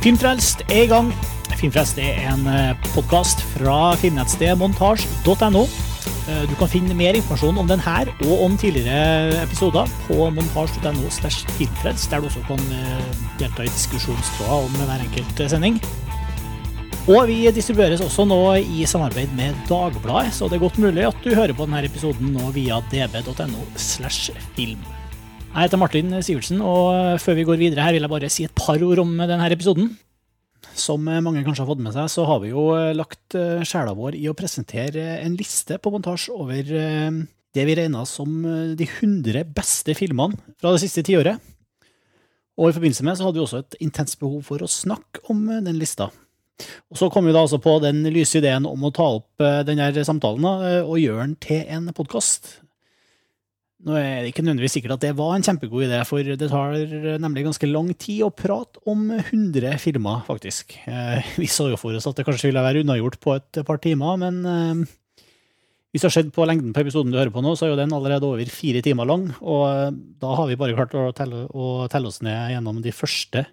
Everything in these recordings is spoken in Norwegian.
Filmfrelst er i gang. Filmfrelst er en podkast fra filmnettstedet montasj.no. Du kan finne mer informasjon om denne og om tidligere episoder på montasj.no der du også kan delta i diskusjonstråder om hver enkelt sending. Og vi distribueres også nå i samarbeid med Dagbladet, så det er godt mulig at du hører på denne episoden nå via db.no slash film. Jeg heter Martin Sivertsen, og før vi går videre her vil jeg bare si et par ord om denne episoden. Som mange kanskje har fått med seg, så har vi jo lagt sjela vår i å presentere en liste på montasje over det vi regna som de 100 beste filmene fra det siste tiåret. Og i forbindelse med så hadde vi også et intenst behov for å snakke om den lista. Og Så kom vi da altså på den lyse ideen om å ta opp denne samtalen og gjøre den til en podkast. Nå er det ikke nødvendigvis sikkert at det var en kjempegod idé, for det tar nemlig ganske lang tid å prate om 100 filmer, faktisk. Vi så jo for oss at det kanskje ville være unnagjort på et par timer, men hvis det har skjedd på lengden på episoden du hører på nå, så er jo den allerede over fire timer lang, og da har vi bare klart å telle, å telle oss ned gjennom de første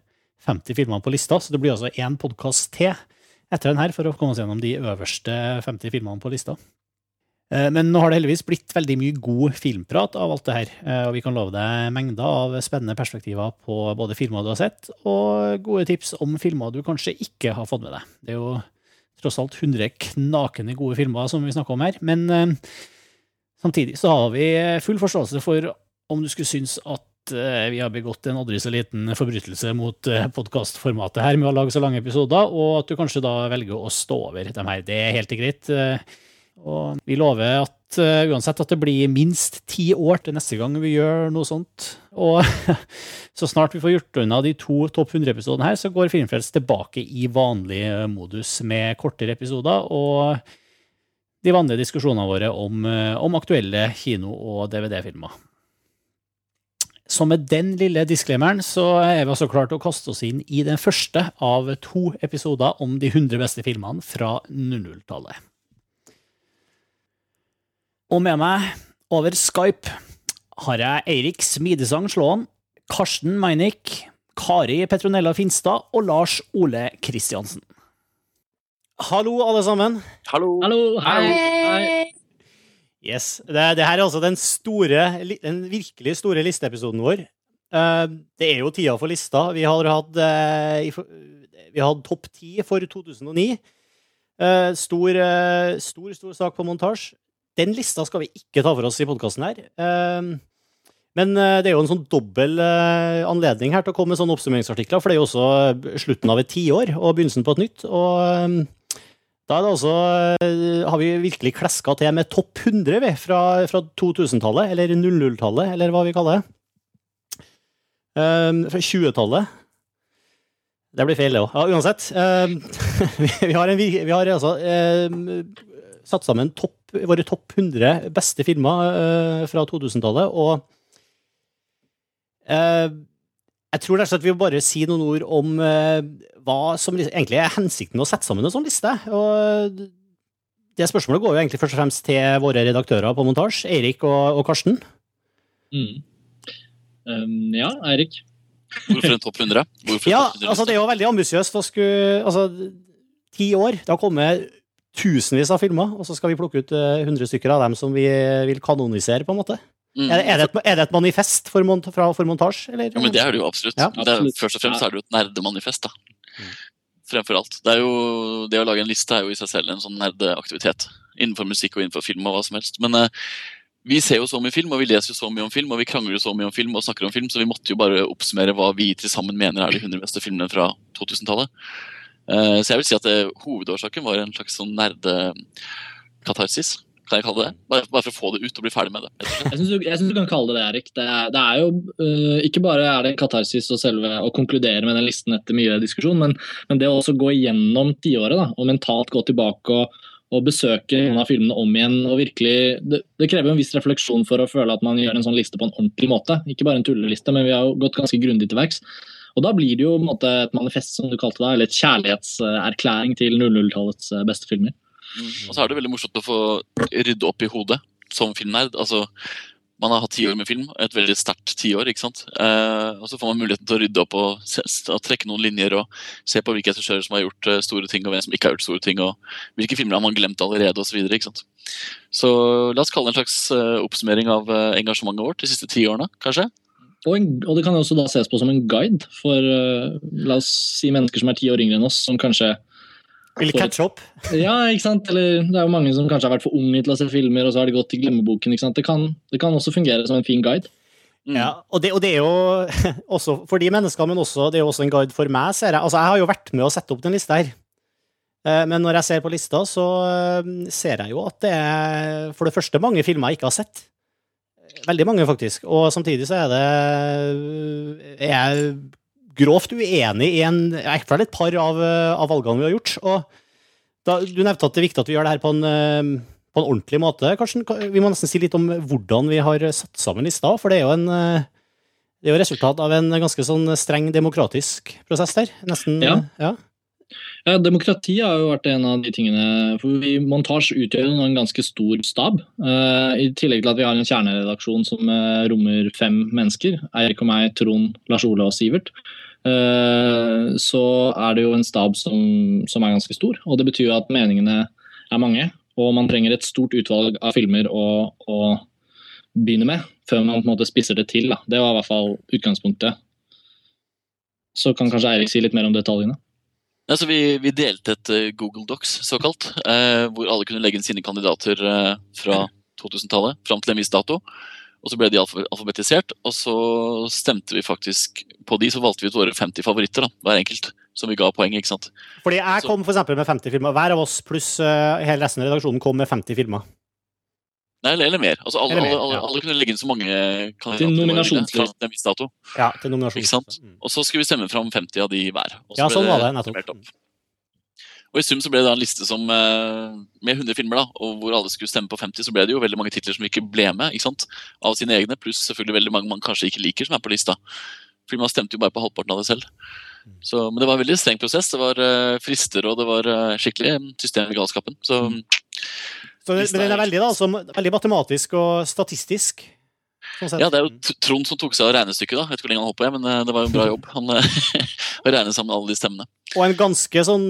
50 filmene på lista, så det blir altså én podkast til etter den her for å komme oss gjennom de øverste 50 filmene på lista. Men nå har det heldigvis blitt veldig mye god filmprat av alt det her, og vi kan love deg mengder av spennende perspektiver på både filmer du har sett, og gode tips om filmer du kanskje ikke har fått med deg. Det er jo tross alt 100 knakende gode filmer som vi snakker om her, men samtidig så har vi full forståelse for om du skulle synes at vi har begått en aldri så liten forbrytelse mot podkastformatet her med å lage så lange episoder, og at du kanskje da velger å stå over dem her. Det er helt greit. Og vi lover at uh, uansett at det blir minst ti år til neste gang vi gjør noe sånt. Og så snart vi får gjort unna de to topp 100-episodene her, så går Filmfrelst tilbake i vanlig modus med kortere episoder og de vanlige diskusjonene våre om, om aktuelle kino- og DVD-filmer. Så med den lille disclaimeren så er vi altså klart å kaste oss inn i den første av to episoder om de 100 beste filmene fra 00-tallet. Og med meg over Skype har jeg Eirik Smidesang Slåen, Karsten Meinick, Kari Petronella Finstad og Lars Ole Kristiansen. Hallo, alle sammen. Hallo. Hallo. Hei. Hei. Yes, det, det, her er altså den store, den virkelig store listeepisoden vår. Det er jo tida for lista. Vi har hatt, vi har hatt topp ti for 2009. Stor, stor, stor sak på montasje. Den lista skal vi ikke ta for oss i podkasten her. Men det er jo en sånn dobbel anledning her til å komme med sånne oppsummeringsartikler, for det er jo også slutten av et tiår og begynnelsen på et nytt. Og da er det altså Har vi virkelig kleska til med topp 100 vi, fra, fra 2000-tallet, eller 00-tallet, eller hva vi kaller det. Fra 20-tallet. Det blir feil, det òg. Ja, uansett. Vi har, en, vi har altså satt sammen topp, våre topp 100 beste filmer uh, fra 2000-tallet, og uh, jeg tror rett og slett vi bare si noen ord om uh, hva som egentlig er hensikten med å sette sammen en sånn liste. Og det spørsmålet går jo egentlig først og fremst til våre redaktører på montasje, Eirik og, og Karsten. Mm. Um, ja, Eirik. Hvorfor en topp 100? Hvorfor ja, 100 altså Det er jo veldig ambisiøst å skulle Altså, ti år. Det har kommet tusenvis av filmer, og så skal vi plukke ut uh, 100 stykker av dem som vi vil kanonisere, på en måte. Mm. Er, er, det et, er, det et, manifest for, mont fra, for montasje? Eller? Ja, men det er det jo absolutt. Ja. Det er, først og fremst er det jo et nerdemanifest, da. Mm. Fremfor alt. Det, er jo, det å lage en liste er jo i seg selv en sånn nerdeaktivitet. Innenfor musikk og innenfor film og hva som helst. Men uh, vi ser jo så mye film, og vi leser jo så mye om film, og vi krangler jo så mye om film og snakker om film, så vi måtte jo bare oppsummere hva vi til sammen mener er de 100 beste filmene fra 2000-tallet. Uh, så jeg vil si at det, hovedårsaken var en slags sånn nerdekatarsis. Kan jeg kalle det det? Bare, for å få det ut og bli ferdig med det. Jeg syns du, du, kan kalle det det, Erik. Det det er jo uh, Ikke bare er det katarsis og selve å konkludere med den listen etter mye diskusjon, men, men det å også gå igjennom tiåret og mentalt gå tilbake og, og besøke noen av filmene om igjen. og virkelig, det, det, krever en viss refleksjon for å føle at man gjør en sånn liste på en ordentlig måte. Ikke bare en tulleliste, men vi har jo gått ganske grundig til verks. Og Da blir det jo måte, et manifest, som du kalte det, eller et kjærlighetserklæring til 00-tallets beste filmer. Mm. Og så er det veldig morsomt å få rydde opp i hodet som filmnerd. Altså, man har hatt ti år med film, et veldig sterkt tiår. ikke sant? Eh, og så får man muligheten til å rydde opp og, se, og trekke noen linjer og se på hvilke regissører som har gjort uh, store ting, og hvem som ikke har gjort store ting, og hvilke filmer har man glemt allerede, osv. Så, videre, ikke sant? så la oss kalle det en slags uh, oppsummering av engasjementet vårt de siste ti årene, kanskje. Og, en, og, det kan også da ses på som en guide for la oss si mennesker som er ti år yngre enn oss, som kanskje vil catche opp? ja, ikke sant. Eller det er jo mange som kanskje har vært for unge til å se filmer, og så har de gått til glemmeboken. ikke sant? Det kan, det kan også fungere som en fin guide. Mm. Ja, og det, og det, er jo også for de menneskene, men også, det er jo også en guide for meg, ser jeg. Altså, jeg har jo vært med å sette opp den lista her. Eh, men når jeg ser på lista, så eh, ser jeg jo at det er for det første mange filmer jeg ikke har sett. Veldig mange, faktisk. Og samtidig så er det er jeg grovt uenig i en, i hvert fall et par av, av, valgene vi har gjort. og da, Du nevnte at det er viktig at vi gjør det her på en, eh, på en ordentlig måte. Karsten, vi må nesten si litt om hvordan vi har satt sammen lista, for det er jo en eh, det er jo resultat av en ganske sånn streng demokratisk prosess der. Nesten, ja. ja. Ja, Demokrati har jo vært en av de tingene for vi, Montasj utgjør en ganske stor stab. Uh, I tillegg til at vi har en kjerneredaksjon som uh, rommer fem mennesker. Eirik og meg, Trond, Lars Ole og Sivert. Eh, så er det jo en stab som, som, er ganske stor. Og det betyr at meningene er mange. Og man trenger et stort utvalg av filmer å, å begynne med, før man på en måte spisser det til. Da. Det var i hvert fall utgangspunktet. Så kan kanskje Eirik si litt mer om detaljene. Altså, vi, vi, delte et uh, Google Docs, såkalt, eh, hvor alle kunne legge inn sine kandidater eh, fra 2000-tallet fram til en viss dato. Og så ble de alfabetisert, og så stemte vi faktisk på de, så valgte vi ut våre 50 favoritter, da, hver enkelt. Som vi ga poeng, ikke sant. Fordi jeg kom for med 50 filmer. Hver av oss pluss uh, hele resten av redaksjonen kom med 50 filmer. Nei, eller, mer. Altså, alle, eller mer alle, ja. alle, kunne legge inn så mange kandidater til nominasjonsliste. En viss dato. Ja, til nominasjonsliste. Mm. Og så skulle vi stemme fram 50 av de hver. ja, sånn var det nettopp. Og I sum så ble det en liste som, eh, med 100 filmer, da, og hvor alle skulle stemme på 50, så ble det jo veldig mange titler som ikke ble med ikke sant? av sine egne, pluss selvfølgelig veldig mange man kanskje ikke liker som er på lista. Fordi man stemte jo bare på halvparten av det selv. Så, men det var en veldig streng prosess. Det var uh, frister, og det var uh, skikkelig system i galskapen. Så, så men den er veldig, da, altså, veldig matematisk og statistisk? Sånn ja, det er jo Trond som tok seg av regnestykket. da, Jeg vet ikke hvor lenge han holdt på, men det var jo en bra jobb. Han å regne sammen alle de stemmene. Og en ganske sånn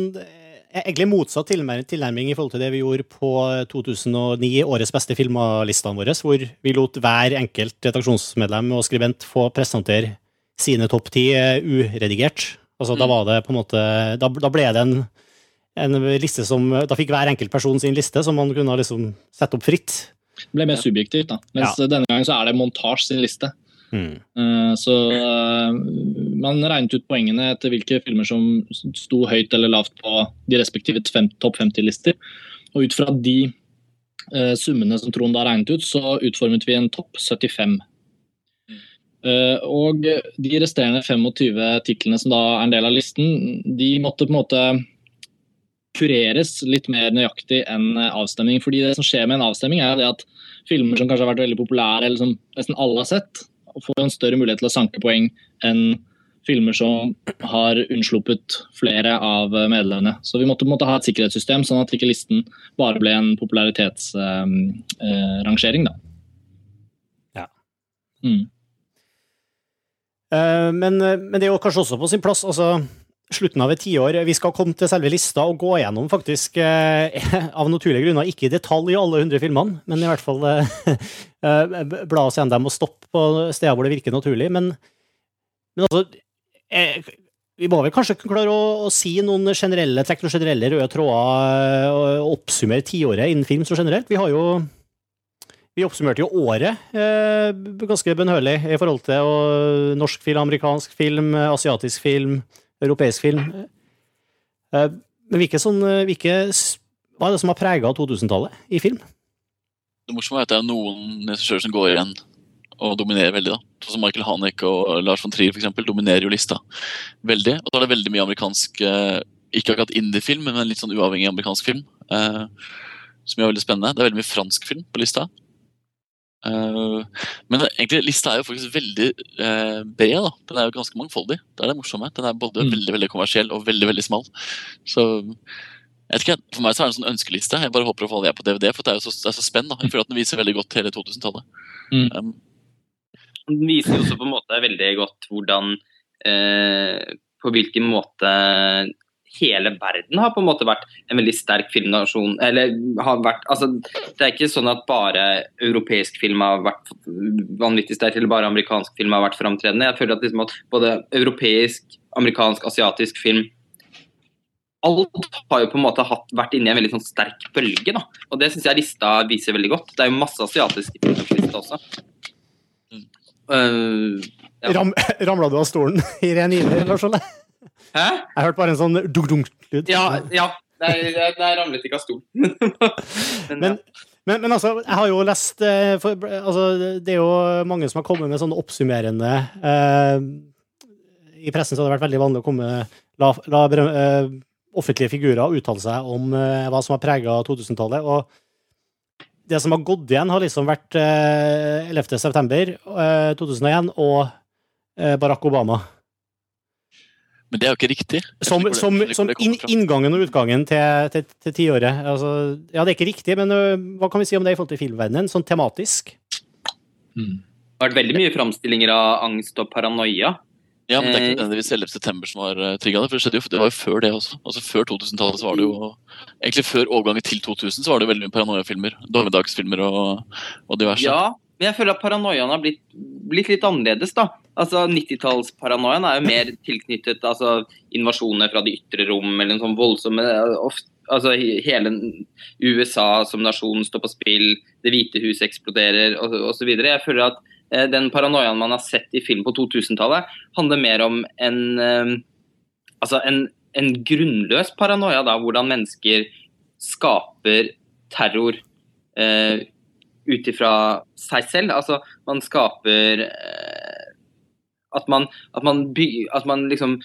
egentlig motsatt tilnærming i forhold til det vi gjorde på 2009, årets beste filmer-listene våre, hvor vi lot hver enkelt redaksjonsmedlem og skribent få presentere sine topp ti eh, uredigert. Altså, mm. Da var det på en måte Da, da ble det en, en, liste som Da fikk hver enkelt person sin liste, som man kunne liksom sette opp fritt. Det ble mer subjektivt, da. Mens ja. denne gangen så er det Montage sin liste. Mm. Så uh, man regnet ut poengene etter hvilke filmer som sto høyt eller lavt på de respektive topp 50-lister. Og ut fra de uh, summene som Trond da regnet ut, så utformet vi en topp 75. og de resterende 25 titlene som da er en del av listen, de måtte på en måte kureres litt mer nøyaktig enn avstemning. fordi det som skjer med en avstemning, er det at filmer som kanskje har vært veldig populære, eller som nesten alle har sett, får en større mulighet til å sanke poeng enn filmer som har unnsluppet flere av medlemmene. Så vi måtte, måtte, ha et sikkerhetssystem, sånn at ikke listen bare ble en popularitetsrangering. Eh, ja. Mm. Uh, men, men, det er jo kanskje også på sin plass. altså slutten av et tiår. Vi skal komme til selve lista og gå gjennom faktisk, eh, av naturlige grunner, ikke i detalj i alle hundre filmene, men i hvert fall eh, eh bla oss gjennom dem og stoppe på steder hvor det virker naturlig. Men, men altså Vi må vel kanskje klare å, å, si noen generelle trekk, noen generelle røde tråder, og oppsummere tiåret innen film så generelt. Vi har jo vi oppsummerte jo året eh, ganske bønnhørlig i forhold til norsk film, amerikansk film, asiatisk film europeisk film. Eh, men hvilke, sånn, eh, hvilke, hva er det som har prega 2000-tallet i film? Det morsomme er at det er noen regissører som går igjen og dominerer veldig. da. Sånn som Michael Hanek og Lars von Trier for eksempel, dominerer jo lista veldig. Og så er det veldig mye amerikansk, eh, ikke akkurat indie-film, men litt sånn uavhengig amerikansk film. Som er veldig spennende. Det er veldig mye fransk film på lista. Uh, men egentlig, lista er jo faktisk veldig uh, bred. da. Den er jo ganske mangfoldig. Det er det morsomme. Den er både mm. veldig veldig kommersiell og veldig veldig smal. Så Jeg vet ikke, For meg så er det en sånn ønskeliste. Jeg bare håper å få jeg på DVD, for det er jo så, det er så spenn. da. Jeg føler at den viser veldig godt hele 2000-tallet. Mm. Um, Den viser jo også på en måte veldig godt hvordan eh, På hvilken måte hele verden har på en måte vært en veldig sterk filmnasjon. Eller har vært Altså, det er ikke sånn at bare europeisk film har vært vanvittig sterk, eller bare amerikansk film har vært framtredende. Jeg føler at, liksom at både europeisk, amerikansk, asiatisk film Alt har jo på en måte hatt, vært inne i en veldig sånn sterk bølge. da, og Det syns jeg lista viser veldig godt. Det er jo masse asiatiske filmer på lista også. Eh, ja. Ram, ramla du av stolen i ren iver, Lars Ole? Hæ? Jeg hørte bare en sånn dunk-dunk-lyd. Ja, ja. Der ramlet ikke av stolen. Men, Men, men, men altså, jeg har jo lest eh, for, altså, Det er jo mange som har kommet med sånne oppsummerende eh, I pressen så har det vært veldig vanlig å komme la, la eh, offentlige figurer uttale seg om eh, hva som har prega 2000-tallet. Og det som har gått igjen, har liksom vært eh, 11. september eh, 2001 og eh, Barack Obama. Men det er jo ikke riktig. Som, det- som, som inn, inngangen og utgangen til, til, til tiåret. Altså, ja, det er ikke riktig, men uh, hva kan vi si om det i forhold til filmverdenen? Sånn tematisk? Mm. Det har vært veldig mye framstillinger av angst og paranoia. Ja, men det er ikke Eh, nødvendigvis 11. september som har uh, trigga det. For det skjedde jo, det var jo før det også. Altså Før 2000-tallet så var det jo Egentlig før overgangen til 2000 så var det jo veldig mye paranoiafilmer. Dommedagsfilmer og, og diverse. Ja, men jeg føler at paranoiaen har blitt, blitt litt annerledes, da. Altså 90-tallsparanoiaen er jo mer tilknyttet altså, invasjoner fra de ytre rom, eller en sånn voldsomme Altså hele USA som nasjon står på spill, Det hvite hus eksploderer osv. Jeg føler at eh, den paranoiaen man har sett i film på 2000-tallet, handler mer om en eh, Altså en, en grunnløs paranoia, da, hvordan mennesker skaper terror eh, ut ifra seg selv. Altså, man skaper eh, at, man, at, man by, at man liksom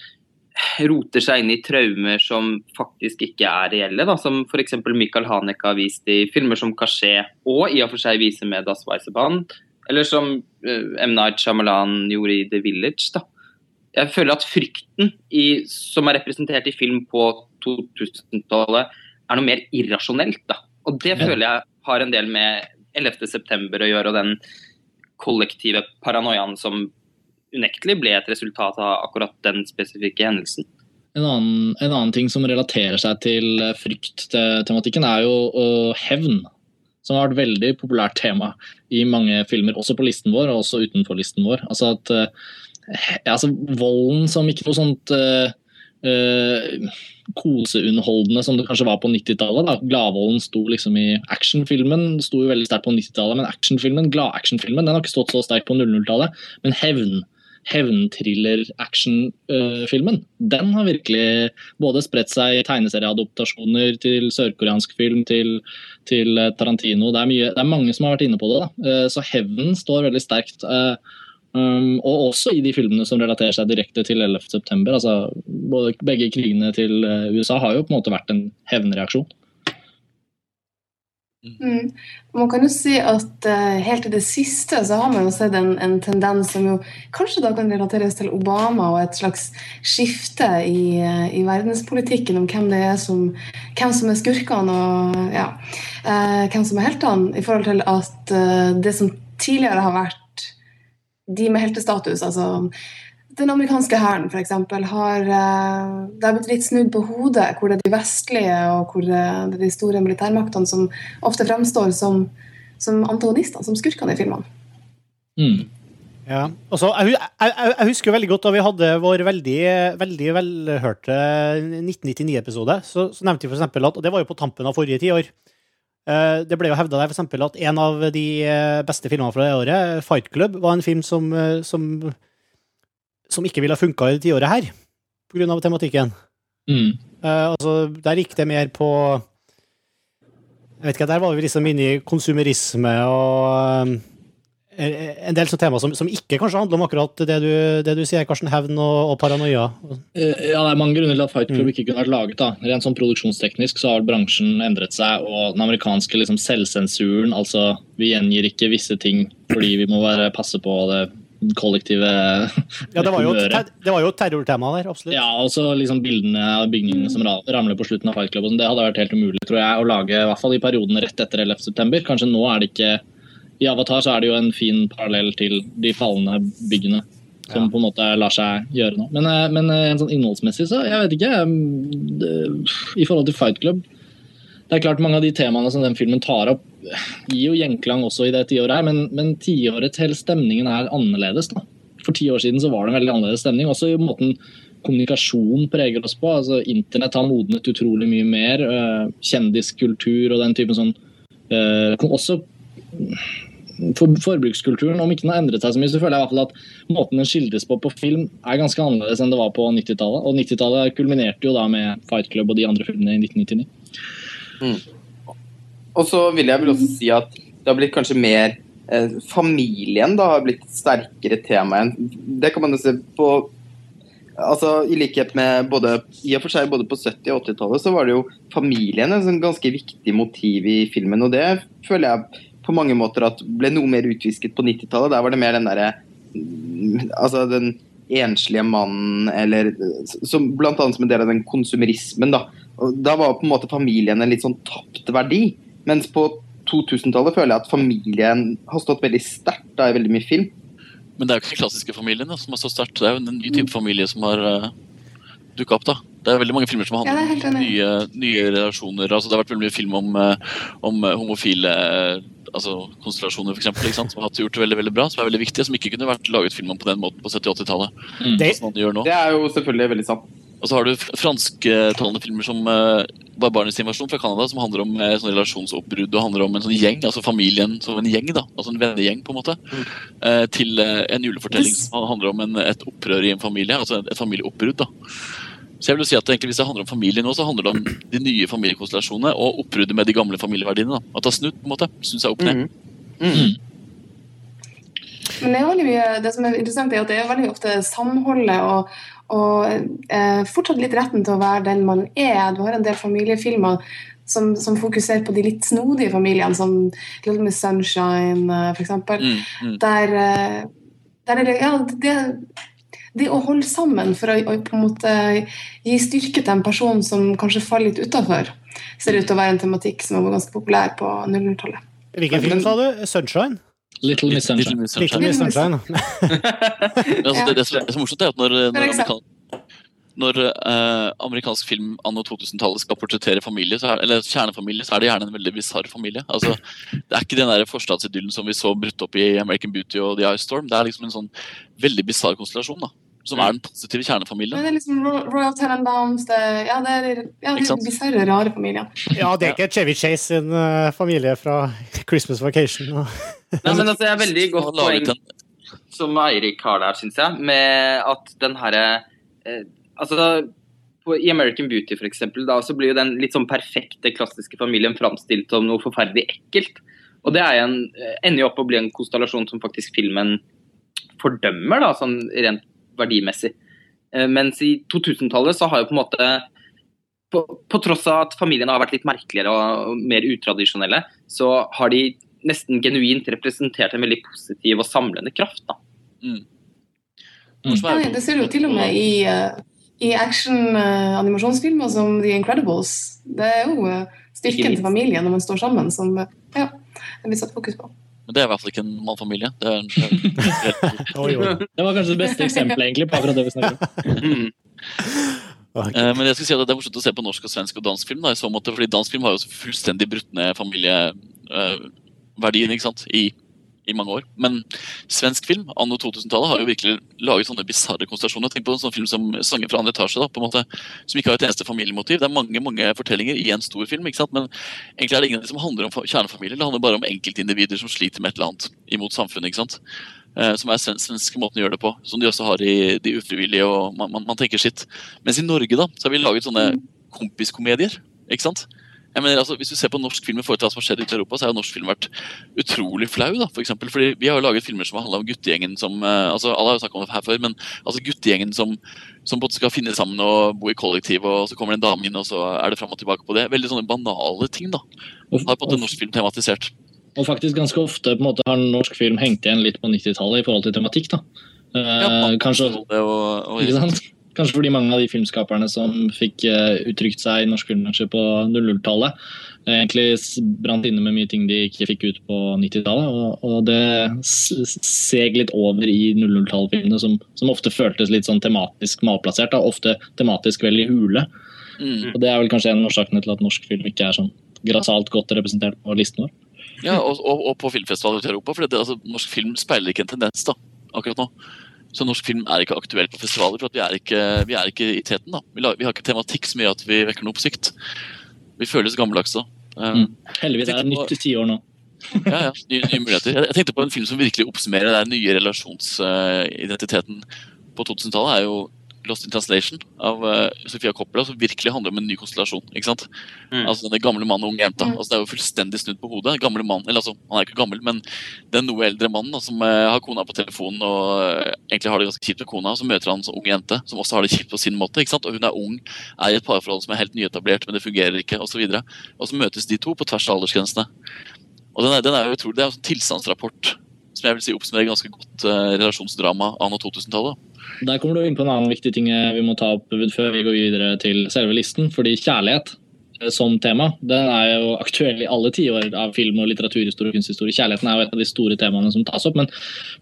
roter seg inn i traumer som faktisk ikke er reelle. Da, som f.eks. Michael Haneke har vist i filmer som Caché, og i og for seg viser med Das Weiße Eller som eh, M. Night Shyamalan gjorde i The Village. Da. Jeg føler at frykten i, som er representert i film på 2000-tallet, er noe mer irrasjonelt. Da. Og det føler jeg har en del med 11. september å gjøre, og den kollektive paranoiaen som unektelig ble et resultat av akkurat den spesifikke hendelsen. En annen, en annen ting som relaterer seg til eh, frykttematikken, er jo uh, hevn. Som har vært et veldig populært tema i mange filmer, også på listen vår og også utenfor listen vår. Altså at uh, altså Volden som ikke noe sånt uh, uh, koseunderholdende som det kanskje var på 90-tallet. da. Gladvolden sto liksom i actionfilmen, sto jo veldig sterkt på 90-tallet, men actionfilmen, glad-actionfilmen den har ikke stått så sterkt på 00-tallet. Men hevn hevntriller-actionfilmen, den har virkelig både spredt seg i tegneserieadoptasjoner til sørkoreansk film, til, til eh, Tarantino. Det er, mye, det er mange som har vært inne på det. Da. Eh, Så hevnen står veldig sterkt. eh, Um, og også i de filmene som relaterer seg direkte til 11. september. Altså, både, begge krigene til eh, USA har jo på en måte vært en hevnreaksjon. Mm. Man kan jo si at uh, helt til det siste så har man jo sett en, en tendens som jo kanskje da kan relateres til Obama og et slags skifte i, uh, i verdenspolitikken om hvem det er som hvem som er skurkene og ja, uh, hvem som er heltene, i forhold til at det som tidligere har vært de med heltestatus, altså den amerikanske hæren f.eks. har det har blitt litt snudd på hodet, hvor det er de vestlige og hvor det er de store militærmaktene som ofte fremstår som, som antagonister, som skurkene i filmene. Mm. Ja. Altså, jeg, jeg, jeg husker jo veldig godt da vi hadde vår veldig, veldig velhørte 1999-episode. Så, så nevnte vi eksempel at, og det var jo på tampen av forrige tiår eh, Det ble jo hevda der for eksempel at en av de eh, beste filmene fra det året, Fight Club, var en film som, eh, som, som ikke ville ha funka i det tiåret her, pga. tematikken. Mm. Eh, altså, der gikk det mer på Jeg vet ikke, Der var vi liksom inne i konsumerisme og eh, en del temaer som, som ikke kanskje handler om akkurat det du, det du sier, Karsten. Hevn og, og paranoia. Eh, Ja, Det er mange grunner til at Fight Club Mm. ikke kunne vært laget. da. Rent sånn Produksjonsteknisk så har bransjen endret seg, og den amerikanske liksom, selvsensuren, altså vi gjengir ikke visse ting fordi vi må være, passe på det kollektive Ja, det var jo, humøret. det var jo et terrortema der, absolutt. Ja, og så liksom bildene av bygningene som ra- ramler på slutten av Fight Club. og sånt, Det hadde vært helt umulig tror jeg, å lage, i hvert fall i perioden rett etter 11. september. Kanskje nå er det ikke I Avatar så er det jo en fin parallell til de falne byggene. Som Ja. på en måte lar seg gjøre nå. Men, eh, men eh, en sånn innholdsmessig, så jeg vet ikke. Det, I forhold til Fight Club Det er klart mange av de temaene som den filmen tar opp, gir jo gjenklang også i det tiåret her, men, men tiåret til stemningen er annerledes. da. For ti år siden så var det en veldig annerledes stemning. Også i måten kommunikasjon preger oss på. altså Internett har modnet utrolig mye mer. Kjendiskultur og den typen sånn Også for, forbrukskulturen, om ikke den har endret seg så mye, så føler jeg i hvert fall at måten den skildres på på film, er ganske annerledes enn det var på 90-tallet. Og 90-tallet kulminerte jo da med Fight Club og de andre filmene i 1999. Og så vil jeg vel også si at det har blitt kanskje mer eh, Familien da har blitt sterkere tema enn Det kan man jo se på altså I likhet med både i og for seg både på 70- og 80-tallet så var det jo familien et sånn ganske viktig motiv i filmen. Og det føler jeg på mange måter at ble noe mer utvisket på 90-tallet. Der var det mer den derre mm, Altså den enslige mannen, eller som, Blant annet som en del av den konsumerismen. da. Da var på en måte familien en litt sånn tapt verdi. Mens på 2000-tallet føler jeg at familien har stått veldig sterkt da i veldig mye film. Men det er jo ikke den klassiske familien da, som er så sterkt. Det er jo en ny type familie som har uh, dukka opp. da. Det er veldig mange filmer som er handler ja, om nye, nye relasjoner. altså Det har vært veldig mye film om, eh, om eh, homofile eh, altså konstellasjoner, for eksempel, som har gjort det veldig veldig bra, som er veldig viktige, som ikke kunne vært laget film om på den måten på 70- og 80-tallet. Det, som man. Det er jo selvfølgelig veldig sant. Og så har du fransktalende filmer som uh, Barbarens invasjon fra Canada, som handler om uh, sånn relasjonsoppbrudd og handler om en sånn gjeng, altså familien som en gjeng, da, altså en vennegjeng, på en måte, uh, til uh, en julefortelling som handler om en, et opprør i en familie, altså et, et familieoppbrudd. da. Så jeg vil jo si at egentlig Hvis det handler om familie nå, så handler det om de nye familiekonstellasjonene og oppbruddet med de gamle familieverdiene. da. At det har snudd, på en måte. Syns seg opp ned. Mm. Mhm. Men det, er mye, det som er interessant, er at det er veldig ofte samholdet og, og eh, fortsatt litt retten til å være den man er. Du har en del familiefilmer som, som fokuserer på de litt snodige familiene, som Little Miss Sunshine, f.eks. for eksempel. Mm, mm. Der, eh, der er det, ja, det, det å holde sammen for å, å på en måte gi styrke til en person som kanskje faller litt utafor, ser ut til å være en tematikk som har vært ganske populær på 00-tallet. hvilken film sa du? Sunshine? Little Miss Little Sunshine. Little Miss Sunshine. Altså, det, det, som er- morsomt, er at når, når, amerikan, når eh, amerikansk film anno 2000-tallet skal portrettere familie, så er, eller kjernefamilie, så er det gjerne en veldig bisarr familie. Altså, det er ikke den der forstadsidyllen som vi så brutt opp i American Beauty og The Ice Storm. Det er liksom en sånn veldig bisarr konstellasjon, da. Som er den positive kjernefamilien. Men det er liksom Royal Tenenbaums det, Ja, det er ja, bisarre, rare familier. Ja, det er ikke Chevy Chase sin uh, familie fra Christmas Vacation. og- Nei, men altså, det er veldig godt poeng som Eirik har der, syns jeg, med at den herre eh, Altså, på, i American Beauty for eksempel, da, så blir jo den litt sånn perfekte, klassiske familien framstilt som noe forferdelig ekkelt. Og det er en, eh, ender jo opp å bli en konstellasjon som faktisk filmen fordømmer, da, sånn rent verdimessig. Eh, mens i 2000-tallet så har jo på en måte på, på tross av at familiene har vært litt merkeligere og mer utradisjonelle, så har de nesten genuint representert en veldig positiv og samlende kraft. da. Mm. Mm. Ja, det ser du jo til og med i, eh, i action-animasjonsfilmer som The Incredibles. Det er jo eh, styrken til familien når man står sammen som eh, ja, det blir satt fokus på. Men det er i hvert fall ikke en mannfamilie. Det er en, det er var kanskje det beste eksempelet egentlig på akkurat det vi snakker om. Mm. Ok. Eh, Men jeg skal si at det er morsomt å se på norsk og svensk og dansk film. Da, i så måte, fordi Dansk film har jo fullstendig brutt ned familieverdien ikke sant? I, i mange år. Men svensk film anno 2000-tallet har jo virkelig laget sånne bisarre konstellasjoner. Tenk på en sånn film som 'Sanger fra andre etasje', da, på en måte, som ikke har et eneste familiemotiv. Det er mange mange fortellinger i en stor film, ikke sant? men egentlig er det ingen som handler om kjernefamilie kjernefamilier. Det handler bare om enkeltindivider som sliter med et eller annet imot samfunnet. ikke sant? Eh, som er svenske måten å gjøre det på. Som de også har i De ufrivillige. og Man, man, man tenker sitt. Mens i Norge da, så har vi laget sånne kompiskomedier. ikke sant? Jeg mener, altså, hvis du ser på norsk film i forhold til hva som har skjedd ute i Europa, så har jo norsk film vært utrolig flau. da, for eksempel, fordi Vi har jo laget filmer som har handla om guttegjengen som eh, altså Alle har jo snakket om det her før, men altså guttegjengen som, som både skal finne sammen og bo i kollektiv, og så kommer det en dame inn, og så er det fram og tilbake på det. Veldig sånne banale ting, da. Har på en måte norsk film tematisert. Og faktisk ganske ofte på en måte har norsk film hengt igjen litt på 90-tallet i forhold til tematikk. da. Eh, kanskje, Det og, og, ikke sant? Kanskje fordi mange av de filmskaperne som fikk eh, uttrykt seg i norsk filmbransje på 00-tallet, eh, egentlig brant inne med mye ting de ikke fikk ut på 90-tallet. Og, det seg litt over i 00-tallfilmene, som, som ofte føltes litt sånn tematisk malplassert. Da. Ofte tematisk veldig hule. Mm. Og Det er vel kanskje en av årsakene til at norsk film ikke er sånn grassat godt representert på listen vår. Ja, og, og, og på filmfestivaler i Europa. For det, altså, norsk film speiler ikke en tendens da, akkurat nå. Så norsk film er ikke aktuelt på festivaler, for vi er ikke, vi er ikke i teten. da. Vi, har ikke tematikk som gjør at vi vekker noe oppsikt. Vi føles gammeldagse. da. Um, Mm. Heldigvis er det tenkte nytt tiår nå. Ja, ja, nye, nye muligheter. Jeg tenkte på en film som virkelig oppsummerer den nye relasjonsidentiteten på 2000-tallet. er jo Lost in Translation av uh, Sofia Coppola, som virkelig handler om en ny konstellasjon. ikke sant? Mm. Altså denne gamle mannen og unge jenta. Mm. Altså, det er jo fullstendig snudd på hodet. Gamle mann, eller altså, Han er ikke gammel, men den noe eldre mannen da, som uh, har kona på telefonen og uh, egentlig har det ganske kjipt med kona, og så møter han en sånn ung jente som også har det kjipt på sin måte. ikke sant? Og Hun er ung, er i et parforhold som er helt nyetablert, men det fungerer ikke, osv. Og, så og så møtes de to på tvers av aldersgrensene. Og den er, den er jo utrolig, Det er jo en sånn tilstandsrapport som jeg vil si oppsummerer ganske godt eh, relasjonsdrama anno 2000-tallet. Der kommer du inn på en annen viktig ting eh, vi må ta opp før vi går videre til selve listen. Fordi kjærlighet eh, som tema den er jo aktuell i alle tiår av film- og litteraturhistorie og kunsthistorie. Kjærligheten er jo et av de store temaene som tas opp, men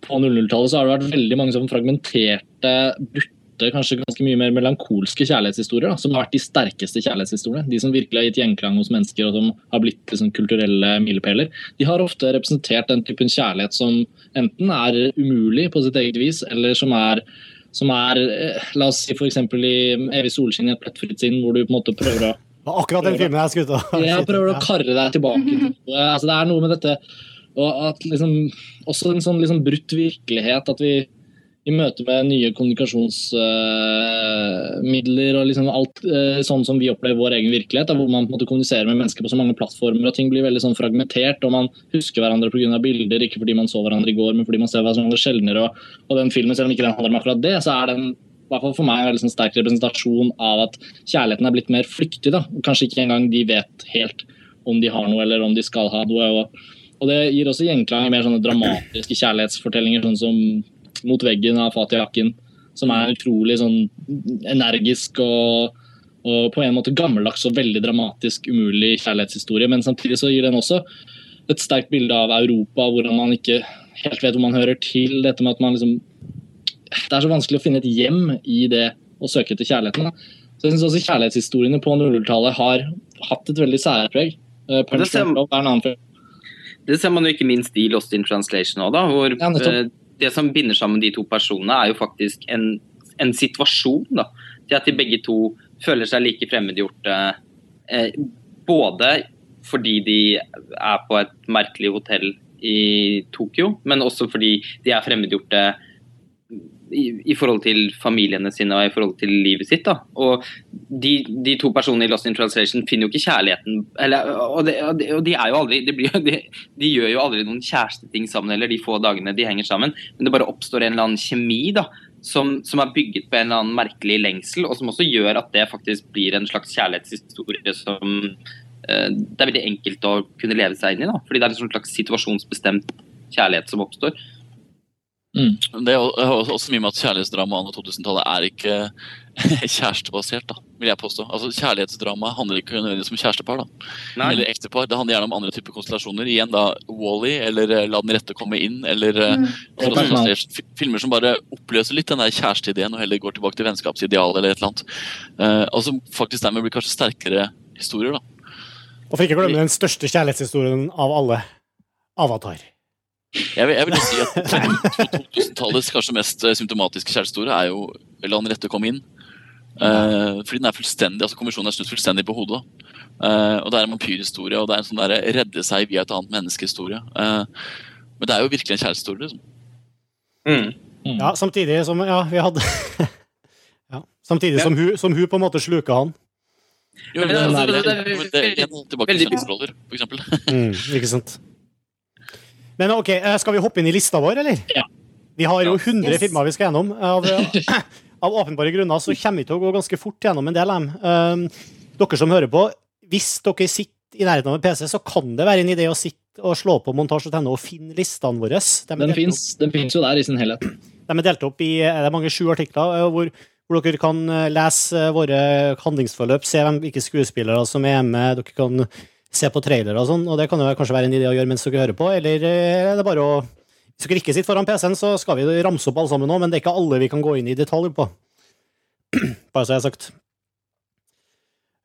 på 00-tallet så har det vært veldig mange som fragmenterte, brutte, kanskje ganske mye mer melankolske kjærlighetshistorier, da, som har vært de sterkeste kjærlighetshistoriene. De som virkelig har gitt gjenklang hos mennesker og som har blitt liksom, kulturelle milepæler. De har ofte representert den typen kjærlighet som enten er umulig på sitt eget vis, eller som er som er, eh, la oss si f.eks. i Evig solskinn i et plettfritt sinn, hvor du på en måte prøver å Det var akkurat den filmen jeg skulle ta. jeg prøver å karre deg tilbake. Altså, det er noe med dette og at liksom, Også en sånn liksom brutt virkelighet. At vi i møte med nye kommunikasjonsmidler og liksom alt uh, sånn som vi opplever vår egen virkelighet, da, hvor man på en måte kommuniserer med mennesker på så mange plattformer, og ting blir veldig sånn fragmentert, og man husker hverandre pga. bilder, ikke fordi man så hverandre i går, men fordi man ser hverandre sjeldnere. Og, og den filmen, selv om ikke den handler om akkurat det, så er den i hvert fall for meg en veldig sånn sterk representasjon av at kjærligheten er blitt mer flyktig. da, Kanskje ikke engang de vet helt om de har noe eller om de skal ha noe. og og Det gir også gjenklang i mer sånne dramatiske kjærlighetsfortellinger, sånn som 'Mot veggen' av Fatih Akin, som er utrolig sånn energisk og, og på en måte gammeldags og veldig dramatisk umulig kjærlighetshistorie. Men samtidig så gir den også et sterkt bilde av Europa, hvordan man ikke helt vet hvor man hører til. Dette med at man liksom Det er så vanskelig å finne et hjem i det å søke etter kjærligheten. Da. Så jeg synes også Kjærlighetshistoriene på 00-tallet har hatt et veldig særpreg. Uh, Det ser-. Det ser man jo ikke minst i Lost in Translation òg. Hvor Ja, eh, det som binder sammen de to personene, er jo faktisk en, en situasjon. da. Til at de begge to føler seg like fremmedgjorte. Eh, både fordi de er på et merkelig hotell i Tokyo, men også fordi de er fremmedgjorte i, forhold til familiene sine og i forhold til livet sitt. da. Og de, de to personene i Lost in Translation finner jo ikke kjærligheten eller, og, de, og de er jo aldri blir, de, gjør jo aldri noen kjæresteting sammen eller de få dagene de henger sammen, men det bare oppstår en eller annen kjemi da, som, som er bygget på en eller annen merkelig lengsel, og som også gjør at det faktisk blir en slags kjærlighetshistorie som eh, det er veldig enkelt å kunne leve seg inn i. da, fordi det er en slags situasjonsbestemt kjærlighet som oppstår. Men Det har også også mye med at kjærlighetsdrama anno 2000-tallet er ikke kjærestebasert, da, vil jeg påstå. Altså Kjærlighetsdrama handler ikke nødvendigvis om kjærestepar. da, Nei. Eller ektepar. Det handler gjerne om andre typer konstellasjoner. Igjen da Wally, eller eh, La den rette komme inn, eller eh, Mm. altså, Og altså, filmer som bare oppløser litt den der kjæresteideen og heller går tilbake til vennskapsidealet eller et eller annet. Eh, og som faktisk dermed blir kanskje sterkere historier, da. Og for ikke å glemme den største kjærlighetshistorien av alle. Avatar. Jeg vil, jeg vil si at 2000-tallets kanskje mest eh, symptomatiske kjærestehistorie er jo La den rette komme inn. Uh, fordi den er fullstendig, altså Kommisjonen er snudd fullstendig på hodet. Eh, og det er en vampyrhistorie, og det er en sånn der redde seg via et annet menneskehistorie. Uh, men det er jo virkelig en kjærestehistorie. Liksom. Mm. Ja, samtidig som Ja, vi hadde ja, Samtidig som hun, som hun på en måte sluker han. Jo, men det, Men altså, det det, det, det, det er det, det, til veldig- kjæresteroller, for eksempel. Mm, ikke sant? Men ok, eh, skal vi hoppe inn i lista vår, eller? Ja. Vi har jo 100 Yes. filmer vi skal gjennom. Av, av åpenbare grunner så kommer vi til å gå ganske fort gjennom en del av dem. Um, dere som hører på, hvis dere sitter i nærheten av en PC, så kan det være en idé å sitte og slå på montasje.no og finne listene våre. De Den fins finnes jo der i sin helhet. De er delt opp i er det mange sju artikler eh, hvor, hvor dere kan eh, lese eh, våre handlingsforløp, se hvem, hvilke skuespillere som er med, dere kan se på trailere og sånn, og det kan jo kanskje være en idé å gjøre mens dere hører på, eller eh, er det bare å Hvis dere ikke sitter foran PC-en, så skal vi ramse opp alle sammen nå, men det er ikke alle vi kan gå inn i detalj på. Bare så jeg har sagt.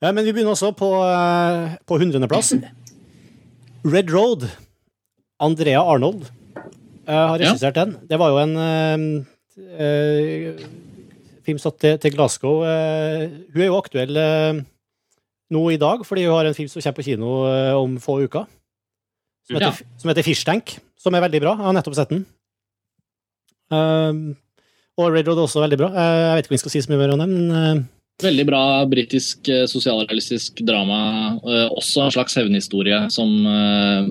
Ja, men vi begynner også på, eh, på 100.-plass. Red Road. Andrea Arnold har har Ja. regissert den. Det var jo en eh, eh, film satt til, til Glasgow. Eh, hun er jo aktuell eh, nå i dag, fordi hun har en film som kommer på kino eh, om få uker. Som heter, som heter Fish Tank, som er veldig bra. Jeg har nettopp sett den. Um, og Red Road er også veldig bra. Eh, Jeg vet ikke om jeg skal si så mye mer om det, men eh, Veldig bra britisk sosialrealistisk drama. Også en slags hevnhistorie som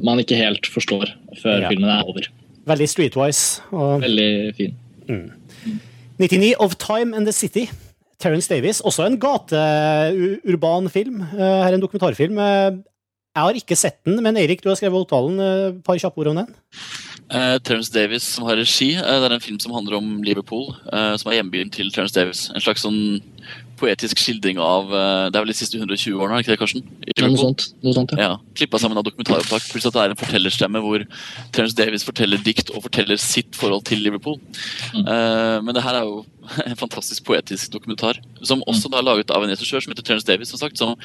man ikke helt forstår før Ja. filmen er over. veldig streetwise. Og Veldig fin. 99 of Time and the City. Terence Davies. Også en gateurban film. Eh, Her er en dokumentarfilm. Eh, Jeg har ikke sett den, men Eirik, du har skrevet Oppdalen. Eh, Et par kjappe ord om den? Uh, Terence Davis som har regi. det er en film som handler om Liverpool, eh, som er hjembyen til Terence Davis. En slags sånn poetisk skildring av eh, Det er vel de siste 120 årene, er det ikke det, Karsten? Ja, noe sånt. Noe sånt ja. Ja, Klippa sammen av dokumentaropptak, pluss at det er en fortellerstemme hvor Terence Davis forteller dikt og forteller sitt forhold til Liverpool. Mm. Uh, men det her er jo en fantastisk poetisk dokumentar, som også da er laget av en regissør som heter Terence Davis, som sagt, som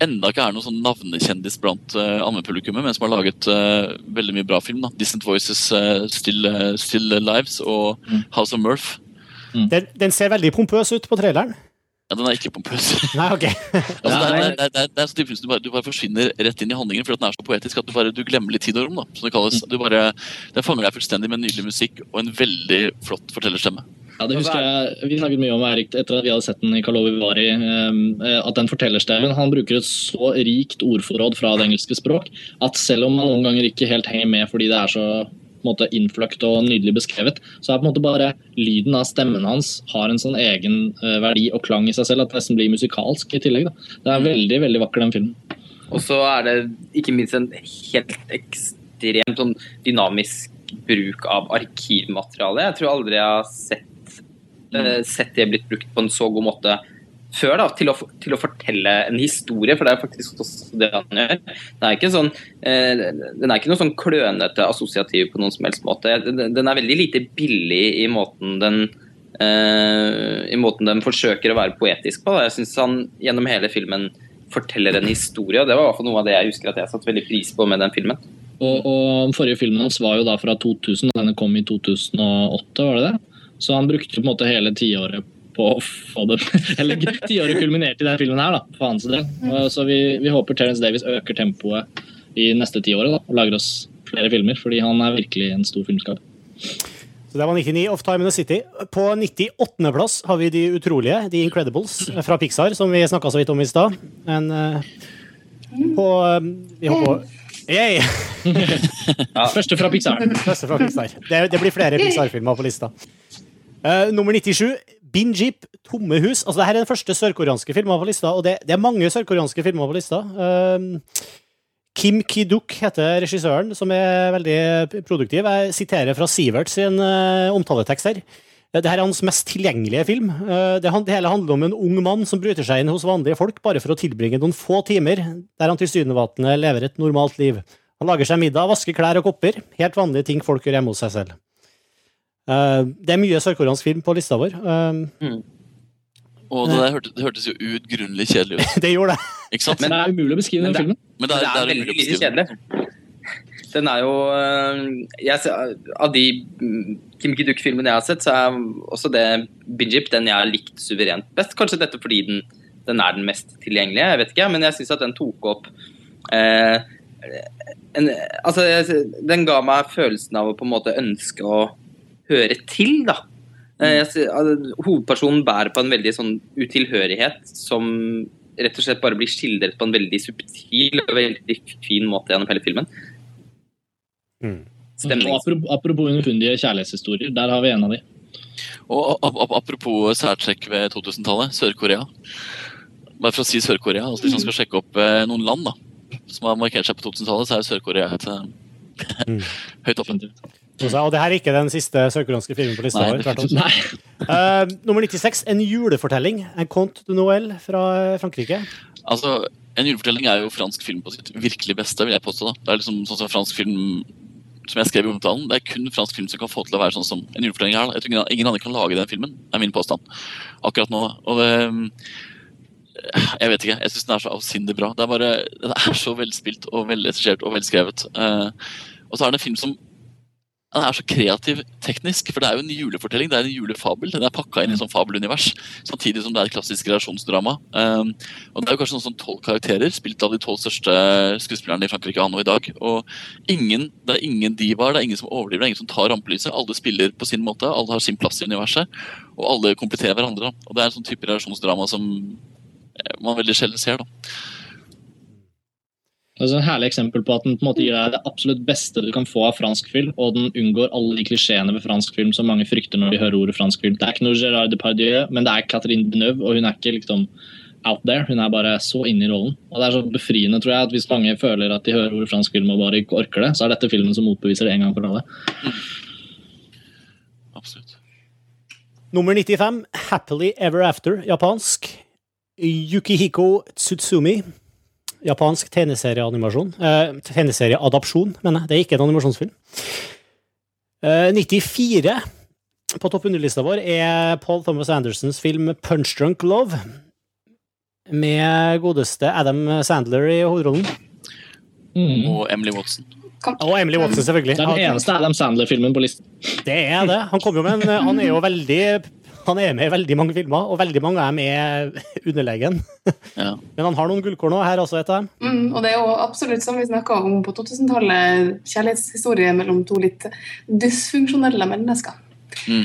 enda ikke er noen sånn navnekjendis blant uh, allmennpublikummet, men som har laget uh, veldig mye bra film. da. Distant Voices, uh, Still, uh, Still Lives og Mm. House of Murph. Den, den ser veldig pompøs ut på traileren. Ja, Den er ikke pompøs. Nei, ok. Altså, det, er, det, er, det, er, det er så typisk, du, bare, du bare forsvinner rett inn i handlingen fordi den er så poetisk at du bare du glemmer litt tid og rom. da, som Det kalles. Du bare, Den fanger deg fullstendig med nydelig musikk og en veldig flott fortellerstemme. Ja, det husker jeg, Vi snakket mye om Erik etter at vi hadde sett den i Karlovy Vari. eh, At den fortellerstemmen han bruker et så rikt ordforråd fra det engelske språk at selv om man noen ganger ikke helt henger med fordi det er så måte, innfløkt og nydelig beskrevet, så er på en måte bare lyden av stemmen hans har en sånn egen eh, verdi og klang i seg selv at det nesten blir musikalsk i tillegg. Da. Det er veldig veldig vakker, den filmen. Og så er det ikke minst en helt ekstremt sånn dynamisk bruk av arkivmateriale. Jeg tror aldri jeg har sett, eh, sett det blitt brukt på en så god måte før, da, til å, til å fortelle en historie, for det er faktisk også det han gjør. Den er ikke, sånn, eh, den er ikke noe sånn klønete assosiativ på noen som helst måte. Den, er veldig lite billig i måten den eh, i måten den forsøker å være poetisk på. Da. Jeg syns han gjennom hele filmen forteller en historie, og det var i hvert fall noe av det jeg husker at jeg satte veldig pris på med den filmen. Og, og forrige filmen hans var jo da fra 2000, og denne kom i 2008, var det det? Så han brukte på en måte hele tiåret på å få det, Eller tiåret kulminerte i denne filmen her, da, for hans del. Så vi, vi håper Terence Davis øker tempoet i neste tiåret og lager oss flere filmer, fordi han er virkelig en stor filmskaper. Så det var 99 of Time in the City. På 98. plass har vi De utrolige, The Incredibles, fra Pixar, som vi snakka så vidt om i stad. Men eh, på eh, Vi håper Yay! Første fra Pixar. Første fra Pixar. Det, det blir flere Pixar-filmer på lista. Uh, nummer 97, Binjeep, Tomme hus. Altså, Dette er den første sørkoreanske filmen på lista, og det, det er mange sørkoreanske filmer på lista. Eh, Kim Ki-duk heter regissøren, som er veldig produktiv. Jeg siterer fra Sivert sin uh, omtaletekst her. Dette er hans mest tilgjengelige film. Eh, det hele handler om en ung mann som bryter seg inn hos vanlige folk bare for å tilbringe noen få timer der han tilsynelatende lever et normalt liv. Han lager seg middag, vasker klær og kopper. Helt vanlige ting folk gjør hjemme hos seg selv. Eh, Det er mye sørkoreansk film på lista vår. Mm. Og det, der hørtes, det hørtes jo uutgrunnelig kjedelig ut. Det gjorde det. ikke sant? Men det er umulig å beskrive den filmen. Men det er, det er det er veldig lite kjedelig. Den er jo øh, jeg, Av de mm, Kim Ki-duk-filmene jeg har sett, så er også det Binjip den jeg har likt suverent best. Kanskje dette fordi den, den er den mest tilgjengelige, jeg vet ikke. Men jeg syns at den tok opp eh, en, Altså, jeg, den ga meg følelsen av å på en måte ønske å høre til, da. Eh, sy- al- hovedpersonen bærer på en veldig sånn utilhørighet som rett og slett bare blir skildret på en veldig subtil og veldig fin måte gjennom hele filmen. Mm. Apropos, apropos underfundige kjærlighetshistorier, der har vi en av de. Og ap ap apropos særtrekk ved 2000-tallet, Sør-Korea. Bare for å si Sør-Korea, altså hvis man skal sjekke opp eh, noen land, da. som har markert seg på 2000-tallet, så er Sør-Korea et eh, Mm. høyt oppe. Og det her er ikke den siste sørkoreanske filmen på lista vår. Eh, nummer 96, En julefortelling. En conte de Noël fra eh, Frankrike. Altså, En julefortelling er jo fransk film på sitt virkelig beste, vil jeg påstå. da. Det er liksom sånn som fransk film som jeg skrev i omtalen, Det er kun fransk film som kan få til å være sånn som en julefortelling er. Jeg tror ingen, ingen andre kan lage den filmen, er min påstand. Akkurat nå. Og det Jeg vet ikke. Jeg syns den er så avsindig bra. Det er bare, Den er så velspilt og velregissert og velskrevet. Uh, og så er det en film som den er så kreativ teknisk, for det er jo en julefortelling. Det er en julefabel. Den er pakka inn i et sånt fabelunivers, samtidig som det er et klassisk relasjonsdrama. Um, og Det er jo kanskje noen sånn tolv karakterer, spilt av de tolv største skuespillerne i Frankrike anno i dag. Og ingen, Det er ingen divaer, det er ingen som overdriver, det er ingen som tar rampelyset. Alle spiller på sin måte, alle har sin plass i universet, og alle kompletterer hverandre. Og Det er en sånn type relasjonsdrama som eh, man veldig sjelden ser. da. Det er et herlig eksempel på at den på en måte gir deg det absolutt beste du kan få av fransk film, og den unngår alle de klisjeene ved fransk film som mange frykter når de hører ordet fransk film. Det er ikke noe Gérard Depardieu, men det er Catherine Deneuve, og hun er ikke liksom out there. Hun er bare så inne i rollen. Og det er så befriende, tror jeg, at hvis mange føler at de hører ordet fransk film og bare ikke orker det, så er dette filmen som motbeviser det en gang for alle. Absolutt. Nummer 95, Happily Ever After, japansk. Yukihiko Tsutsumi. Japansk tegneserieanimasjon. Eh, tegneserieadapsjon, mener jeg. Det er ikke en animasjonsfilm. Eh, 94 på topp 100-lista vår er Paul Thomas Andersons film Punch Drunk Love. Med godeste Adam Sandler i hovedrollen. Mm. Og Emily Watson. Og Emily Watson, selvfølgelig. Er den eneste Adam Sandler-filmen på listen. Det er det. Han jo med en Han er jo veldig Han er med i veldig mange filmer, og veldig mange av dem er underlegen. Ja. Men han har noen gullkorn òg, her også, et av dem. Mm, og det er jo absolutt, som vi snakka om på 2000-tallet, kjærlighetshistorie mellom to litt dysfunksjonelle mennesker. Mm.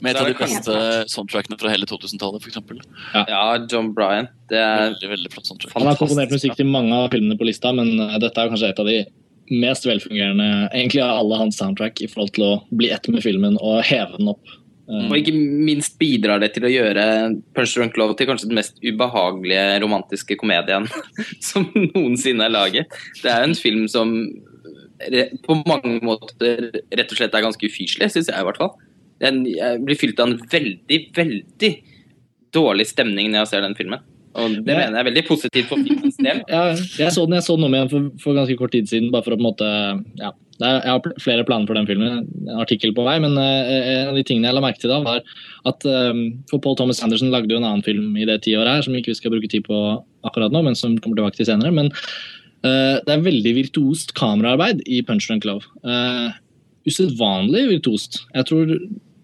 Med et av de beste soundtrackene fra hele 2000-tallet, f.eks. Ja, John Bryant. Det er Veldig, veldig flott soundtrack. Han har komponert musikk til mange av filmene på lista, men eh, dette er kanskje et av de mest velfungerende egentlig av alle hans soundtrack i forhold til å bli ett med filmen og heve den opp. Og ikke minst bidrar det til å gjøre Punch Drunk Love til kanskje den mest ubehagelige romantiske komedien som noensinne er laget. Det er en film som på mange måter rett og slett er ganske ufyselig, syns jeg i hvert fall. Jeg blir fylt av en veldig, veldig dårlig stemning når jeg ser den filmen. Og det Ja. mener jeg er veldig positivt for filmens del. Ja, jeg så den jeg så den om igjen for, for ganske kort tid siden. bare for å på en måte, ja, Jeg har flere planer for den filmen, en artikkel på vei. Men eh, en av de tingene jeg la merke til da, var at eh, for Paul Thomas Anderson lagde jo en annen film i det tiåret her, som ikke vi skal bruke tid på akkurat nå, men som kommer tilbake til senere. Men uh, det er veldig virtuost kameraarbeid i Punch Drunk Love. Uh, Usedvanlig virtuost. Jeg tror,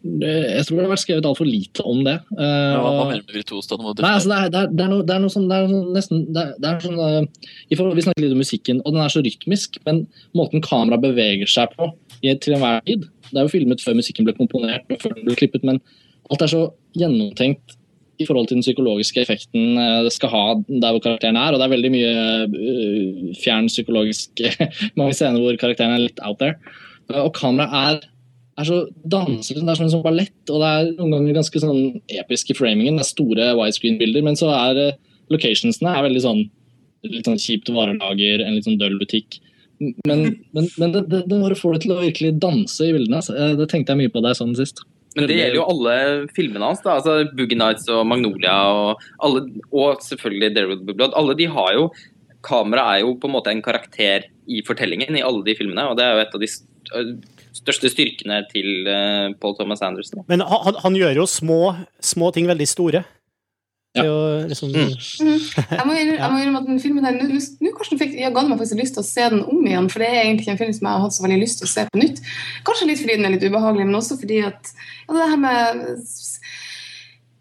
jeg tror det har vært skrevet altfor lite om det. Ja, hva, mener du med virtuos? Nei, altså det er, det er, det er, noe, det er noe sånn, det er nesten det er, det sånn, eh, i forhold, Vi snakker litt om musikken, og den er så rytmisk, men måten kamera beveger seg på i, til enhver tid Det er jo filmet før musikken ble komponert og før den ble klippet, men alt er så gjennomtenkt i forhold til den psykologiske effekten eh, det skal ha der hvor karakteren er. Og det er veldig mye eh, fjern psykologisk Mange scener hvor karakteren er litt out there. Og kameraet er er så dansete. det er som sånn ballett, og det er noen ganger ganske sånn episk i framingen. Det er store widescreen-bilder, men så er eh, locationsene er veldig sånn litt sånn kjipt varelager, en litt sånn døll butikk. Men, men, men det, det, det bare får det til å virkelig danse i bildene. altså. Eh, Det tenkte jeg mye på da jeg så sist. Men det gjelder jo alle filmene hans. da, altså Boogie Nights og Magnolia og, alle, og selvfølgelig Derwood Blood. Alle de har jo Kamera er jo på en måte en karakter i fortellingen i alle de filmene. og Det er jo et av de største styrkene til eh, Paul Thomas Anderson. Men han, han- gjør jo små, små ting veldig store. Det er jo liksom Mm. Jeg må innrømme, at den filmen der, nå fikk, jeg ga meg faktisk lyst til å se den om igjen, for det er egentlig en film som jeg har hatt så veldig lyst til å se på nytt. Kanskje litt fordi den er litt ubehagelig, men også fordi at ja, det her med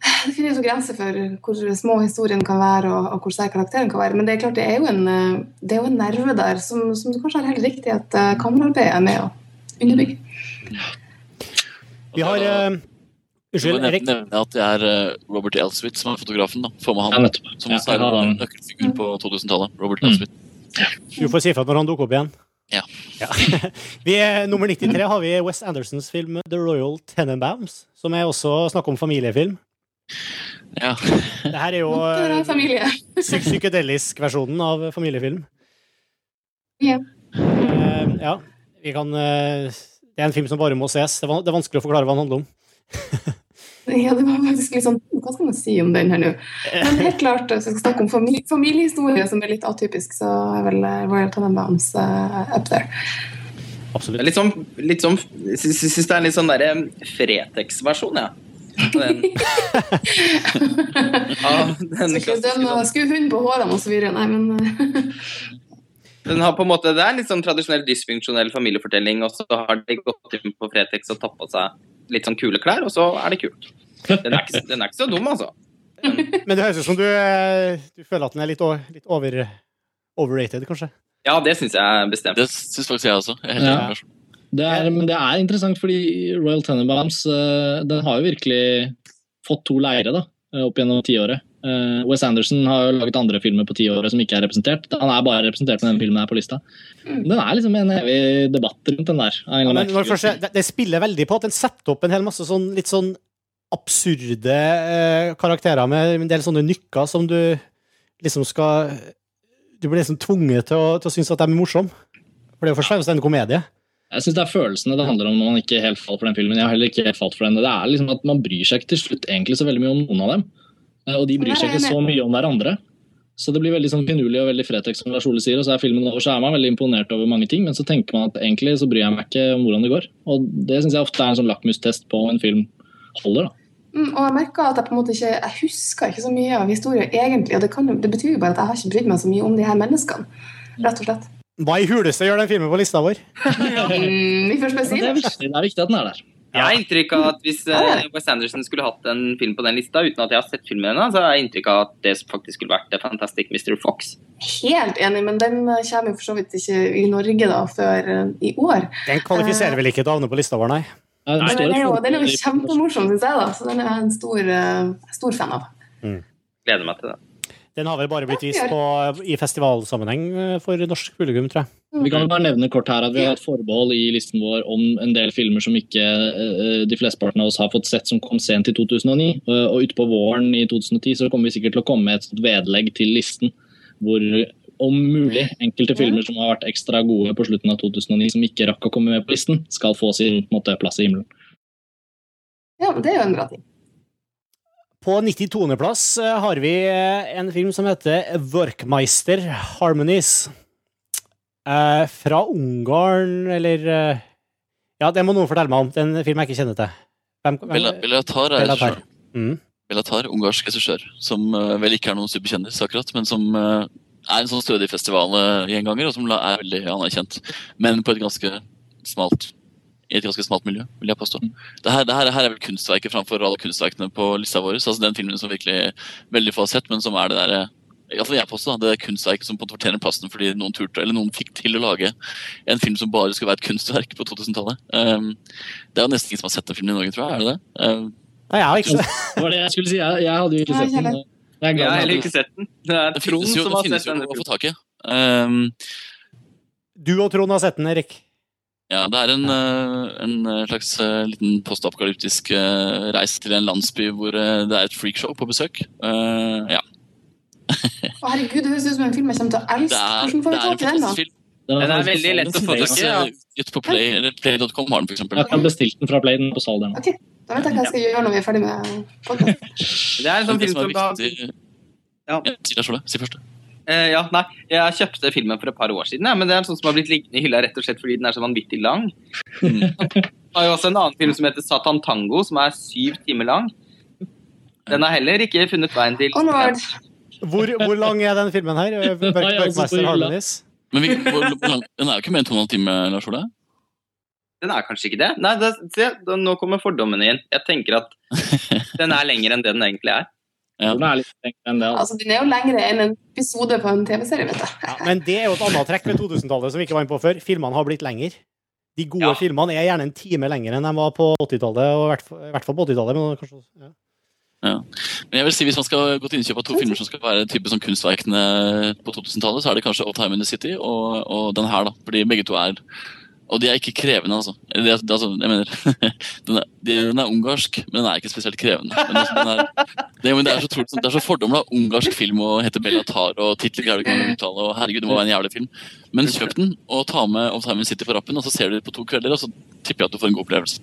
Det finnes jo grenser for hvor små historien kan være, og, og hvor sterk karakteren kan være. Men det er klart det er jo en, eh, det er jo en nerve der som, som kanskje er helt riktig at uh, kameraarbeidet er med å underbygge. Vi har Jeg må Unnskyld, nevne, Erik. nevne at det er eh, Robert Elswit som er fotografen. da. Får med han ja, som også er jeg en nøkkelfigur på 2000-tallet. Robert Mm. Elswit. Du får si ifra når han dukker opp igjen. Ja. Vi er, nummer 93 har vi West Andersons film The Royal Tenenbaums, som er også snakk om familiefilm. Ja. Det her er jo eh, familie. psyk psykedelisk-versjonen av familiefilm. Ja. Uh, ja, vi kan eh, Det er en film som bare må ses. Det er det er vanskelig å forklare hva den handler om. Ja, det var faktisk litt sånn Hva skal man si om den her nå? Men helt klart, hvis vi skal snakke om familie, familiehistorie som er litt atypisk, så er vel eh, Royal Tenenbaums uh, up there. Absolutt. litt sånn, litt sånn sy- sy- Syns det er en litt sånn derre Fretex-versjon, ja. Den, ja, den, Skal ikke klassiske, dømme sånn. på hårene og så videre. Nei, men eh, den har på en måte, Det er litt sånn tradisjonell dysfunksjonell familiefortelling, og så har de gått inn på Fretex og tatt på seg litt sånn kule klær, og så er det kult. Den er ikke, den er ikke så dum, altså. Men det høres ut som du, eh, du føler at den er litt, litt over, overrated, kanskje? Ja, det syns jeg bestemt. Det syns faktisk jeg også. Jeg Ja. Det er, men det er interessant, fordi Royal Tenenbaums eh, den har jo virkelig fått to leire da, eh, opp gjennom tiåret. Uh, Wes Anderson har jo laget andre filmer på tiåret som ikke er representert. Han er bare representert med den filmen her på lista. Den er liksom en evig debatt rundt den der. Ja, men først, det, det spiller veldig på at den setter opp en hel masse sånn litt sånn absurde eh, karakterer med en del sånne nykker som du liksom skal Du blir liksom tvunget til å, til å synes at de er morsomme. For det er jo først og fremst en komedie. Jeg syns det er følelsene det handler om når man ikke helt falt for den filmen. Jeg har heller ikke helt falt for den. Det er liksom at Man bryr seg ikke til slutt egentlig så veldig mye om noen av dem. Eh, Og de bryr seg ikke så mye om hverandre. Så det blir veldig sånn finurlig og veldig Fretex, som Lars Ole sier. Og så er filmen over, så er man veldig imponert over mange ting, men så tenker man at egentlig så bryr jeg meg ikke om hvordan det går. Og det syns jeg ofte er en sånn lakmustest på om en film holder, da. Mm, og jeg merker at jeg på en måte ikke Jeg husker ikke så mye av historien egentlig. Og det, kan, det betyr jo bare at jeg har ikke brydd meg så mye om de her menneskene. Rett og slett. Hva i huleste gjør den filmen på lista vår? Mm, vi får si det er viktig, det er viktig at den er der. Jeg har inntrykk av at hvis eh, Wes Anderson skulle hatt en film på den lista, uten at jeg har sett filmen ennå, så har jeg inntrykk av at det faktisk skulle vært The Fantastic Mr. Fox. Helt enig, men den eh, kommer jo for så vidt ikke i Norge da før eh, i år. Den kvalifiserer vel ikke til å havne på lista vår, nei? Ja, den Men den er jo, den er jo kjempemorsom, syns jeg, da. Så den er jeg en stor, eh, stor fan av. Gleder meg til det. Den har vel bare blitt vist på, i festivalsammenheng eh, for norsk publikum, tror jeg. Vi kan jo bare nevne kort her at vi har et forbehold i listen vår om en del filmer som ikke eh, de flesteparten av oss har fått sett som kom sent i 2009. Eh, og utpå våren i 2010 så kommer vi sikkert til å komme med et vedlegg til listen hvor om mulig enkelte filmer som har vært ekstra gode på slutten av 2009 som ikke rakk å komme med på listen, skal få sin måte, plass i himmelen. Ja, men det er jo en bra ting. På 92.-plass har vi eh, en film som heter Workmeister Harmonies. Eh, fra Ungarn, eller eh, Ja, det må noen fortelle meg om. Den filmen jeg ikke kjenner til. Hvem, hvem, Bela- Belatar er regissør. Mm. Belatar, ungarsk regissør, som uh, vel ikke er noen superkjendis akkurat, men som uh, er en sånn stødig festivalgjenganger, og som er veldig anerkjent. Men på et ganske smalt i et ganske smalt miljø, vil jeg påstå. Det her, det her, det her er vel kunstverket framfor alle kunstverkene på lista vår. Altså den filmen som virkelig veldig få har sett, men som er det derre altså jeg påstår, det er kunstverket som fortjener plassen fordi noen turte, eller noen fikk til å lage en film som bare skulle være et kunstverk på 2000-tallet. Um, det er jo nesten ingen som har sett den filmen i Norge, tror jeg. er det det? Um, Nei, jeg har ikke sett Det var det jeg skulle si. Jeg, jeg hadde jo ikke sett den. Jeg Jeg har heller ikke sett den. Det er den Trond jo, som den har finnes sett å få tak i. Um, Du og Trond har sett den, Erik. Ja, det er en, eh, en eh, slags eh, liten postapokalyptisk reis til en landsby hvor det er et freakshow på besøk. Uh, ja. Herregud, det høres ut som en film jeg kommer til å Det elske. er, Hvordan får vi er tak i den, da? fantastisk film. Den er veldig lett å få tak i. Ja. Ute på Play, eller Play.com har den, eksempel. Jeg kan bestille den fra Play, den er på salg der nå. Ok, Da vet jeg hva jeg skal gjøre når vi er ferdig med podkasten. Det er en sånn film som er da Ja. Ja, Si det, Ole, si først. Uh, ja, nei, jeg kjøpte filmen for et par år siden, ja, men det er en sånn som har blitt liggende i hylla rett og slett fordi den er så vanvittig lang. Mm. Jeg har jo også en annen film som heter Satan Tango, som er syv timer lang. Den har heller ikke funnet veien til Onward. Hvor, hvor lang er den filmen her? Nei, altså? Men vi, hvor, hvor lang, den er jo ikke mer enn to og en halv time, Lars Ole? Den er kanskje ikke det? Nei, det, se, da, nå kommer fordommene inn. Jeg tenker at den er lengre enn det den egentlig er. Ja. Den er litt lengre enn det. Altså. Altså, den er jo lengre enn en episode på en TV-serie, vet du. Ja, men det er jo et annet trekk ved 2000-tallet som vi ikke var inne på før. Filmene har blitt lengre. De gode Ja. filmene er gjerne en time lenger enn de var på 80-tallet, og i hvert fall- på 80-tallet. Men kanskje, Men jeg vil si hvis man skal gå til innkjøp av to filmer som skal være type sånn kunstverkene på 2000-tallet, så er det kanskje 'Optime Time in the City og, og den her, da. Fordi begge to er Og de er ikke krevende, altså. Det, det, altså jeg mener, den er, den er, ungarsk, men den er ikke spesielt krevende. Altså, er, det, det, er så, det er så ungarsk film og heter Bellatar og titler greier du ikke å uttale. og herregud, det må være en jævlig film. Men kjøp den og ta med Of Time City på rappen, og så ser du det på to kvelder, og så tipper jeg at du får en god opplevelse.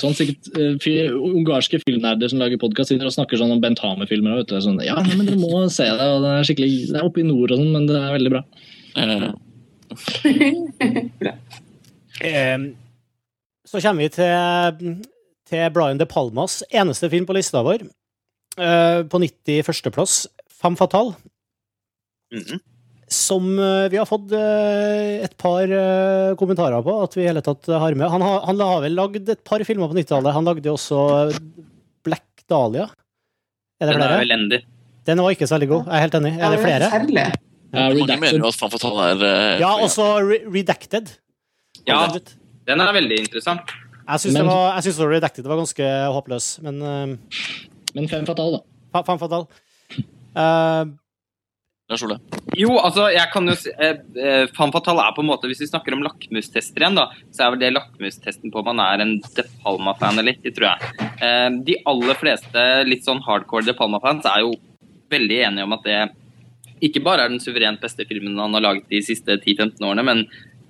Sånn sikkert uh, Ungarske filmnerder som lager podkast, og snakker sånn om Bent Hamer-filmer. Sånn, ja, men dere må se det, og det er skikkelig, det er oppe i nord og sånn, men det er veldig bra. Um, så kommer vi til, til Brian De Palmas eneste film på lista vår. Uh, på 91.-plass, Femme Fatale. Mm -hmm. Som uh, vi har fått uh, et par kommentarer på at vi i hele tatt har med. Han, har, han har vel lagd et par filmer på 90-tallet. Han lagde også Black Dahlia. Er det Den flere? er elendig. Den var ikke så veldig god. Jeg er helt enig. Er det flere? Ja, Mange mener jo at Femme Fatale er Ja, også Redacted. Ja, den er veldig interessant. Jeg syns men... Redacted var ganske håpløs, men uh, Men fem fatal, da. Fem fatal. Uh, jo, altså, jeg kan jo si eh, eh, Fan Fatal er på en måte Hvis vi snakker om lakmustester igjen, da, så er vel det lakmustesten på om man er en De Palma-fan eller ikke, tror jeg. Eh, de aller fleste litt sånn hardcore De Palma-fans er jo veldig enige om at det ikke bare er den suverent beste filmen han har laget de siste 10-15 årene, men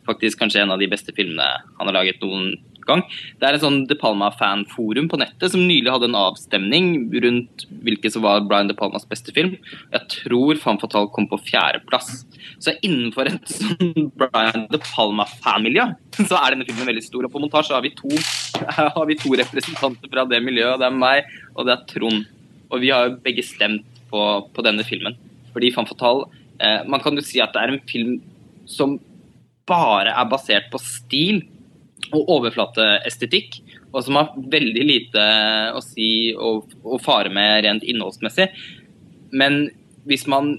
faktisk kanskje en av de beste filmene han har laget noen gang. Det er et sånn De Palma-fanforum på nettet som nylig hadde en avstemning rundt hvilken som var Brian De Palmas beste film. Jeg tror Fan Fatal kom på fjerdeplass. Så innenfor et sånn Brian De Palma-fanmiljø så er denne filmen veldig stor. Og på montasje har vi to, har vi to representanter fra det miljøet. Det er meg, og det er Trond. Og vi har jo begge stemt på, på denne filmen. Fordi Fan Fatal eh, Man kan jo si at det er en film som bare er basert på stil og overflateestetikk, og som har veldig lite å si og, fare med rent innholdsmessig. Men hvis man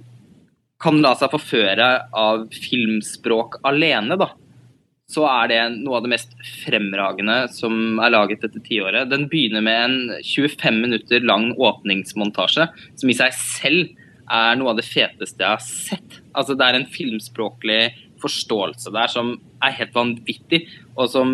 kan la seg forføre av filmspråk alene, da, så er det noe av det mest fremragende som er laget dette tiåret. Den begynner med en 25 minutter lang åpningsmontasje, som i seg selv er noe av det feteste jeg har sett. Altså, det er en filmspråklig forståelse der som er helt vanvittig, og som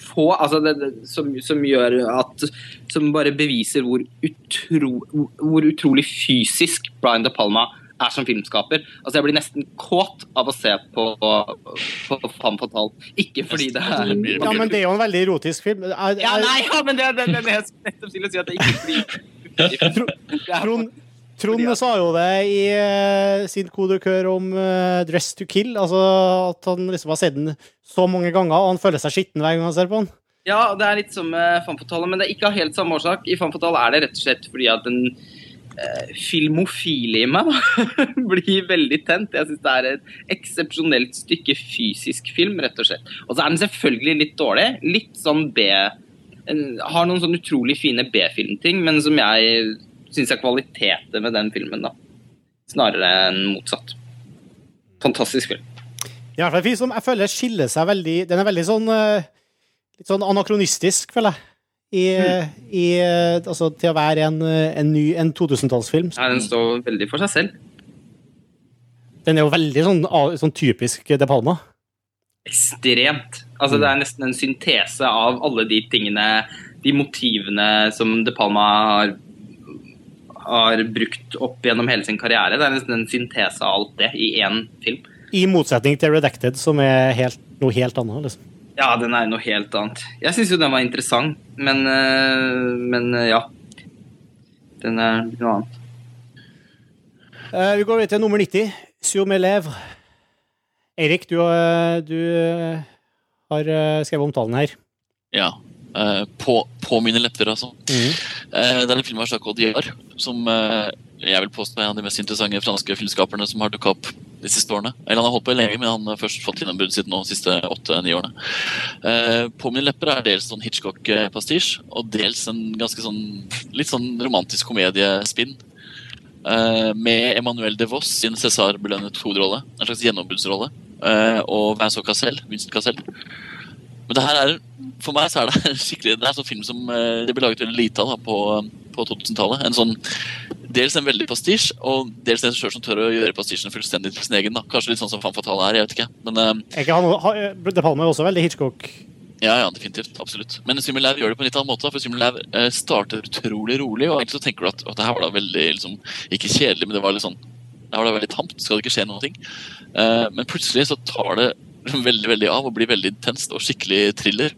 få altså det, det, som, som, gjør at Som bare beviser hvor, utro, hvor utrolig fysisk Brian De Palma er som filmskaper. Altså Jeg blir nesten kåt av å se på, på, på Femme Fatale. Ikke fordi det er Ja, men det er jo en veldig erotisk film. Er, er... Ja, nei, ja, men det, det, det, det jeg nettopp til å si at det ikke blir Trond, Trond sa jo det i uh, sin kodekør om uh, 'Dress to Kill'. Altså At han liksom har sett den så mange ganger, og han føler seg skitten hver gang han ser på den. Ja, det er litt som med uh, men det er ikke av helt samme årsak. I Fan er det rett og slett fordi at den uh, filmofile i meg da, blir veldig tent. Jeg syns det er et eksepsjonelt stykke fysisk film, rett og slett. Og så er den selvfølgelig litt dårlig. Litt sånn B Har noen sånn utrolig fine B-filmting, men som jeg syns jeg kvaliteter med den filmen, da. Snarere enn motsatt. Fantastisk film. I hvert fall en film som jeg føler skiller seg veldig Den er veldig sånn eh, litt sånn anakronistisk, føler jeg. I, mm. i, eh, altså, til å være en, en ny en 2000-tallsfilm. Ja, den står veldig for seg selv. Den er jo veldig sånn, sånn typisk De Palma. Ekstremt. Altså, mm. Det er nesten en syntese av alle de tingene, de motivene som De Palma har har brukt opp gjennom hele sin karriere. Det er nesten en syntese av alt det i én film. I motsetning til Redacted, som er helt, noe helt annet. liksom. Ja, den er noe helt annet. Jeg syns jo den var interessant, men, eh, men eh, ja. Den er noe annet. Uh, vi går videre til nummer 90. Sur med lèvre. Eirik, du, du har skrevet omtalen her. Ja. Uh, på, på, mine lepper, altså. Mm. Uh, det er en film av Jacques Audiard som uh, jeg vil påstå er en av de mest interessante franske filmskaperne som har dukka opp de siste årene. Eller Han har holdt på lenge, men han har først fått gjennombrudd siden nå, de siste åtte-ni årene. på mine lepper er dels sånn Hitchcock-pastisj, og dels en ganske sånn litt sånn romantisk komediespinn. med Emmanuel de Voss sin César-belønnet hovedrolle, en slags gjennombruddsrolle. og Vincent Cassel, Vincent Cassel. Men det her er for meg så er det skikkelig Det er en sånn film som eh, det ble laget veldig lite av på, på 2000-tallet. En sånn dels en veldig pastisj, og dels en regissør som tør å gjøre pastisjen fullstendig til sin egen. da. Kanskje litt sånn som Fan Fatale er, jeg vet ikke. Men eh, ikke han, ha- De Palme er også veldig Hitchcock. ja, ja, definitivt. Absolutt. Men Simulav gjør det på en litt annen måte. For Simulav eh, starter utrolig rolig, og egentlig så tenker du at, at det her var da veldig liksom, Ikke kjedelig, men det var litt sånn det var da veldig tamt. Skal det ikke skje noen ting? Eh, men plutselig så tar det veldig veldig av og blir veldig intenst og skikkelig thriller.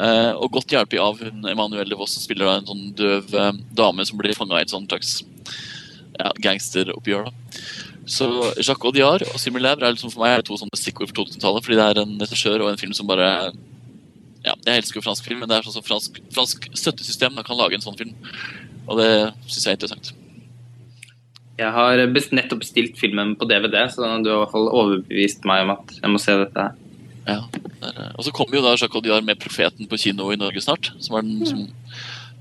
Eh, og godt hjulpet av hun Emanuelle Voss, som spiller da en sånn døv eh, dame som blir fanga i et sånt slags ja, gangsteroppgjør. Så Jacques Audiard og Simon Lèvre er liksom for meg er to sånne stikkord for 2000-tallet. Fordi det er en regissør og en film som bare ja, Jeg elsker jo fransk film, men det er sånn som fransk, fransk støttesystem da, kan lage en sånn film. Og det syns jeg er interessant. Jeg har nettopp bestilt filmen på DVD, så du har i hvert fall overbevist meg om at jeg må se dette her. Ja, eh, og så kommer jo da Jacques Audiard med 'Profeten' på kino i Norge snart. Som er den som,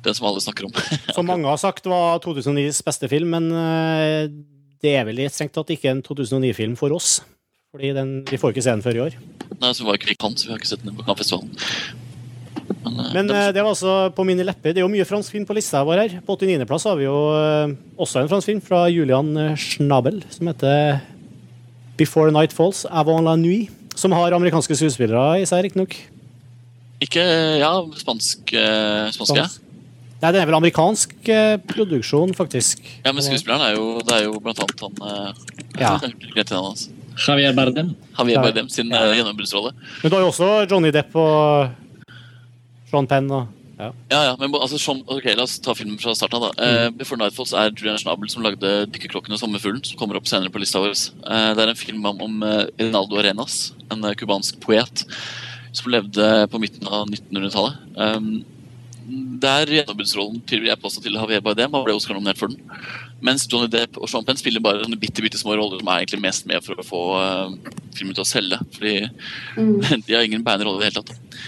den som alle snakker om. Som mange har sagt var 2009s beste film, men eh, det er vel strengt tatt ikke en 2009-film for oss. Fordi den, vi får ikke se den før i år. Nei, så var ikke vi kan, så vi har ikke sett den på Cannes-festivalen. Men, eh, det var altså på mine lepper. Det er jo mye fransk film på lista vår her. På 89.-plass har vi jo uh, også en fransk film fra Julian eh, Schnabel som heter Before Night Falls, Avant la Nuit. Som har amerikanske skuespillere i seg, riktignok. Ikke Ja, spansk, eh, spansk ja. Nei, det er vel amerikansk produksjon, faktisk. ja, men skuespilleren er jo Det er jo blant annet han Ja. Navnet. Javier Bardem. Javier Bardem sin eh, gjennombruddsrolle. Men du har jo også Johnny Depp og Sean Penn og ja. Ja, ja, men altså, som, ok, La oss ta filmen fra starten av. da. Uh, Before Nightfalls er Julian Schnabel som lagde 'Dykkerklokken og sommerfuglen', som kommer opp senere på lista vår. Uh, det er en film om, om uh, Rinaldo Arenas, en eh, cubansk poet som levde på midten av 1900-tallet. Um, det er gjennombruddsrollen til jeg påstår til Javier Bardem. Han ble Oscar-nominert for den. Mens Johnny Depp og Sean Penn spiller bare sånne bitte, bitte små roller som er egentlig mest med for å få eh, filmen til å selge. Fordi Mm. de har ingen bærende rolle i det hele tatt.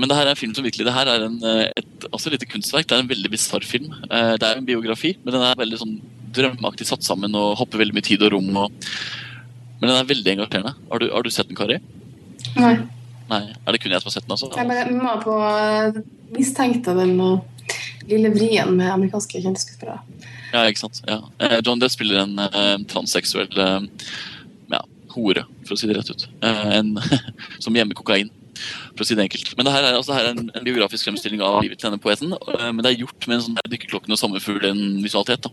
Men det her er en film som virkelig Det her er en, eh, et også et lite kunstverk. Det er en veldig bisarr film. Eh, Det er en biografi, men den er veldig sånn drømmeaktig satt sammen og hopper veldig mye tid og rom. Og... Men den er veldig engasjerende. Har du, har du sett den, Kari? Nei. Nei. Er det kun jeg som har sett den? altså? Jeg bare må på eh, mistenkte den lille vrien med amerikanske kjendisskuespillere. Ja, ikke sant? Ja. John Depp spiller en eh, transseksuell ja, hore, for å si det rett ut. Eh, en, som gjemmer kokain, for å si det enkelt. Men det her er, altså, her er en, en biografisk fremstilling av livet til denne poeten. eh, men det er gjort med en sånn dykkerklokken og sommerfuglen-visualitet.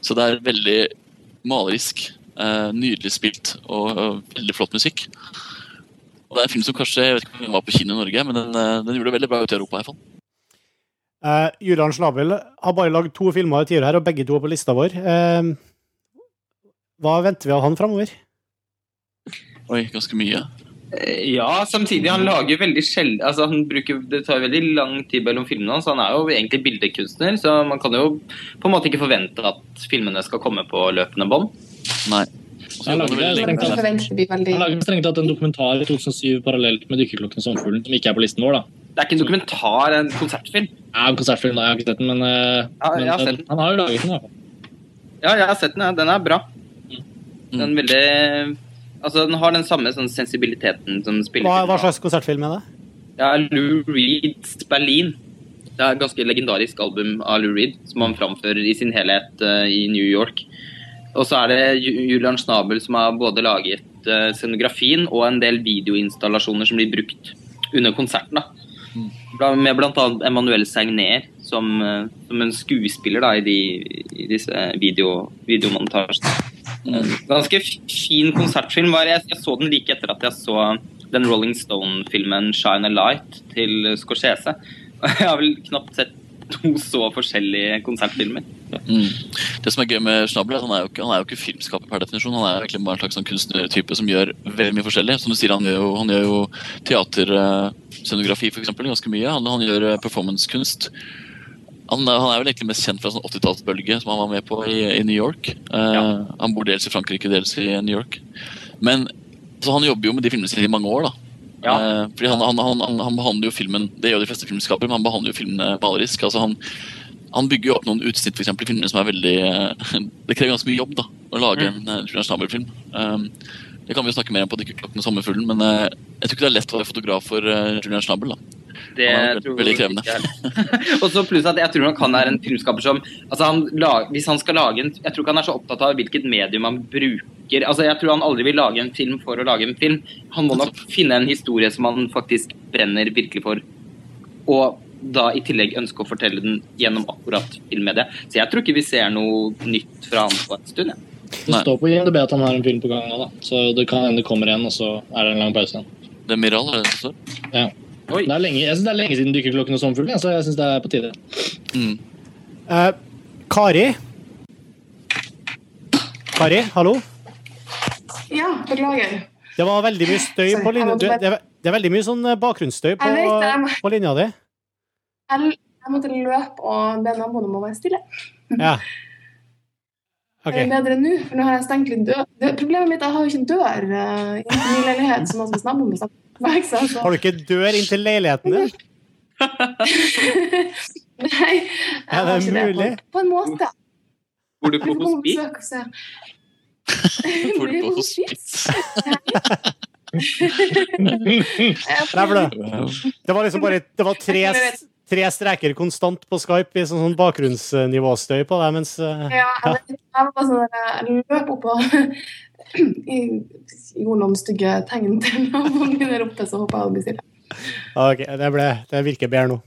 Så det er veldig malerisk, eh, nydelig spilt og eh, veldig flott musikk. Og det er en film som kanskje jeg vet ikke om den var på kino i Norge, men den, eh, den gjorde det veldig bra ute i Europa. i hvert fall. Eh, Julian Slabel har bare lagd to filmer i tiår her, og begge to er på lista vår. Eh, hva venter vi av han framover? Oi, ganske mye. Eh, Ja, samtidig han lager veldig sjeld... altså han bruker, Det tar veldig lang tid mellom filmene hans. Han er jo egentlig bildekunstner, så man kan jo på en måte ikke forvente at filmene skal komme på løpende bånd. Nei. Han lagde strengt tatt. en dokumentar i 2007 parallelt med 'Dykkerklokken og sommerfuglen', som ikke er på listen vår. da. Det er ikke en dokumentar, en konsertfilm. Ja, en konsertfilm, da. Jeg har ikke sett den, men, eh, Ja, har sett den. han har jo laget den. i hvert fall. Ja, jeg har sett den. ja. Den er bra. Mm. Den, er veldig, altså, den har den samme sånn, sensibiliteten som spiller Hva, hva slags konsertfilm er det? Ja, Lou Reeds Berlin. Det er et ganske legendarisk album av Lou Reed, som han framfører i sin helhet uh, i New York. Og så er det Julian Schnabel som har både laget uh, scenografien og en del videoinstallasjoner som blir brukt under konserten. da. Med bl.a. Emmanuel Segner som, uh, som en skuespiller da, i, de, i disse video, videomontasjene. En Ganske fin konsertfilm. var Jeg, jeg så den like etter at jeg så den Rolling Stone-filmen 'Shine a Light' til Scorsese. Jeg har vel knapt sett to så forskjellige konsertfilmer. Mm. Det som er gøy med Schnabel, er at han er jo ikke, han ikke filmskaper per definisjon. Han er egentlig bare en slags sånn kunstnertype som gjør veldig mye forskjellig. Som du sier, Han gjør jo, han gjør jo teaterscenografi, f.eks. ganske mye. Han, han gjør eh, performancekunst. Han, han er vel egentlig mest kjent fra sånn 80-tallsbølge som han var med på i, i New York. Uh, Ja. Han bor dels i Frankrike, dels i New York. Men så han jobber jo med de filmene sine i mange år. da. Ja. Uh, fordi han, han, han, han, han behandler jo filmen Det gjør de fleste filmskapere, men han behandler jo filmene malerisk. altså han han bygger jo opp noen utsnitt for eksempel, i filmene som er veldig eh, Det krever ganske mye jobb da, å lage en uh, Julian Schnabel-film. Um, det kan vi jo snakke mer om på 'Dykkerklokken og sommerfuglen', men eh, jeg tror ikke det er lett å være fotograf for eh, Julian Schnabel. da. Det Han er tror veldig jeg krevende. Og så pluss at jeg tror nok han er en filmskaper som altså han lag, Hvis han skal lage en Jeg tror ikke han er så opptatt av hvilket medium han bruker. Altså Jeg tror han aldri vil lage en film for å lage en film. Han må nok finne en historie som han faktisk brenner virkelig for. Og da i tillegg ønske å fortelle den gjennom akkurat filmmediet. Så jeg tror ikke vi ser noe nytt fra han på en stund. Ja. Det Nei. står på IMDb at han har en film på gang nå, da. Så det kan hende det kommer en, og så er det en lang pause igjen. Det er Miral, er det det står? Oi. Det er lenge, jeg synes det er lenge siden Dykkerklokken og Sommerfuglen, så jeg syns det er på tide. Mm. Eh, Kari? Kari, hallo? Ja, beklager. Det var veldig mye støy Sorry, på linja det, er- det er veldig mye sånn eh, bakgrunnsstøy på, Jeg det, må- på linja di. Jeg, jeg måtte løpe og be naboen om å være stille. Ja. Ok. Er det bedre nå? For nå har jeg stengt litt dør. Problemet mitt er at jeg har jo ikke en dør uh, inntil min leilighet, som at skal naboen blir så. Har du ikke dør inntil leiligheten din? Nei, jeg Er det har ikke mulig? På, på en måte. Bor du på får komme på hospit? besøk og se. Bor du på det hospits? Nei, for det, det var liksom bare Det var tre, tre streker konstant på Skype i sånn, sånn bakgrunnsnivåstøy på deg, mens uh, Ja, jeg, jeg var sånn jeg løp opp og gjorde noen stygge tegn til noen min der oppe, så håper jeg å bli stille. Ok, det, ble, det virker bedre nå.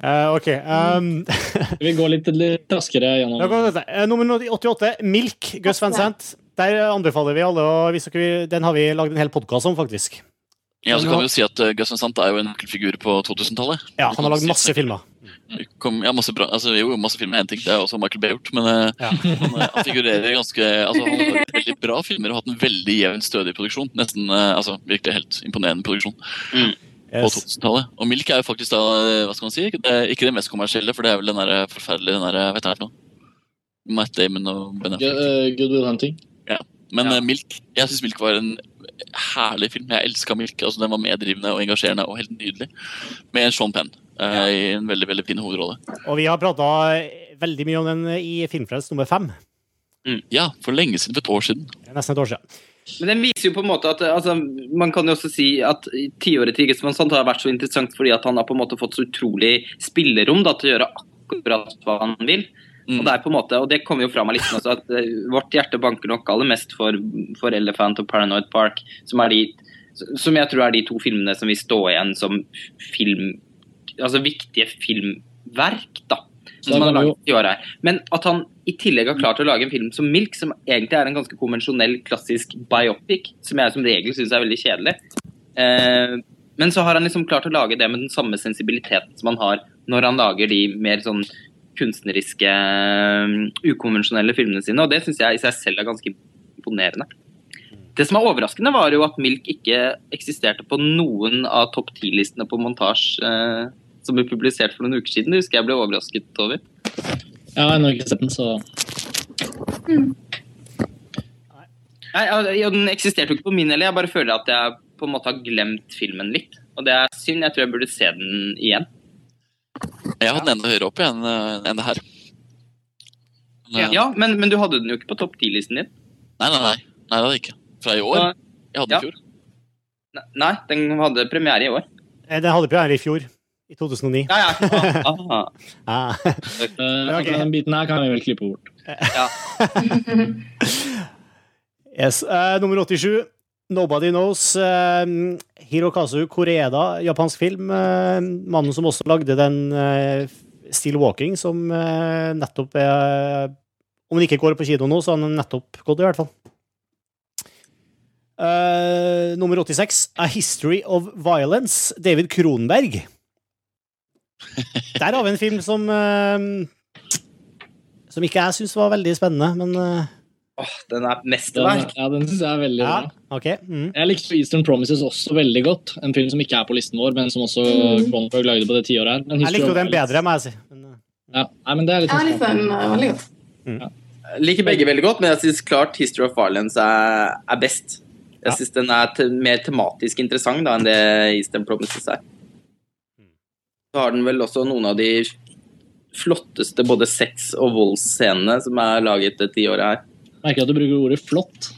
Uh, OK. Um, Vi går litt, litt raskere gjennom. eh, nummer 88, Milk, Gus Van Sant. Der anbefaler vi alle, å hvis dere, den har vi lagd en hel podkast om, faktisk. Ja, så kan vi jo si at uh, Gus Van Sant er jo en nøkkelfigur på 2000-tallet. Ja, Han har lagd masse filmer. Kom, ja, masse bra, altså, jo, masse filmer er én ting, det er også Michael Bay gjort, men uh, Ja. han, uh, han figurerer ganske altså, Han har lagd veldig bra filmer og hatt en veldig jevn, stødig produksjon. Nesten, uh, altså Virkelig helt imponerende produksjon på Yes. 2000-tallet. Og Milk er jo faktisk da, hva skal man si, det ikke det mest kommersielle, for det er vel den der forferdelige den der, hva jeg det noe? Matt Damon og Ben Good, Affleck. uh, Good Will Hunting. Men Ja. Milk, jeg syns Milk var en herlig film. Jeg elska 'Milke'. altså Den var meddrivende og engasjerende og helt nydelig. Med Sean Penn uh, i en veldig veldig fin hovedrolle. Og vi har prata veldig mye om den i Filmfrelst nummer fem. Ja, for lenge siden. For et år siden. Nesten et år siden. Men den viser jo på en måte at altså, Man kan jo også si at tiåret til Sant har vært så interessant fordi at han har på en måte fått så utrolig spillerom da, til å gjøre akkurat hva han vil. Mm. Og det er på en måte, og det kommer jo fram av listen også, at eh, vårt hjerte banker nok aller mest for, for Elephant og Paranoid Park, som, er de, som jeg tror er de to filmene som vil stå igjen som film Altså viktige filmverk, da. Som han har laget i år her. Men at han i tillegg har klart å lage en film som Milk, som egentlig er en ganske konvensjonell, klassisk biopic, som jeg som regel syns er veldig kjedelig. Eh, men så har han liksom klart å lage det med den samme sensibiliteten som han har når han lager de mer sånn kunstneriske, eh, ukonvensjonelle filmene sine, og det syns jeg i seg selv er ganske imponerende. Det som er overraskende, var jo at Milk ikke eksisterte på noen av topp ti-listene på montasje eh, som ble publisert for noen uker siden. Det husker jeg ble overrasket over. Jeg har ikke sett den, så Nei, ja, ja, Den eksisterte jo ikke på min heller. Jeg bare føler at jeg på en måte har glemt filmen litt. Og det er synd. Jeg tror jeg burde se den igjen. Jeg har den enda høyere opp igjen enn det her. Men, eh, Ja, men, men du hadde den jo ikke på topp ti-listen din. Nei, nei, nei. Nei, det hadde jeg ikke. Fra i år. Jeg hadde den i fjor. Nei, den hadde premiere i år. Eh, Den hadde premiere i fjor. I 2009. Ja, ja. Ah, ah. Ah. Okay. Den biten her kan vi vel klippe bort. Yes. Uh, nummer 87. Nobody Knows. Uh, Hirokazu Koreeda, japansk film. Uh, mannen som også lagde den uh, Still Walking, som nettopp er Om den ikke går på kino nå, så har den nettopp gått, i hvert fall. Eh, nummer 86. A History of Violence. David Kronberg. Der har vi en film som Som ikke jeg syns var veldig spennende, men Åh, den er Den, mesterverk. ja, den syns jeg er veldig ja, bra. OK. Mm. Jeg likte Eastern Promises også veldig godt. En film som ikke er på listen vår, men som også Mm. Cronenberg lagde på det tiåret her. En Jeg likte jo den bedre, må jeg si. Men, eh, Ja, nei, men det er litt Jeg sånn likte den eh, veldig godt. Jeg liker begge veldig godt, men jeg syns klart History of Violence er, er best. Jeg Ja. syns den er te mer tematisk interessant da, enn det Eastern Promises er. Så har den vel også noen av de flotteste både sex- og voldsscenene som er laget det tiåret her. Merker at du bruker ordet flott.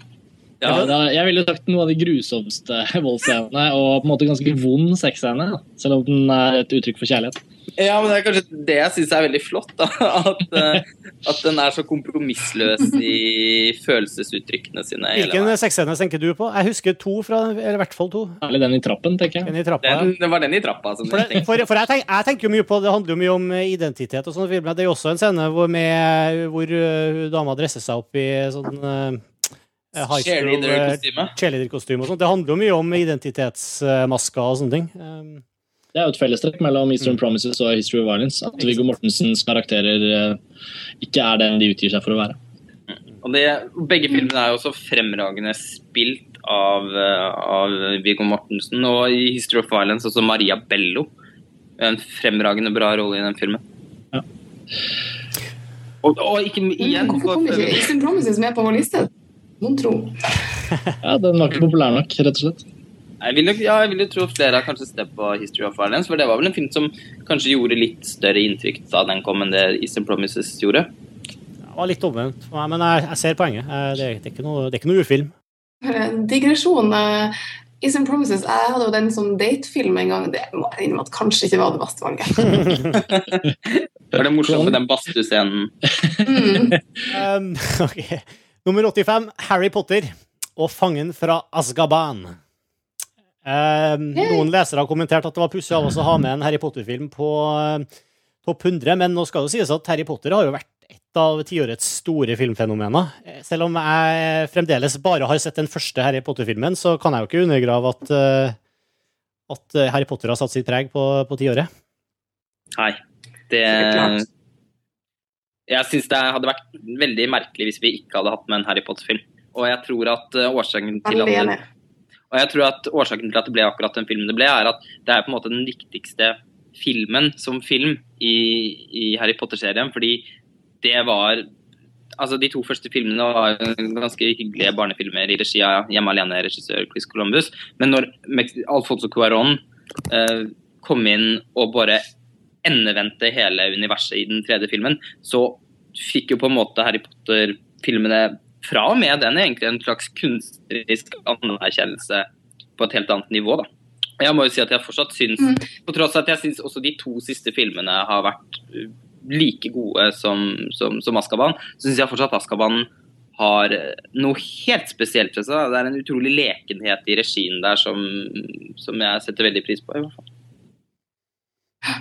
Ja, da, jeg ville sagt noe av de grusomste voldsscenene og på en måte ganske vond sexscene. Selv om den er et uttrykk for kjærlighet. Ja, men det er kanskje det jeg syns er veldig flott. da, At, eh, at den er så kompromissløs i følelsesuttrykkene sine. Hvilken sexscene tenker du på? Jeg husker to, fra, eller i hvert fall to. Eller den i trappen, tenker jeg. Den i trappa. Den, det var den i trappa. Som For, jeg det, for, for jeg, tenk, jeg tenker jo mye på Det handler jo mye om eh, identitet og sånne filmer. Det er jo også en scene hvor, med, hvor uh, dama dresser seg opp i sånn eh, Cheerleader-kostyme. cheerleader-kostyme og sånt. Det handler jo mye om identitetsmasker og sånne ting. Um, Det er jo et fellestrekk mellom Eastern Promises og History of Violence. At Viggo Mortensens karakterer eh, ikke er den de utgir seg for å være. Og det, begge filmene er jo også fremragende spilt av, eh, av Viggo Mortensen. Og i History of Violence også Maria Bello. En fremragende bra rolle i den filmen. Ja. Og, og ikke igjen Hvorfor kom ikke Eastern Promises med på vår liste? Mon tro. Ja, Den var ikke populær nok, rett og slett. Jeg vil, nok- ja, jeg vil jo tro flere har kanskje sett på History of Violence, for det var vel en film som kanskje gjorde litt større inntrykk da den kom enn det Eastern Promises gjorde. det var litt omvendt for meg, men jeg, jeg ser poenget. Eh, Det, er- det, er ikke noe, det er ikke noe urfilm. Digresjon. eh, Eastern Promises, jeg hadde jo den som datefilm en gang. Det må jeg innrømme at kanskje ikke var det beste valget. Var det morsomt med den badstuscenen? Mm. Um, ok. Nummer 85, Harry Potter og Fangen fra Azkaban. Eh, noen lesere har kommentert at det var pussig av oss å ha med en Harry Potter-film på eh, topp 100, men nå skal det sies at Harry Potter har jo vært et av tiårets store filmfenomener. Eh, Selv om jeg fremdeles bare har sett den første Harry Potter-filmen, så kan jeg jo ikke undergrave at, uh, at Harry Potter har satt sitt preg på, på tiåret. Nei. Det er... klart. Jeg syns det hadde vært veldig merkelig hvis vi ikke hadde hatt med en Harry Potter-film. Og jeg tror at uh, årsaken til at det, Og jeg tror at årsaken til at det ble akkurat den filmen det ble, er at det er på en måte den viktigste filmen som film i, i Harry Potter-serien. Fordi det var Altså, de to første filmene var ganske hyggelige barnefilmer i regi av Hjemme alene-regissør Chris Columbus. Men når Alfonso Cuarón eh, kom inn og bare endevendte hele universet i den tredje filmen, så fikk jo på en måte Harry Potter-filmene fra og med den egentlig en slags kunstnerisk anerkjennelse på et helt annet nivå. da. Jeg må jo si at jeg fortsatt syns, Mm. på tross av at jeg syns også de to siste filmene har vært uh, like gode som, som, som Askaban, så syns jeg fortsatt Askaban har uh, noe helt spesielt. Det er en utrolig lekenhet i regien der som, som jeg setter veldig pris på. i hvert fall.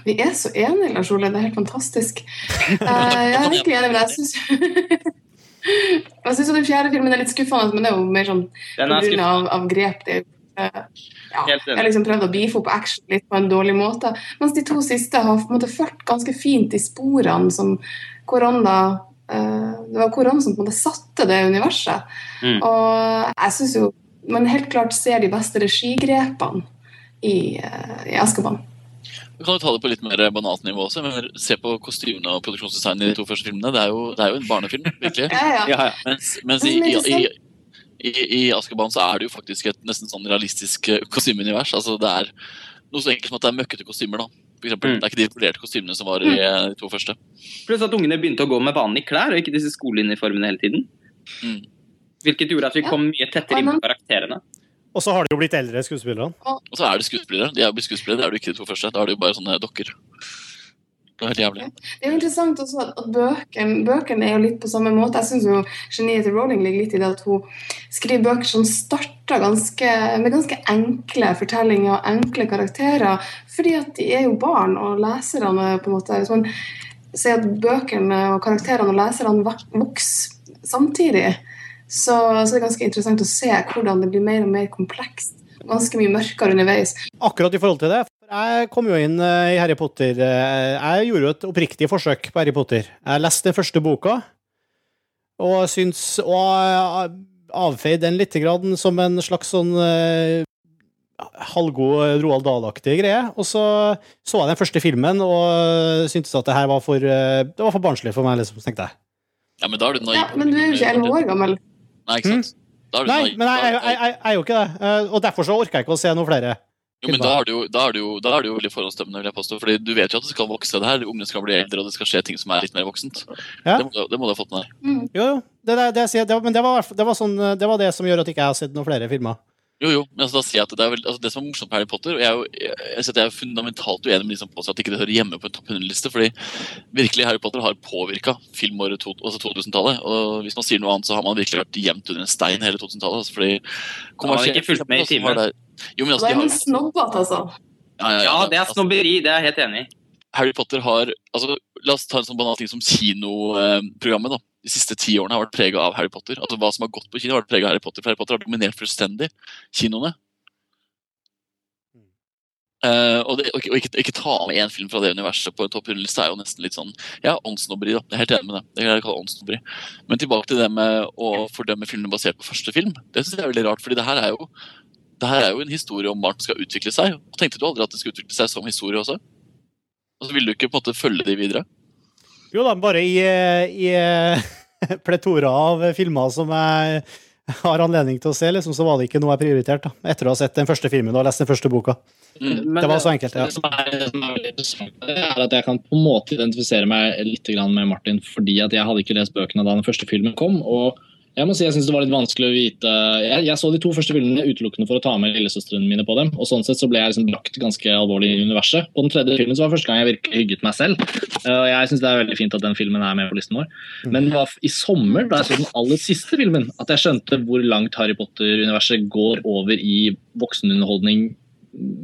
Vi er så enige, Lars Ole. Det er helt fantastisk. Eh, jeg er virkelig enig med deg. Jeg syns Jeg syns den fjerde filmen er litt skuffende, men det er jo mer sånn pga. av, av grep. Det, eh, ja, jeg har liksom prøvd å beefe opp action litt på en dårlig måte. Mens de to siste har på en måte ført ganske fint i sporene som korona eh, Det var korona som på en måte satte det universet. Mm. Og jeg syns jo man helt klart ser de beste regigrepene i, i Askaban. Vi kan jo ta det på litt mer banalt nivå også. men Se på kostymene og produksjonsdesignen i de to første filmene. Det er jo, det er jo en barnefilm, virkelig. Ja, ja. Mens, mens i, i, i, i, i Askaban så er det jo faktisk et nesten sånn realistisk eh, kostymeunivers. Altså det er noe så enkelt som at det er møkkete kostymer. da. For eksempel, Mm. Det er ikke de polerte kostymene som var i eh, de to første. Pluss at ungene begynte å gå med vanlige klær, og ikke disse skoleuniformene hele tiden. Mm. Hvilket gjorde at vi kom mye tettere inn på karakterene. Og så har de jo blitt eldre, skuespillerne. Og så er det skuespillere. De er jo blitt skuespillere, det er du ikke de to første. Da er det jo bare sånne dokker. Det er helt jævlig. Det er jo interessant også at, bøkene, bøken er jo litt på samme måte. Jeg syns jo geniet til Rowling ligger litt i det at hun skriver bøker som starter ganske, med ganske enkle fortellinger og enkle karakterer. Fordi at de er jo barn, og leserne på en måte Hvis man ser at bøkene og karakterene og leserne vok- vokser samtidig, så, så er ganske interessant å se hvordan det blir mer og mer komplekst. Ganske mye mørkere underveis. Akkurat i forhold til det. Jeg kom jo inn eh, i Harry Potter eh, Jeg gjorde jo et oppriktig forsøk på Harry Potter. Jeg leste den første boka, og syns Og eh, avfeide den litt som en slags sånn halvgod Roald Dahl-aktig greie. Og så så jeg den første filmen og syntes at det her var for Det var for barnslig for meg, liksom, tenkte jeg. Ja, men da er du naiv. Ja, men du er jo ikke elleve år gammel. Nei, ikke sant? Da er du Nei, nei, men jeg, jeg, jeg, jeg, jeg er jo ikke det. Eh, Og derfor så orker jeg ikke å se noen flere. Jo, men da er, det jo, da, er det jo, da er det jo veldig forhåndsdømmende, vil jeg påstå. Fordi du vet jo at det skal vokse det her. Ungene skal bli eldre, og det skal skje ting som er litt mer voksent. Ja. Det, må, det må du ha fått med deg. Mm. Jo, jo. Det, det, det, men det var, i hvert fall- det, var sånn, det var det som gjør at ikke jeg har sett noen flere filmer. Jo, jo, men altså, da sier jeg at det er vel, altså, det som er morsomt med Harry Potter og Jeg er jo jeg, jeg, jeg er fundamentalt uenig med de som påstår at ikke det hører hjemme på en topp 100-liste. fordi virkelig Harry Potter har påvirka filmåret to, altså 2000-tallet. Og hvis man sier noe annet, så har man virkelig vært gjemt under en stein hele 2000-tallet. Altså, fordi har ikke fulgt med i timen. det- Jo, men altså, det de er en snobbete, altså. ja, ja, Ja, det er altså, snobberi, det er jeg helt enig i. Harry Potter har altså, La oss ta en sånn banal ting som kinoprogrammet. da. De siste ti årene har vært prega av Harry Potter. Altså Hva som har gått på kino, har vært preget av Harry Potter. For Harry Potter har dominert fullstendig kinoene. Uh, og, det, og, ikke, og ikke, ikke ta med én film fra det universet på en topp 100-liste er jo nesten litt sånn Ja, åndssnobberi, da. Jeg er helt enig med det. Det jeg kalle åndssnobberi. Men tilbake til det med å fordømme filmene basert på første film. Det synes jeg er veldig rart, fordi det her er jo det her er jo en historie om barn som skal utvikle seg. Og Tenkte du aldri at det skulle utvikle seg som historie også? Og så vil du ikke på en måte følge de videre? Jo da, bare i, i pletora av filmer som jeg har anledning til å se, liksom, så var det ikke noe jeg prioriterte. Etter å ha sett den første filmen og lest den første boka. Mm. Det var så enkelt, ja. Det som er, det som er veldig interessant, er at jeg kan på en måte identifisere meg litt med Martin, fordi at jeg hadde ikke lest bøkene da den første filmen kom. og jeg må si jeg synes det var litt vanskelig å vite jeg, jeg så de to første filmene utelukkende for å ta med lillesøstrene mine på dem. og Sånn sett så ble jeg liksom brakt ganske alvorlig i universet. På den tredje filmen så var det første gang jeg virkelig hygget meg selv. Eh, og Jeg synes det er veldig fint at den filmen er med på listen vår. Men det var i sommer, da jeg så den aller siste filmen, at jeg skjønte hvor langt Harry Potter-universet går over i voksenunderholdning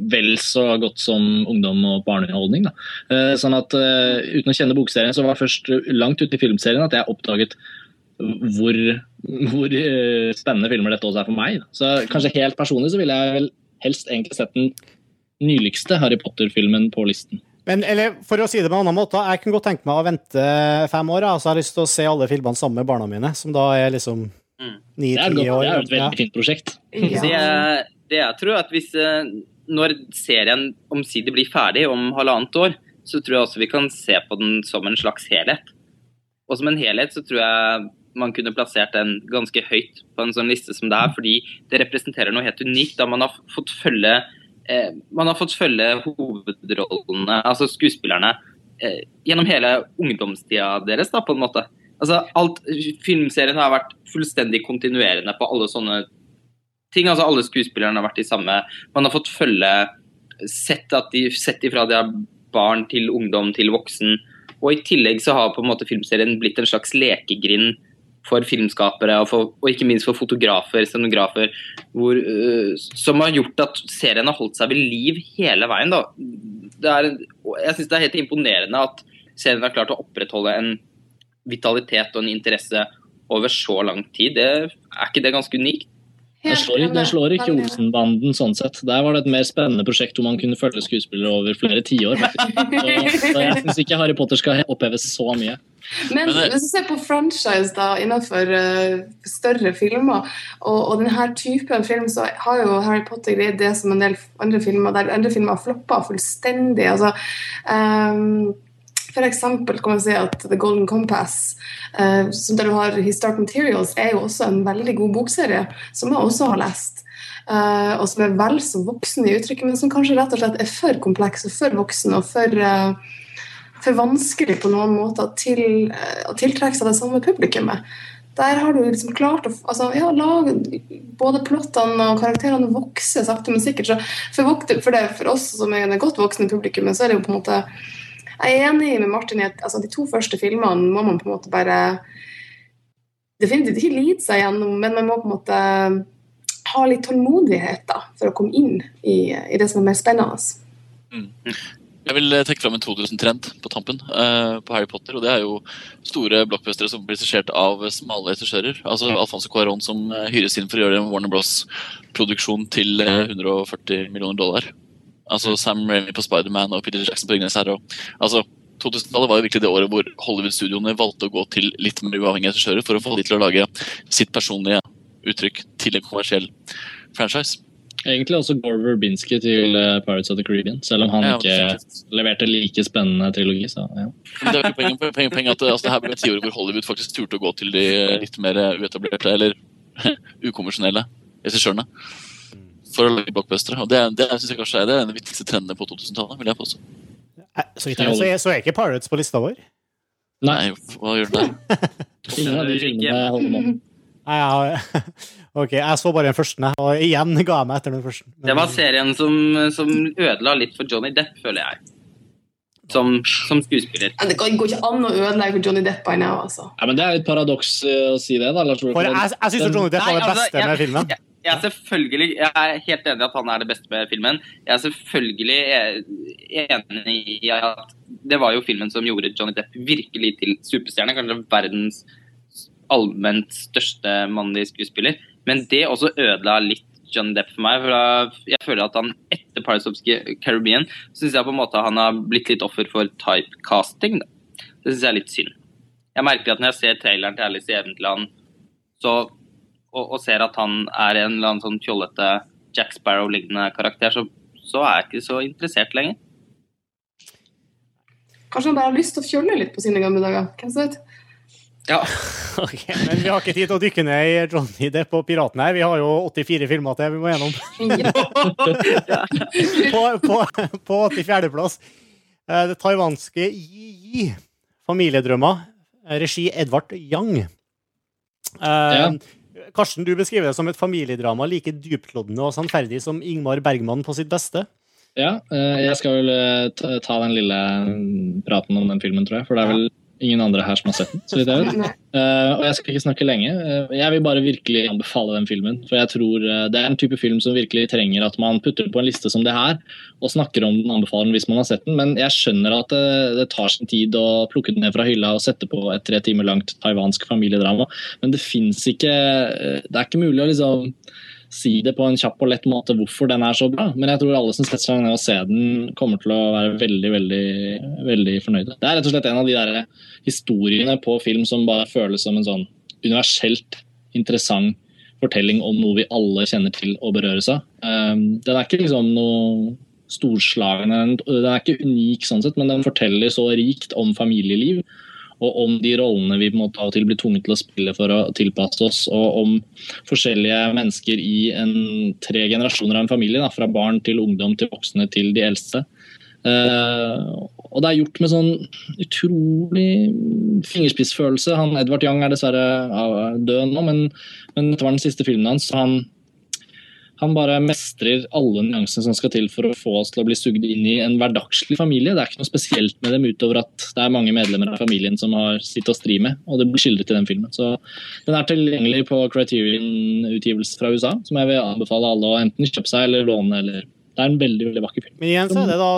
vel så godt som ungdom- og barneunderholdning. Da. Eh, Sånn at eh, Uten å kjenne bokserien, så var det først langt ute i filmserien at jeg oppdaget hvor, hvor eh, spennende filmer dette også er for meg. Så kanskje helt personlig så ville jeg vel helst egentlig sett den nyligste Harry Potter-filmen på listen. Men eller, for å si det på en annen måte, jeg kunne godt tenke meg å vente fem år. Altså, jeg har lyst til å se alle filmene sammen med barna mine, som da er liksom Mm. ni-ti Det er, år. det er et Ja. veldig fint prosjekt. Det, jeg- det jeg tror at hvis eh, Når serien omsider blir ferdig om halvannet år, så tror jeg også vi kan se på den som en slags helhet. Og som en helhet så tror jeg man kunne plassert den ganske høyt på en sånn liste som det er, fordi det representerer noe helt unikt. Da man har fått følge eh, man har fått følge hovedrollene, altså skuespillerne, eh, gjennom hele ungdomstida deres, da, på en måte. Altså, alt, filmserien har vært fullstendig kontinuerende på alle sånne ting. altså Alle skuespillerne har vært de samme. Man har fått følge Sett, at de, sett ifra de er barn til ungdom til voksen. Og i tillegg så har på en måte filmserien blitt en slags lekegrind for filmskapere og, for, og ikke minst for fotografer, scenografer, hvor, uh, som har gjort at serien har holdt seg ved liv hele veien. Da. Det er, jeg syns det er helt imponerende at serien har klart å opprettholde en vitalitet og en interesse over så lang tid. Det, er ikke det ganske unikt? Den slår, den slår ikke Olsenbanden sånn sett. Der var det et mer spennende prosjekt hvor man kunne følge skuespillere over flere tiår. Så, så jeg syns ikke Harry Potter skal oppheves så mye. Men Men hvis du ser på franchise da, innenfor uh, større filmer, og, og denne typen film, så har jo Harry Potter greid det som en del andre filmer, der andre filmer har floppa fullstendig. Altså, um, for eksempel kan man si at The Golden Compass, uh, som der du har Historic Materials, er jo også en veldig god bokserie, som jeg også har lest. Uh, og som er vel så voksen i uttrykket, men som kanskje rett og slett er for kompleks og for voksen og for eh, for vanskelig på noen måter til, å tiltrekke seg det samme publikummet. Der har du liksom klart å altså, ja, lage både plottene og karakterene vokse sakte, men sikkert. Så for, for, det, for oss som er det godt voksne publikummet, så er det jo på en måte Jeg er enig med Martin i at altså, de to første filmene må man på en måte bare definitivt ikke lide seg gjennom, men man må på en måte ha litt tålmodighet da, for å komme inn i, i det som er mer spennende. Jeg vil eh, trekke fram en 2000-trend på tampen uh, på Harry Potter. og Det er jo store blockbustere som blir regissert av smale regissører. Altså Alfonso Cuarón som eh, hyres inn for å gjøre en Warner Bros.-produksjon til eh, 140 millioner dollar. Altså Sam Raimi på Spiderman og Peter Jackson på Ringenes herre. Altså, 2000-tallet var jo virkelig det året hvor Hollywood-studioene valgte å gå til litt mer uavhengige regissører for å få de til å lage sitt personlige uttrykk til en kommersiell franchise. Egentlig også Gore Verbinski til eh, Pirates of the Caribbean, selv om han Ja, ikke leverte like spennende trilogi. Så, ja. Det er poenget, poenget, poenget at altså, det her ble et tiår hvor Hollywood faktisk turte å gå til de litt mer uetablerte eller ukonvensjonelle regissørene. for å lage blockbustere. Og det, det syns jeg kanskje er det den en av de viktigste trendene på 2000-tallet. vil jeg påstå. Eh, Så jeg så er- så er ikke Pirates på lista vår. Nei, hva gjør den der? Ingen av de filmene holder mål. Nei, jeg, ok, jeg så bare den første, og igjen ga jeg meg etter den første. Men- Det var serien som, som ødela litt for Johnny Depp, føler jeg. Som, som skuespiller. Det går ikke an å ødelegge for Johnny Depp by now, altså. Ja, men Det er et paradoks eh, å si det, da. Lars For jeg, jeg syns Johnny Depp var det Nei, altså, beste med filmen. Jeg, jeg, er selvfølgelig, jeg er helt enig i at han er det beste med filmen. Jeg er selvfølgelig eh, enig i at det var jo filmen som gjorde Johnny Depp virkelig til superstjerne. Kanskje verdens allment største mannlige skuespiller. Men det også ødela litt John Depp for meg. for Jeg føler at han etter Pirates of Caribbean syns jeg på en måte han har blitt litt offer for typecasting. Da. Det syns jeg er litt synd. Jeg merker at når jeg ser traileren til Alice i Eventland så, og, og ser at han er en eller annen sånn fjollete Jack Sparrow-lignende karakter, så, så er jeg ikke så interessert lenger. Kanskje han bare har lyst til å fjolle litt på sine gamle dager. Hvem vet? Ja, Ok, men vi har ikke tid til å dykke ned i Johnny Depp og piratene her. Vi har jo 84 filmer til vi må gjennom. På, på, på 84.-plass eh, det taiwanske Yi familiedrømmer, regi Edvard Yang. Eh, Ja. Karsten, du beskriver det som et familiedrama like dyptloddende og sannferdig som Ingmar Bergman på sitt beste. Ja, eh, jeg skal vel ta ta den lille mm, praten om den filmen, tror jeg. For det er vel ingen andre her som har sett den. så vidt jeg vet. Eh, og jeg skal ikke snakke lenge. Uh, jeg vil bare virkelig anbefale den filmen. For jeg tror uh, det er en type film som virkelig trenger at man putter på en liste som det her, og snakker om den, anbefaler den hvis man har sett den. Men jeg skjønner at det, det tar sin tid å plukke den ned fra hylla og sette på et tre timer langt taiwansk familiedrama. Men det fins ikke Det er ikke mulig å liksom si det på en kjapp og lett måte hvorfor den er så bra. Men jeg tror alle som setter seg ned og ser den, kommer til å være veldig veldig, veldig fornøyde. Det er rett og slett en av de der historiene på film som bare føles som en sånn universelt interessant fortelling om noe vi alle kjenner til og berøres av. Um, den er ikke liksom noe storslagende, den er ikke unik sånn sett, men den forteller så rikt om familieliv og om de rollene vi må ta og til blir tvunget til å spille for å tilpasse oss, og om forskjellige mennesker i en, tre generasjoner av en familie, da, fra barn til ungdom til voksne til de eldste. Uh, og det er gjort med sånn utrolig fingerspissfølelse. Han, Edvard Young er dessverre død nå, men, men dette var den siste filmen hans. han han bare mestrer alle nyansene som skal til for å få oss til å bli sugd inn i en hverdagslig familie. Det er ikke noe spesielt med dem utover at det er mange medlemmer av familien som har sitt å stri med, og det blir skildret i den filmen. Så Den er tilgjengelig på Criterion-utgivelse fra USA, som jeg vil anbefale alle å enten kjøpe seg eller låne. eller Det er en veldig veldig vakker film. Men igjen så er det da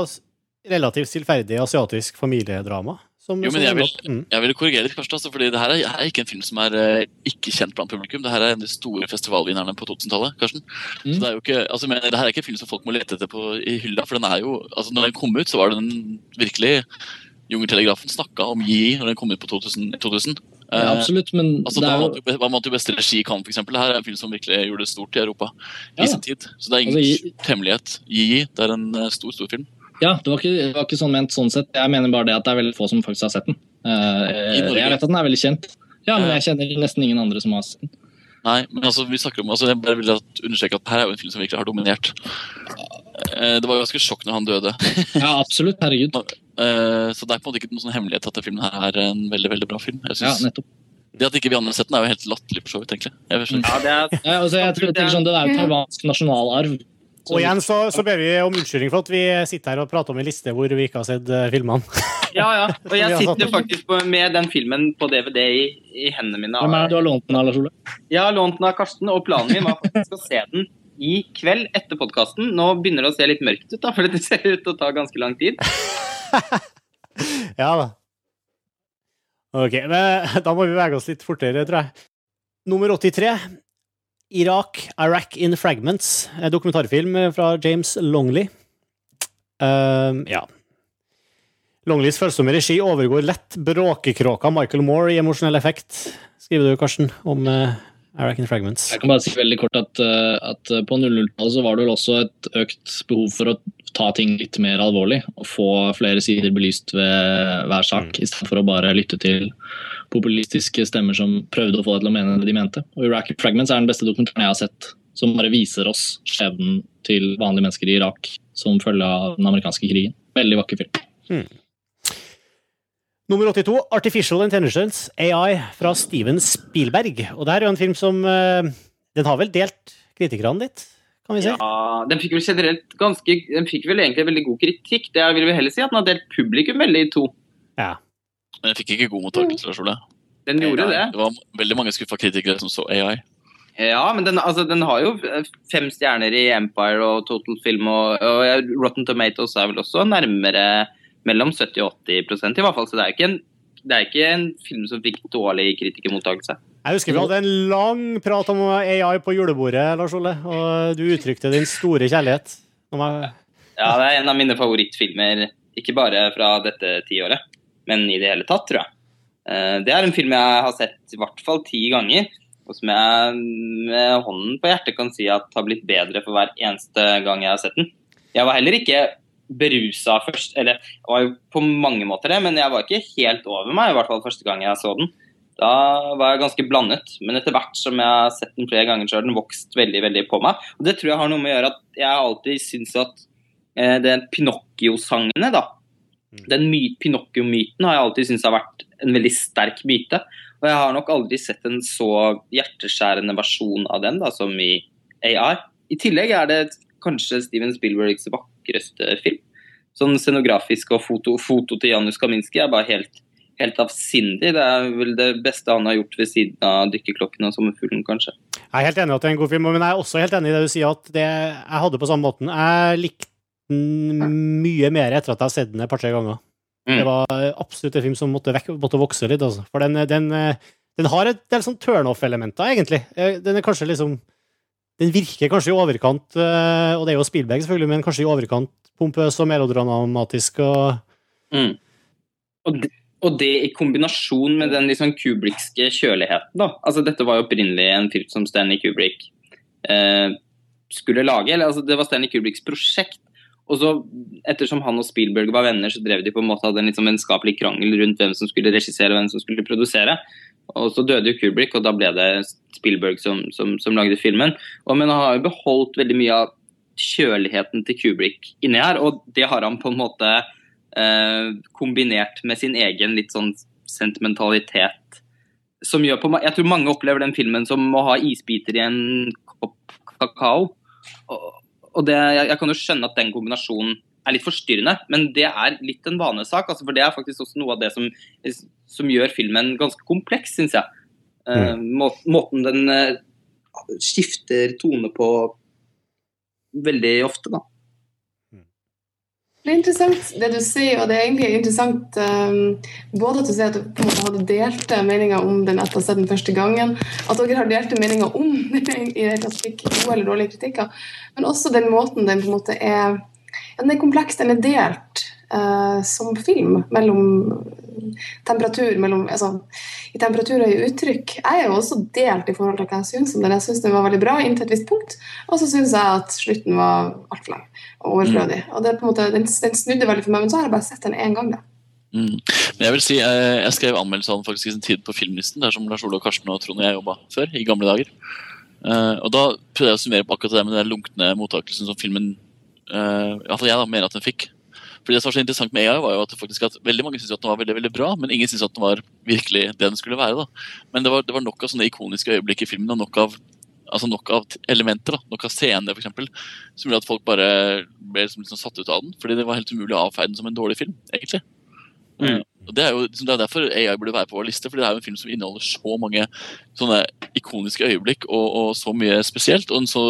relativt stillferdig asiatisk familiedrama. Som, Jo, men jeg vil, mm. jeg vil korrigere litt, først, altså, fordi det her er, er ikke en film som er eh, ikke kjent blant publikum. Det her er en av de store festivalvinnerne på 2000-tallet. Karsten. Mm. Så det er jo ikke, altså, men, det her er ikke en film som folk må lete etter på, i hylla. for den er jo, altså når den kom ut, så var den virkelig Jungeltelegrafen snakka om Yi når den kom ut på 2000. 2000. Ja, Eh, absolutt, men Altså, det er jo Hva vant jo beste regi i Cannes. Det her er en film som virkelig gjorde det stort i Europa Ja. i sin tid. Så det er ingen Altså, i- hemmelighet. Yi, det er en eh, stor, stor film. Ja, det var, ikke, det var ikke sånn ment sånn sett. Jeg mener bare det at det er veldig få som faktisk har sett den. Eh, jeg vet at den er veldig kjent. Ja, men jeg kjenner nesten ingen andre som har sett den. Nei, men altså, vi snakker om, altså, jeg bare vil understreke at her er jo en film som virkelig har dominert. Eh, Det var jo ganske sjokk når han døde. Ja, absolutt. Herregud. Eh, Så det er på en måte ikke noen sånn hemmelighet at denne filmen her er en veldig veldig bra film. Jeg Ja, nettopp. det at ikke vi andre har sett den, er jo helt latterlig, for så vidt. egentlig. Jeg. Ja, det er, Ja, altså, jeg tror, tenker sånn, Det er jo taiwansk nasjonalarv. Og igjen så, så ber vi om unnskyldning for at vi sitter her og prater om en liste hvor vi ikke har sett eh, filmene. ja, ja. Og jeg sitter faktisk på, med den filmen på DVD i, i hendene mine. Hvem er det du har lånt den av, Lars Ole? Jeg har lånt den av Karsten, og planen min var faktisk å se den i kveld etter podkasten. Nå begynner det å se litt mørkt ut, da, for det ser ut til å ta ganske lang tid. Ja da. Ok, men da må vi bevege oss litt fortere, tror jeg. Nummer 83. Irak, Iraq in Fragments. En dokumentarfilm fra James Longley. Ehm, ja. Longleys følsomme regi overgår lett bråkekråka Michael Moore i emosjonell effekt, skriver du, Karsten, om uh, Iraq in Fragments. Jeg kan bare si veldig kort at, uh, at på 00-tallet så var det vel også et økt behov for å ta ting litt mer alvorlig og få flere sider belyst ved hver sak, Mm. istedenfor å bare lytte til populistiske stemmer som prøvde å få deg til å mene det de mente. Og Iraq Fragments er den beste dokumentaren jeg har sett som bare viser oss skjebnen til vanlige mennesker i Irak som følge av den amerikanske krigen. Veldig vakker film. Nummer 82, Artificial Intelligence, AI, fra Steven Spielberg. Og det her er jo en film som eh, Den har vel delt kritikerne litt, kan vi si? Ja, den fikk vel generelt ganske Den fikk vel egentlig veldig god kritikk. Det vil vi heller si at den har delt publikum veldig i to. Ja. Men jeg fikk ikke god mottakelse. Lars Ole. Den gjorde det. Det var veldig mange skuffa kritikere som så AI. Ja, men den, altså, den har jo fem stjerner i Empire og Total Film, og, og Rotten Tomatoes er vel også nærmere mellom 70 og 80 prosent, i hvert fall. Så det er ikke en, det er ikke en film som fikk dårlig kritikermottakelse. Jeg husker vi hadde en lang prat om AI på julebordet, Lars Ole, og du uttrykte din store kjærlighet. Om jeg... Ja, det er en av mine favorittfilmer, ikke bare fra dette tiåret, men i det hele tatt, tror jeg. Eh, Det er en film jeg har sett i hvert fall ti ganger, og som jeg med hånden på hjertet kan si at har blitt bedre for hver eneste gang jeg har sett den. Jeg var heller ikke berusa først, eller var jo på mange måter det, men jeg var ikke helt over meg, i hvert fall første gang jeg så den. Da var jeg ganske blandet, men etter hvert som jeg har sett den flere ganger, så har den vokst veldig veldig på meg. Og Det tror jeg har noe med å gjøre at jeg alltid syns at eh, Pinocchio-sangene, da, den my Pinocchio-myten har jeg alltid syntes har vært en veldig sterk myte. Og jeg har nok aldri sett en så hjerteskjærende versjon av den da, som i AR. I tillegg er det kanskje Steven Spielbergs vakreste film. Sånn scenografisk og foto, foto til Janus Kaminski er bare helt, helt avsindig. Det er vel det beste han har gjort ved siden av 'Dykkerklokken' og 'Sommerfuglen', kanskje. Jeg er helt enig i at det er en god film, men jeg er også helt enig i det du sier, at det jeg hadde på samme måten. Jeg likte den mye mer etter at jeg har sett den et par-tre ganger. Mm. Det var absolutt en film som måtte, vek måtte vokse litt, altså. For den, den, den har et del sånn turnoff-elementer, egentlig. Eh, Den er kanskje liksom Den virker kanskje i overkant, eh, og det er jo Spielberg, selvfølgelig, men kanskje i overkant pompøs og melodramatisk og Mm. Og, det, og det i kombinasjon med den liksom kubrikske kjøligheten. da. Altså Dette var jo opprinnelig en film som Stanley Kubrick eh, skulle lage. eller altså Det var Stanley Kubricks prosjekt. Og så, Ettersom han og Spielberg var venner, så drev de på en måte hadde en liksom vennskapelig krangel rundt hvem som skulle regissere og hvem som skulle produsere. Og Så døde jo Kubrick, og da ble det Spielberg som, som, som lagde filmen. Og Men han har jo beholdt veldig mye av kjøligheten til Kubrick inni her, og det har han på en måte eh, kombinert med sin egen litt sånn sentimentalitet. Som gjør på, Jeg tror mange opplever den filmen som å ha isbiter i en kopp kakao. Og, og det, jeg, jeg kan jo skjønne at den kombinasjonen er litt forstyrrende, men det er litt en vanesak. Altså, for det er faktisk også noe av det som, som gjør filmen ganske kompleks, syns jeg. Må, måten den uh, skifter tone på veldig ofte, da. Det er interessant det du sier, og det er egentlig interessant um, både at du sier at du hadde delte meninger om den etter seg den første gangen, at dere har delte meninger om den i det hele tatt fikk gode eller dårlige kritikker, men også den måten den på en måte er ja, Den er kompleks, den er delt eh, som film mellom temperatur mellom, altså, i temperatur og i uttrykk. Jeg er jo også delt i forhold til hva jeg syns om den. Jeg syns den var veldig bra inntil et visst punkt, og så syns jeg at slutten var altfor lang og overflødig. Og det måte, den, den snudde veldig for meg, men så har jeg bare sett den én gang. da. Mm. Men jeg vil si, jeg, jeg skrev anmeldelse av den faktisk i sin tid på Filmlisten, der som Lars Ole og Karsten og Trond og jeg jobba før, i gamle dager. Uh, og Da prøvde jeg å summere på akkurat det med den lunkne mottakelsen som filmen uh, i hvert fall jeg da, mener at den fikk. Fordi Det som var så interessant med AI, var jo at, faktisk at veldig mange syntes at den var veldig veldig bra, men ingen syntes at den var virkelig det den skulle være. da. Men det var, det var nok av sånne ikoniske øyeblikk i filmen, og nok av, altså nok av elementer, da, nok av scener eksempel, som gjorde at folk bare ble liksom, liksom satt ut av den. Fordi det var helt umulig å avfeie den som en dårlig film, egentlig. Mm. Og Det er jo liksom, det er derfor AI burde være på vår liste, fordi det er jo en film som inneholder så mange sånne ikoniske øyeblikk og, og så mye spesielt, og en så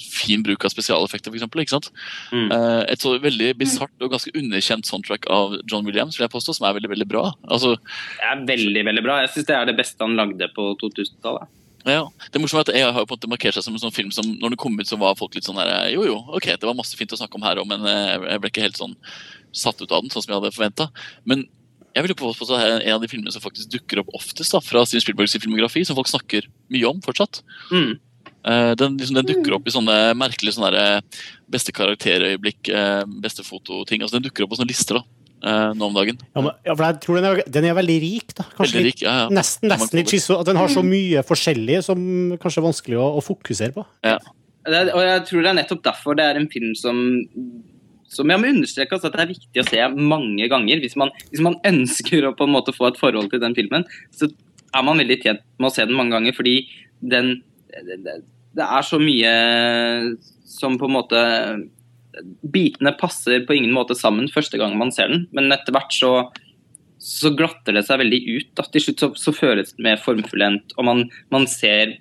fin bruk av spesialeffekter, for eksempel, ikke sant? Mm. Eh, Et så veldig bisart og ganske underkjent soundtrack av John Williams, vil jeg påstå, som er veldig veldig bra. Altså, Det er veldig, veldig bra. Jeg syns det er det beste han lagde på 2000-tallet. ja, Det morsomme er at AI har jo på en måte markert seg som en sånn film som når den kom ut, så var folk litt sånn her Jo, jo, ok, det var masse fint å snakke om her òg, men eh, jeg ble ikke helt sånn satt ut av den, sånn som jeg hadde forventa. Men jeg vil jo påstå at det er en av de filmene som faktisk dukker opp oftest da, fra Steven Spielbergs filmografi, som folk snakker mye om fortsatt. Mm. Uh, Den, liksom, den dukker opp i sånne merkelige sånne der, eh, beste karakterøyeblikk, uh, beste fototing. altså Den dukker opp på sånne lister. da. uh, nå om dagen. Ja, men, ja, for jeg tror den er, den er veldig rik, da. Kanskje Veldig rik. Ja, ja. nesten, nesten litt schizo. Den har så mye forskjellig som kanskje er vanskelig å, å fokusere på. Det er, og jeg tror det er nettopp derfor det er en film som som jeg må understreke at det er viktig å se mange ganger. Hvis man, hvis man ønsker å på en måte få et forhold til den filmen, så er man veldig tjent med å se den mange ganger, fordi den det er så mye som på en måte Bitene passer på ingen måte sammen første gang man ser den, men etter hvert så så glatter det seg veldig ut. Da. Til slutt så, så føles det mer formfullendt, og man, man ser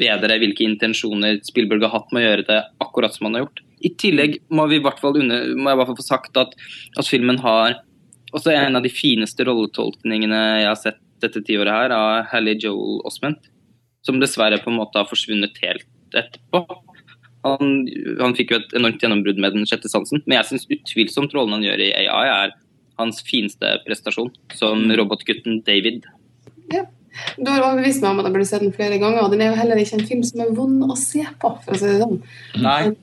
bedre hvilke intensjoner Spielberg har hatt med å gjøre det akkurat som han har gjort. I tillegg må, vi i hvert fall under, må jeg i hvert fall få sagt at, at filmen har også en av de fineste rolletolkningene jeg har sett dette tiåret her, av Hallie Joel Osment, som dessverre på en måte har forsvunnet helt etterpå. Han, han fikk jo et enormt gjennombrudd med Den sjette sansen, men jeg syns utvilsomt rollen han gjør i AI, er hans fineste prestasjon, som robotgutten David. Ja. Du har overbevist meg om at jeg burde se den flere ganger. og Den er jo heller ikke en film som er vond å se på, for å si det sånn. Nei,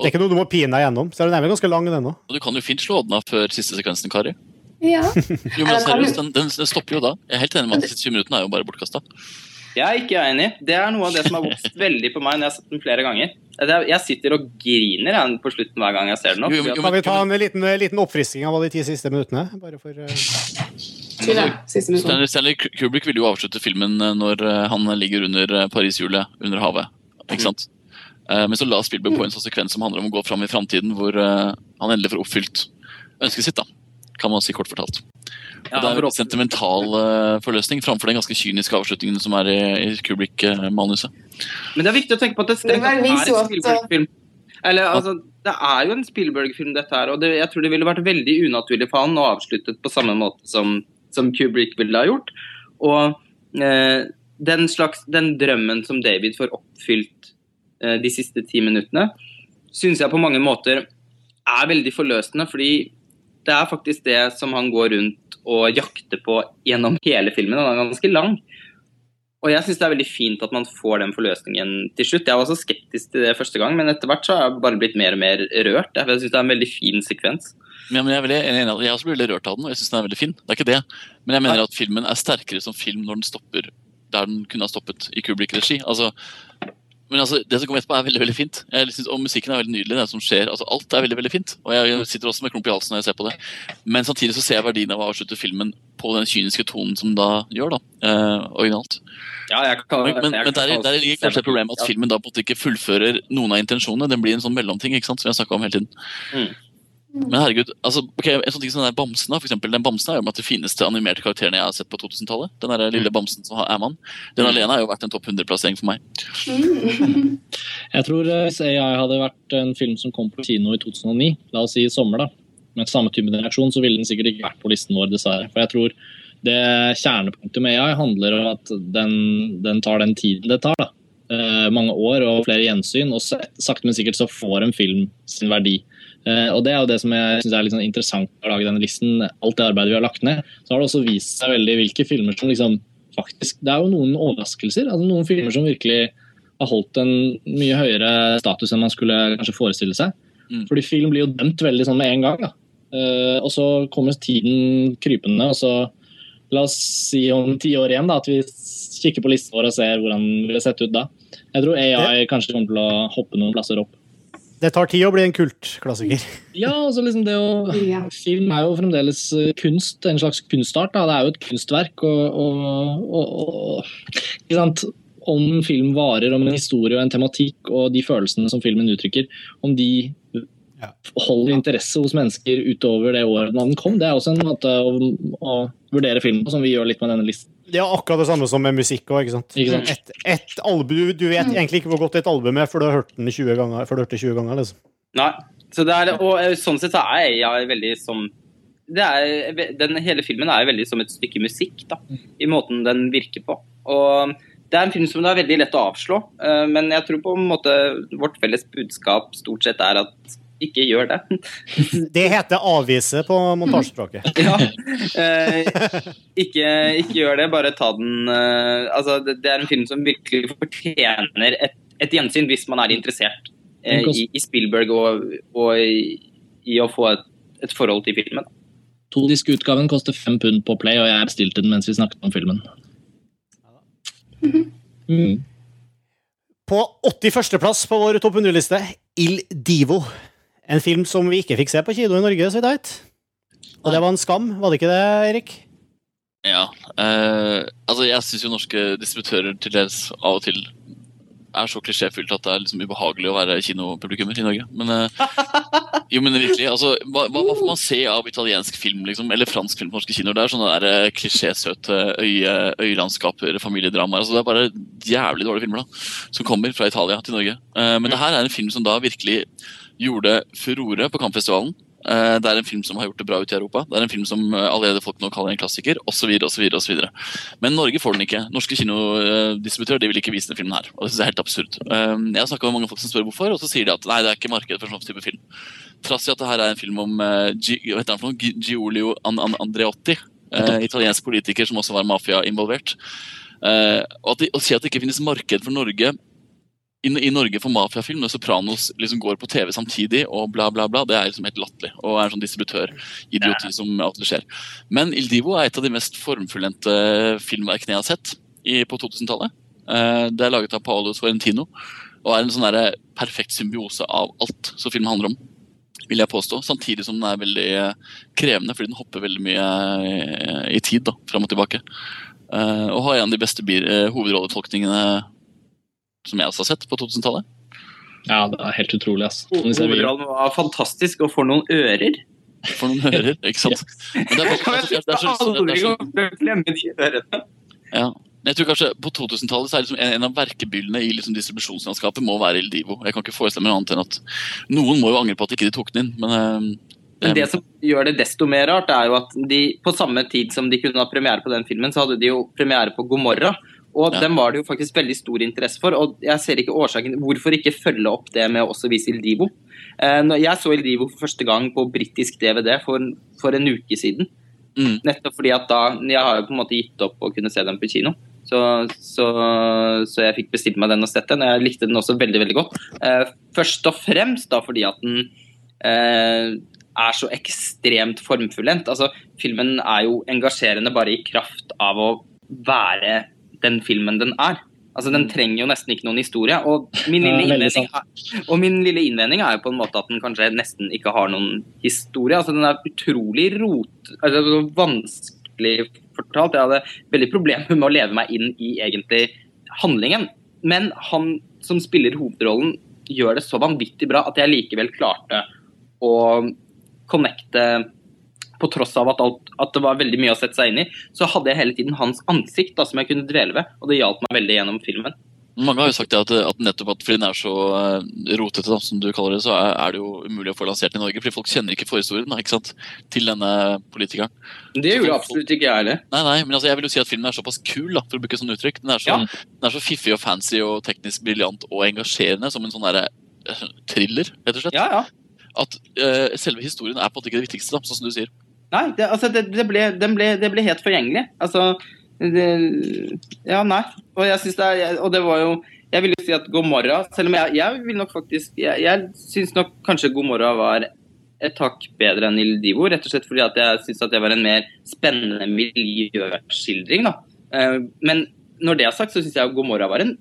Det er ikke noe du må pine deg gjennom. Så er vel ganske lang, den òg. Og du kan jo fint slå den av før siste sekvensen, Kari. Ja. Jo, men den seriøst, den, den, den stopper jo da. Jeg er helt enig med at de siste 20 minuttene er jo bare bortkasta. jeg er ikke enig. Det er noe av det som har vokst veldig på meg når jeg har sett den flere ganger. Er- Jeg sitter og griner jeg, på slutten hver gang jeg ser den. Opp. Jo, jo, jo, Kan vi ta en liten, liten oppfrisking av de ti siste minuttene? Bare for 20 siste minutter. Stanley, Stanley Kubrick ville jo avslutte filmen eh, når eh, han ligger under Parishjulet under havet. Ikke sant? Eh, Men så la Spielberg på en sånn sekvens som handler om å gå fram i framtiden, hvor eh, han endelig får oppfylt ønsket sitt, da. Kan man si kort fortalt. Ja, og det er en sentimental eh, forløsning framfor den ganske kyniske avslutningen som er i, i Kubrick-manuset. Men det er viktig å tenke på at det Det er en Spielberg-film. Eller, altså, det er jo en Spielberg-film, dette her. Og det, jeg tror det ville vært veldig unaturlig for han å avslutte på samme måte som, som Kubrick ville ha gjort. Og eh, den, slags, den drømmen som David får oppfylt eh, de siste ti minuttene, syns jeg på mange måter er veldig forløsende. Fordi det er faktisk det som han går rundt og jakter på gjennom hele filmen. Den er ganske lang. Og jeg syns det er veldig fint at man får den forløsningen til slutt. Jeg var også skeptisk til det første gang, men etter hvert så har jeg bare blitt mer og mer rørt. Jeg syns det er en veldig fin sekvens. Ja, men jeg, er veldig enig, jeg også blir veldig rørt av den, og jeg syns den er veldig fin. Det er ikke det. Men jeg mener at filmen er sterkere som film når den stopper der den kunne ha stoppet i Kubrick-regi. Altså, men altså, det som kommer etterpå, er veldig veldig fint. Jeg synes, og musikken er veldig nydelig. det som skjer, altså Alt er veldig veldig fint. Og jeg sitter også med klump i halsen når jeg ser på det. Men samtidig så ser jeg verdien av å avslutte filmen på den kyniske tonen som da gjør, da. Eh, originalt. Ja, jeg kan, Men, men, jeg men der, der ligger kanskje et problem at filmen da på en måte ikke fullfører noen av intensjonene. Den blir en sånn mellomting, ikke sant, som vi har om hele tiden. Mm. Men herregud, altså, okay, en sånn ting som den der bamsen, da, for eksempel, den bamsen er jo med at det fineste animerte karakterene jeg har sett på 2000-tallet. Den der lille bamsen som er man, Den Mm. alene har jo vært en topp 100-plassering for meg. Mm. Jeg tror eh, Hvis AI hadde vært en film som kom på kino i 2009, la oss si i sommer, da, med samme type reaksjon, så ville den sikkert ikke vært på listen vår, dessverre. For jeg tror det kjernepunktet med AI handler om at den, den tar den tiden det tar. da. Uh, mange år og flere gjensyn, og sakte, men sikkert så får en film sin verdi. Eh, og Det er jo det som jeg synes er litt sånn interessant å lage denne listen. Alt det arbeidet vi har lagt ned. Så har det også vist seg veldig hvilke filmer som liksom faktisk Det er jo noen overraskelser. altså Noen filmer som virkelig har holdt en mye høyere status enn man skulle kanskje forestille seg. Mm. Fordi film blir jo dømt veldig sånn med en gang. da. Eh, og så kommer tiden krypende, og så La oss si om ti år igjen da, at vi kikker på listen vår og ser hvordan det ville sett ut da. Jeg tror AI kanskje kommer til å hoppe noen plasser opp. Det tar tid å bli en kultklassiker. Ja, altså liksom det å Ja. Film er jo fremdeles eh, kunst, en slags kunstart. Da. Det er jo et kunstverk. Og, og, og, og ikke sant? Om en film varer, om en historie og en tematikk og de følelsene som filmen uttrykker, om de Ja. holder interesse hos mennesker utover det året den kom, det er også en måte å, å vurdere filmen på, som vi gjør litt med denne listen. Det er akkurat det samme som med musikk òg, ikke sant. Ikke sant? Et, et album, du, du vet egentlig ikke hvor godt et album er for du har hørt den 20 ganger. For du har hørt det 20 ganger liksom. Nei. Så det er, og eh, sånn sett så er jeg veldig som det er, den Hele filmen er veldig som et stykke musikk, da, i måten den virker på. Og Det er en film som det er veldig lett å avslå, eh, men jeg tror på en måte vårt felles budskap stort sett er at ikke gjør det. Det heter avvise på montasjespråket. Ja. Eh, ikke, ikke gjør det, bare ta den eh, Altså, det, det er en film som virkelig fortjener et, et gjensyn hvis man er interessert eh, i, i Spielberg og, og i, i å få et, et forhold til filmen. Todisk-utgaven koster fem pund på Play, og jeg bestilte den mens vi snakket om filmen. Mm. På 81.-plass på vår topp 100-liste, Il Divo. En film som vi ikke fikk se på kino i Norge, så vidt. Og det var en skam, var det ikke det, Erik? Ja. Eh, altså, jeg syns jo norske distributører til dels av og til er så klisjéfylt at det er liksom ubehagelig å være kinopublikummer i Norge. Men, eh, jo, men virkelig, altså, hva, hva, får man se av italiensk film liksom, eller fransk film på norske kinoer? Det er sånne der, eh, klisjésøte øye, øyelandskaper, familiedramaer. Altså, det er bare jævlig dårlige filmer da, som kommer fra Italia til Norge. Eh, men det her er en film som da virkelig gjorde furore på Kampfestivalen. Eh, det er en film som har gjort det bra ute i Europa. Det er en film som eh, allerede folk nå kaller en klassiker, osv. osv. Men Norge får den ikke. Norske kinodistributører vil ikke vise denne filmen her. og det synes jeg er helt absurd. Eh, jeg har snakka med mange folk som spør hvorfor, og så sier de at nei, det er ikke marked for en sånn type film. Trass i at det her er en film om G hva heter han for noe? Giulio Andreotti. italiensk politiker som også var mafia involvert. og å si at det ikke finnes marked for Norge i, i, Norge for mafiafilm, når Sopranos liksom går på TV samtidig, og bla, bla, bla, det er liksom helt latterlig. Og er en sånn distributør-idioti som alltid skjer. Men Il Divo er et av de mest formfullendte filmverkene jeg har sett i, på 2000-tallet. Eh, det er laget av Paolo Sorrentino, og er en sånn der perfekt symbiose av alt som film handler om. Vil jeg påstå, Samtidig som den er veldig eh, krevende, fordi den hopper veldig mye eh, i tid. da, Fram og tilbake. Og har en av de beste hovedrolletolkningene som jeg også har sett på 2000-tallet. Ja, det er helt utrolig. ass. Hovedrollen var fantastisk, og for noen ører. For noen ører, ikke sant. Men det er, det er, det de ørene. ja. Jeg tror kanskje På 2000-tallet så er liksom en, av verkebyllene i liksom distribusjonslandskapet må være Il Divo. Jeg kan ikke forestille meg noe annet enn at Noen må jo angre på at ikke de tok den inn, men uh, men det som gjør det desto mer rart, er jo at de på samme tid som de kunne ha premiere på den filmen, så hadde de jo premiere på Gomorra. Og ja. den var det jo faktisk veldig stor interesse for. Og jeg ser ikke årsaken Hvorfor ikke følge opp det med å også vise Il Divo? Eh, jeg så Il Divo for første gang på britisk DVD for, for, en uke siden. Mm. Nettopp fordi at da Jeg har jo på en måte gitt opp å kunne se den på kino. Så, så, så jeg fikk bestilt meg den og sett den. Jeg likte den også veldig veldig godt. Eh, først og fremst da fordi at den eh, er så ekstremt formfullendt. Altså, filmen er jo engasjerende bare i kraft av å være den filmen den er. Altså, Den mm. trenger jo nesten ikke noen historie. Og min, lille er, og min lille innvending er jo på en måte at den kanskje nesten ikke har noen historie. Altså, Den er utrolig rot... Altså, vanskelig fortalt. Jeg hadde veldig problemer med å leve meg inn i egentlig handlingen. Men han som spiller hovedrollen, gjør det så vanvittig bra at jeg likevel klarte å connecte på tross av at, alt, at, det var veldig mye å sette seg inn i, så hadde jeg hele tiden hans ansikt da, som jeg kunne dvele ved. Og det hjalp meg veldig gjennom filmen. Mange har jo sagt at, at nettopp at fordi den er så uh, rotete, da, som du kaller det, så er, er, det jo umulig å få lansert i Norge. Fordi folk kjenner ikke forhistorien da, ikke sant? til denne politikeren. Det gjorde absolutt ikke jeg heller. Nei, nei, men altså, jeg vil jo si at filmen er såpass kul, da, for å bruke sånn uttrykk. Den er så, ja. den er så fiffig og fancy og teknisk briljant og engasjerende som en sånn derre uh, thriller, rett og slett. Ja, ja. At uh, selve historien er på en måte ikke det viktigste, da, sånn som du sier. Nei, det, altså, det, det, ble, ble, det, ble, helt forgjengelig. Altså Ja, nei. Og jeg syns det er Og det var jo Jeg vil jo si at Gomorra Selv om jeg, jeg vil nok faktisk Jeg, jeg syns nok kanskje Gomorra var et hakk bedre enn Il Divo, rett og slett fordi at jeg syns at det var en mer spennende miljøskildring. da. Eh, men når det er sagt, så syns jeg Gomorra var en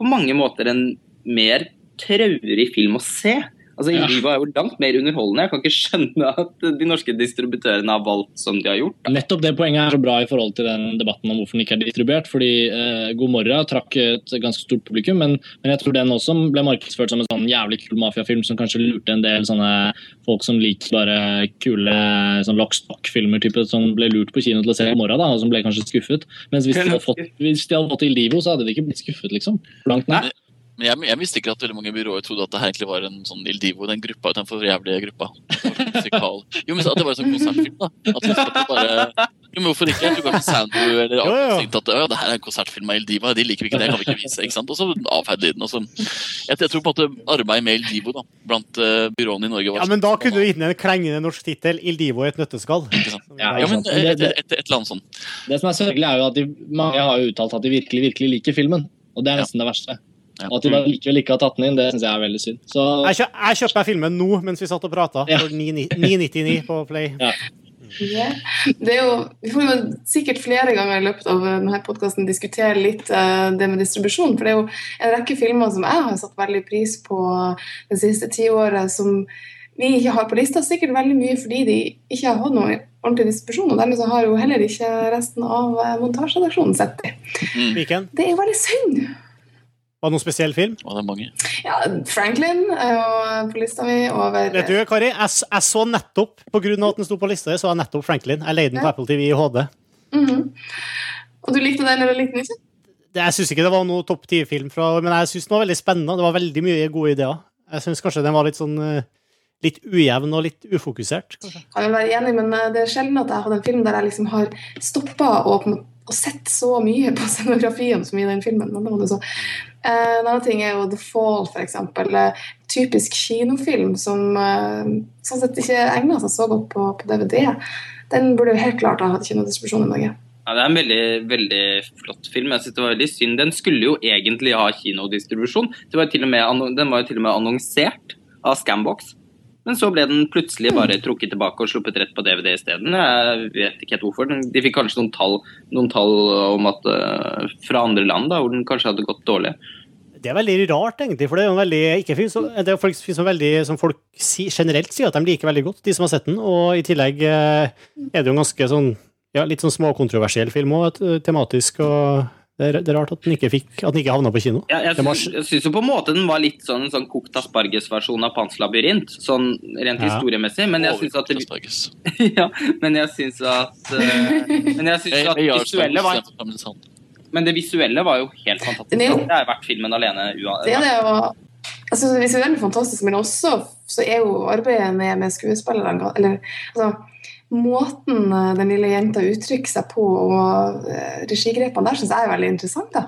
på mange måter en mer traurig film å se. Altså, Indigo er jo langt mer underholdende. Jeg kan ikke skjønne at de norske distributørene har valgt som de har gjort. Da. Nettopp det poenget er så bra i forhold til den debatten om hvorfor den ikke er distribuert. fordi eh, God morgen trakk et ganske stort publikum, men, men, jeg tror den også ble markedsført som en sånn jævlig kul mafiafilm som kanskje lurte en del sånne folk som liker bare kule sånn lockstock-filmer som ble lurt på kino til å se God morgen, da, og som ble kanskje skuffet. Mens hvis de hadde fått, hvis de hadde fått Il Divo, så hadde de ikke blitt skuffet, liksom. Langt ned. Men jeg, jeg mistenker at veldig mange byråer trodde at det her egentlig var en sånn Il Divo, den gruppa, den for jævlige gruppa. Musikal. Jo, men At det var en sånn konsertfilm, da. At det bare... Jo, men Hvorfor ikke? Jeg tror kanskje Sandu eller Arthur tenkte at ja, det her er en konsertfilm av Il Divo, de liker vi ikke, det kan vi ikke vise. ikke sant? Og så avfeide de den. så... Jeg, jeg, tror på en måte arbeidet med Il Divo da, blant uh, byråene i Norge var Ja, Men da kunne du gitt den en klengende norsk tittel, Il Divo i et nøtteskall. Ja, ja, men et, et, et, et, eller annet sånt. Det som er sørgelig, er jo at de, mange har uttalt at de virkelig, virkelig liker filmen. Og det er nesten det verste. Ja. Og at de da likevel ikke har tatt den inn, det syns jeg er veldig synd. Så... Jeg, kjø jeg kjøpte meg filmen nå mens vi satt og prata, ja. for 9,99 på Play. Ja. Yeah. Det er jo, vi får jo sikkert flere ganger i løpet av denne podkasten diskutere litt uh, det med distribusjon. For det er jo en rekke filmer som jeg har satt veldig pris på det siste tiåret, som vi ikke har på lista. Sikkert veldig mye fordi de ikke har hatt noe ordentlig distribusjon. Og dermed så har jo heller ikke resten av uh, montasjeredaksjonen sett dem. Mm. Det er jo veldig synd. Var det noen spesiell film? Og det er mange. Ja, Franklin er jo på lista mi over Vet du, Kari, jeg, jeg så nettopp, på grunn av at den sto på lista, så jeg nettopp Franklin. Jeg leide den på Ja. Apple TV i HD. Mhm. Og du likte den eller likte den ikke? Det, jeg syns ikke det var noe topp ti-film, men jeg syns den var veldig spennende. Det var veldig mye gode ideer. Jeg syns kanskje den var litt sånn eh, litt ujevn og litt ufokusert. kanskje. Kan være enig, men eh, det er sjelden at jeg har hatt en film der jeg liksom har stoppa og, og sett så mye på scenografien som i den filmen. Men det var det så. Eh, En annen ting er jo The Fall, eksempel. Eh, Typisk kinofilm som eh, sånn sett ikke egner seg så godt på, på DVD. Den burde jo helt klart ha hatt kinodistribusjon i Norge. Ja, Det er en veldig, veldig flott film. Jeg synes det var veldig synd. Den skulle jo egentlig ha kinodistribusjon. Var med, den var jo til og med annonsert av Scambox. Men så ble den plutselig bare trukket tilbake og sluppet rett på DVD isteden. Jeg vet ikke helt hvorfor. De fikk kanskje noen tall, noen tall om at, eh, fra andre land da, hvor den kanskje hadde gått dårlig. Det er veldig rart, egentlig, for det er jo veldig ikke film det er folk, som, veldig, som folk si, generelt sier at de liker veldig godt, de som har sett den. Og i tillegg eh, er det jo en ganske sånn ja, litt sånn småkontroversiell film òg, tematisk. og det er, det er rart at den ikke fikk, at den ikke havna på kino. Ja, jeg syns, jeg syns jo på en måte den var litt sånn, sånn kokt asparges-versjon av Pans labyrint, sånn rent Ja. historiemessig. Men jeg syns at det, ja, men jeg syns at eh, Men jeg syns at det visuelle var Men det visuelle var jo helt fantastisk. Det er verdt filmen alene. ua- Det er det og, synes det visuelle er fantastisk, men også så er jo arbeidet med, med skuespillerne Eller altså Måten eh, den lille jenta uttrykker seg på, og eh, regigrepene der, syns jeg er veldig interessant. da.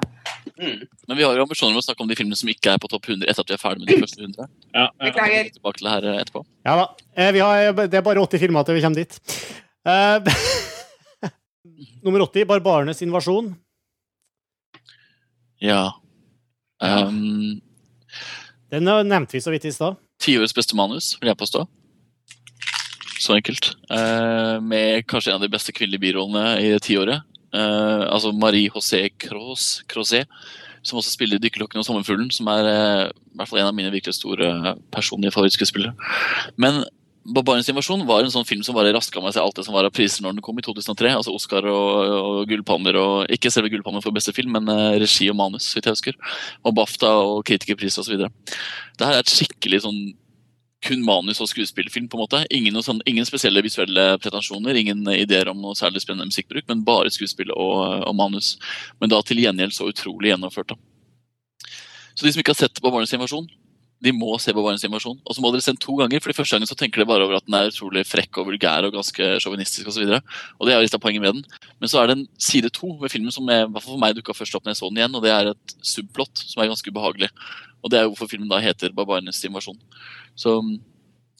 Mm. Men vi har jo ambisjoner om å snakke om de filmene som ikke er på topp 100 etter at vi er ferdig med de første 100. Ja, ja. Beklager. Tilbake til det her eh, etterpå. Ja da. Vi har, det er bare 80 filmer til vi kommer dit. Uh, nummer 80, 'Barbarenes invasjon'. Ja. Um, Den nevnte vi så vidt i stad. Tiårets beste manus, vil jeg påstå. Så enkelt. Eh, med kanskje en av de beste kvinnelige birollene i tiåret. Eh, altså Marie José Cross, Crozet, som også spiller 'Dykkerlokken og sommerfuglen', som er eh, i hvert fall en av mine virkelig store personlige favorittskuespillere. Men 'Barbarens invasjon' var en sånn film som bare raska med seg alt det som var av priser når den kom i 2003. Altså Oscar og, og gullpanner, og ikke selve gullpanner for beste film, men eh, regi og manus, hvis jeg husker. Og BAFTA og kritikerpris osv. Det her er et skikkelig sånn kun manus- og skuespillfilm. på en måte. Ingen, sånn, ingen spesielle visuelle pretensjoner, ingen ideer om noe særlig spennende musikkbruk, men bare skuespill og, og manus. Men da til gjengjeld så utrolig gjennomført. da. Så de som ikke har sett Barbarenes invasjon, de må se Barbarenes invasjon. Og så må dere se den to ganger, for de første gangen så tenker dere bare over at den er utrolig frekk og vulgær og ganske sjåvinistisk osv. Og, så og det er litt av poenget med den. Men så er det en side to ved filmen som jeg, for meg dukka først opp når jeg så den igjen, og det er et subplot som er ganske ubehagelig. Og det er jo hvorfor filmen da heter Barbarenes invasjon. Så mm,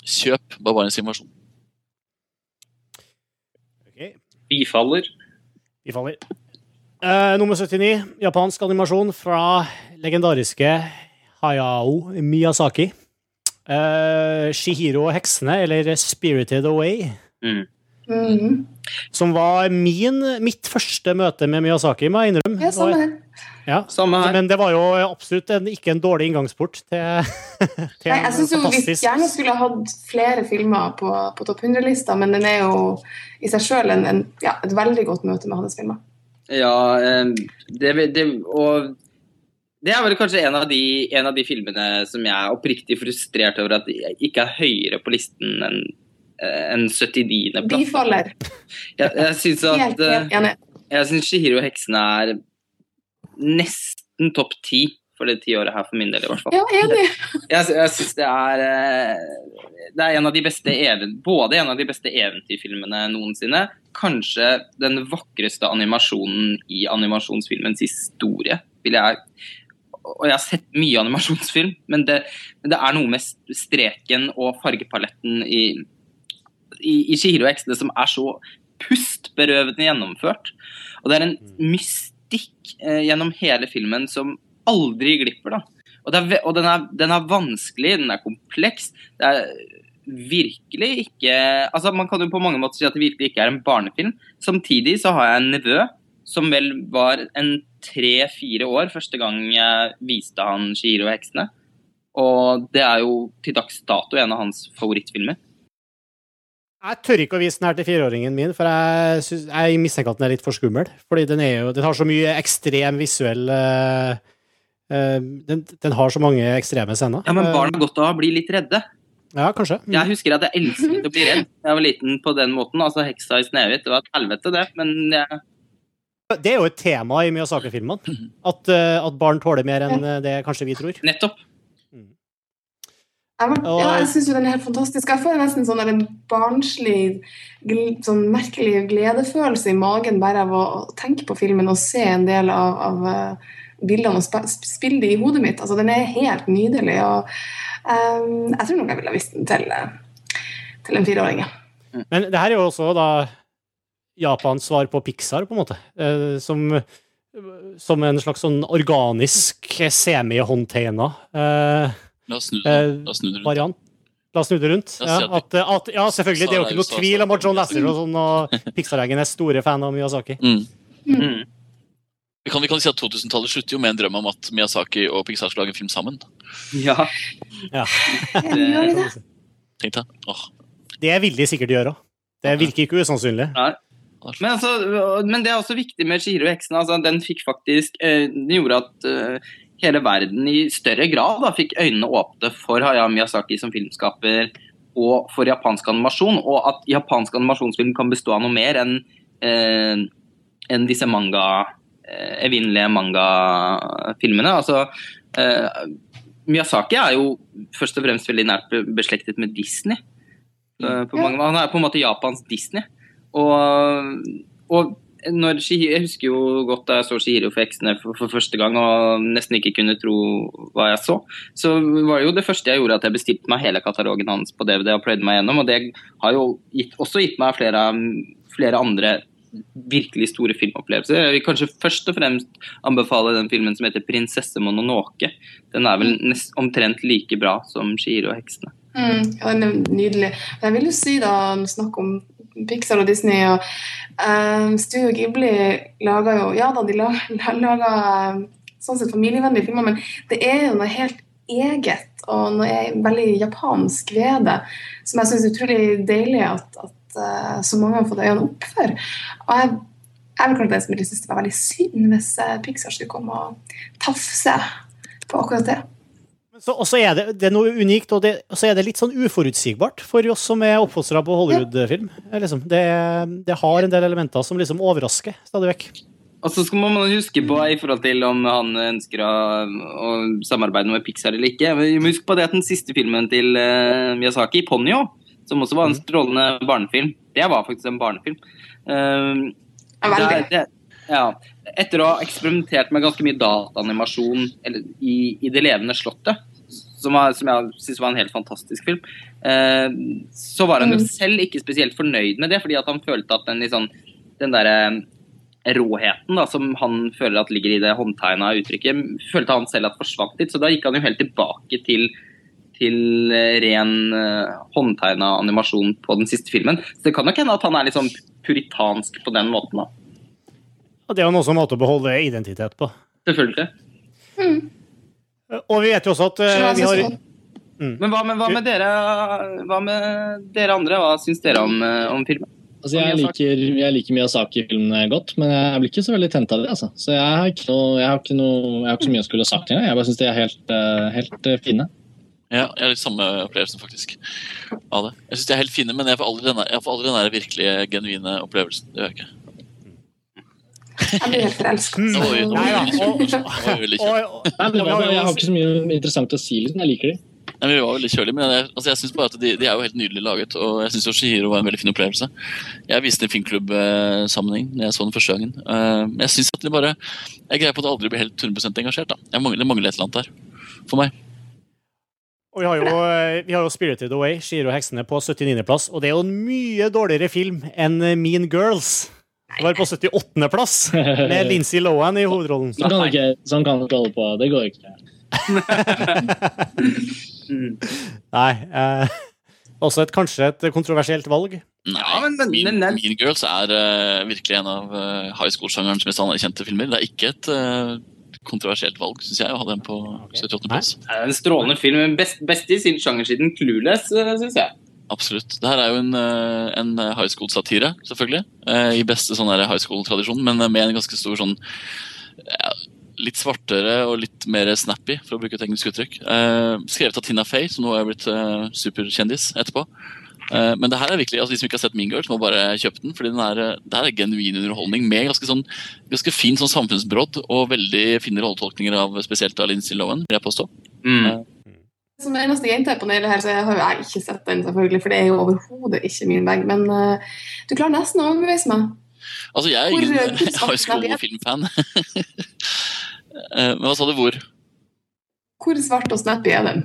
kjøp Barbarenes invasjon. Okay. Bifaller. Vi faller. Eh, nummer 79, japansk animasjon fra legendariske Hayao Miyazaki. Uh, Shihiro og heksene, eller Spirited Away. Mm. Mhm. Som var min, mitt første møte med Miyazaki, må jeg innrømme. Ja, her. Ja. Samme her. Men det var jo absolutt en, ikke en dårlig inngangsport til, til Nei, jeg syns jo vi gjerne skulle ha hatt flere filmer på, på topp 100-lista, men den er jo i seg sjøl ja, et veldig godt møte med hans filmer. Ja, eh, det, det, og det er vel kanskje en av, de, en av de filmene som jeg er oppriktig frustrert over at jeg ikke er høyere på listen enn eh, en 79. plass. Bifaller. Jeg, jeg syns at eh. Jeg syns Shihiro og heksene er nesten topp ti for det tiåret her, for min del i hvert fall. Ja, enig. Jeg, jeg syns det er eh, Det er en av de beste even, både en av de beste eventyrfilmene noensinne. Kanskje den vakreste animasjonen i animasjonsfilmens historie, vil jeg Og jeg har sett mye animasjonsfilm, men det, men det er noe med streken og fargepaletten i, i, i Shihiro X heksene som er så pustberøvende gjennomført. Og det er en mystikk eh, gjennom hele filmen som aldri glipper. da. Og, er, og den, er, den er vanskelig, den er kompleks. Det er virkelig ikke Altså, Man kan jo på mange måter si at det virkelig ikke er en barnefilm. Samtidig så har jeg en nevø som vel var en tre-fire år første gang jeg viste han Shihiro og heksene. Og det er jo til dags dato en av hans favorittfilmer. Jeg tør ikke å vise den her til fireåringen min, for jeg, synes, jeg mistenker at den er litt for skummel. Fordi den, er jo, den har så mye ekstrem visuell uh, uh, den, den, har så mange ekstreme scener. Ja, Men barn har godt av å bli litt redde. Ja, kanskje. Mm. Jeg husker at jeg elsket å bli redd da jeg var liten på den måten. Altså Heksa i Snehvit, det var et helvete, det. Men jeg... Det er jo et tema i Miyazaki-filmene. At, uh, at, barn tåler mer enn det kanskje vi tror. Nettopp. Jeg, ja, jeg syns den er helt fantastisk. Jeg får nesten sånn en barnslig, sånn merkelig gledefølelse i magen bare av å tenke på filmen og se en del av, av uh, bildene og spille det i hodet mitt. Altså, den er helt nydelig. og um, Jeg tror nok jeg ville vist den til, uh, til en fireåring. Men det her er jo også da Japans svar på Pixar, på en måte. Uh, som, som en slags sånn organisk semi-håndtegna uh, La oss snu det, det rundt. Variant. La oss snu det rundt. Ja, at, at, ja selvfølgelig. Det er jo ikke noe tvil om at John Lasseter og, sånn, og Pixar-gjengen er store fan av Miyazaki. Mm. Mm. Vi, kan, vi kan si at 2000-tallet slutter jo med en drøm om at Miyazaki og Pixar skal lage en film sammen. Ja. ja. Tenk deg. Åh. Det vil de sikkert gjøre. Det virker ikke usannsynlig. Nei. Men, altså, men, det er også viktig med Chihiro og heksene. Altså, den fikk faktisk eh, Den gjorde at uh, hele verden i større grad da, fikk øynene åpne for Hayao Miyazaki som filmskaper og for japansk animasjon, og at japansk animasjonsfilm kan bestå av noe mer enn eh, en disse manga, eh, evinnelige mangafilmene. Altså, eh, Miyazaki er jo først og fremst veldig nært beslektet med Disney. Eh, mange, han er på en måte Japans Disney. Og, og når jeg husker jo godt da jeg så Shihiro for heksene for, for, første gang og nesten ikke kunne tro hva jeg så. Så var det jo det første jeg gjorde at jeg bestilte meg hele katalogen hans på DVD og pløyde meg gjennom. Og det har jo gitt, også gitt meg flere, flere andre virkelig store filmopplevelser. Jeg vil kanskje først og fremst anbefale den filmen som heter 'Prinsesse Mononoke'. Den er vel nest, omtrent like bra som 'Shihiro og heksene'. Mm, ja, den er nydelig. Jeg vil jo si da, snakk om Pixar og Disney og um, Studio Ghibli lager jo Ja da, de lager, lager sånn sett familievennlige filmer, men det er jo noe helt eget og noe veldig japansk ved det, som jeg syns er utrolig deilig at, at uh, så mange har fått øynene opp for. Og jeg, jeg vil jeg synes det var veldig synd hvis Pixar skulle komme og tafse på akkurat det. Og så er det, det er noe unikt, og, det, og, så er det litt sånn uforutsigbart for oss som er oppfostra på Hollywood-film. Liksom, det, det, har en del elementer som liksom overrasker stadig vekk. Og så skal man huske på i forhold til om han ønsker å, å samarbeide med Pixar eller ikke. Vi må huske på det at den siste filmen til uh, Miyazaki, 'Ponyo', som også var en mm. strålende barnefilm, det var faktisk en barnefilm. Uh, det, det, ja, etter å ha eksperimentert med ganske mye dataanimasjon i, i, Det levende slottet, som, var, som jeg syns var en helt fantastisk film, eh, så var han jo mm. selv ikke spesielt fornøyd med det, fordi at han følte at den, liksom, den derre råheten da, som han føler at ligger i det håndtegna uttrykket, følte han selv at forsvant litt. Så da gikk han jo helt tilbake til, til ren uh, håndtegna animasjon på den siste filmen. Så det kan nok hende at han er litt sånn puritansk på den måten. da. Og det er jo noe som måte å beholde identitet på. Selvfølgelig. Mm. Og vi vet jo også at uh, vi har mm. Men hva med, hva med, dere, hva med dere andre? Hva syns dere om, eh, om filmen? Altså, jeg, liker, jeg liker Miyazaki-filmene godt, men jeg blir ikke så veldig tent av det. Altså. Så jeg har, ikke noe, jeg, har ikke noe, jeg har ikke så mye å skulle sagt engang. Jeg bare syns de er helt, uh, helt fine. Ja, jeg har litt samme opplevelsen, faktisk. av det. Jeg syns de er helt fine, men jeg får aldri den der virkelige, genuine opplevelsen. Det gjør jeg ikke. Jeg blir helt forelska. Mm. Jeg har ikke så mye interessant å si, liksom. Jeg liker de. Nei, vi var veldig kjølige, men jeg, altså, jeg synes bare at de, de, er jo helt nydelig laget. Og jeg syns Shihiro var en veldig fin opplevelse. Jeg viste den i filmklubbsammenheng når jeg så den første gangen. Uh, jeg synes at de bare Jeg greier på at jeg aldri blir helt 100 engasjert. da. Jeg mangler, det mangler et eller annet der. For meg. Og vi har, jo, eh, vi har jo Spirited Away, Shihiro heksene, på 79.-plass. Og det er jo en mye dårligere film enn Mean Girls. Det var på 78.-plass, med Lincy Lohan i hovedrollen. Sånn kan, ikke, sånn kan du ikke holde på. Det går ikke. Nei. Eh, Også et, kanskje et kontroversielt valg. Nei, Ja, men- men- mean, men- mean Girls er uh, virkelig en av uh, high school-sjangerens mest anerkjente filmer. Det er ikke et uh, kontroversielt valg, syns jeg, å ha den på 78.-plass. Det er en strålende film. Best, best i sin sjanger siden Clueless, syns jeg. Absolutt. Det her er jo en, eh, en high school-satire, selvfølgelig. eh, I beste sånn high school-tradisjon, men med en ganske stor sånn Litt svartere og litt mer snappy, for å bruke et engelsk uttrykk. Eh, skrevet av Tina Fey, som nå er blitt eh, superkjendis etterpå. Eh, men det her er virkelig, altså de som ikke har sett Mean Girls, må bare kjøpe den. fordi den er, eh, det her er genuin underholdning med ganske, sånn, ganske fin sånn samfunnsbrodd og veldig fine rolletolkninger av spesielt av Lindsay Lohan, vil jeg påstå. Mm. Som eneste jente på panelet her, så har jeg ikke sett den, selvfølgelig, for det er jo overhodet ikke min bag. Men uh, du klarer nesten å overbevise meg. Altså, jeg er ingen eh, high school-filmfan. Eh, men hva sa du, hvor? Hvor svart og snappy er den?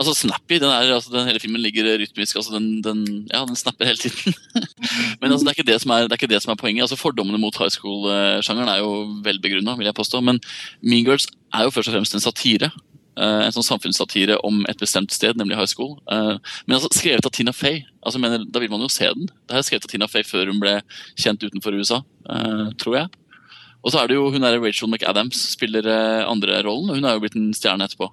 Altså Snappy, den, er, altså, den hele filmen ligger rytmisk. altså Den, den, ja, den snapper hele tiden. Men altså, det, er ikke det, som er, det er ikke det som er poenget. altså Fordommene mot high school-sjangeren er jo velbegrunna, vil jeg påstå. Men Mean Girls er jo først og fremst en satire. Eh, en sånn samfunnssatire om et bestemt sted, nemlig high school. Eh, men altså, skrevet av Tina Fey. altså mener, Da vil man jo se den. Det er skrevet av Tina Fey før hun ble kjent utenfor USA, eh, tror jeg. Og så er det jo hun er Rachel McAdams spiller andre rollen, og hun er jo blitt en stjerne etterpå.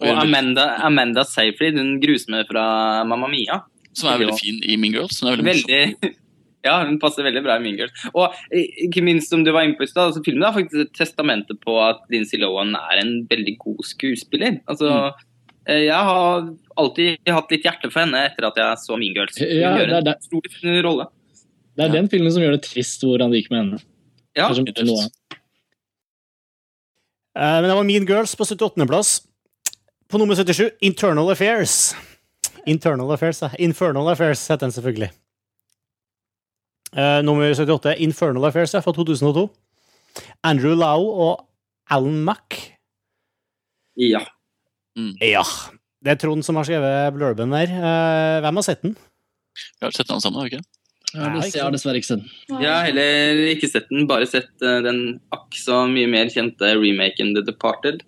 Og Og Amanda, Amanda Seyfried, hun grusomme fra Mamma Mia. Som er veldig fin i Mean Girls. Hun er veldig. Veldig, ja, hun passer veldig bra i Mean Girls. Og eh, ikke minst som du var inne på i stad, altså, filmen er faktisk et testamente på at Lindsay Lohan er en veldig god skuespiller. Altså, Mm. eh, jeg har alltid hatt litt hjerte for henne etter at jeg så Mean Girls. Hun Ja, gjør det en det. stor rolle. Det er Ja. den filmen som gjør det trist hvordan det gikk med henne. Ja, noe. Eh, men det var Mean Girls på 78.-plass. På nummer 77, Internal Affairs. Internal Affairs, ja. Infernal Affairs heter den selvfølgelig. Eh, nummer 78, Infernal Affairs, fra 2002. Andrew Lau og Alan Mack. ja. Ja. Det er Trond som har skrevet blurben der. Uh, hvem har sett den? Vi har sett den sammen, har vi ikke? Jeg har dess- jeg har dessverre ikke sett den. Jeg har heller ikke sett den, bare sett eh, den akk så mye mer kjente remaken The Departed.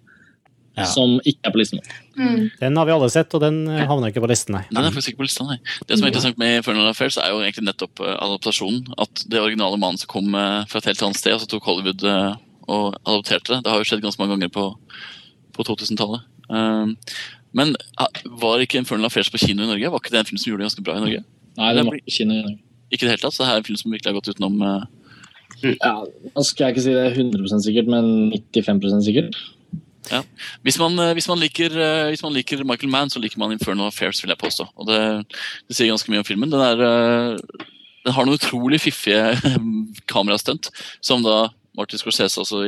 Ja. Som ikke er på listen. Mm. Den har vi alle sett, og den eh, havner ikke på listen, nei. Den er faktisk ikke på listen, nei. Det som er interessant med Fernal Affairs, er jo egentlig nettopp eh, adaptasjonen. At det originale manuset kom eh, fra et helt annet sted, og så tok Hollywood og adopterte det. Det har jo skjedd ganske mange ganger på, på 2000-tallet. Um, men var ikke Infernal Affairs på kino i Norge? Var ikke det en film som gjorde det ganske bra i Norge? Nei, den var ikke på kino i Norge. Ikke i det hele tatt, så det her er en film som virkelig har gått utenom Ja, nå skal jeg ikke si det 100% sikkert, men 95% sikkert. Hvis man, eh, hvis, man liker, eh, hvis man liker Michael Mann, så liker man Inferno Affairs, vil jeg påstå. Og det, det sier ganske mye om filmen. Den, er, eh, den har noen utrolig fiffige kamerastunt, som da Martin Scorsese også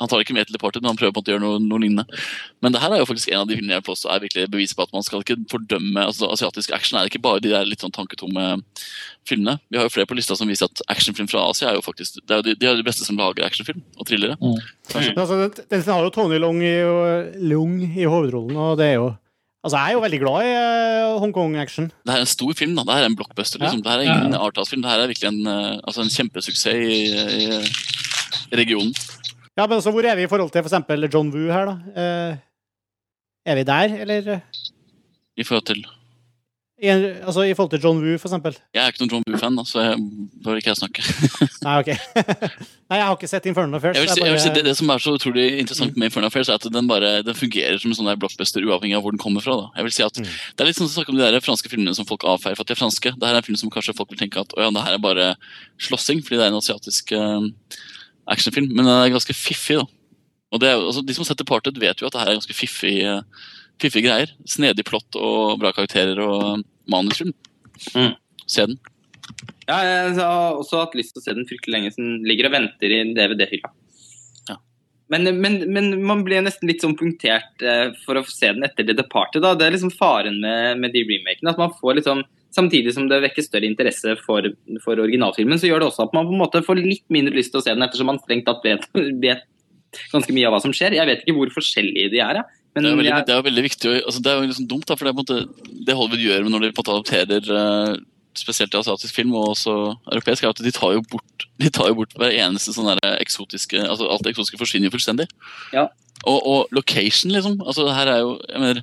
han tar ikke med til Departed, men han prøver på å gjøre noe, noe lignende. Men det her er jo faktisk en av de filmene jeg påstår påstå er virkelig bevis på at man skal ikke fordømme altså Asiatisk action er ikke bare de der litt sånn tanketomme filmene. Vi har jo flere på lista som viser at actionfilm fra Asia er jo faktisk det er jo de, de, er de beste som lager actionfilm og thrillere. Mm. altså, den, den har jo Tony Long i, Lung i hovedrollen, og det er jo Altså, jeg er jo veldig glad i uh, Hongkong-action. Det her er en stor film. da, Det her er en blockbuster. liksom. Det her er ingen arthouse-film. Det her er virkelig en, uh, altså en kjempesuksess i, i, i regionen. Ja, men altså, hvor er vi i forhold til for eksempel John Woo her, da? Eh, er vi der, eller I forhold til i, Altså i forhold til John Woo, for eksempel? Jeg er ikke noen John Woo-fan, så jeg, bør ikke jeg snakke. Nei, OK. Nei, jeg har ikke sett Infernal Affairs. Jeg vil si, jeg vil si det, det som er så utrolig interessant med Infernal Affairs, er at den bare den fungerer som en sånn der blockbuster uavhengig av hvor den kommer fra. da. Jeg vil si at Mm. Det er litt sånn å snakke om de der franske filmene som folk avfeier for at de er franske. Det her er en film som kanskje folk vil tenke at å ja, det her er bare slåssing, fordi det er en asiatisk eh, actionfilm. Men den er ganske fiffig, da. Og det altså, De som setter Parted, vet jo at det her er ganske fiffig, eh, fiffige greier. Snedig plott og bra karakterer og eh, manusfilm. Mm. Se den. Ja, jeg har også hatt lyst til å se den fryktelig lenge, så den ligger og venter i DVD-hylla. Ja. Men, men, men man blir nesten litt sånn punktert eh, for å se den etter The Departed. Da. Det er liksom faren med, med de remakene. At man får liksom, Samtidig som det vekker større interesse for, for originalfilmen, så gjør det også at man på en måte får litt mindre lyst til å se den, ettersom man strengt tatt vet, vet ganske mye av hva som skjer. Jeg vet ikke hvor forskjellige de er. Men Det er, veldig, jeg, det er veldig viktig altså Det er jo liksom dumt, da, for det er på en måte det Hollywood gjør når de på en måte adopterer eh, spesielt i asiatisk film og også europeisk, er at de tar jo bort, de tar jo bort hver eneste sånn eksotiske altså Alt det eksotiske forsvinner jo fullstendig. Ja. Og, og location, liksom. altså det her er jo, jeg mener,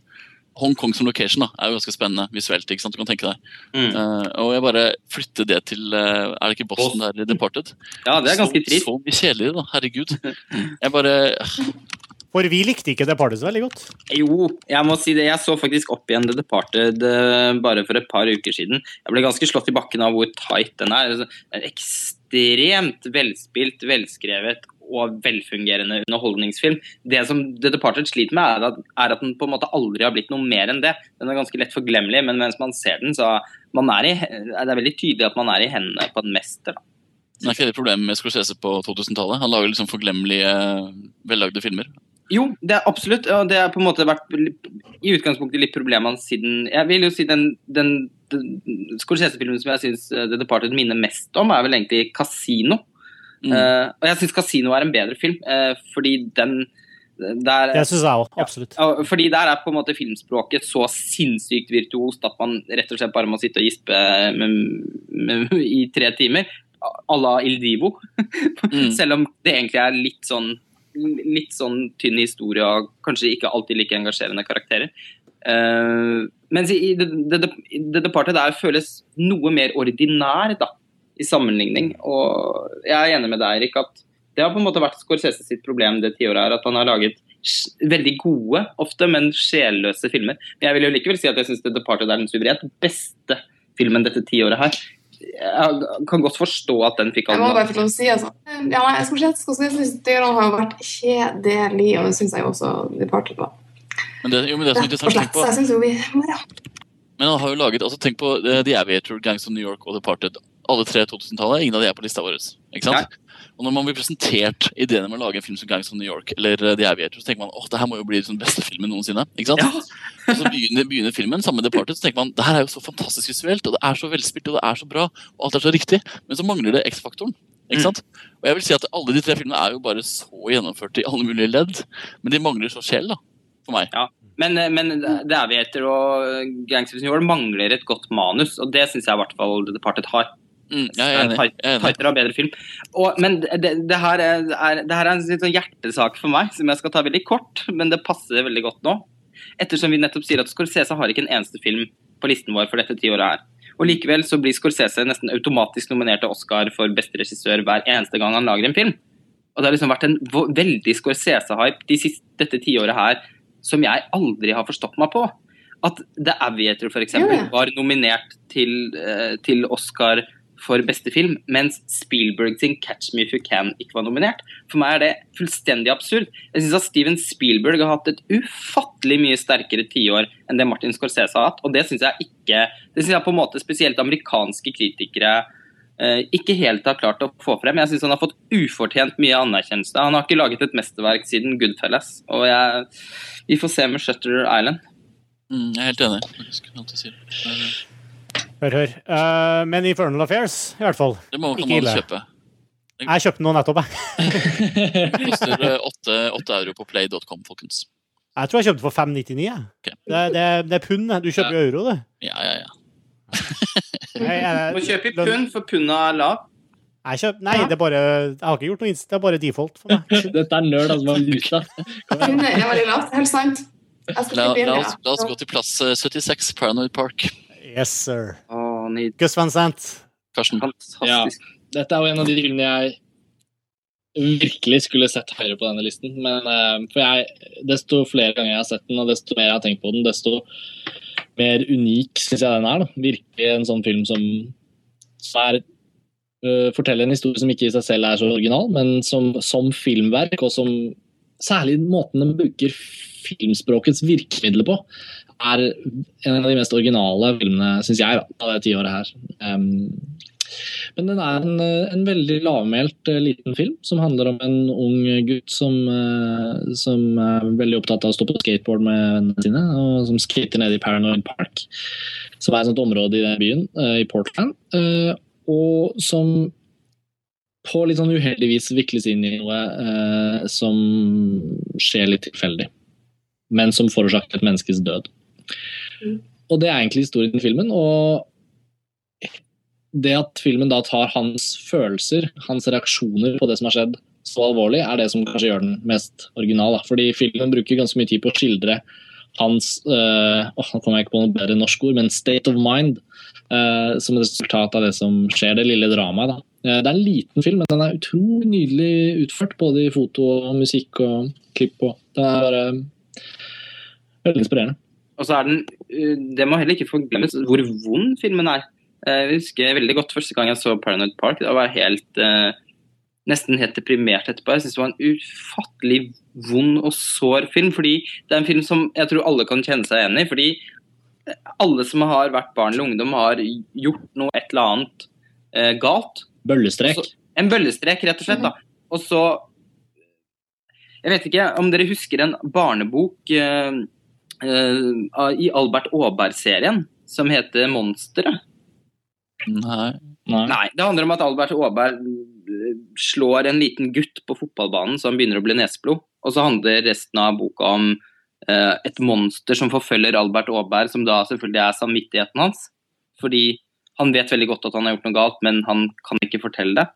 Hongkong som location da, er jo ganske spennende visuelt. ikke sant? Du kan tenke deg. Mm. Uh, og jeg bare flytter det til uh, Er det ikke Boston der i Departed? Ja, det er ganske så, trist. Så mye kjedeligere, da. Herregud. Jeg bare For vi likte ikke Departed så veldig godt. Jo, jeg må si det. Jeg så faktisk opp igjen The Departed eh, bare for et par uker siden. Jeg ble ganske slått i bakken av hvor tight den er. Den er ekstremt velspilt, velskrevet og velfungerende underholdningsfilm. Det som The Departed sliter med, er at, er at den på en måte aldri har blitt noe mer enn det. Den er ganske lett forglemmelig, men mens man ser den, så man er i, det er veldig tydelig at man er i hendene på en mester. Da. Det er ikke det problemet med Scorsese på 2000-tallet. Han lager liksom forglemmelige, vellagde filmer. Jo, det er absolutt. Og det har på en måte vært i utgangspunktet litt problemet hans siden Jeg vil jo si den, den, den Scorsese-filmen som jeg syns The Departed minner mest om, er vel egentlig Casino. Mm. Eh, og jeg syns Casino er en bedre film, uh, fordi den der, Det syns jeg òg. Absolutt. Ja, fordi der er på en måte filmspråket så sinnssykt virtuost at man rett og slett bare må sitte og gispe med, med, i tre timer. À la Il Divo. Mm. Selv om det egentlig er litt sånn, litt sånn tynn historie og kanskje ikke alltid like engasjerende karakterer. Uh, mens i The Departed der føles noe mer ordinær da, i sammenligning. Og jeg er enig med deg, Erik, at det har på en måte vært Scorsese sitt problem det tiåret her, at han har laget veldig gode, ofte, men sjelløse filmer. Men jeg vil jo likevel si at jeg syns The Departed er den suverent beste filmen dette tiåret her. Jeg kan godt forstå at den fikk Jeg må bare få lov å si altså. Ja, nei, jeg skal sett Scorsese sitt styre har jo vært kjedelig, og det syns jeg også Departed var. Men det, jo, men det er så interessant, å tenke på, jeg jo vi ja. men han har jo laget, altså Tenk på eh, The Aviator, Gangs of New York og Departed. Alle tre 2000-tallet. Ingen av de er på lista vår. ikke sant? Og når man blir presentert ideene med å lage en film som Gangs of New York eller eh, The Aviator, så tenker man åh, det her må jo bli den beste filmen noensinne. ikke sant? Ja. Og så begynner, begynner filmen med Departed, så tenker man det her er jo så fantastisk visuelt, og det er så velspilt, og det er så bra, og alt er så riktig. Men så mangler det X-faktoren. ikke Mm. Og jeg vil si at alle de tre filmene er jo bare så gjennomført i alle mulige ledd, men de mangler så sjel, da. For meg. Men, eh, men The Aviator og Gangs of New York mangler et godt manus, og det syns jeg i hvert fall Departed har. Mm, jeg er enig. Jeg enig. Tightere og bedre film. Og, men det, det, her er, det her er en sånn hjertesak for meg, som jeg skal ta veldig kort, men det passer veldig godt nå. Ettersom vi nettopp sier at Scorsese har ikke en eneste film på listen vår for dette tiåret her. Og likevel så blir Scorsese nesten automatisk nominert til Oscar for beste regissør hver eneste gang han lager en film. Og det har liksom vært en veldig Scorsese-hype de siste, dette tiåret her som jeg aldri har forstått meg på. At The Aviator for eksempel, Ja, ja. var nominert til, eh, til Oscar for beste film, mens Spielberg sin 'Catch Me If You Can' ikke var nominert. For meg er det fullstendig absurd. Jeg syns at Steven Spielberg har hatt et ufattelig mye sterkere tiår enn det Martin Scorsese har hatt, og det syns jeg ikke Det synes jeg på en måte spesielt amerikanske kritikere eh, ikke helt har klart å få frem. Jeg syns han har fått ufortjent mye anerkjennelse. Han har ikke laget et mesterverk siden Goodfellas, og jeg, vi får se med Shutter Island. Mm, jeg er helt enig. faktisk, alt du sier. Hør, hør. Uh, men Infernal Affairs, i hvert fall. Det må Ikke man ille. kjøpe. Jeg kjøpte noe nettopp, jeg. Koster eh, åtte åtte euro på play.com, folkens. Jeg tror jeg kjøpte for 599. Ja. Okay. Det, det, det er pund. Du kjøper jo euro, du. Ja, ja, ja. Nei, jeg, Du må kjøpe i pund, for pundet er lav. Jeg kjøp, nei, det er bare Jeg har ikke gjort noe det er bare default for meg. Dette er nerd, altså. Man luta. Kunne, er veldig lavt. Helt sant. La, la, oss, la oss gå til plass eh, 76, Paranoid Park. Yes, sir. Oh. Gus Van Sant. Karsten. Fantastisk. Dette er jo en av de filmene jeg virkelig skulle sett høyere på denne listen. Men uh, for jeg, desto flere ganger jeg har sett den, og desto mer jeg har tenkt på den, desto mer unik syns jeg den er. Da. Virkelig en sånn film som, som er uh, forteller en historie som ikke i seg selv er så original, men som, som filmverk, og som særlig måten den bruker filmspråkets virkemidler på, er en av de mest originale filmene, syns jeg, da, av det tiåret her. Um, men den er en, en veldig lavmælt eh, liten film som handler om en ung gutt som, eh, som er veldig opptatt av å stå på skateboard med vennene sine, og som skater nede i Paranoid Park, som er et sånt område i byen, eh, i Portland, og som på litt sånn uheldig vis vikles inn i noe som skjer litt tilfeldig, men som forårsaker et menneskes død. Og det er egentlig historien i filmen, og det at filmen da tar hans følelser, hans reaksjoner på det som har skjedd, så alvorlig, er det som kanskje gjør den mest original. Da. Fordi filmen bruker ganske mye tid på å skildre hans øh, oh, Nå kommer jeg ikke på noe bedre norsk ord, men state of mind. Uh, som et resultat av det som skjer, det lille dramaet. Uh, det er en liten film, men den er utrolig nydelig utført. Både i foto og musikk og klipp. Og. Den er bare veldig inspirerende. Og så er den, Det må heller ikke forglemmes hvor vond filmen er. Jeg husker veldig godt første gang jeg så Paranoid Park. Da var jeg helt, nesten helt deprimert etterpå. Jeg synes det var en ufattelig vond og sår film. fordi det er en film som jeg tror alle kan kjenne seg igjen i. fordi alle som har vært barn eller ungdom, har gjort noe et eller annet eh, galt. Bøllestrek? Så, en bøllestrek, rett og slett. da. Og så Jeg vet ikke om dere husker en barnebok eh, eh, i Albert Aaberg-serien som heter 'Monsteret'? Nei. Nei. Nei. Det handler om at Albert Aaberg slår en liten gutt på fotballbanen så han begynner å bli neseblod. Og så handler resten av boka om eh, et monster som forfølger Albert Aaberg, som da selvfølgelig er samvittigheten hans. Fordi han vet veldig godt at han har gjort noe galt, men han kan ikke fortelle det.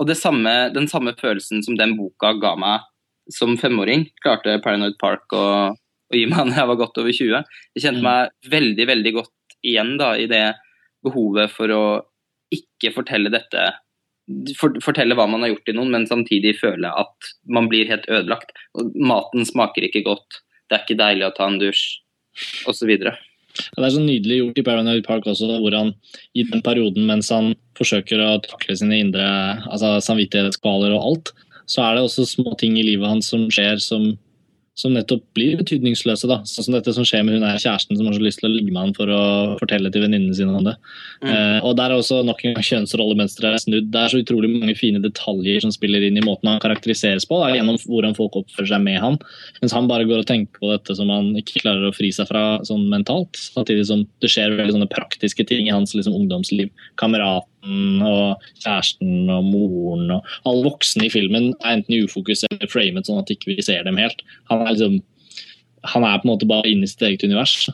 Og det samme, den samme følelsen som den boka ga meg som femåring, klarte Paranoid Park å, å gi meg at jeg var godt over 20. Jeg kjente meg veldig, veldig godt igjen da, i det behovet for å ikke fortelle dette for, Fortelle hva man har gjort til noen, men samtidig føle at man blir helt ødelagt. Og maten smaker ikke godt, det er ikke deilig å ta en dusj, osv. Ja, det er så nydelig gjort i Paranoid Park også, hvor han i den perioden mens han forsøker å takle sine indre altså samvittighetskvaler og alt, så er det også små ting i livet hans som skjer som, som nettopp blir betydningsløse. da, Sånn som dette som skjer med hun er kjæresten som har så lyst til å ligge med han for å fortelle til venninnene sine om det. Mm. Eh, og Der er også nok en gang kjønnsrollemønsteret snudd. Det er så utrolig mange fine detaljer som spiller inn i måten han karakteriseres på, da, gjennom hvordan folk oppfører seg med han. Mens han bare går og tenker på dette som han ikke klarer å fri seg fra sånn mentalt. Samtidig som det skjer veldig sånne praktiske ting i hans liksom, ungdomsliv. Kameraten og kjæresten og moren og alle voksne i filmen er enten ufokus eller framet sånn at ikke vi ikke ser dem helt. Han er liksom han er på en måte bare inne i sitt eget univers.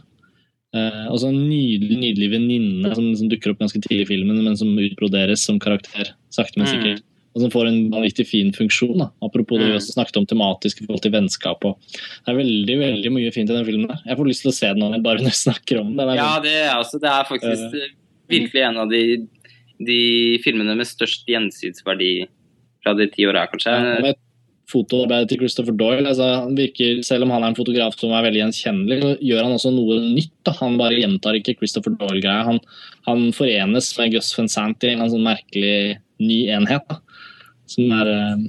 Uh, og så en nydelig nydelig venninne som, som dukker opp ganske tidlig i filmen, men som utbroderes som karakter sakte, men Mm. Og som får en vanvittig fin funksjon. Da. Apropos det vi Mm. også snakket om tematisk i forhold til vennskap. Det er veldig veldig mye fint i den filmen. der. Jeg får lyst til å se den når jeg bare snakker om den. Ja, sånn- det er, altså, det er faktisk uh, virkelig en av de, de filmene med størst gjensynsverdi fra de ti åra, kanskje. Ja, et Fotoarbeidet til Christopher Doyle, altså, han virker, selv om han er en fotograf som er veldig gjenkjennelig, så gjør han også noe nytt. Da. Han bare gjentar ikke Christopher Doyle-greia. Han, han forenes med Gus Van Sant i en sånn merkelig ny enhet, da. som er uh,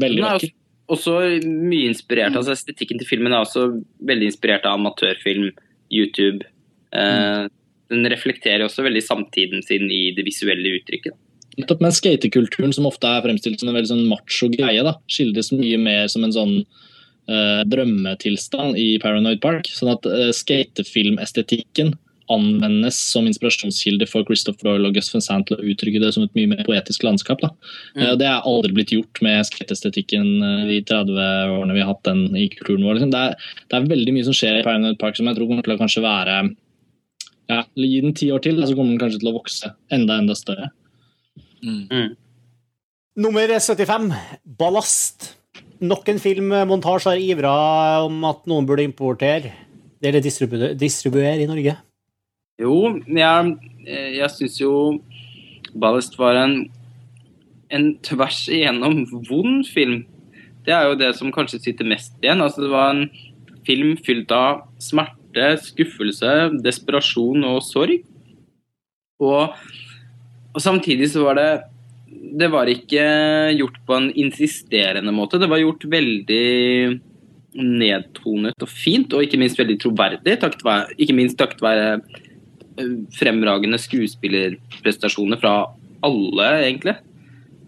veldig er vakker. også mye inspirert. altså Estetikken til filmen er også veldig inspirert av amatørfilm, YouTube. Eh, den reflekterer også veldig samtiden sin i det visuelle uttrykket. Nettopp med skatekulturen, som ofte er fremstilt som en veldig sånn macho greie, da, skildres mye mer som en sånn uh, drømmetilstand i Paranoid Park. Sånn at uh, skatefilmestetikken anvendes som inspirasjonskilde for Christopher Doyle og Gus Van Sant til å uttrykke det som et mye mer poetisk landskap. Mm. Eh, det er aldri blitt gjort med skateestetikken uh, de 30 årene vi har hatt den i kulturen vår. Liksom. Det, er, det er veldig mye som skjer i Paranoid Park som jeg tror kommer til å kanskje være ja, Gi den ti år til, så kommer den kanskje til å vokse enda, enda større. Mm. Nummer 75, 'Ballast'. Nok en filmmontasje har ivra om at noen burde importere eller distribuere, distribuere i Norge. Jo, jeg, jeg syns jo Ballast var en, en tvers igjennom vond film. Det er jo det som kanskje sitter mest igjen. Altså, det var en film fylt av smerte, skuffelse, desperasjon og sorg. Og, og samtidig så var det Det var ikke gjort på en insisterende måte. Det var gjort veldig nedtonet og fint, og ikke minst veldig troverdig. Takt, ikke minst takket være eh, fremragende skuespillerprestasjoner fra alle, egentlig.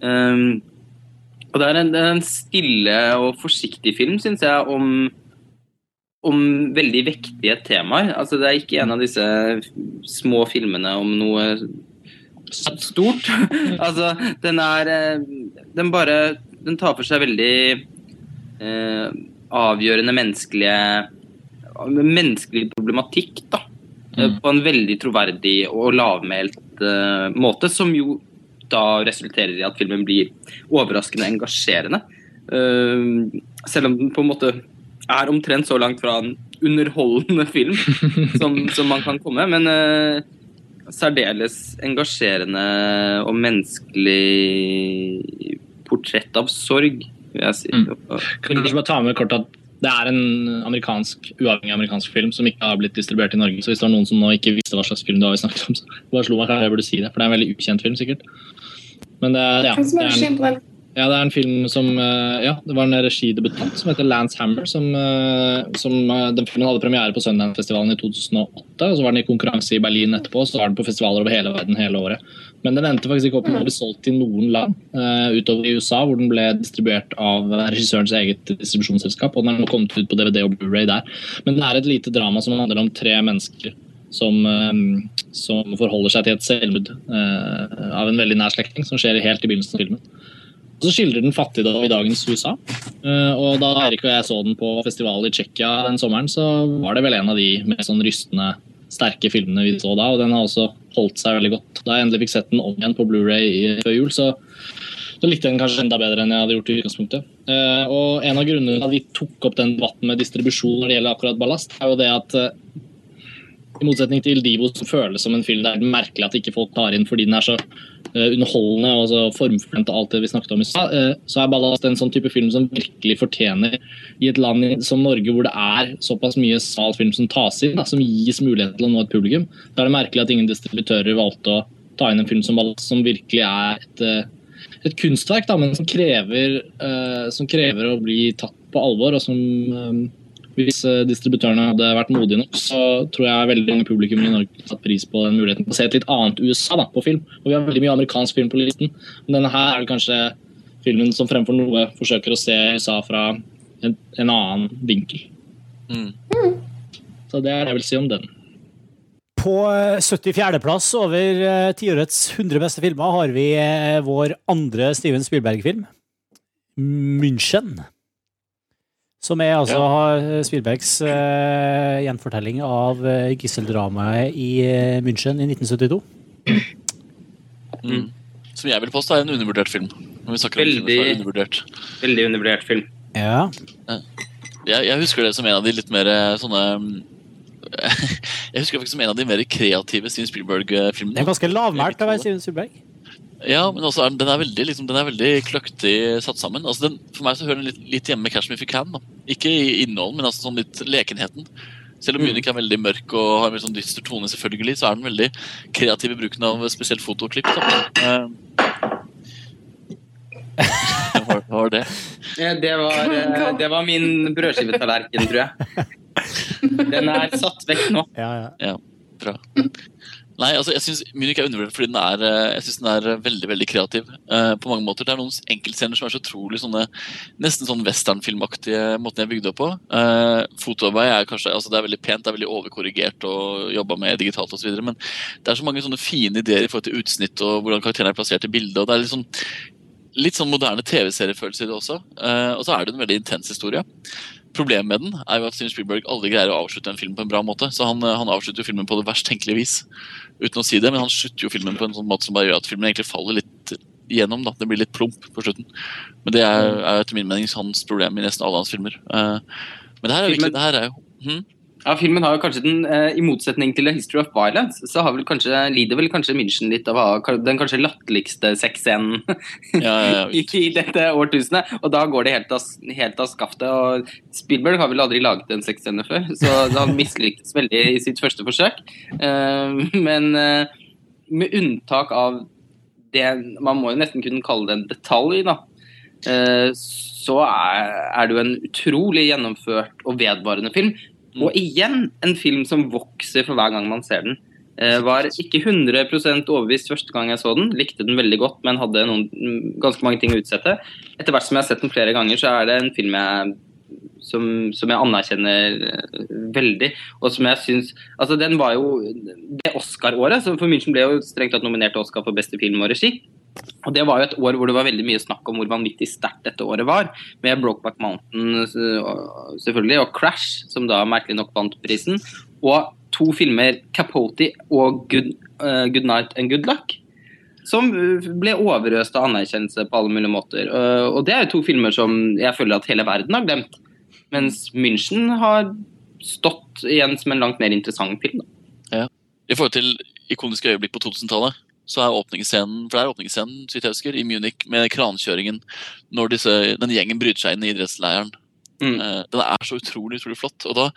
Um, og det er, en, en stille og forsiktig film, syns jeg, om, om veldig vektige temaer. Altså, det er ikke en av disse små filmene om noe stort. altså, den er eh, Den bare Den tar for seg veldig eh, avgjørende menneskelige menneskelig problematikk, da. Eh, Mm. På en veldig troverdig og lavmælt eh, måte, som jo da resulterer i at filmen blir overraskende engasjerende. Eh, selv om den på en måte er omtrent så langt fra en underholdende film som, som man kan komme. Men uh, særdeles engasjerende og menneskelig portrett av sorg, vil jeg si. Mm. Kan du bare ta med kort at det er en amerikansk, uavhengig amerikansk film som ikke har blitt distribuert i Norge. Så hvis det var noen som nå ikke visste hva slags film det var vi snakket om, så bare slo meg her, jeg burde si det. For det er en veldig ukjent film, sikkert. Men det, ja, det er en? Ja, det er en film som eh, Ja, det var en regidebutant som heter Lance Hammer. Som, eh, som eh, Den filmen hadde premiere på Sundance-festivalen i 2008. og Så var den i konkurranse i Berlin etterpå, og så var den på festivaler over hele verden hele året. Men den endte faktisk ikke opp med å bli solgt til noen land utover i USA, hvor den ble distribuert av regissørens eget distribusjonsselskap. Og den er nå kommet ut på DVD og Blu-ray der. Men det er et lite drama som handler om tre mennesker som, som forholder seg til et selvmord av en veldig nær slektning, som skjer helt i begynnelsen av filmen. Så skildrer den fattigdom i dagens USA. Eh, og da Eirik og jeg så den på festival i Tsjekkia den sommeren, så var det vel en av de mest sånn rystende, sterke filmene vi så da. Og den har også holdt seg veldig godt. Da jeg endelig fikk sett den om igjen på Blu-ray før jul, så, så likte jeg den kanskje enda bedre enn jeg hadde gjort i utgangspunktet. Eh, og en av grunnene til at vi tok opp den debatten med distribusjon når det gjelder akkurat ballast, er jo det at eh, i motsetning til Divo, som føles som en film det er merkelig at ikke folk tar inn fordi den er så eh, underholdende og så formfullendt og alt det vi snakket om i stad, eh, så er Ballast en sånn type film som virkelig fortjener i et land som Norge hvor det er såpass mye sal film som tas inn, da, som gis mulighet til å nå et publikum. Da er det merkelig at ingen distributører valgte å ta inn en film som Ballast, som virkelig er et, eh, et kunstverk, da, men som krever, som krever å bli tatt på alvor, og som hvis eh, distributørene hadde vært modige nok, så tror jeg veldig mange publikum i Norge hadde satt pris på den muligheten å se et litt annet USA da, på film. Og vi har veldig mye amerikansk film på listen, men denne her er kanskje filmen som fremfor noe forsøker å se USA fra en, en annen vinkel. Mm. Så det er det jeg vil si om den. På eh, 74.-plass over eh, tiårets 100 beste filmer har vi eh, vår andre Steven Spielberg-film, München. Som er altså Spielbergs uh, gjenfortelling av uh, gisseldramaet i uh, München i 1972. Mm. Som jeg vil påstå er en undervurdert film. Når vi snakker om filmer er Veldig. undervurdert. Veldig undervurdert film. Ja. Jeg, jeg husker det som en av de litt mer eh, sånne Jeg husker det faktisk som en av de mer kreative Steven Det er Spielberg-filmene. ganske lavmælt av å være Steven Spielberg. Ja, men også er den, den, er veldig, liksom, den er veldig kløktig satt sammen. Altså, den, for meg så hører den litt, litt hjemme med Catch Me If You Can. Da. Ikke i innholdet, men altså sånn litt lekenheten. Selv om Mm. Munich er veldig mørk og har en sånn dyster tone, selvfølgelig, så er den veldig kreativ i bruken av spesielt fotoklipp. Da. Eh, Hva var- det? Det var, eh, det var min brødskivetallerken, tror jeg. Den er satt vekk nå. Ja, ja. Bra. Nei, altså jeg syns Munich er undervurdert fordi den er, eh, jeg synes den er eh, veldig veldig kreativ. Uh, på mange måter. Det er noen enkeltscener som er så utrolig sånne nesten sånn westernfilmaktige måten jeg bygde opp på. Uh, Fotoarbeid er kanskje altså det er veldig pent, det er veldig overkorrigert og jobba med digitalt osv. Men det er så mange sånne fine ideer i forhold til utsnitt og hvordan karakterene er plassert i bildet. og det er litt sånn Litt sånn moderne TV-seriefølelse i det også. Uh, og så er det en veldig intens historie. Problemet med den er jo at Steven Spielberg aldri greier å avslutte en film på en bra måte. Så han, eh, han avslutter jo filmen på det verst tenkelige vis. Uten å si det, men han slutter jo filmen på en sånn måte som bare gjør at filmen egentlig faller litt gjennom. da. Det blir litt plump på slutten. Men det er, er etter min mening hans problem i nesten alle hans filmer. Uh, men det her er jo ikke det her er jo hm? Ja, Filmen har jo kanskje den, eh, I motsetning til A History of Violence, så har vel kanskje, lider vel kanskje München litt av å ha den kanskje latterligste sexscenen ja, ja, ja, i, dette årtusenet. Og da går det helt av, helt av skaftet. og Spielberg har vel aldri laget en sexscene før, så han mislyktes veldig i sitt første forsøk. Eh, men eh, med unntak av det Man må jo nesten kunne kalle det en detalj, da. Så er, er det jo en utrolig gjennomført og vedvarende film. Og igjen en film som vokser for hver gang man ser den. Eh, var ikke 100% overbevist første gang jeg så den. Likte den veldig godt, men hadde noen, mm, ganske mange ting å utsette. Etter hvert som jeg har sett den flere ganger, så er det en film jeg som, som jeg anerkjenner eh, veldig. Og som jeg syns Altså, den var jo det Oscar-året. så For München ble jo strengt tatt nominert til Oscar for beste film og regi. Og det var jo et år hvor det var veldig mye snakk om hvor vanvittig sterkt dette året var. Med Brokeback Mountain øh, selvfølgelig, og Crash, som da merkelig nok vant prisen. Og to filmer, Capote og Good, uh, Good Night and Good Luck. Som ble overøst av anerkjennelse på alle mulige måter. Uh, og det er jo to filmer som jeg føler at hele verden har glemt. Mens München har stått igjen som en langt mer interessant film. Da. I forhold til ikoniske øyeblikk på 2000-tallet, så er åpningsscenen for det er åpningsscenen så jeg husker, i Munich med krankjøringen når disse, den gjengen bryter seg inn i idrettsleiren. Mm. Uh, den er så utrolig utrolig flott. og da,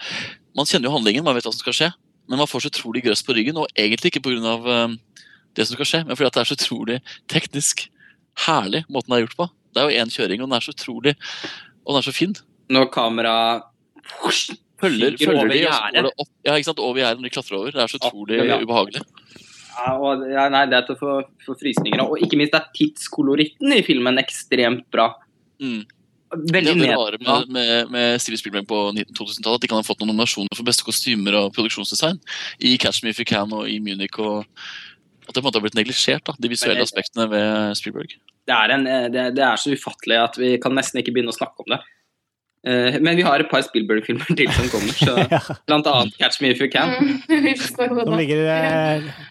Man kjenner jo handlingen, man vet hva som skal skje, men man får så utrolig grøss på ryggen. Og egentlig ikke pga. Uh, det som skal skje, men fordi det er så utrolig teknisk herlig måten det er gjort på. Det er jo én kjøring, og den er så utrolig Og den er så fin. Når kameraet Følger, følger de, og så gjerdet. går det opp, ja, ikke sant, over gjerdet når de klatrer over. Det er så utrolig Ja, ja. ubehagelig. Ja, og, ja, nei, det er til å få, få frysninger av. Og ikke minst er tidskoloritten i filmen ekstremt bra. Mm. Veldig det er rare med, med, med Steven Spielberg på 2000-tallet at de kan ha fått noen nominasjoner for beste kostymer og produksjonsdesign i Catch Me If You Can og i Munich. og at det på en måte har blitt neglisjert, de visuelle det- aspektene ved Spielberg. Det er, en, eh, det, det er så ufattelig at vi kan nesten ikke begynne å snakke om det. Eh, men vi har et par Spielberg-filmer til som kommer, så Ja, blant annet 'Catch Me If You Can'. Nå som ligger lista.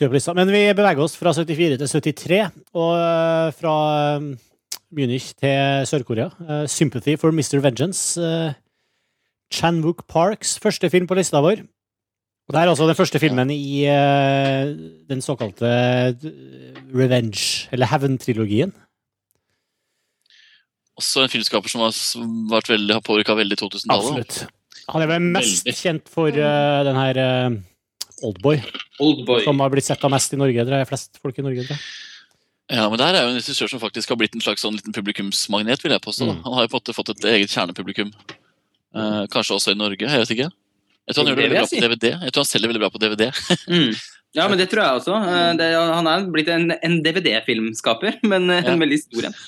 Men vi beveger oss fra 74 til 73, og eh, fra eh, Munich til Sør-Korea. Eh, 'Sympathy for Mr. Vengeance'. Chanwook Parks første film på lista vår. Og Det er altså den første filmen i den såkalte Revenge, eller Heaven-trilogien. Også en filmskaper som har vært veldig, har påvirka veldig 2000-tallet. Absolutt. Han er vel mest Veldig. kjent for uh, den her eh, Oldboy, Oldboy. som har blitt sett av mest i Norge. Det er flest folk i Norge, tror jeg. Ja, men der er jo en regissør som faktisk har blitt en slags sånn liten publikumsmagnet. vil jeg påstå. Mm. Han har jo på en måte fått et eget kjernepublikum. Eh, kanskje også i Norge, jeg vet ikke. Jeg tror han gjør det veldig bra på DVD. Jeg tror han selger veldig bra på DVD. Mm. Ja, men det tror jeg også. Eh, Det, han er blitt en, en DVD-filmskaper, men eh, en Ja. veldig stor en.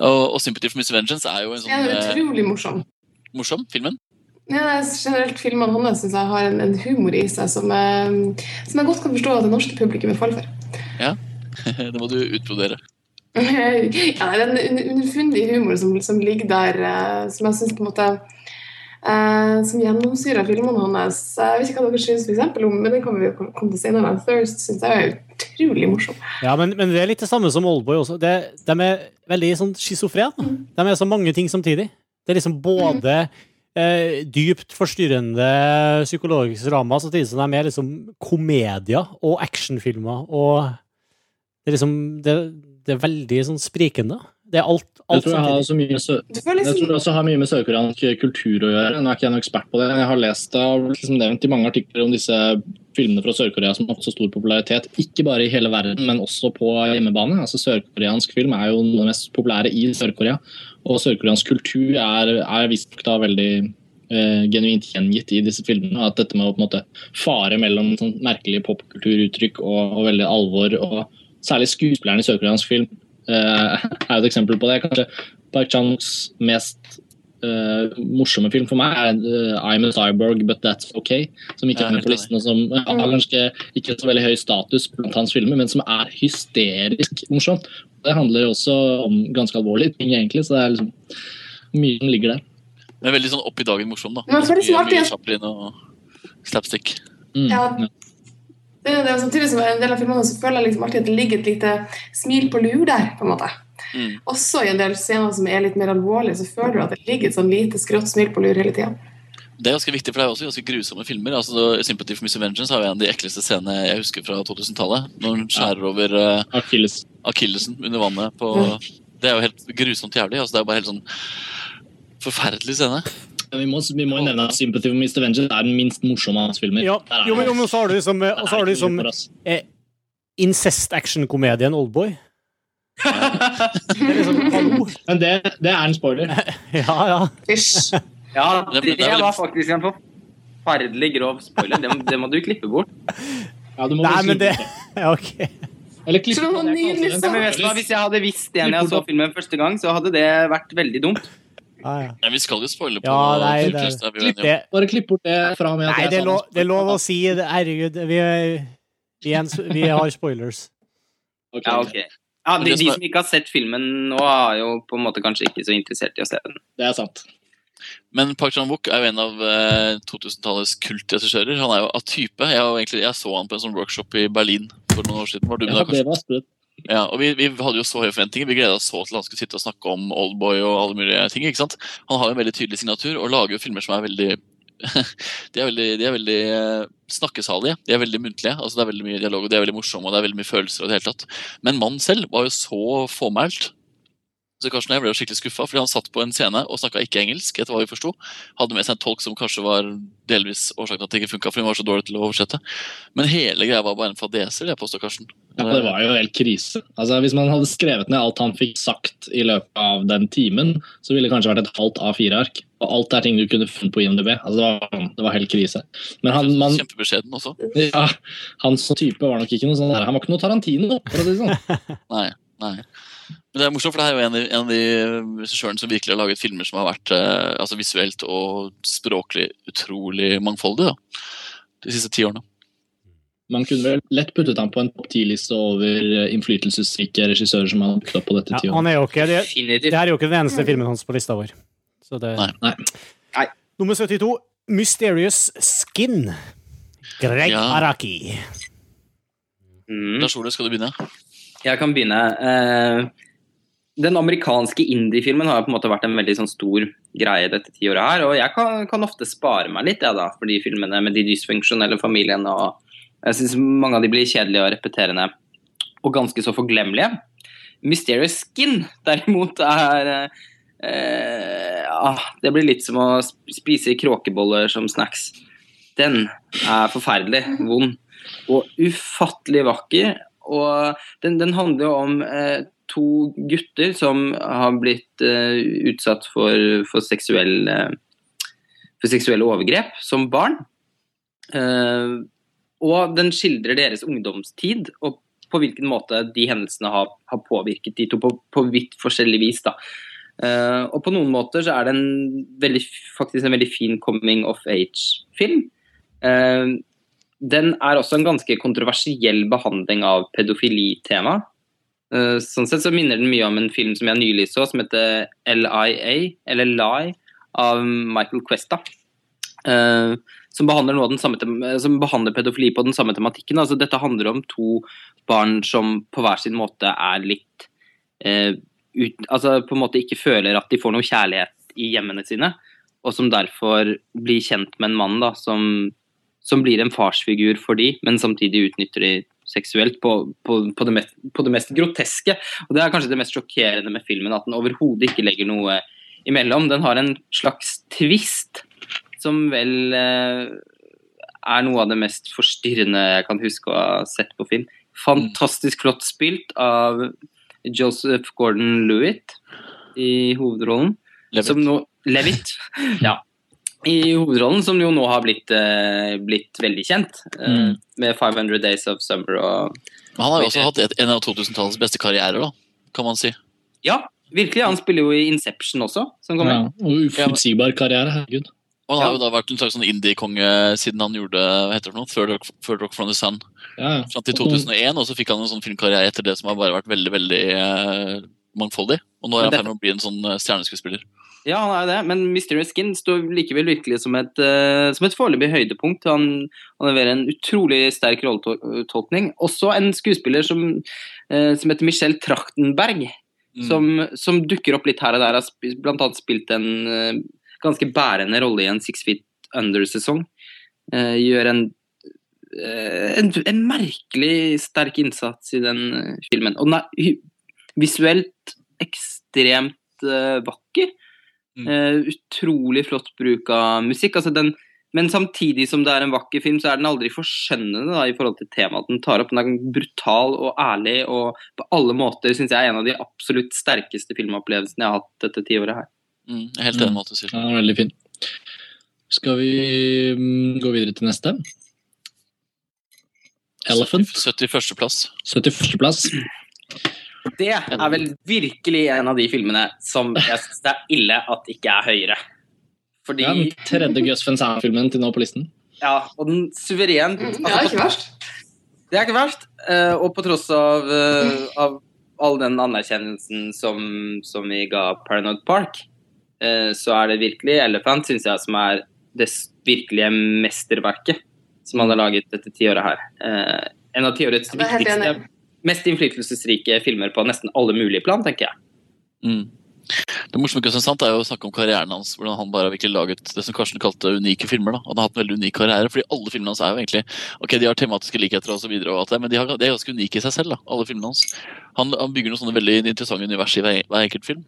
Og, og 'Sympathy for Miss Vengeance' er jo en sånn eh, utrolig morsom. morsom filmen. Ja, det er generelt Filmene hans synes jeg har en, en humor i seg som, eh, som jeg godt kan forstå at det norske publikummet faller for. Ja, det må du utbrodere. ja, det er en underfundig humor som, som ligger der, eh, som jeg syns på en måte eh, Som gjennomsyrer filmene hans. Jeg vet ikke hva dere syns for om, men det kommer vi komme til senere. Thirst syns jeg er utrolig morsom. Ja, men, men det er litt det samme som Oldboy også. Det, de er veldig sånn schizofrene. De er så mange ting samtidig. Det er liksom både eh, dypt forstyrrende psykologisk drama, samtidig som de er liksom komedier og actionfilmer. Og det er liksom Det, det er veldig sånn sprikende. Det er alt, Jeg alt tror, jeg har mye sø jeg tror liksom det også har mye med sørkoreansk kultur å gjøre. Nå er ikke jeg noen ekspert på det. Jeg har lest det, liksom nevnt i mange artikler om disse filmene fra Sør-Korea som har fått så stor popularitet. Ikke bare i hele verden, men også på hjemmebane. Altså Sørkoreansk film er jo noe av det mest populære i Sør-Korea. Og sørkoreansk kultur er, er visstnok da veldig eh, genuint gjengitt i disse filmene. At dette med å på en måte fare mellom sånn merkelige popkulturuttrykk og, og veldig alvor, og særlig skuespillerne i sørkoreansk film, eh, er jo et eksempel på det. Kanskje Park Chan-wooks mest eh, morsomme film for meg er uh, I'm a Cyborg, but that's okay. Som ikke er med på listen, og som har kanskje ikke så veldig høy status blant hans filmer, men som er hysterisk morsom. Det handler jo også om ganske alvorlige ting, egentlig, så det er liksom mye som ligger der. Men veldig sånn opp i dagen morsom, da. Det er Mye- mye og slapstick. Mm. Ja. Det er det, er samtidig som en del av filmene så føler jeg liksom alltid at det ligger et lite smil på lur der. på en måte. Mm. Også i en del scener som er litt mer alvorlige, så føler du at det ligger et sånn lite skrått smil på lur hele tida. Det er ganske viktig, for det er også ganske grusomme filmer. altså 'Sympathy for Mr. Vengeance' har jo en av de ekleste scenene jeg husker fra 2000-tallet. Når hun skjærer over uh, Achilles. akillesen under vannet på. Det er jo helt grusomt jævlig. altså Det er jo bare helt sånn forferdelig scene. Men Vi må, vi må nevne at 'Sympathy for Mr. Vengeance' er den minst morsomme av hans filmer. Ja, jo, men, jo, men så har du liksom, der og så har du liksom for oss. eh, incest-action-komedien Oldboy. Det er liksom, hallo! Men det, det er en spoiler. Ja, ja. Hysj. Ja, Det- det, det var faktisk en forferdelig grov spoiler. Det, må- det må du klippe bort. Ja, du må Nei, men det Ok. Eller klippe bort. det det, det. Hvis jeg hadde visst det når jeg så filmen første gang, så hadde det vært veldig dumt. Ah, ja. Nei, vi skal jo spoile på Ja, nei, det- jo Klipp. Det, Bare klipp bort det fra og med at nei, det er, lov, det. det er lov å si det. Herregud, vi, vi, vi har spoilers. Ok. Ja, ok. Ja, de, som de som ikke har sett filmen nå, er jo på en måte kanskje ikke så interessert i å se den. Det er sant. Men Park Chan-wook er jo en av eh, 2000-tallets kultregissører. Han er jo av type. Jeg, har egentlig, jeg så han på en sånn workshop i Berlin for noen år siden. Var du med Ja, da, kanskje? Ja, og vi, vi hadde jo så høye forventninger. Vi gleda oss så til han skulle sitte og snakke om Oldboy og alle mulige ting. ikke sant? Han har jo en veldig tydelig signatur og lager jo filmer som er veldig de er veldig, de er veldig eh, snakkesalige. De er veldig muntlige. altså Det er veldig mye dialog og de er veldig morsomme og det er veldig mye følelser. og det hele tatt. Men mannen selv var jo så fåmælt. Så Karsten og jeg ble skikkelig skuffa, fordi han satt på en scene og snakka ikke engelsk. etter hva vi forsto. Hadde med seg en tolk som kanskje var delvis årsaken til at det ikke funka, hun var så dårlig til å oversette. Men hele greia var bare en fadese, vil jeg påstå, Karsten. Ja, det var jo helt krise. Altså, Hvis man hadde skrevet ned alt han fikk sagt i løpet av den timen, så ville det kanskje vært et halvt A4-ark. Og alt er ting du kunne funnet på IMDb. Altså, det, var, det var helt krise. Men han, man, Kjempebeskjeden også. ja, hans type var nok ikke noe sånn. Han var ikke noe Tarantino, for å si det sånn. Nei, nei. Men det er morsomt, for det er jo en, av- en av de regissørene som virkelig har laget filmer som har vært eh, altså visuelt og språklig utrolig mangfoldig da, de siste ti årene. Man kunne vel lett puttet ham på en topp ti-liste over eh, innflytelsesrike regissører som har dukket opp på dette Ja, tiåret. han er jo ikke, det, det er jo ikke den eneste filmen hans på lista vår. Så det, Nei. Nei. Nei. Nummer 72, Mysterious Skin. Greg Ja. Araki. Mm. Lars Ole, skal du begynne? Jeg kan begynne. Eh, den amerikanske indie-filmen har på en måte vært en veldig sånn stor greie dette tiåret her. Og jeg kan, kan ofte spare meg litt ja, da, for de filmene med de dysfunksjonelle familiene. og Jeg syns mange av de blir kjedelige og repeterende og ganske så forglemmelige. Mysterious Skin derimot er eh, ah, Det blir litt som å sp- spise kråkeboller som snacks. Den er forferdelig vond og ufattelig vakker. Og den, den handler jo om eh, to gutter som har blitt eh, utsatt for, for, seksuell, eh, for seksuelle overgrep som barn. Eh, og den skildrer deres ungdomstid og på hvilken måte de hendelsene har, har påvirket de to på, på vidt forskjellig vis. da. Uh, og på noen måter så er det en veldig, faktisk en veldig fin coming of age-film. Eh, den er også en ganske kontroversiell behandling av pedofilitema. Uh, sånn sett så minner den mye om en film som jeg nylig så, som heter LIA, eller Lie, av Michael Questa. Uh, som behandler, samme som behandler pedofili på den samme tematikken. Altså, dette handler om to barn som på hver sin måte er litt eh, ut, Altså på en måte ikke føler at de får noe kjærlighet i hjemmene sine, og som derfor blir kjent med en mann da, som som blir en farsfigur for de, men samtidig utnytter de seksuelt på, på, på, det mest, på, det mest, groteske. Og Det er kanskje det mest sjokkerende med filmen, at den overhodet ikke legger noe imellom. Den har en slags twist som vel eh, er noe av det mest forstyrrende jeg kan huske å ha sett på film. Fantastisk flott spilt av Joseph Gordon-Lewitt i hovedrollen. Levitt. Som nå, Levitt, ja i hovedrollen, som jo nå har blitt, uh, blitt veldig kjent. Uh, Mm. Med 500 Days of Summer og Men han har jo også hatt et, en av 2000-tallets beste karrierer, da, kan man si. Ja, virkelig. Han spiller jo i Inception også, som kommer. Ja, og uforutsigbar karriere, herregud. Og han har Ja. jo da vært en slags sånn indie-konge siden han gjorde hva heter det noe? Third Rock, Third Rock from the Sun. Ja, ja. Fram til 2001, og så fikk han en sånn filmkarriere etter det som har bare vært veldig veldig eh, mangfoldig. Og nå er han i ferd med å bli en sånn eh, stjerneskuespiller. Ja, han er jo det, men Mysterious Skin står likevel virkelig som et, uh, som et foreløpig høydepunkt. Han, han leverer en utrolig sterk rolletolkning. Også en skuespiller som, uh, som heter Michelle Trachtenberg, Mm. som, som dukker opp litt her og der. Har blant annet spilt en uh, ganske bærende rolle i en Six Feet Under-sesong. Uh, gjør en, en, en merkelig sterk innsats i den filmen. Og den er visuelt ekstremt vakker. Mm. Eh, utrolig flott bruk av musikk. Altså den, men samtidig som det er en vakker film, så er den aldri forskjønnende da, i forhold til temaet den tar opp. Den er brutal og ærlig, og på alle måter syns jeg er en av de absolutt sterkeste filmopplevelsene jeg har hatt dette tiåret her. Mm, helt enig med du. Ja, veldig fin. Skal vi mm, gå videre til neste? Elephant. 71. plass. 71. plass. Det er vel virkelig en av de filmene som jeg syns det er ille at ikke er høyere. Fordi Ja, den tredje Gus Van Sant-filmen til nå på listen. Ja, og den suverent Det er ikke verst. Det er ikke verst. eh, og på tross av, eh, av all den anerkjennelsen som, som vi ga Paranoid Park, eh, så er det virkelig Elephant, syns jeg, som er det virkelige mesterverket som han har laget dette tiåret her. Eh, en av tiårets viktigste. Mest innflytelsesrike filmer på nesten alle mulige plan, tenker jeg. Mm. Det morsomme sant, er jo å snakke om karrieren hans. Hvordan han bare har virkelig laget det som Karsten kalte unike filmer. da. Han har hatt en veldig unik karriere, fordi alle filmene hans er jo egentlig ok, de har tematiske likheter og så videre, og alt det, men de, har, de er ganske unike i seg selv. da, alle filmene hans. Han, han bygger noen sånne veldig interessante univers i hver, hver enkelt film.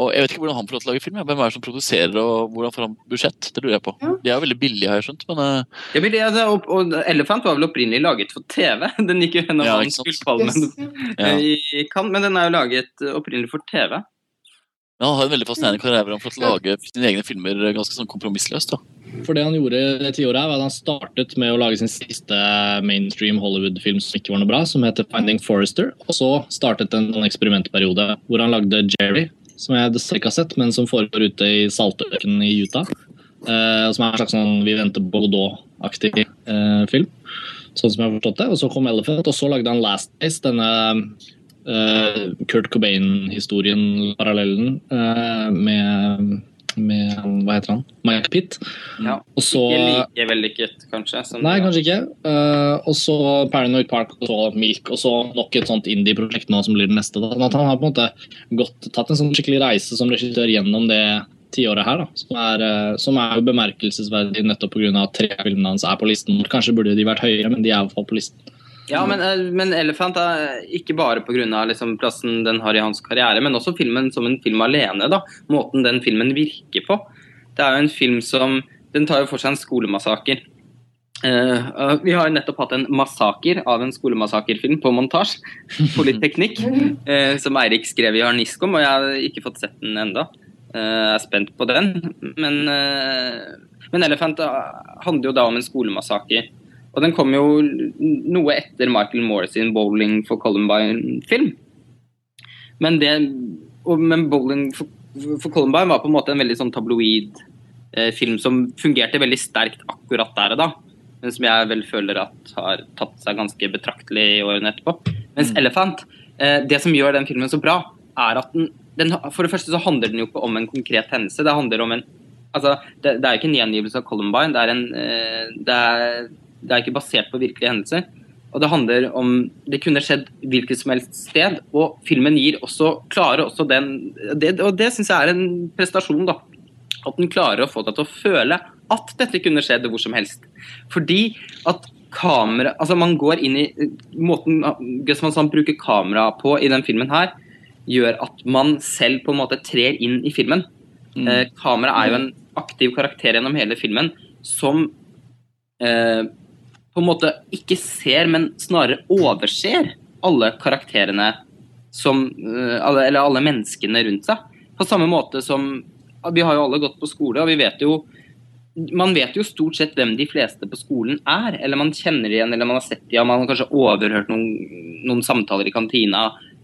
Og Jeg vet ikke hvordan han får lov til å lage film. Ja. Hvem er det som produserer, og hvordan får han budsjett? Det lurer jeg på. Ja. De er jo veldig billige, har jeg skjønt. men... Uh, Ja, men det, det, og, og Elephant var vel opprinnelig laget for TV. Den gikk jo gjennom Ja, ja, yes. ja. i Cannes, men den er jo laget opprinnelig for TV. Men han har en veldig fascinerende karriere hvor han får lage sine egne filmer ganske sånn kompromissløst. da. For det han gjorde det tiåret her, var at han startet med å lage sin siste mainstream Hollywood-film som ikke var noe bra, som heter 'Finding Forrester'. Og så startet en sånn eksperimentperiode hvor han lagde 'Jerry', som jeg dessverre ikke har sett, men som foregår ute i saltørkenen i Utah. Eh, som er en slags sånn Vi venter på Godot-aktig eh, film. Sånn som jeg har forstått det. Og så kom 'Elephant', og så lagde han 'Last Days', denne eh, Kurt Cobain-historien, parallellen, eh, med, med Hva heter han? Mike Pitt. Ja. Og så Ikke like vellykket, kanskje. Som Nei, kanskje ikke. Eh, og så Paranoid Park og så Milk, og så nok et sånt indie-prosjekt nå som blir det neste. Da. Sånn han har på en måte gått, tatt en sånn skikkelig reise som regissør gjennom det tiåret her, da, som er, eh, som er bemerkelsesverdig nettopp pga. at tre av filmene hans er på listen. Kanskje burde de vært høyere, men de er i hvert fall på listen. Ja, men, eh, men Elephant er ikke bare pga. Liksom plassen den har i hans karriere, men også filmen som en film alene. da, Måten den filmen virker på. Det er jo en film som Den tar jo for seg en skolemassaker. Uh, vi har jo nettopp hatt en massaker av en skolemassakerfilm på montasje. Polyteknikk. eh, som Eirik skrev i Harniskom, og jeg har ikke fått sett den enda. Uh, Jeg er spent på den. Men, eh, men Elephant eh, handler jo da om en skolemassaker. Og den kom jo noe etter Michael Moore sin 'Bowling for Columbine'-film. Men, men 'Bowling for, for Columbine' var på en måte en veldig sånn tabloid eh, film som fungerte veldig sterkt akkurat der og da. Men som jeg vel føler at har tatt seg ganske betraktelig i årene etterpå. Mens 'Elephant', eh, det som gjør den filmen så bra, er at den, den For det første så handler den jo ikke om en konkret hendelse. Det handler om en Altså, det, det er jo ikke en gjengivelse av Columbine. Det er, en, eh, det, er, det er ikke basert på virkelige hendelser. Og det handler om Det kunne skjedd hvilket som helst sted. Og filmen gir også, klarer også den det, Og det syns jeg er en prestasjon, da. At den klarer å få deg til å føle at dette kunne skjedd hvor som helst. Fordi at kamera Altså, man går inn i Måten Gusman bruker kamera på i den filmen her, gjør at man selv på en måte trer inn i filmen. Mm. Eh, kamera er jo en aktiv karakter gjennom hele filmen som eh, på en måte ikke ser, men snarere overser alle karakterene som eh, alle, Eller alle menneskene rundt seg. På samme måte som Vi har jo alle gått på skole, og vi vet jo man vet jo stort sett hvem de fleste på skolen er. Eller man kjenner de igjen, eller man har sett de, ja, man har kanskje overhørt noen, noen samtaler i kantina.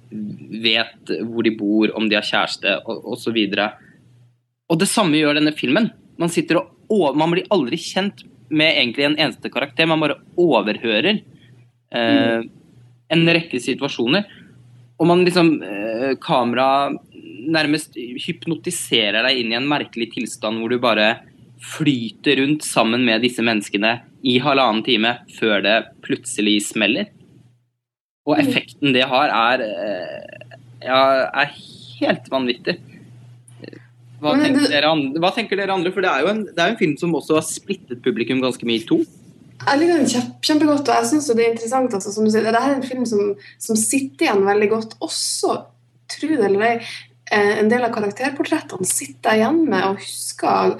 Vet hvor de bor, om de har kjæreste, og osv. Og det samme gjør denne filmen. Man, og, man blir aldri kjent med egentlig en eneste karakter. Man bare overhører eh, en rekke situasjoner. Og man liksom eh, Kamera nærmest hypnotiserer deg inn i en merkelig tilstand hvor du bare flyter rundt sammen med disse menneskene i halvannen time før det plutselig smeller. Og effekten det har, er, eh, ja, er helt vanvittig. Hva Men tenker, dere andre, hva tenker dere andre? For det er jo en, det er en film som også har splittet publikum ganske mye i to. Jeg liker den kjempe, kjempegodt, og jeg synes det er interessant. Altså, som du sier, Dette er en film som, som sitter igjen veldig godt. Også, tro det eller ei, eh, en del av karakterportrettene sitter jeg igjen med og husker.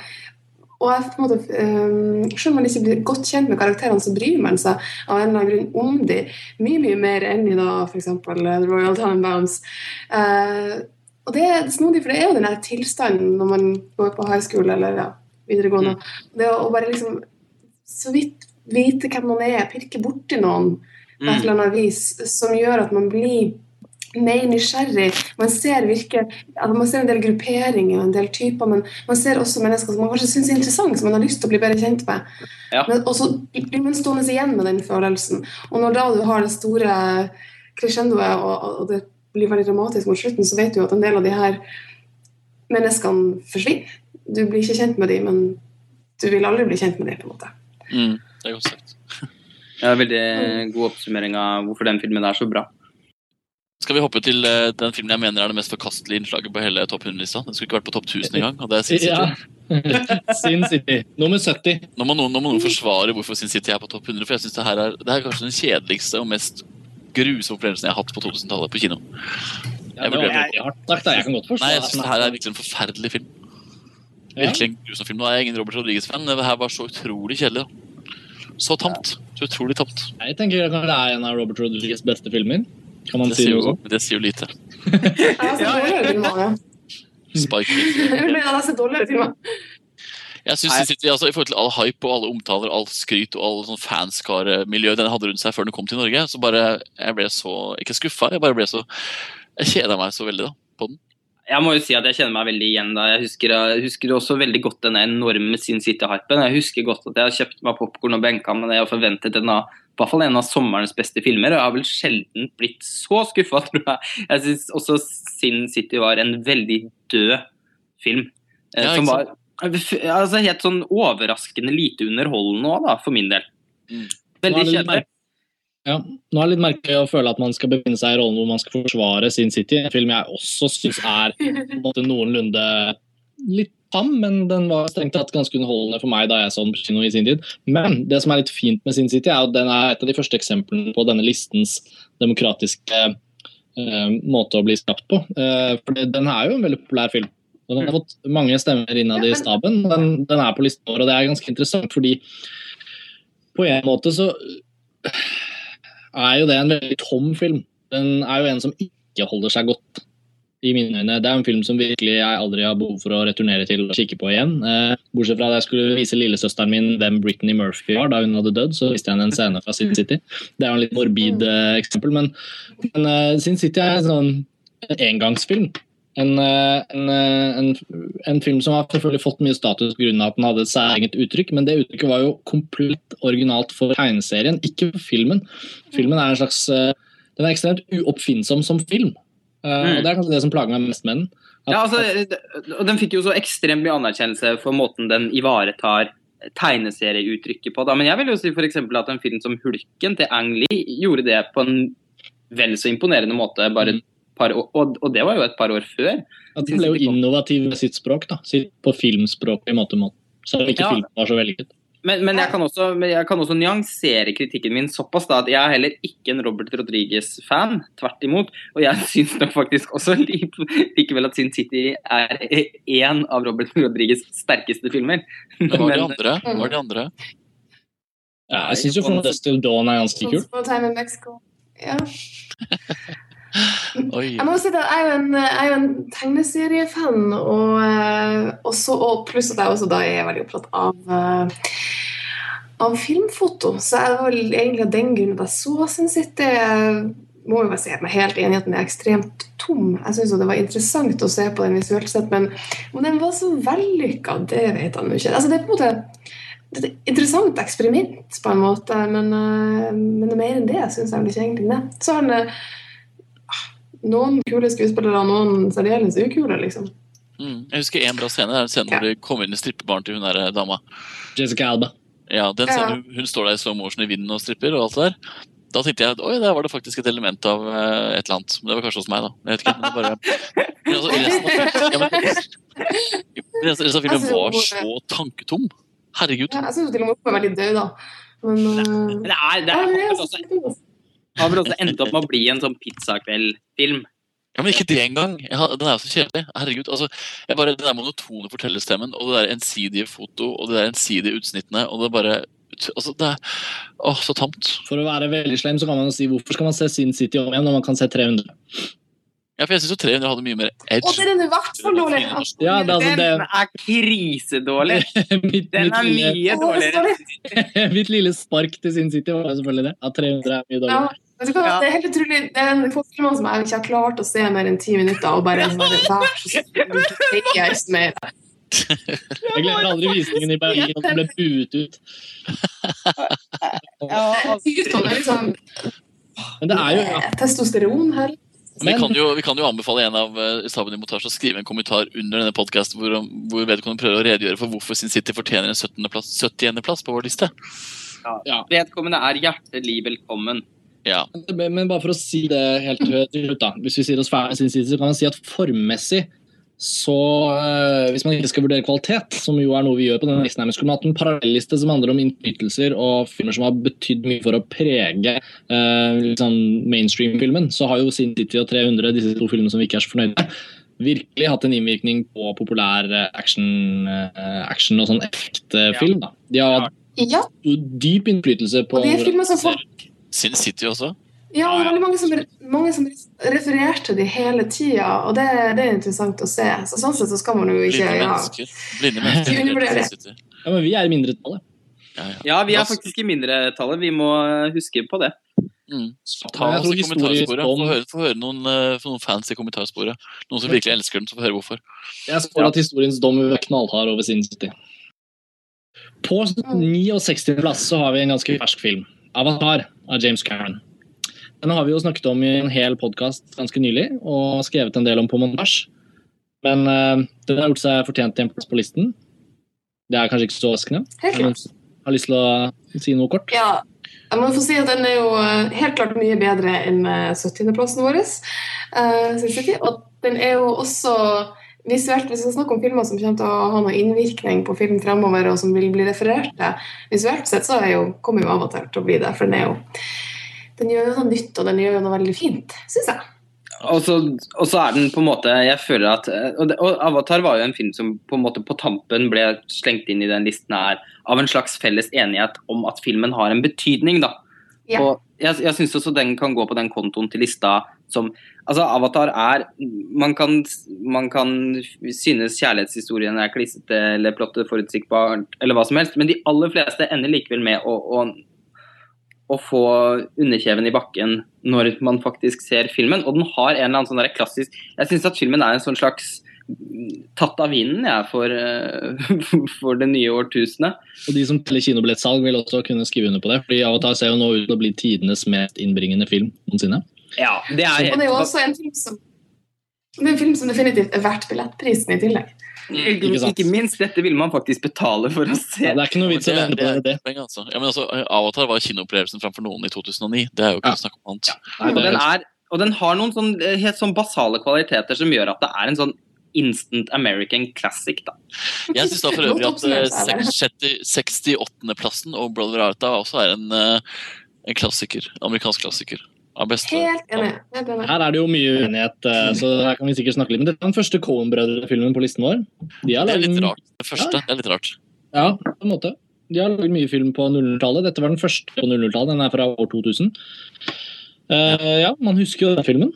Og jeg på en måte, um, Selv om man ikke blir godt kjent med karakterene, så bryr man seg av en eller annen grunn om dem mye mye mer enn i da f.eks. The Royal Tenenbaums. Eh, og det er snodig, for det er jo den tilstanden når man går på high school eller ja, videregående. Det å, bare liksom så vidt vite hvem man er, pirke borti noen på et eller annet vis, som gjør at man blir mer nysgjerrig. Man ser, virke, altså man ser en del grupperinger og en del typer, men man ser også mennesker som man kanskje syns er interessant, som man har lyst til å bli bedre kjent med. Ja. Men, og så blir man stående igjen med den følelsen. Og når da du har det store crescendoet, og, og det blir veldig dramatisk mot slutten, så vet du at en del av de her menneskene forsvinner. Du blir ikke kjent med dem, men du vil aldri bli kjent med dem, på en måte. Mm, det er godt sagt. Ja, veldig god oppsummering av hvorfor den filmen er så bra. Skal vi hoppe til eh, den filmen jeg mener er det mest forkastelige innslaget på hele topp 100-lista? Den skulle ikke vært på topp 1000 engang. og det er Sin City. Ja. Sin City. Nummer 70. Nå må, noen, nå må noen forsvare hvorfor Sin City er på topp 100, for jeg synes det her er, er kanskje den kjedeligste og mest grusomme opplevelsen jeg har hatt på 2000-tallet på kino. Ja, jeg, jeg, takk, da. Jeg kan godt forstå Nei, jeg synes det her er virkelig en forferdelig film. Virkelig en grusom film. Nå er jeg ingen Robert Rodriguez-fan, det her var så utrolig kjedelig. Så tamt. Så utrolig tamt. Jeg tenker det kanskje er en av Robert Rodriguez' beste filmer. Kan man Det si noe sånt? det sier jo lite. Jeg ja. Spike Det Jeg så jeg har dårligere filmer. Jeg synes det sitter, altså, I forhold til all hype og alle omtaler, all skryt og all sånn fanskare-miljø den hadde rundt seg før den kom til Norge, så bare jeg ble så Ikke skuffa, jeg bare ble så Jeg kjeda meg så veldig da, på den. Jeg må jo si at jeg kjenner meg veldig igjen da. Jeg husker, jeg husker også veldig godt den enorme Sin City-hypen. Jeg husker godt at jeg har kjøpt meg popkorn og benka med det og forventet en av, i hvert fall en av sommerens beste filmer. Og jeg har vel sjelden blitt så skuffa, tror jeg. Jeg syns også Sin City var en veldig død film. eh, Ja, som var altså, helt sånn overraskende lite underholdende òg, da, for min del. Mm. Veldig kjedelig. Ja, nå er det litt merkelig å føle at man skal befinne seg i rollen hvor man skal forsvare Sin City. En film jeg også syns er på en måte noenlunde litt tam, men den var strengt tatt ganske underholdende for meg da jeg så den på kino i sin tid. Men det som er litt fint med Sin City, er at den er et av de første eksemplene på denne listens demokratiske eh, måte å bli skapt på. Eh, for den er jo en veldig populær film. Og den har fått mange stemmer innad i staben. Den, den er på listen vår, og det er ganske interessant fordi på en måte så er jo det en veldig tom film. Den er jo en som ikke holder seg godt, i mine øyne. Det er en film som virkelig jeg aldri har behov for å returnere til og kikke på igjen. Eh, bortsett fra at jeg skulle vise lillesøsteren min hvem Britney Murphy var da hun hadde dødd, så viste jeg henne en scene fra Sin City. Det er jo en litt morbid eh, eksempel, men, men eh, Sin City er en sånn en engangsfilm. En, eh, en, eh, en, en film som har selvfølgelig fått mye status pga. at den hadde et særegent uttrykk, men det uttrykket var jo komplett originalt for tegneserien, ikke for filmen. Filmen er en slags eh, Den er ekstremt uoppfinnsom som film. Mm. Og Det er kanskje det som plager meg mest med den. At- Ja, altså, og Den fikk jo så ekstremt mye anerkjennelse for måten den ivaretar tegneserieuttrykket på. Da. Men jeg vil jo si for at en film som 'Hulken' til Ang Lee gjorde det på en vel så imponerende måte. bare et par år, og, og det var jo et par år før. At De ble jo innovativ med sitt språk, da. Sitt på filmspråk i måte Så Selv ikke Ja. filmen var så vellykket. Men, men, jeg kan også, jeg kan også nyansere kritikken min såpass da, at jeg er heller ikke en Robert Rodriguez-fan. Tvert imot. Og jeg syns nok faktisk også li- likevel at Sin City er én av Robert Rodriguez' sterkeste filmer. Men hva var de andre? Hva var de andre? Ja, jeg syns jo From Dust Dawn er ganske kul. Once Upon a Time in Mexico. Ja. Jeg må si at jeg er jo en, en tegneseriefan, og, eh, og pluss at jeg også da er veldig opptatt av eh, av filmfoto. Så jeg var egentlig av den grunn at jeg så Sin City. Må jo bare si er helt enig i at den er ekstremt tom. Jeg syns det var interessant å se på den visuelt sett, men om den var så vellykka, det vet jeg nå ikke. Altså, det er på en måte et interessant eksperiment, på en måte, men, eh, men mer enn det syns jeg vel ikke egentlig. Så har den noen kule skuespillere, noen særdeles ukule, liksom. Mm. Jeg husker en bra scene. Det er en scene hvor det kommer inn i strippebaren til hun der eh, dama. Jessica Alba. Ja, den Ja. scenen, hun- Hun står der i slow motion i vinden og stripper og alt det der. Da tenkte jeg at oi, der var det faktisk et element av uh, et eller annet. Men det var kanskje hos meg, da. Jeg vet ikke, men det bare... Men altså, resten av, ja, men, resten, resten av filmen var så tanketom. Herregud. Ja, jeg syns til og med hun var veldig død, da. Men uh, det, er, det ja, er, det er det også, har vel også endt opp med å bli en sånn pizzakveld-film. Ja, Men ikke det engang. Jeg, den er jo så kjedelig. Herregud. altså, jeg bare, Den der monotone fortellerstemmen og det der ensidige foto og det der ensidige utsnittene og det bare altså, det er Åh, så tamt. For å være veldig slem så kan man si hvorfor skal man se Sin City om igjen når man kan se 300? Ja, for jeg syns 300 hadde mye mer Å, Og den er i hvert fall dårlig! Ja, det altså, det... Den er krisedårlig! mitt, Den er mye er dårligere. mitt lille spark til Sin City var selvfølgelig det. At 300 er mye Ja, dårligere. Vet du hva? Ja. Det er helt utrolig. Det er en fotballmann som jeg ikke har klart å se mer enn ti minutter, og bare bare, vær så snill, ikke si mer. Jeg glemmer aldri visningen i Berlin, og den ble buet ut. Ja, er liksom Men det er jo ja. testosteron her. Vi kan, jo, vi kan jo anbefale en av uh, staben i montasje å skrive en kommentar under denne podkasten hvor, hvor vedkommende prøver å redegjøre for hvorfor Sin City fortjener en 70.-plass 70. på vår liste. Ja. Vedkommende er hjertelig velkommen. Ja. Men men bare for å si det helt til slutt, da. Hvis vi sier oss ferdig sin side, så kan man si at formmessig så øh, Hvis man ikke skal vurdere kvalitet, som jo er noe vi gjør på denne listen, her, skulle man hatt en parallelliste som handler om innflytelser og filmer som har betydd mye for å prege øh, litt sånn mainstream-filmen, så har jo Sin City og 300, disse to filmene som vi ikke er så fornøyd med, virkelig hatt en innvirkning på populær øh, action, øh, action og sånn effektfilm. da. De har hatt Ja, dyp innflytelse på og det er filmer som folk Sin City også. Ja, det er veldig mange som, mange som refererte dem hele tida, og det, det er interessant å se. Så sånn sett så skal man jo ikke Blinde ja. mennesker. Blinde mennesker. Ja, men vi er i mindretallet. Ja, ja. Ja, vi er faktisk i mindretallet. Vi må eh, huske på det. Mm. Ta oss i kommentarsporet. Få høre, få høre noen, eh, noen fans i kommentarsporet. Noen som virkelig elsker den, så få høre hvorfor. Jeg spår at historiens dom vil være knallhard over Sin City. På 69. plass så har vi en ganske fersk film. 'Avatar' av James Cameron. Den har vi jo snakket om i en hel podkast ganske nylig, og skrevet en del om på montasje. Men uh, den har gjort seg fortjent til en plass på listen. Det er kanskje ikke så overraskende. Helt klart. Har lyst til å si noe kort? Ja, jeg må få si at den er jo eh, helt klart mye bedre enn eh, 70.-plassen vår. Uh, Og den er jo også visuelt, hvis vi skal snakke om filmer som kommer til å ha noen innvirkning på film fremover, og som vil bli referert til, visuelt sett så jo, kommer jo Avatar til å bli det. For den jo den gjør jo noe nytt, og den gjør jo noe veldig fint, syns jeg. Og så, og så er den på en måte Jeg føler at og, det, og Avatar var jo en film som på en måte på tampen ble slengt inn i den listen her av en slags felles enighet om at filmen har en betydning, da. Ja. Og jeg, jeg syns også den kan gå på den kontoen til lista som Altså, Avatar er Man kan, man kan synes kjærlighetshistorien er klissete eller plottet forutsigbart eller hva som helst, men de aller fleste ender likevel med å, å å få underkjeven i bakken når man faktisk ser filmen. Og den har en eller annen sånn klassisk Jeg syns at filmen er en sånn slags tatt av vinden jeg, for, eh, for det nye årtusenet. Og de som teller kinobillettsalg, vil også kunne skrive under på det. fordi Avatar ser jo nå ut til å bli tidenes mest innbringende film noensinne. Ja, det er Og det er jo også en film som det er en film som definitivt er verdt billettprisen i tillegg. ikke, Ikke minst dette vil man faktisk betale for å se. Ja, det er ikke noe vits å Men vente på det, det. altså. Ja, men altså, Avatar var kinoopplevelsen framfor noen i 2009. Det er jo ikke Ja. snakk om annet. Nei, Og den, er, er, og den har noen sånn, eh, helt sånn basale kvaliteter som gjør at det er en sånn instant American classic. da. Jeg syns da for øvrig at eh, Godt oppsummert, 68.-plassen og Brother Arta også er en, eh, en klassiker. Amerikansk klassiker. Helt enig. Her er det jo mye uenighet, eh, så her kan vi sikkert snakke litt. Men dette er den første Cohen-brødre-filmen på listen vår. De har Det er litt rart. Det første det er litt rart. Ja, på en måte. De har laget mye film på 00-tallet. Dette var den første på 00-tallet. Den er fra år 2000. Uh, ja, man husker jo den filmen.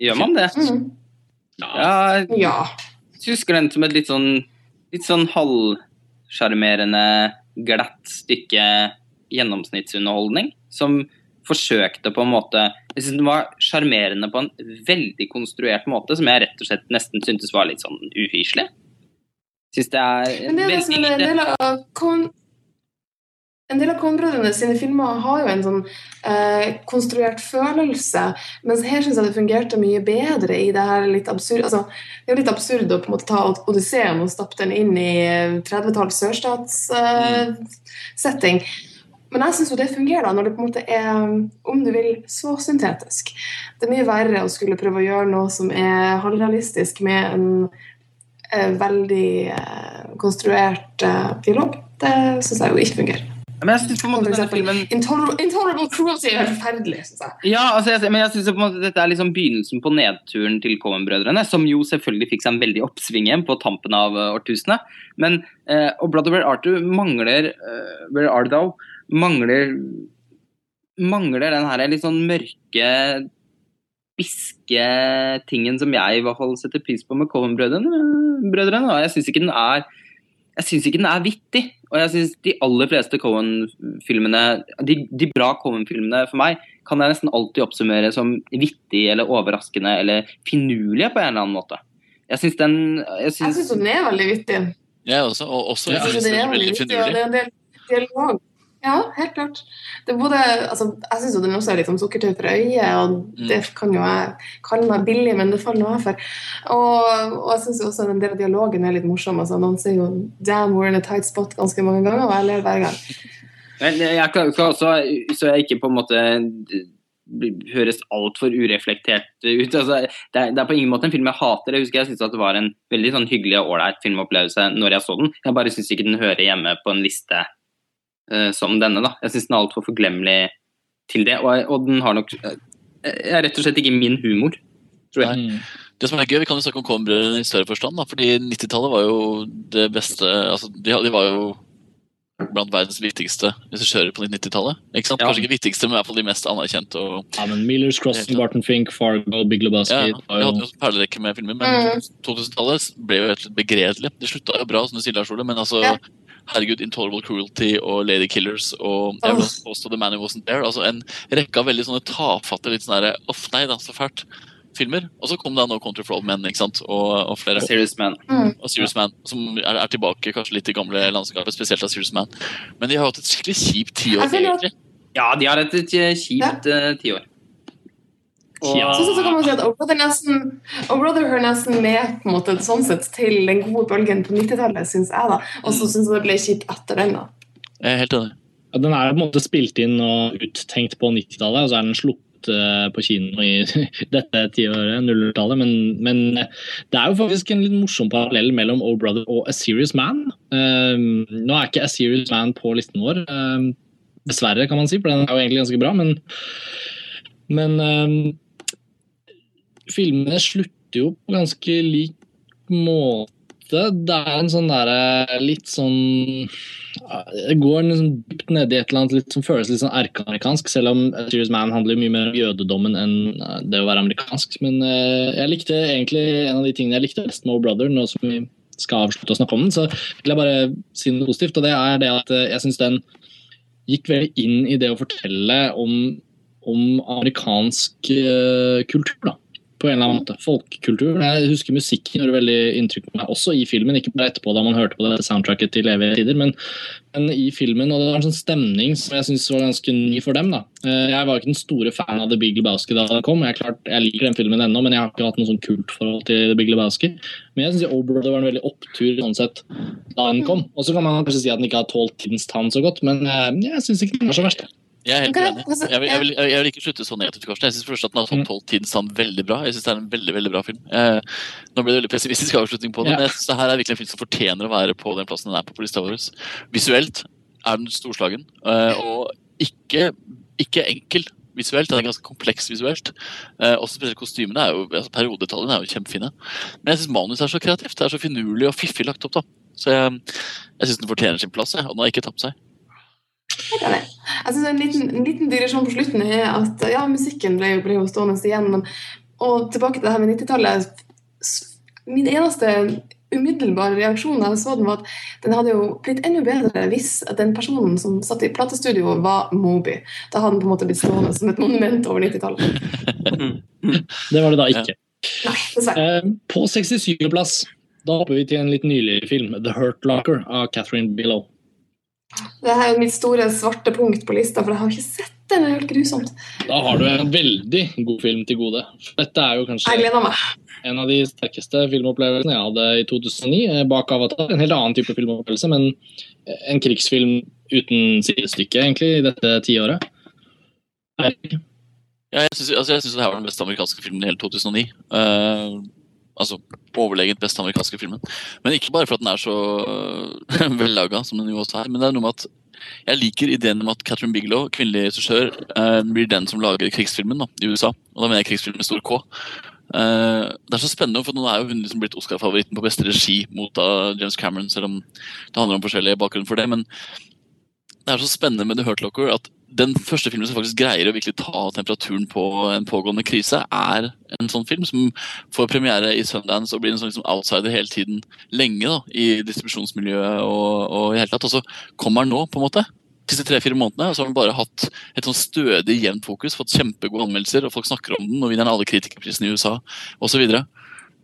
Gjør man det? Mm. Ja, jeg husker den som et litt sånn, litt sånn halvsjarmerende, glatt stykke gjennomsnittsunderholdning. Som forsøkte på en måte Jeg synes den var sjarmerende på en veldig konstruert måte, som jeg rett og slett nesten syntes var litt sånn uhyselig. Syns det er Men det er det som er en del av Coen en del av Coen-brødrene sine filmer har jo en sånn eh, konstruert følelse, mens her syns jeg det fungerte mye bedre i det her litt absurd altså, Det er litt absurd å på en måte ta Odysseen og stappe den inn i 30-talls sørstatssetting. Men jeg syns jo det fungerer da, når det på en måte er, om du vil, så syntetisk. Det er mye verre å skulle prøve å gjøre noe som er halvrealistisk med en eh, veldig eh, konstruert eh, dialog. Det syns jeg jo ikke fungerer. Men jeg synes på en måte denne filmen Intolerable, Intolerable Cruelty er forferdelig, syns jeg. Ja, altså, jeg, men jeg synes på en måte dette er liksom begynnelsen på nedturen til Coen-brødrene, som jo selvfølgelig fikk seg en veldig oppsving igjen på tampen av uh, årtusenet. Men, eh, og Brother Where Arthur mangler uh, Where Art Thou mangler mangler den her litt sånn mørke, biske tingen som jeg i hvert fall setter pris på med Coen-brødrene. brødrene, Og jeg syns ikke den er jeg syns ikke den er vittig. Og jeg syns de aller fleste Cohen-filmene, de, de bra Cohen-filmene for meg, kan jeg nesten alltid oppsummere som vittige eller overraskende eller finurlige på en eller annen måte. Jeg syns den Jeg syns den er veldig vittig. Jeg også. Og også Ja, Jeg veldig, synes den er veldig veldig finurlig. Ja, det er en del dialog. Ja, helt klart. Det både, altså, jeg syns den også er litt sånn sukkertøy for øyet, og Mm. det kan jo jeg kalle meg billig, men det faller nå jeg for. Og, og jeg syns også en del av dialogen er litt morsom. Altså, noen sier jo 'damn, we're in a tight spot' ganske mange ganger, og jeg ler hver gang. Men jeg skal skal også, så jeg ikke på en måte blir- høres altfor ureflektert ut. Altså, det, er, det er på ingen måte en film jeg hater. Jeg husker jeg syntes det var en veldig sånn hyggelig og ålreit filmopplevelse når jeg så den. Jeg bare syns ikke den hører hjemme på en liste eh, som denne. da. Jeg syns den er altfor forglemmelig til det. Og, og den har nok eh, er rett og slett ikke min humor, tror jeg. Nei. Det som er gøy, Vi kan jo snakke om Coen-brødrene i større forstand. da, fordi 90-tallet var jo det beste altså de, de var jo blant verdens viktigste regissører på 90-tallet. ikke sant? Ja. Kanskje ikke viktigste, men i hvert fall de mest anerkjente. og Ja, men Millers Crossing, Barton Fink, Fargo, Big Lebowski ja, det Vi hadde jo en perlerekke med filmer, men 2000-tallet ble jo rett begredelig. Det slutta jo bra, som du sier, Lars Ole, men altså Ja. Herregud, Intolerable Cruelty og Lady Killers og jeg vil også påstå The Man Who Wasn't There. altså En rekke av veldig sånne tafatte, litt sånn Uff, nei da, så fælt. Filmer. Og så kom det nå Country for Old Men ikke sant? Og, og flere. Serious Man. Og Serious Man, som er, er tilbake kanskje litt i gamle landskapet, spesielt av Serious Man. Men de har hatt et skikkelig kjipt tiår, egentlig. Ja, de har hatt et kjipt tiår. Og- Ja. Så, så kan man si at O'Brother Brother, nesten, O hører nesten med på en måte, sånn sett, til den gode bølgen på 90-tallet, syns jeg. da. Og så syns jeg det ble kjipt etter den. da. Jeg er helt enig. Ja, Den er på en måte spilt inn og uttenkt på 90-tallet, og så er den sluppet eh, på kino i dette tiåret, 00-tallet. Men, men det er jo faktisk en litt morsom parallell mellom O Brother og A Serious Man. Um, nå er ikke A Serious Man på listen vår, um, dessverre, kan man si, for den er jo egentlig ganske bra. Men, men um, filmene slutter jo på ganske lik måte. Det er en sånn derre litt sånn Det går liksom dypt ned i et eller annet som føles litt sånn erkeamerikansk, selv om Serious Man handler mye mer om jødedommen enn eh, det å være amerikansk. Men eh, jeg likte egentlig en av de tingene jeg likte best med O Brother, nå som vi skal avslutte å snakke om den, så vil jeg bare si noe positivt, og det er det at eh, jeg syns den gikk veldig inn i det å fortelle om, om amerikansk eh, kultur, da. På en eller annen måte. Folkekultur. Jeg husker musikken gjorde veldig inntrykk på meg, også i filmen. Ikke bare etterpå da man hørte på det soundtracket til evige tider, men, men i filmen. Og det var en sånn stemning som jeg syns var ganske ny for dem. da. Eh, Jeg var ikke den store fan av The Big Lebowski da den kom. Jeg, klart, jeg liker den filmen ennå, men jeg har ikke hatt noe sånn kultforhold til The Big Lebowski. Men jeg syns O Brother var en veldig opptur sånn sett da den kom. Og så kan man kanskje si at den ikke har tålt tidens tann så godt, men eh, jeg syns ikke den var så verst. Jeg er helt jeg- enig. altså, Jeg vil, jeg, vil, jeg vil ikke slutte så negativt. Karsten. Jeg synes først at den har topp 12 tidens veldig bra. Jeg synes det er en veldig veldig bra film. Eh, nå ble det veldig pessimistisk avslutning på den, Ja. men jeg synes det her er virkelig en film som fortjener å være på den plassen den er på på lista vår. Visuelt er den storslagen, eh, og ikke, ikke enkel visuelt. Den er ganske kompleks visuelt. Eh, også spesielt kostymene er jo, altså Periodetallene er jo kjempefine. Men jeg syns manuset er så kreativt. Det er så finurlig og fiffig lagt opp. da. Så jeg, jeg syns den fortjener sin plass, jeg, og den har ikke tapt seg. Jeg synes En liten, en liten digresjon på slutten er at ja, musikken ble ble jo stående igjen. Men, og tilbake til det her med 90-tallet. Min eneste umiddelbare reaksjon da jeg så den, var at den hadde jo blitt enda bedre hvis den personen som satt i platestudio, var Moby. Da hadde den på en måte blitt stående som et monument over 90-tallet. Det var det da ikke. Nei, dessverre. Eh, På 67.-plass da hopper vi til en litt nylig film, The Hurt Locker av Catherine Billow. Det er jo mitt store svarte punkt på lista, for jeg har ikke sett den. Det er helt grusomt. Da har du en veldig god film til gode. Dette er jo kanskje en av de sterkeste filmopplevelsene jeg hadde i 2009, eh, bak Avatar. En helt annen type filmopplevelse, men en krigsfilm uten sidestykke, egentlig, i dette tiåret. Ja, jeg syns altså, det her var den beste amerikanske filmen i hele 2009. Eh, altså overlegent beste amerikanske filmen. Men ikke bare for at den er så uh, vellaga, som den jo også er, men det er noe med at jeg liker ideen om at Catherine Bigelow, kvinnelig regissør, uh, blir den som lager krigsfilmen da, i USA. Og da mener jeg krigsfilm med stor K. Uh, det er så spennende, for nå er jo hun liksom blitt Oscar-favoritten på beste regi mot da James Cameron, selv om det handler om forskjellige bakgrunn for det. Men det er så spennende med The Hurt Locker at den første filmen som faktisk greier å virkelig ta temperaturen på en pågående krise, er en sånn film som får premiere i Sundance og blir en sånn liksom outsider hele tiden lenge da, i distribusjonsmiljøet og, og i hele tatt. Og så kommer den nå, på en måte. Disse tre-fire månedene, og så har den bare hatt et sånn stødig, jevnt fokus, fått kjempegode anmeldelser, og folk snakker om den, og vinner alle kritikerprisene i USA, osv.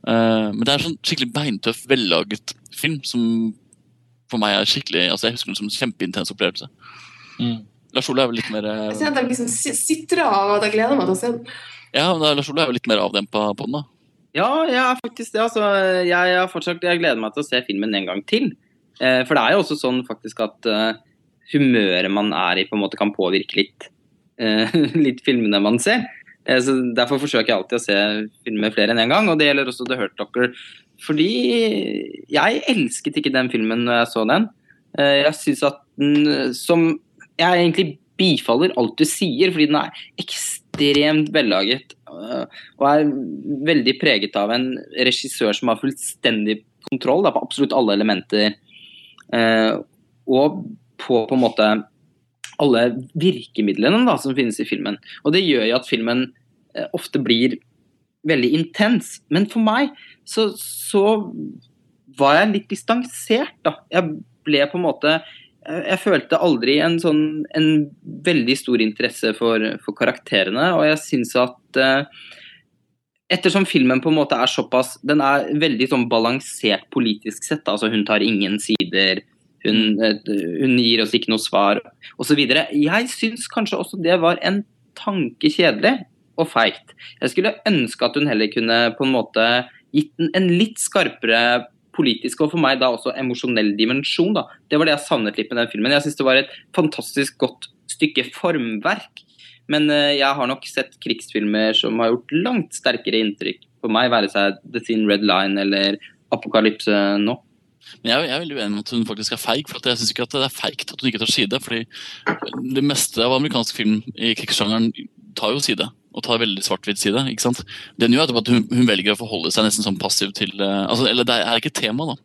Uh, men det er en sånn skikkelig beintøff, vellaget film som for meg er skikkelig altså Jeg husker den som en kjempeintens opplevelse. Mm. Lars Ole er vel litt mer eh, Jeg ser at jeg liksom si- sitrer av at jeg gleder meg til å se den. Ja, men da, Lars Ole er jo litt mer avdempa på den, da. Ja, jeg er faktisk det. Altså, jeg, har fortsatt, jeg gleder meg til å se filmen en gang til. Eh, for det er jo også sånn faktisk at eh, humøret man er i, på en måte kan påvirke litt, eh, litt filmene man ser. Eh, så Derfor forsøker jeg alltid å se filmer flere enn én en gang, og det gjelder også The Hurt Docker. Fordi jeg elsket ikke den filmen når jeg så den. Eh, jeg syns at den som Jeg egentlig bifaller alt du sier, fordi den er ekstremt vellaget. eh, Og er veldig preget av en regissør som har fullstendig kontroll da, på absolutt alle elementer. Eh, Og på på en måte alle virkemidlene da, som finnes i filmen. Og det gjør jo at filmen eh, ofte blir veldig intens. Men for meg så, så var jeg litt distansert, da. Jeg ble på en måte jeg, jeg følte aldri en sånn en veldig stor interesse for, for karakterene, og jeg syns at eh, Ettersom filmen på en måte er såpass Den er veldig sånn balansert politisk sett. altså Hun tar ingen sider. Hun, eh, hun gir oss ikke noe svar osv. Jeg syns kanskje også det var en tanke kjedelig og feigt. Jeg skulle ønske at hun heller kunne på en måte gitt den en litt skarpere politisk og for meg da også emosjonell dimensjon. da. Det var det jeg savnet litt med den filmen. Jeg syns det var et fantastisk godt stykke formverk. Men eh, jeg har nok sett krigsfilmer som har gjort langt sterkere inntrykk på meg, være seg The Thin Red Line eller Apokalypse nå. Men jeg, jeg er veldig uenig med at hun faktisk er feig. for Jeg syns ikke at det er feigt at hun ikke tar side. fordi det meste av amerikansk film i krigssjangeren tar jo side. Og tar veldig svart-hvitt side. ikke sant? Den gjør at hun, hun velger å forholde seg nesten sånn passiv til uh, altså, Eller det er ikke tema, da.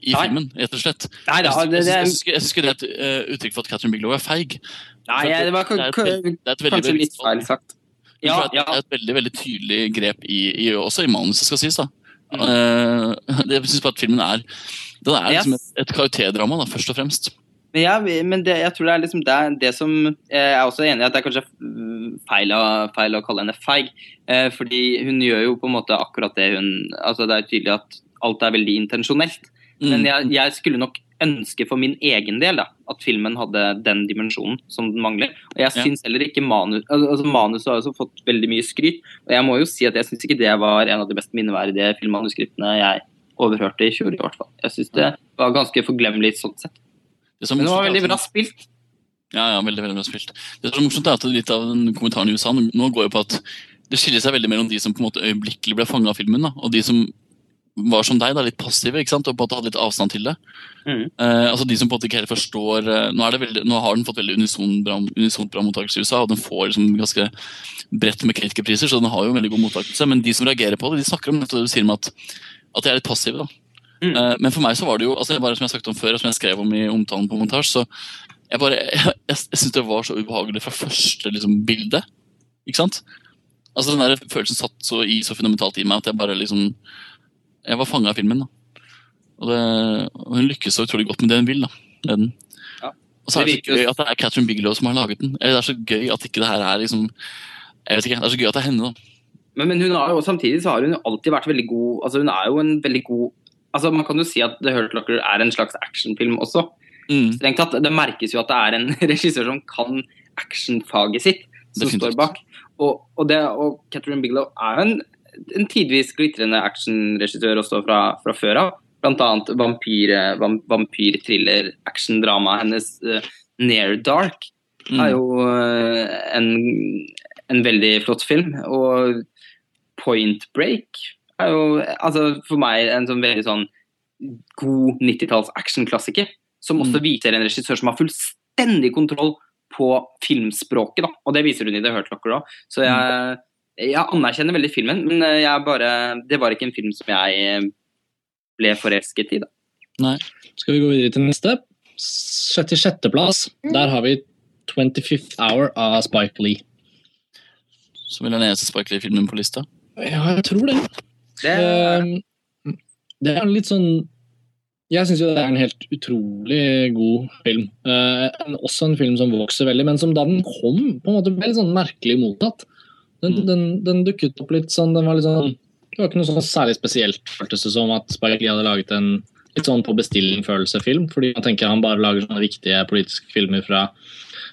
I Nei. filmen, rett og slett. Nei da, det, det, jeg syns ikke- det er et uh, uttrykk for at Catherine Bigelow er feig. nei, det var det veldig- et veldig kanskje litt feil sagt. Ja, ja. Det er et veldig veldig tydelig grep i, i, også i manuset, skal sies. da. Mm. Uh, jeg syns bare at filmen er den er Yes. liksom et, et karakterdrama, da, først og fremst. Men, jeg, men det, jeg tror det er liksom det, det som Jeg er også enig i at det er kanskje mm, feil, feil å kalle henne feig. Eh, fordi hun gjør jo på en måte akkurat det hun altså Det er tydelig at alt er veldig intensjonelt. Men Mm. jeg, jeg skulle nok ønske for min egen del da, at filmen hadde den dimensjonen som den mangler. Og jeg Ja. heller ikke manus altså Manuset har også fått veldig mye skryt. Og jeg må jo si at jeg syns ikke det var en av de mest minneverdige filmmanuskriptene jeg overhørte i fjor, i hvert fall. Jeg syns det var ganske forglemmelig sånn sett. Det som Men det var veldig bra spilt. Ja, ja, veldig, veldig bra spilt. Det som er morsomt er at litt av den kommentaren i USA nå går jo på at det skiller seg veldig mellom de som på en måte øyeblikkelig ble fanga av filmen, da, og de som var som deg, da, litt passive ikke sant? og på en måte hadde litt avstand til det. Mm. Eh, altså De som på en måte ikke helt forstår eh, nå, det veldig, nå har den fått veldig bra, unisont bra mottakelse i USA, og den får liksom ganske bredt med kritikerpriser, så den har jo en veldig god mottakelse. Men de som reagerer på det, de snakker om dette, og sier om at, at de er litt passive. da. Eh, men for meg så var det jo, altså bare som jeg har sagt om før, og som jeg skrev om i omtalen på montasje, så jeg bare, jeg, jeg, jeg synes det var så ubehagelig fra første liksom, bilde. Ikke sant? Altså Den der følelsen satt så i så fundamentalt i meg at jeg bare liksom Jeg var fanga av filmen. da. Og, det, og hun lykkes så utrolig godt med det hun vil. da, med den. Ja. Og så er det så gøy at det er Catherine Bigelow som har laget den. Eller det er så gøy at ikke det her er liksom Jeg vet ikke, Det er så gøy at det er henne. da. Men, men hun har jo samtidig så har hun alltid vært veldig god altså Hun er jo en veldig god altså Man kan jo si at The Hurt Locker er en slags actionfilm også. Mm. Strengt tatt. Det merkes jo at det er en regissør som kan actionfaget sitt, som Definitivt. står bak. Og, og, det, og Catherine Bigelow er en, en tidvis glitrende actionregissør også fra, fra før av. Blant annet vampyr- vam- vampyrthriller-actiondramaet hennes uh, Near Dark Mm. er jo uh, en, en veldig flott film. Og Point Break er jo altså, for meg en sånn veldig sånn god 90-talls actionklassiker. Som også Mm. viser en regissør som har fullstendig kontroll på filmspråket. Da. Og det viser hun i The Hurt Locker òg. Så jeg, jeg anerkjenner veldig filmen, men eh, jeg bare, det var ikke en film som jeg eh, ble forelsket i. Da. Skal vi gå videre til neste? 66.-plass. Der har vi 25th Hour av Spike Lee. Som er den eneste Lee-filmen på lista. Ja, jeg tror det. Det, er det er litt sånn Jeg syns jo det er en helt utrolig god film. Uh, også en film som vokser veldig, men som da den kom, på en måte ble litt sånn merkelig mottatt. Den, Mm. den, den dukket opp litt sånn Den var litt sånn Det var ikke noe sånn særlig spesielt, føltes det som, at Spike Lee hadde laget en litt sånn på bestilling-følelse-film. Fordi man tenker han bare lager sånne viktige politiske filmer fra,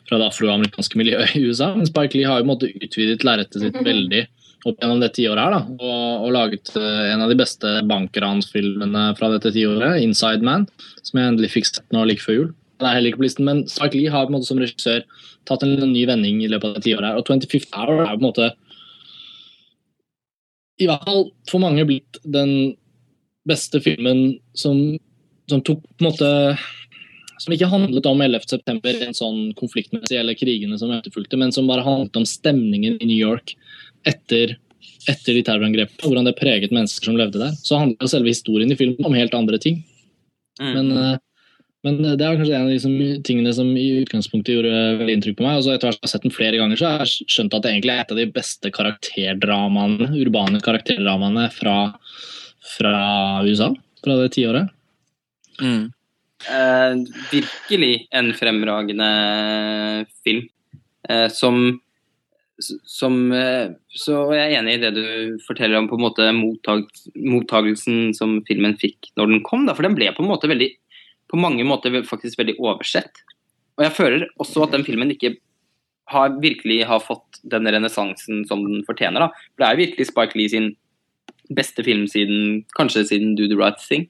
fra det afroamerikanske miljøet i USA. Men Spike Lee har jo på en måte utvidet lerretet sitt veldig opp gjennom det tiåret her, da, og, og laget eh, en av de beste bankransfilmene fra dette tiåret, 'Inside Man', som jeg endelig fikk sett nå like før jul. Den er heller ikke på listen, men Spike Lee har på en måte som regissør tatt en ny vending i løpet av det tiåret. her, Og 25th Hour er på en måte i hvert fall for mange blitt den beste filmen som, som tok på en måte Som ikke handlet om 11. september, en sånn konfliktmessig eller krigene som etterfulgte, men som bare handlet om stemningen i New York etter, etter de terrorangrepene. Hvordan det preget mennesker som levde der. Så handler selve historien i filmen om helt andre ting. Mm. Men, eh, men det er kanskje en av de som, tingene som i utgangspunktet gjorde veldig inntrykk på meg. og så Etter hvert som jeg har sett den flere ganger, så har jeg skjønt at det egentlig er et av de beste karakterdramaene, urbane karakterdramaene fra, fra USA. Fra det tiåret. Mm. Eh, virkelig en fremragende film. Eh, som som eh, Så jeg er enig i det du forteller om på en måte mottag, mottagelsen som filmen fikk når den kom. Da, for den ble på en måte veldig på mange måter faktisk veldig oversett. Og jeg føler også at den filmen ikke har virkelig har fått den renessansen som den fortjener. da. For det er virkelig Spike Lee sin beste film siden kanskje siden Do the Right Thing.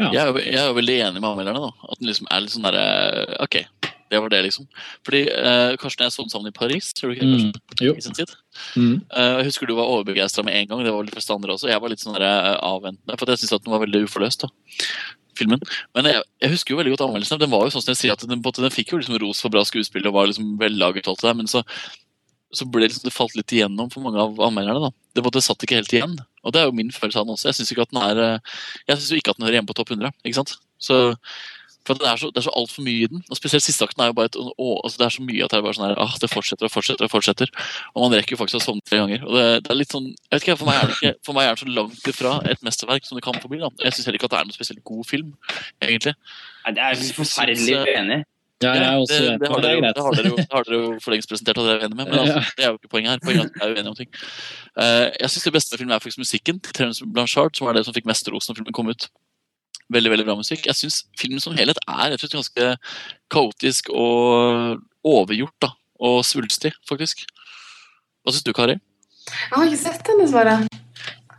Ja. Jeg, er jeg er veldig enig med anmelderne. At den liksom er litt sånn derre Ok, det var det, liksom. Fordi uh, Karsten og jeg så den sammen i Paris. Tror du ikke det, Mm. Jo. I sin tid. Mm. Uh, jeg husker du var overbegeistra med en gang. Det var vel de fleste andre også. Jeg var litt sånn der, eh, avventende, for jeg syntes at den var veldig uforløst. da, filmen. Men jeg, jeg husker jo veldig godt anmeldelsen. Den var jo sånn som jeg sier at den, den fikk jo liksom ros for bra skuespill og var liksom vellaget, alt det der, men så, så ble det liksom, det falt litt igjennom for mange av anmelderne. da. Det, måtte, en satt ikke helt igjen. Og det er jo min følelse av den også. Jeg syns ikke jo ikke at den hører hjemme på topp 100. ikke sant? Så for Det er så, det er så altfor mye i den. og Spesielt siste akten er jo bare et å, altså Det er så mye at det er bare sånn her, ah, det fortsetter og fortsetter. Og fortsetter, og man rekker jo faktisk å sovne tre ganger. og det, det er litt sånn, jeg vet ikke, For meg er det ikke, for meg er det så langt ifra et mesterverk som det kan få bli. da. Jeg syns heller ikke at det er noe spesielt god film, egentlig. Nei, det er forferdelig uenig. Ja, jeg er også det, enig, det, har dere, er det, har dere jo, det har dere jo for lengst presentert at dere er uenige med, men altså, det er jo ikke poenget her. Poenget er at er uenige om ting. Eh, jeg syns det beste med filmen er faktisk musikken til Terence Blanchard, som var det som fikk mest da når filmen kom ut. Veldig veldig bra musikk. Jeg syns filmen som helhet er rett og slett ganske kaotisk og overgjort. da, Og svulstig, faktisk. Hva syns du, Kari? Jeg har ikke sett den, dessverre.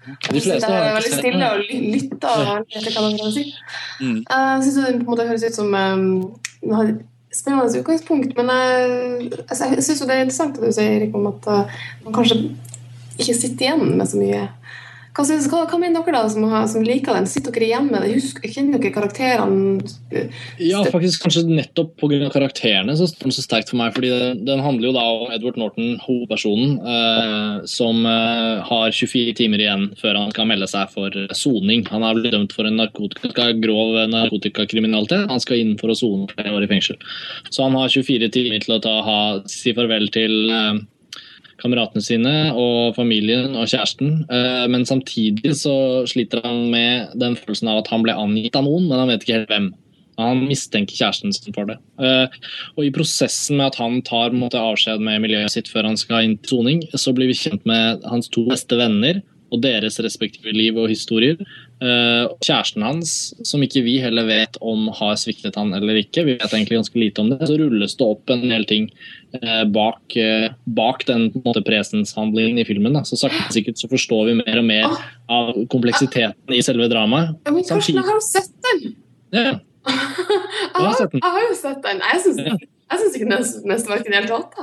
De fleste har ikke veldig sett stille den. og ly- lytter og hva man kan si. Mm. Jeg syns det på en måte høres ut som um, har spennende utgangspunkt, men jeg, altså, jeg syns det er interessant at du sier Erik, om at uh, man kanskje ikke sitter igjen med så mye. Hva, synes, hva, hva mener dere da som, har, som liker den? Sitter dere hjemme? med? Husk, kjenner dere karakterene? Ja, faktisk kanskje nettopp pga. karakterene så står den så sterkt for meg. fordi den, den handler jo da om Edward Norton, hovedpersonen, eh, som eh, har 24 timer igjen før han skal melde seg for soning. Han er blitt dømt for en narkotika, grov narkotikakriminalitet. Han skal inn for å sone flere år i fengsel. Så han har 24 timer til å ta, ha, si farvel til eh, kameratene sine og familien og kjæresten. Eh, Men samtidig så sliter han med den følelsen av at han ble angitt av noen, men han vet ikke helt hvem. Han mistenker kjæresten sin for det. Eh, Og i prosessen med at han tar måte, avskjed med miljøet sitt før han skal inn til soning, så blir vi kjent med hans to beste venner og deres respektive liv og historier. Eh, kjæresten hans, som ikke vi heller vet om har sviktet han eller ikke, vi vet egentlig ganske lite om det, så rulles det opp en del ting eh, bak, eh, bak den måte, presenshandlingen i filmen. Da. Så sakte sikkert så forstår vi mer og mer av kompleksiteten i selve dramaet. Ja, men Karsten, jeg har jo sett den! Ja, Jeg har har, sett den. jeg har jo sett den. Jeg syns, Ja. jeg syns ikke er mesterverk i det hele tatt.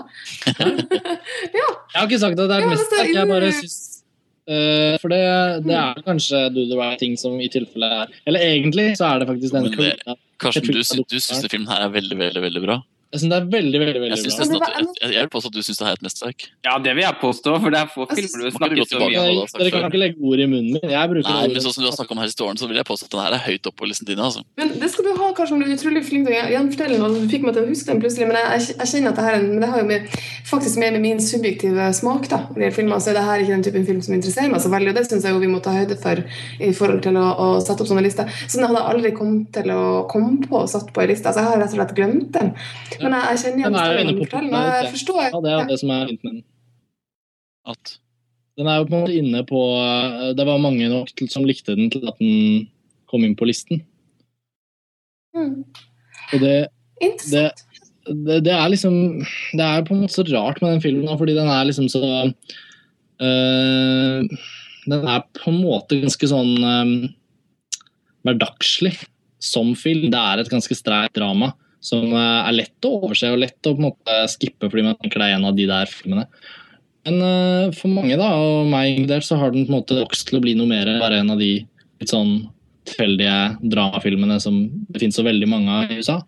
Ja. Jeg har ikke sagt at det er mesterverk, jeg bare syns For det, det er kanskje Do the Right Thing som i tilfelle er Eller egentlig så er det faktisk den Karsten, du, du syns filmen her er veldig veldig, veldig bra. Syns det er veldig, veldig veldig Jeg, bra. nesten det jeg, jeg vil påstå at du syns det er et mesterverk. Ja, det vil jeg påstå, for det er få filmer du snakker så mye om. Dere kan ikke legge ord i munnen min. Jeg bruker Nei, men sånn som du har snakket om her i stålen, så vil jeg påstå at den her er høyt oppe på listen din. altså. Men det skal du ha, Karsten. Du er utrolig flink til å gjenfortelle den. og Du fikk meg til å huske den plutselig, men jeg, jeg kjenner at det her er men det har jo med, faktisk mer med min subjektive smak. da. Når det gjelder filmer, så er det her ikke den typen film som interesserer meg så veldig, og det syns jeg jo vi må ta høyde for i forhold til å, å sette opp sånne lister. Så den hadde jeg aldri kommet til å komme på og satt på ei liste. Altså, jeg har rett og slett glemt den. Men jeg, jeg kjenner igjen storyen på jeg forstår. Ja, det er det som er fint med den. At Den er jo på en måte inne på eh, Det var mange nok til, som likte den til at den kom inn på listen. Mm. Og det, Interessant. det, det er liksom Det er på en måte så rart med den filmen, fordi den er liksom så øh, Den er på en måte ganske sånn øh, hverdagslig. som film. Det er et ganske streit drama som eh, er lett å overse og lett å måte skippe fordi man tenker det er en av de der filmene. Men uh, for mange, da, og meg inkludert, så har den på en måte vokst til å bli noe mer enn bare en av de litt sånn tilfeldige dramafilmene som det finnes så veldig mange av i USA.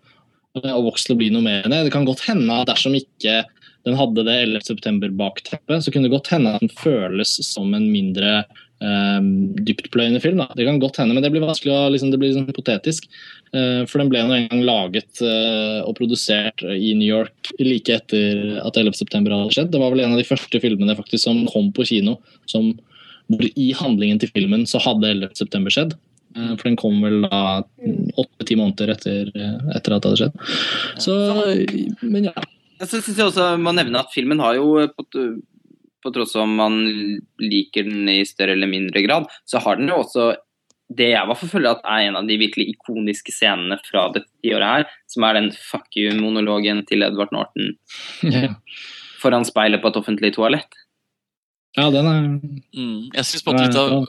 Og vokst til å bli noe mer enn det. Det kan godt hende at dersom ikke den hadde det 11. september-bakteppet, så kunne det godt hende at den føles som en mindre um, dyptpløyende film. Da. Det kan godt hende, men det blir vanskelig å, liksom, det blir liksom hypotetisk. Uh, for den ble nå en gang laget uh, og produsert i New York like etter at 11. september hadde skjedd. Det var vel en av de første filmene faktisk som kom på kino som, hvor i handlingen til filmen så hadde 11. september skjedd. Uh, for den kom vel da åtte-ti måneder etter, etter, at det hadde skjedd. Så, men ja. Jeg synes også man nevner at filmen har jo på, på tross av om man liker den i større eller mindre grad, så har den jo også det jeg var forfølger at er en av de virkelig ikoniske scenene fra dette tiåret her, som er den fuck you-monologen til Edvard Norton yeah. foran speilet på et offentlig toalett. Ja, den er Mm. Jeg synes på en måte litt av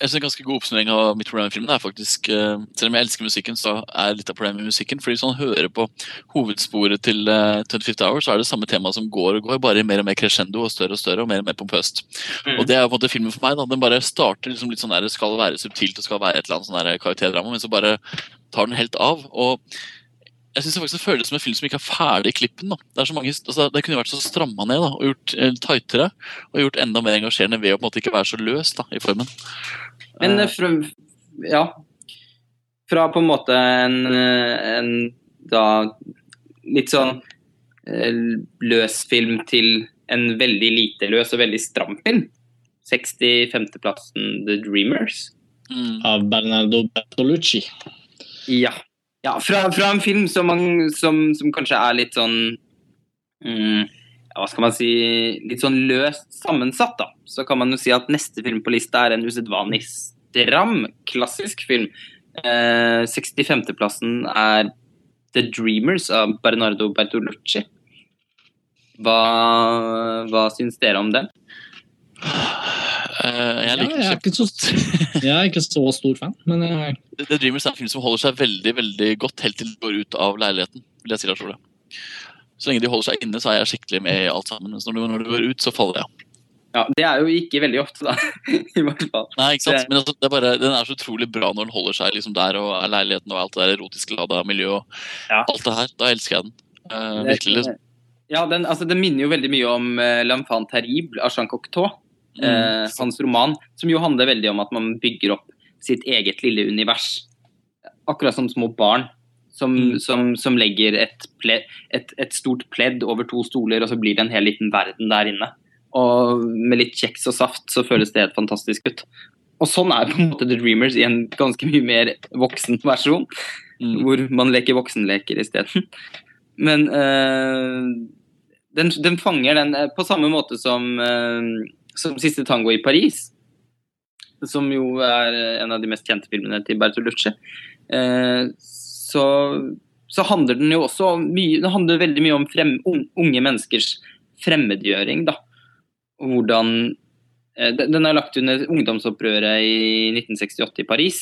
jeg synes En ganske god oppsummering av mitt problem i filmen er faktisk eh, Selv om jeg elsker musikken, så er litt av problemet med musikken. fordi Hvis man hører på hovedsporet til uh, 25th Hour, så er det samme tema som går og går, bare mer og mer crescendo og større og større og mer og mer pompøst. Mm. Og Det er på en måte filmen for meg. da, Den bare starter liksom litt sånn der, skal være subtilt og skal være et eller annet sånn karakterdrama, men så bare tar den helt av. og jeg synes det faktisk føles som en film som ikke er ferdig i klippen. da. Det er så mange, altså, det kunne vært så stramma ned da, og gjort eh, tightere. Og gjort enda mer engasjerende ved å på en måte ikke være så løs da, i formen. Men Eh, eh, fra, ja Fra på en måte en, eh, en da litt sånn løs film til en veldig lite løs og veldig stram film. 65.-plassen The Dreamers. mm. av Bernardo Bertolucci. Ja. ja fra, fra en film som, man, som, som kanskje er litt sånn mm, Hva skal man si Litt sånn løst sammensatt, da. Så kan man jo si at neste film på lista er en usedvanlig stram, klassisk film. Eh, 65.-plassen er The Dreamers av Bernardo Bertolucci. Hva, hva syns dere om den? Uh, jeg Ja, liker jeg, er ikke så, jeg er ikke så stor fan, men eh, jeg, The The Dreamers er en film som holder seg veldig veldig godt helt til det går ut av leiligheten. vil jeg si, Lars Ole. Så lenge de holder seg inne, så er jeg skikkelig med i alt sammen. Mens når du, når du går ut, så faller jeg. Ja, Det er jo ikke veldig ofte, da. I hvert fall. Nei, ikke sant? Men altså, det er bare, Den er så utrolig bra når den holder seg liksom der, og er leiligheten og alt det der erotiske lada miljøet og Ja. alt det her. Da elsker jeg den. Uh, virkelig, liksom. Ja, den, altså, den minner jo veldig mye om uh, 'L'enfant terrible' av Jean Cocteau. Mm. Uh, hans roman, som jo handler veldig om at man bygger opp sitt eget lille univers. Akkurat som små barn som, Mm. som, som legger et, ple, et, et stort pledd over to stoler, og så blir det en hel liten verden der inne. Og med litt kjeks og saft så føles det helt fantastisk ut. Og sånn er på en måte The Dreamers i en ganske mye mer voksen versjon Mm. hvor man leker voksenleker isteden. Men øh, den, den fanger den eh, på samme måte som, øh, som 'Siste tango i Paris', som jo er en av de mest kjente filmene til Bertolucci. Eh, så, så handler den jo også mye, den handler veldig mye om frem, unge menneskers fremmedgjøring. da. Hvordan eh, den er lagt under ungdomsopprøret i 1968 i Paris.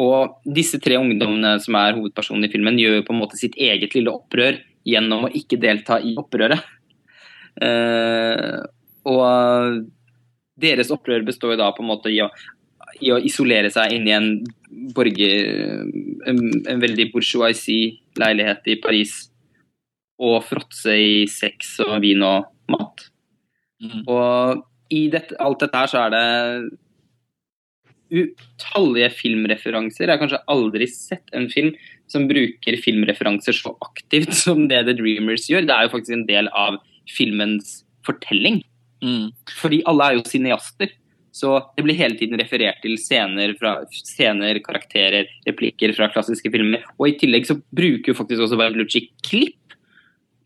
Og disse tre ungdommene som er hovedpersonen i filmen, gjør på en måte sitt eget lille opprør gjennom å ikke delta i opprøret. Uh, og deres opprør består da på en måte i å, i å isolere seg inn i en borger... En, en veldig bourgeoisie-leilighet i Paris. Og fråtse i sex og vin og mat. Mm. Og i dette, alt dette her så er det utallige filmreferanser. Jeg har kanskje aldri sett en film som bruker filmreferanser så aktivt som det The Dreamers gjør. Det er jo faktisk en del av filmens fortelling. Mm. Fordi alle er jo cineaster. Så det blir hele tiden referert til scener, fra, scener, karakterer, replikker fra klassiske filmer. Og i tillegg så bruker jo faktisk også Bertolucci klipp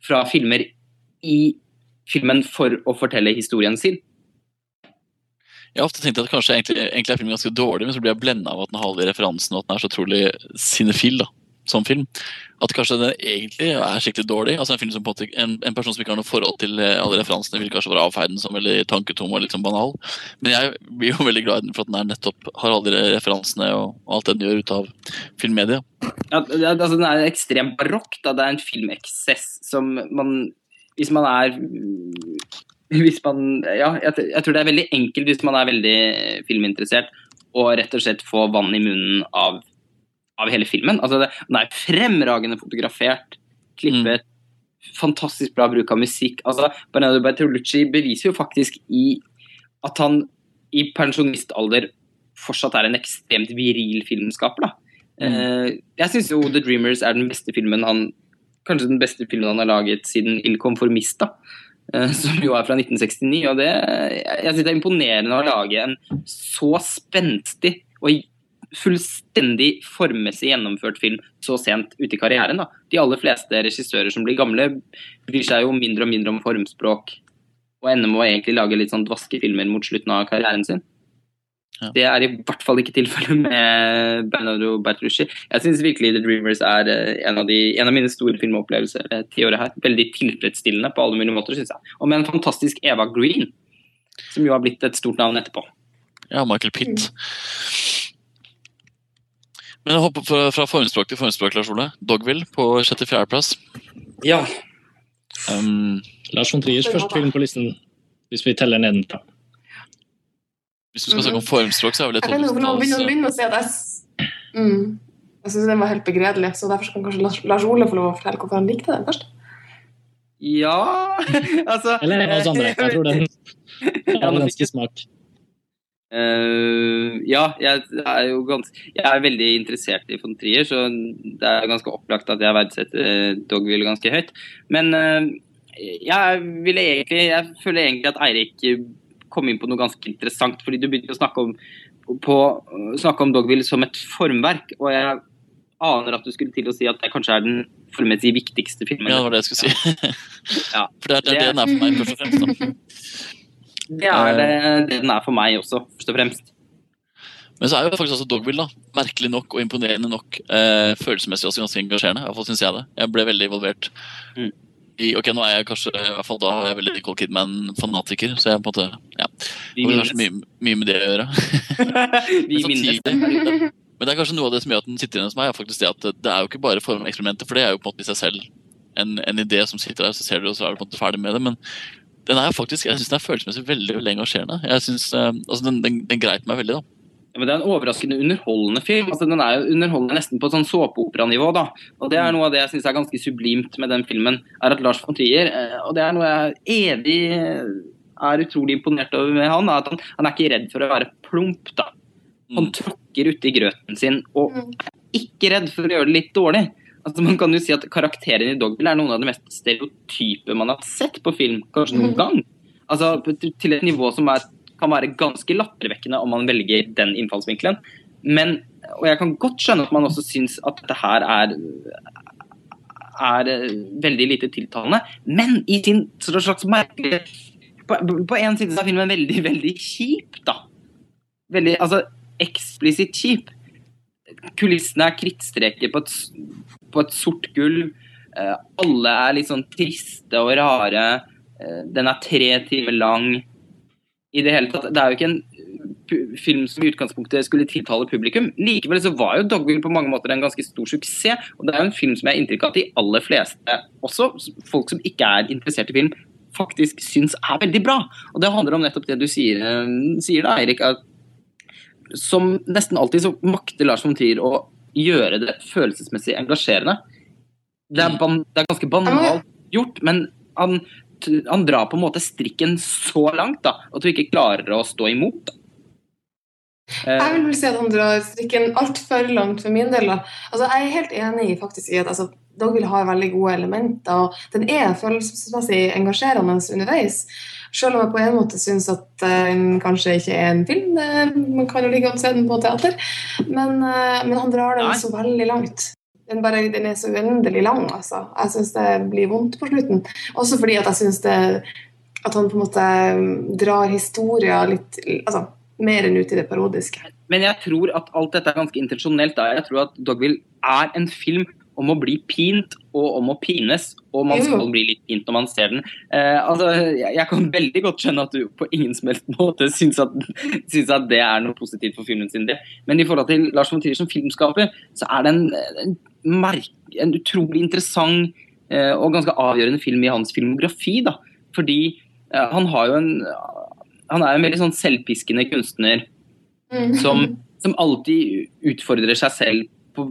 fra filmer i filmen for å fortelle historien sin. Jeg har ofte tenkt at kanskje egentlig, egentlig er filmen ganske dårlig, men så blir jeg blenda av at den har alle de referansene, og at den er så utrolig cinefil. da. Som film. At kanskje den egentlig er skikkelig dårlig. altså En film som på en, en, person som ikke har noe forhold til eh, alle referansene, vil kanskje være avfeid som veldig tanketom og litt sånn banal. Men jeg blir jo veldig glad i den for at den er nettopp har alle de referansene og, alt den gjør ut av filmmedia. Ja, altså, den er ekstremt barokk. Da. Det er en filmeksess som man Hvis man er hvis man, ja, jeg, jeg tror det er veldig enkelt hvis man er veldig filminteressert, å rett og slett få vann i munnen av, av hele filmen. Altså, det, den er fremragende fotografert, klippet, fantastisk bra bruk av musikk. Altså, Bernardo Bertolucci beviser jo faktisk i at han i pensjonistalder fortsatt er en ekstremt viril filmskaper. da. Eh, jeg syns jo The Dreamers er den beste filmen han Kanskje den beste filmen han har laget siden Il Conformista, da, som jo er fra 1969. og det, Jeg, jeg synes det er imponerende å lage en så spenstig og fullstendig formmessig gjennomført film så sent ute i karrieren. da. De aller fleste regissører som blir gamle, bryr seg jo mindre og mindre om formspråk og ender med å egentlig lage litt sånn dvaske filmer mot slutten av karrieren sin. Ja. Det er i hvert fall ikke tilfellet med Bernardo Bertrucci. Jeg syns virkelig The Dreamers er eh, en av, de, en av mine store filmopplevelser eh, tiåret her. Veldig tilfredsstillende på alle mulige måter, syns jeg. Og med en fantastisk Eva Green, som jo har blitt et stort navn etterpå. Ja, Michael Pitt. Men jeg hopper fra, fra formspråk til formspråk, Lars Ole. Dogville på 64.-plass. Ja. Um, Lars von Triers første film på listen, hvis vi teller nedenfra. hvis du skal snakke om formspråk, så er vel det Jeg kan jo nå begynne, 2000-talls å si at jeg s- mm. Jeg syns den var helt begredelig, så derfor skal kanskje Lars, Ole få lov å fortelle hvorfor han likte den først. Ja Altså Eller en av oss andre. Jeg tror den Ja, har en ganske smak. Eh, ja, jeg er jo ganske Jeg er veldig interessert i von Trier, så det er ganske opplagt at jeg verdsetter uh, Dogville ganske høyt. Men uh, jeg ville egentlig Jeg føler egentlig at Eirik kom inn på noe ganske interessant, fordi du begynte å snakke om, på, snakke om Dogville som et formverk, og jeg aner at du skulle til å si at det kanskje er den formmessig viktigste filmen. Ja, det var det jeg skulle si. Ja. For det er det, Det- den er for meg, først og fremst. Det er det, det den er for meg også, først og fremst. Men så er jo faktisk også Dogville, da. Merkelig nok og imponerende nok. Eh, følelsesmessig også ganske engasjerende. I hvert fall syns jeg det. Jeg ble veldig involvert. Mm. I, ok, nå er jeg kanskje, i hvert fall da er jeg veldig Nicole Kidman-fanatiker, så jeg på en måte, ja, Vi minnes. kanskje mye, mye med det å gjøre. Vi Men minnes. det. Men det er kanskje noe av det som gjør at den sitter inne hos meg, er faktisk det at det er jo ikke bare formeksperimentet, for det er jo på en måte i seg selv en, en idé som sitter der, så ser du, og så er du på en måte ferdig med det. Men den er faktisk, jeg syns den er følelsesmessig veldig veldig engasjerende. Jeg synes, eh, altså den, den, den greit meg veldig, da. Ja, men Det er en overraskende underholdende film. altså Den er jo underholdende nesten på sånn såpeoperanivå. Og Det er noe av det jeg syns er ganske sublimt med den filmen. er at Lars von Trier, eh, og det er noe jeg evig er utrolig imponert over med han, er at han, han er ikke redd for å være plump. da. Han Mm. tråkker uti grøten sin og Mm. er ikke redd for å gjøre det litt dårlig. Altså Man kan jo si at Karakteren i Dogville er noen av de mest stereotype man har sett på film, kanskje noen mm. gang. Altså Til et nivå som er, kan være ganske lattervekkende om man velger den innfallsvinkelen. Men, og jeg kan godt skjønne at man også syns at dette her er er veldig lite tiltalende, men i sin slags merkelige På, på en side så er filmen veldig, veldig kjip, da. Veldig, altså eksplisitt kjip. Kulissene er krittstreker på et, på et sort gulv. Eh, alle er litt sånn triste og rare. Eh, den er tre timer lang. I det hele tatt, Det er jo ikke en film som i utgangspunktet skulle tiltale publikum. Likevel så var jo Dogville på mange måter en ganske stor suksess. Og det er jo en film som jeg har inntrykk av at de aller fleste, også folk som ikke er interessert i film, faktisk syns er veldig bra. Og det handler om nettopp det du sier, eh, sier da, Eirik. som nesten alltid så makter Lars von Trier å gjøre det følelsesmessig engasjerende. Det er, ban det er ganske banalt gjort, men han, han drar på en måte strikken så langt da, at du ikke klarer å stå imot. Da. Jeg Eh, vil vel si at han drar strikken altfor langt for min del. Altså, jeg er helt enig i faktisk i at altså, Dogville har veldig gode elementer, og den er følelsesmessig engasjerende underveis. Selv om jeg på en måte syns at eh, den kanskje ikke er en film. eh, man kan jo ligge godt se den på teater. Men, eh, men han drar den så veldig langt. Den, bare, den er så uendelig lang, altså. Jeg syns det blir vondt på slutten. Også fordi at jeg syns det At han på en måte drar historier litt altså, mer enn ut i det parodiske. Men jeg tror at alt dette er ganske intensjonelt. da. Jeg tror at Dogville er en film om å bli pint og om å pines, og man skal bli litt pint når man ser den. Eh, altså, jeg, jeg kan veldig godt skjønne at du på ingen som helst måte syns at, syns at det er noe positivt for filmen sin del, men i forhold til Lars von Trier som filmskaper, så er det en, en, merk, en utrolig interessant eh, og ganske avgjørende film i hans filmografi. da, fordi eh, han har jo en han er en veldig sånn selvpiskende kunstner Mm. som, som alltid utfordrer seg selv på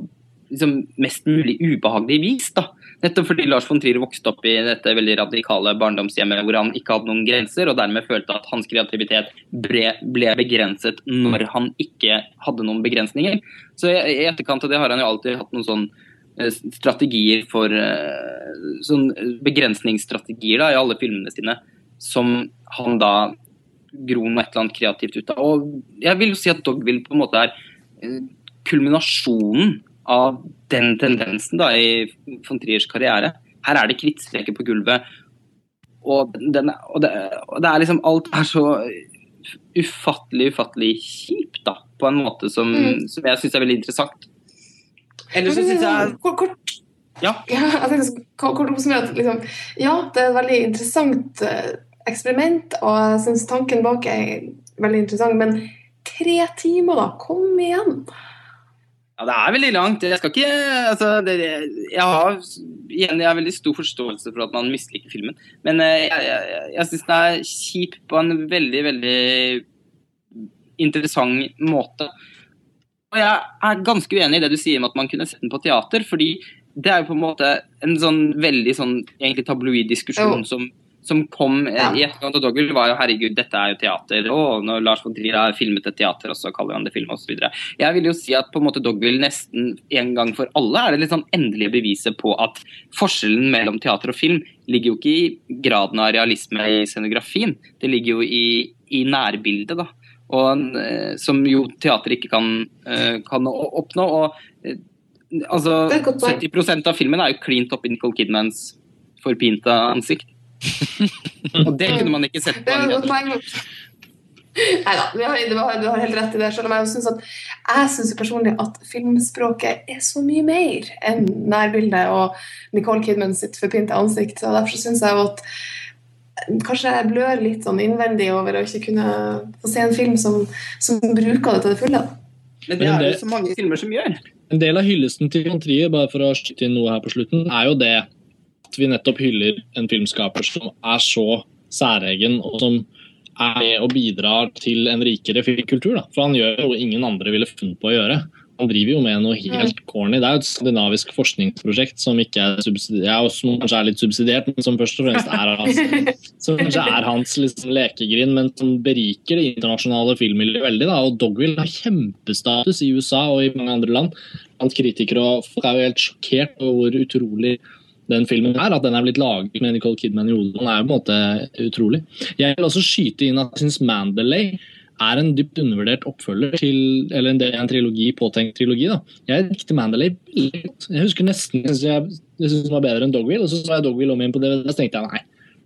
liksom, mest mulig ubehagelig vis. da. Nettopp fordi Lars von Trier vokste opp i dette veldig radikale barndomshjemmet hvor han ikke hadde noen grenser, og dermed følte at hans kreativitet ble, begrenset når han ikke hadde noen begrensninger. Så i, etterkant av det har han jo alltid hatt noen sånn eh, strategier for eh, sånn begrensningsstrategier da, i alle filmene sine, som han da gror noe et eller annet kreativt ut av. Og jeg vil jo si at Dogville på en måte er eh, kulminasjonen av den tendensen da i von Triers karriere. Her er det krittstreker på gulvet, og, den, og, det, og det er liksom Alt er så ufattelig, ufattelig kjipt, da, på en måte som, Mm. som jeg syns er veldig interessant. Eller så syns jeg Kort. Ja. Ja, jeg kort oppsummert liksom, ja, det er et veldig interessant eh, eksperiment, og jeg syns tanken bak er veldig interessant, men tre timer, da? Kom igjen! Ja, det er veldig langt. Jeg skal ikke altså, det, Jeg har igjen, jeg har veldig stor forståelse for at man misliker filmen. Men eh, jeg, jeg, jeg syns den er kjip på en veldig, veldig interessant måte. Og jeg er ganske uenig i det du sier om at man kunne sett den på teater. fordi det er jo på en måte en sånn veldig sånn egentlig tabloid diskusjon oh. som, som kom Ja. i etterkant av Dogville, var jo herregud, dette er jo teater. Og når Lars von Trier har filmet et teater, og så kaller han det film osv. Jeg vil jo si at på en måte Dogville nesten en gang for alle er det litt sånn endelige beviset på at forskjellen mellom teater og film ligger jo ikke i graden av realisme i scenografien, det ligger jo i, i nærbildet. da. Og, eh, som jo teater ikke kan, eh, kan oppnå. og eh, altså, Det er et godt poeng. 70% av filmen er jo klint opp i Nicole Kidmans forpinte ansikt. og det kunne man ikke sett på. Nei da, du har, helt rett i det. Selv om jeg syns at jeg synes personlig at filmspråket er så mye mer enn nærbildet og Nicole Kidman sitt forpinte ansikt. Så derfor syns jeg at kanskje jeg blør litt sånn innvendig over å ikke kunne få se en film som, som bruker det til det fulle. Men det er det- det så mange filmer som gjør. En del av hyllesten til von Trier, bare for å skyte inn noe her på slutten, er jo det at vi nettopp hyller en filmskaper som er så særegen, og som er med og bidrar til en rikere filmkultur. Da. For han gjør noe ingen andre ville funnet på å gjøre. Han driver jo med noe helt corny. Det er jo et skandinavisk forskningsprosjekt som ikke er ja, som kanskje er litt subsidiert, men som først og fremst er hans, som kanskje er hans liksom, lekegrind, men som beriker det internasjonale filmmiljøet veldig. Da. Og Dogville har kjempestatus i USA og i mange andre land. Blant kritikere og folk er jo helt sjokkert over hvor utrolig den filmen her, At den er blitt laget med Nicole Kidman i. Den er jo på en måte utrolig. Jeg vil også skyte inn at jeg syns Mandalay er en dypt undervurdert oppfølger til eller en del av en trilogi, påtenkt trilogi. da. Jeg likte Mandalay godt. Jeg husker nesten jeg, jeg, jeg synes den var bedre enn Dogville, og så så jeg Dogville om igjen på DVD, så tenkte jeg nei.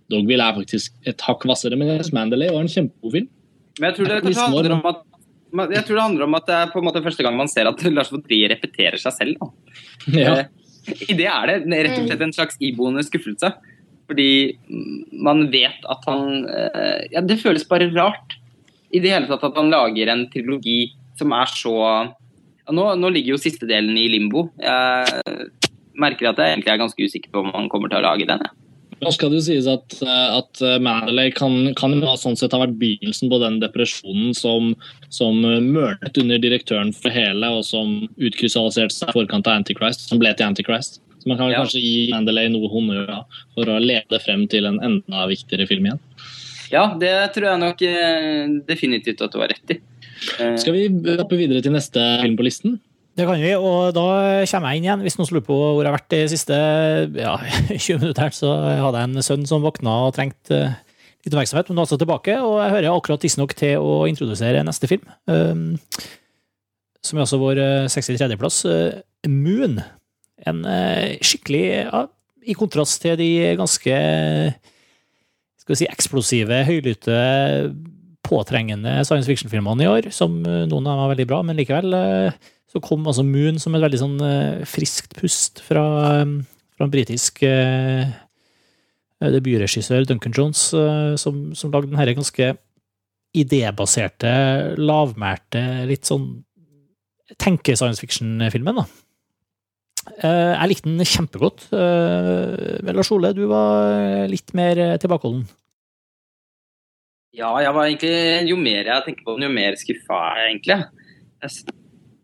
Dogville er faktisk et hakk hvassere, men jeg synes Mandalay var en kjempegod film. Men jeg tror det kanskje handler om at jeg tror det handler om at det er på en måte første gang man ser at Lars von Trier repeterer seg selv. Da. Ja. I det er det rett og slett en slags iboende skuffelse. Fordi man vet at han eh, Ja, det føles bare rart i det hele tatt at han lager en trilogi som er så ja, nå, nå ligger jo siste delen i limbo. Jeg merker at jeg egentlig er ganske usikker på om han kommer til å lage den. jeg. Nå skal det jo sies at, eh, at eh, kan, kan jo sånn sett ha vært begynnelsen på den depresjonen som, som eh, mørnet under direktøren for hele, og som utkrystalliserte seg i forkant av Antichrist, som ble til Antichrist. Så man kan Ja. kanskje gi Mandalay noe honnør for å lede frem til en enda viktigere film igjen. Ja, det tror jeg nok definitivt at du har rett i. Skal vi hoppe videre til neste film på listen? Det kan vi, og da kommer jeg inn igjen. Hvis noen lurer på hvor jeg har vært de siste ja, 20 minutter, så hadde jeg en sønn som våkna og trengte eh, litt oppmerksomhet, men nå er altså tilbake, og jeg hører akkurat tidsnok til å introdusere neste film. Um, som er altså vår eh, 63. uh, Moon. En eh, skikkelig, ja, i kontrast til de ganske skal vi si, eksplosive, høylytte, påtrengende science fiction-filmene i år, som eh, noen av dem er veldig bra, men likevel eh, så kom altså Moon som et veldig sånn eh, friskt pust fra, eh, fra en britisk eh, debutregissør, Duncan Jones, eh, som, som lagde den her ganske idébaserte, lavmælte, litt sånn tenke-science fiction-filmen. da. Eh, Jeg likte den kjempegodt. Eh, Men Lars Ole, du var litt mer tilbakeholden. Ja, jeg var egentlig Jo mer jeg tenker på den, jo mer skuffa jeg egentlig. Jeg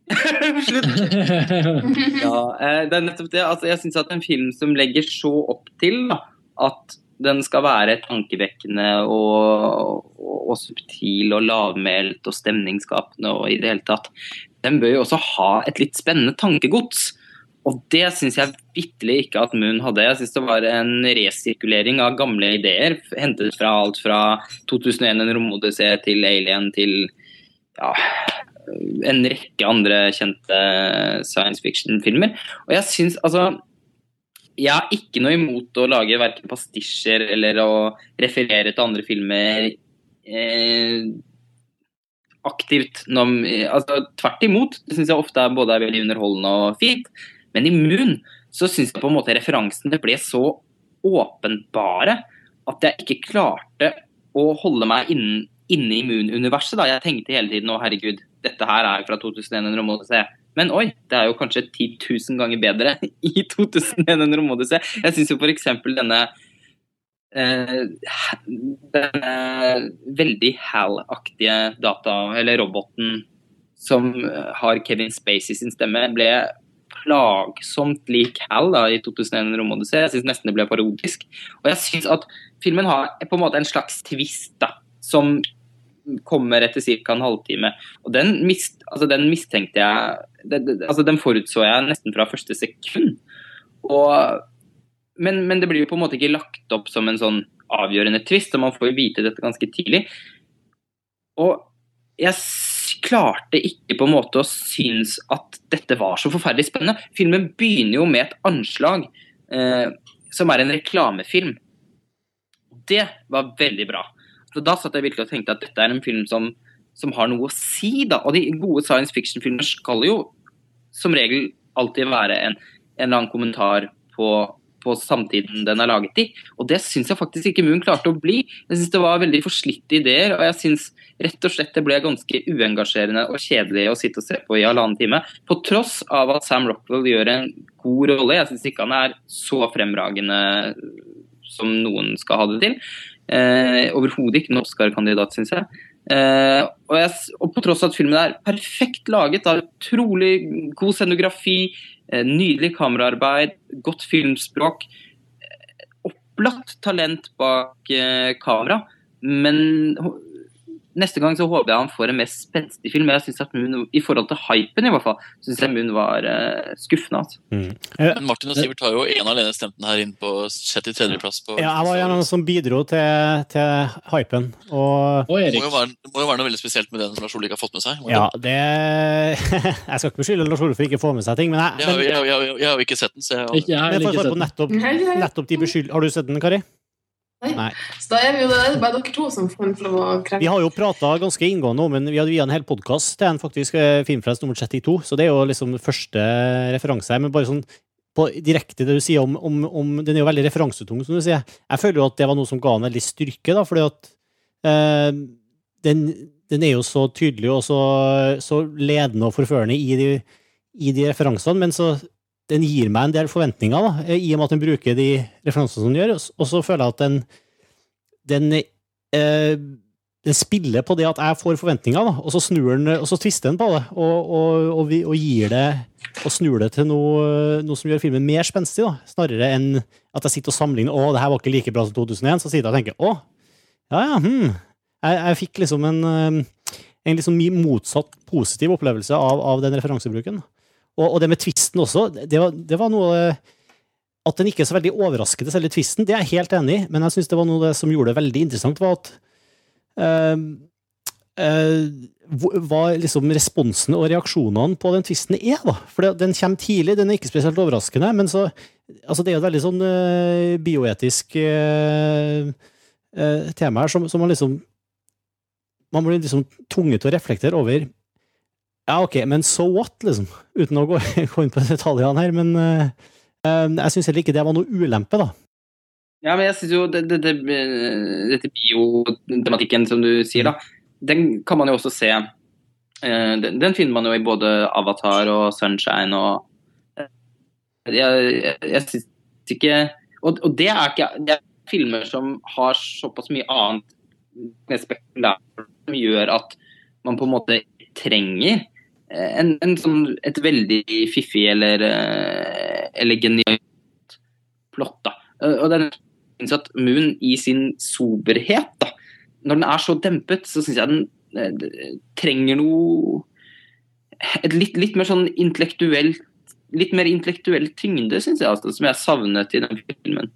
Slutt! Ja, eh, det er nettopp det. Altså, jeg syns at en film som legger så opp til da, at den skal være tankevekkende og, og, og subtil og lavmælt og stemningsskapende og i det hele tatt, den bør jo også ha et litt spennende tankegods. Og det syns jeg vitterlig ikke at Moon hadde. Jeg syns det var en resirkulering av gamle ideer, hentet fra alt fra 2001 En romodyssé til Alien til ja, en rekke andre kjente science fiction-filmer. Og jeg syns altså Jeg har ikke noe imot å lage verken pastisjer eller å referere til andre filmer eh, aktivt. Når, altså, tvert imot. Det syns jeg ofte er både veldig underholdende og fint. Men i Moon så syns jeg på en måte referansene ble så åpenbare at jeg ikke klarte å holde meg inne, inne i Moon-universet. Jeg tenkte hele tiden å herregud, dette her er fra 2001 en romodyssé. Men oi, det er jo kanskje 10 000 ganger bedre i 2001 en romodyssé. Jeg syns jo f.eks. denne eh, denne veldig Hal-aktige data, eller roboten som har Kevin Spacey sin stemme, ble plagsomt lik Hal da, i 2001 en romodyssé. Jeg syns nesten det ble parodisk. Og jeg syns at filmen har på en måte en slags twist da, som kommer etter ca. en halvtime. Og den, mist, altså den mistenkte jeg det, det, altså Den forutså jeg nesten fra første sekund. Og, men, men det blir jo på en måte ikke lagt opp som en sånn avgjørende twist, og man får jo vite dette ganske tidlig. Og jeg klarte ikke på en måte å synes at dette var så forferdelig spennende. Filmen begynner jo med et anslag eh, som er en reklamefilm. Det var veldig bra. Så Da satt jeg virkelig og tenkte at dette er en film som, som har noe å si. da. Og de gode science fiction-filmer skal jo som regel alltid være en, en eller annen kommentar på, på samtiden den er laget i. Og det syns jeg faktisk ikke Moon klarte å bli. Jeg syns det var veldig forslitte ideer, og jeg syns rett og slett det ble ganske uengasjerende og kjedelig å sitte og se på i halvannen time. På tross av at Sam Rockwell gjør en god rolle. Jeg syns ikke han er så fremragende som noen skal ha det til. Eh, Overhodet ikke en Oscar-kandidat, syns jeg. Eh, og jeg. Og på tross av at filmen er perfekt laget, har utrolig god scenografi, eh, nydelig kameraarbeid, godt filmspråk, eh, opplagt talent bak eh, kamera, men Neste gang så håper jeg han får en mer spenstig film. Jeg synes at Moon, I forhold til hypen, i hvert fall, syns jeg Moon var uh, skuffende. Altså. Men Martin og Sivert har jo ene alene stemt den her inn på 63.-plass. på Ja, jeg var en av dem som bidro til, til hypen, og Og det Erik. må, jo være, må jo være noe veldig spesielt med den som Lars Ole ikke har fått med seg. ja, det Jeg skal ikke beskylde Lars Ole for ikke å få med seg ting, men jeg, har men, jeg, jeg, jeg har jo ikke sett den, så jeg, Ikke, jeg har ikke sett den. nettopp, nettopp de beskyld... Har du sett den, Kari? Så da er vi jo det er bare dere to som får lov å Vi har jo prata ganske inngående om den. Vi hadde via en hel podkast til en faktisk eh, Filmfrelst nummer 32, så det er jo liksom første referanse her. Men bare sånn på direkte det du sier om, om, om Den er jo veldig referansetung, som du sier. Jeg føler jo at det var noe som ga den veldig styrke, da, fordi at eh, den, den er jo så tydelig og så, så ledende og forførende i de, i de referansene, men så den gir meg en del forventninger, da, i og med at den bruker de referansene som den gjør. Og så føler jeg at den, den eh, den spiller på det at jeg får forventninger, da, og så snur den, og så tvister den på det, og, og, og, vi, og gir det og snur det til noe, noe som gjør filmen mer spenstig, da, snarere enn at jeg sitter og sammenligner 'Å, det her var ikke like bra som 2001', så sitter jeg og tenker 'Å, ja ja, hm'. Jeg, jeg fikk liksom en, eh, en liksom motsatt positiv opplevelse av, av den referansebruken. Og, og det med tvisten også, det var, det var noe At den ikke er så veldig overraskende, selve tvisten, det er jeg helt enig i, men jeg syns det var noe det som gjorde det veldig interessant, var at eh, eh, hva liksom responsen og reaksjonene på den tvisten er, da. For den kommer tidlig, den er ikke spesielt overraskende, men så Altså, det er jo et veldig sånn eh, bioetisk eh, eh, tema her, som, som man liksom Man blir liksom tvunget til å reflektere over Ja, ok, men so what, liksom? Uten å gå, gå inn på detaljene her. Men uh, jeg syns heller ikke det var noe ulempe, da. Ja, men jeg synes jo det- det- det- eh, Dette biotematikken som du sier, da, den kan man jo også se uh, Den, den finner man jo i både Avatar og Sunshine og uh, Jeg, jeg, jeg syns ikke og, og det er ikke det er filmer som har såpass mye annet spekulært som gjør at man på en måte trenger en, en sånn, et veldig fiffig eller, eh, eller genialt plott. da. Eh, Og den synes at Moon i sin soberhet, da, når den er så dempet, så syns jeg den eh, trenger noe et litt, litt mer sånn intellektuelt Litt mer intellektuell tyngde, syns jeg, altså, som jeg savnet i den filmen.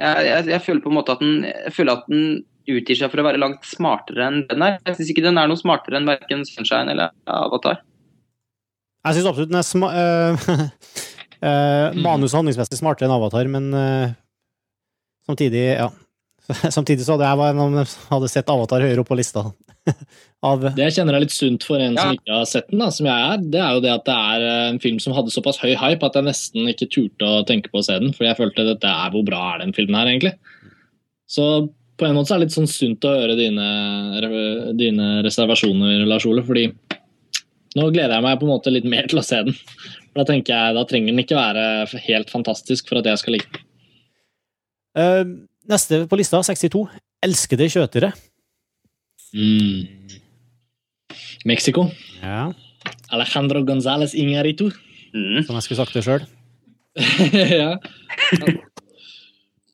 Jeg, jeg, jeg føler på en måte at den jeg føler at den utgir seg for å være langt smartere enn den er. Jeg syns ikke den er noe smartere enn verken Sunshine eller Avatar. Jeg syns absolutt den er sma uh, eh, manus- og handlingsmessig smartere enn Avatar, men uh, samtidig, ja. Samtidig så hadde jeg vært en av dem som hadde sett Avatar høyere opp på lista. Av Det jeg kjenner er litt sunt for en som ikke har sett den, da, som jeg er, det er jo det at det er en film som hadde såpass høy hype at jeg nesten ikke turte å tenke på å se den. For jeg følte at dette er hvor bra er den filmen her, egentlig. Så på en måte så er det litt sånn sunt å høre dine, dine reservasjoner, Lars Ole, fordi nå gleder jeg meg på en måte litt mer til å se den. For Da tenker jeg, da trenger den ikke være helt fantastisk for at jeg skal like den. Uh, neste på lista, 62. Elskede kjøtere. Mm. Mexico. Ja. Alejandro González Ingarito. Mm. Som jeg skulle sagt det sjøl. ja.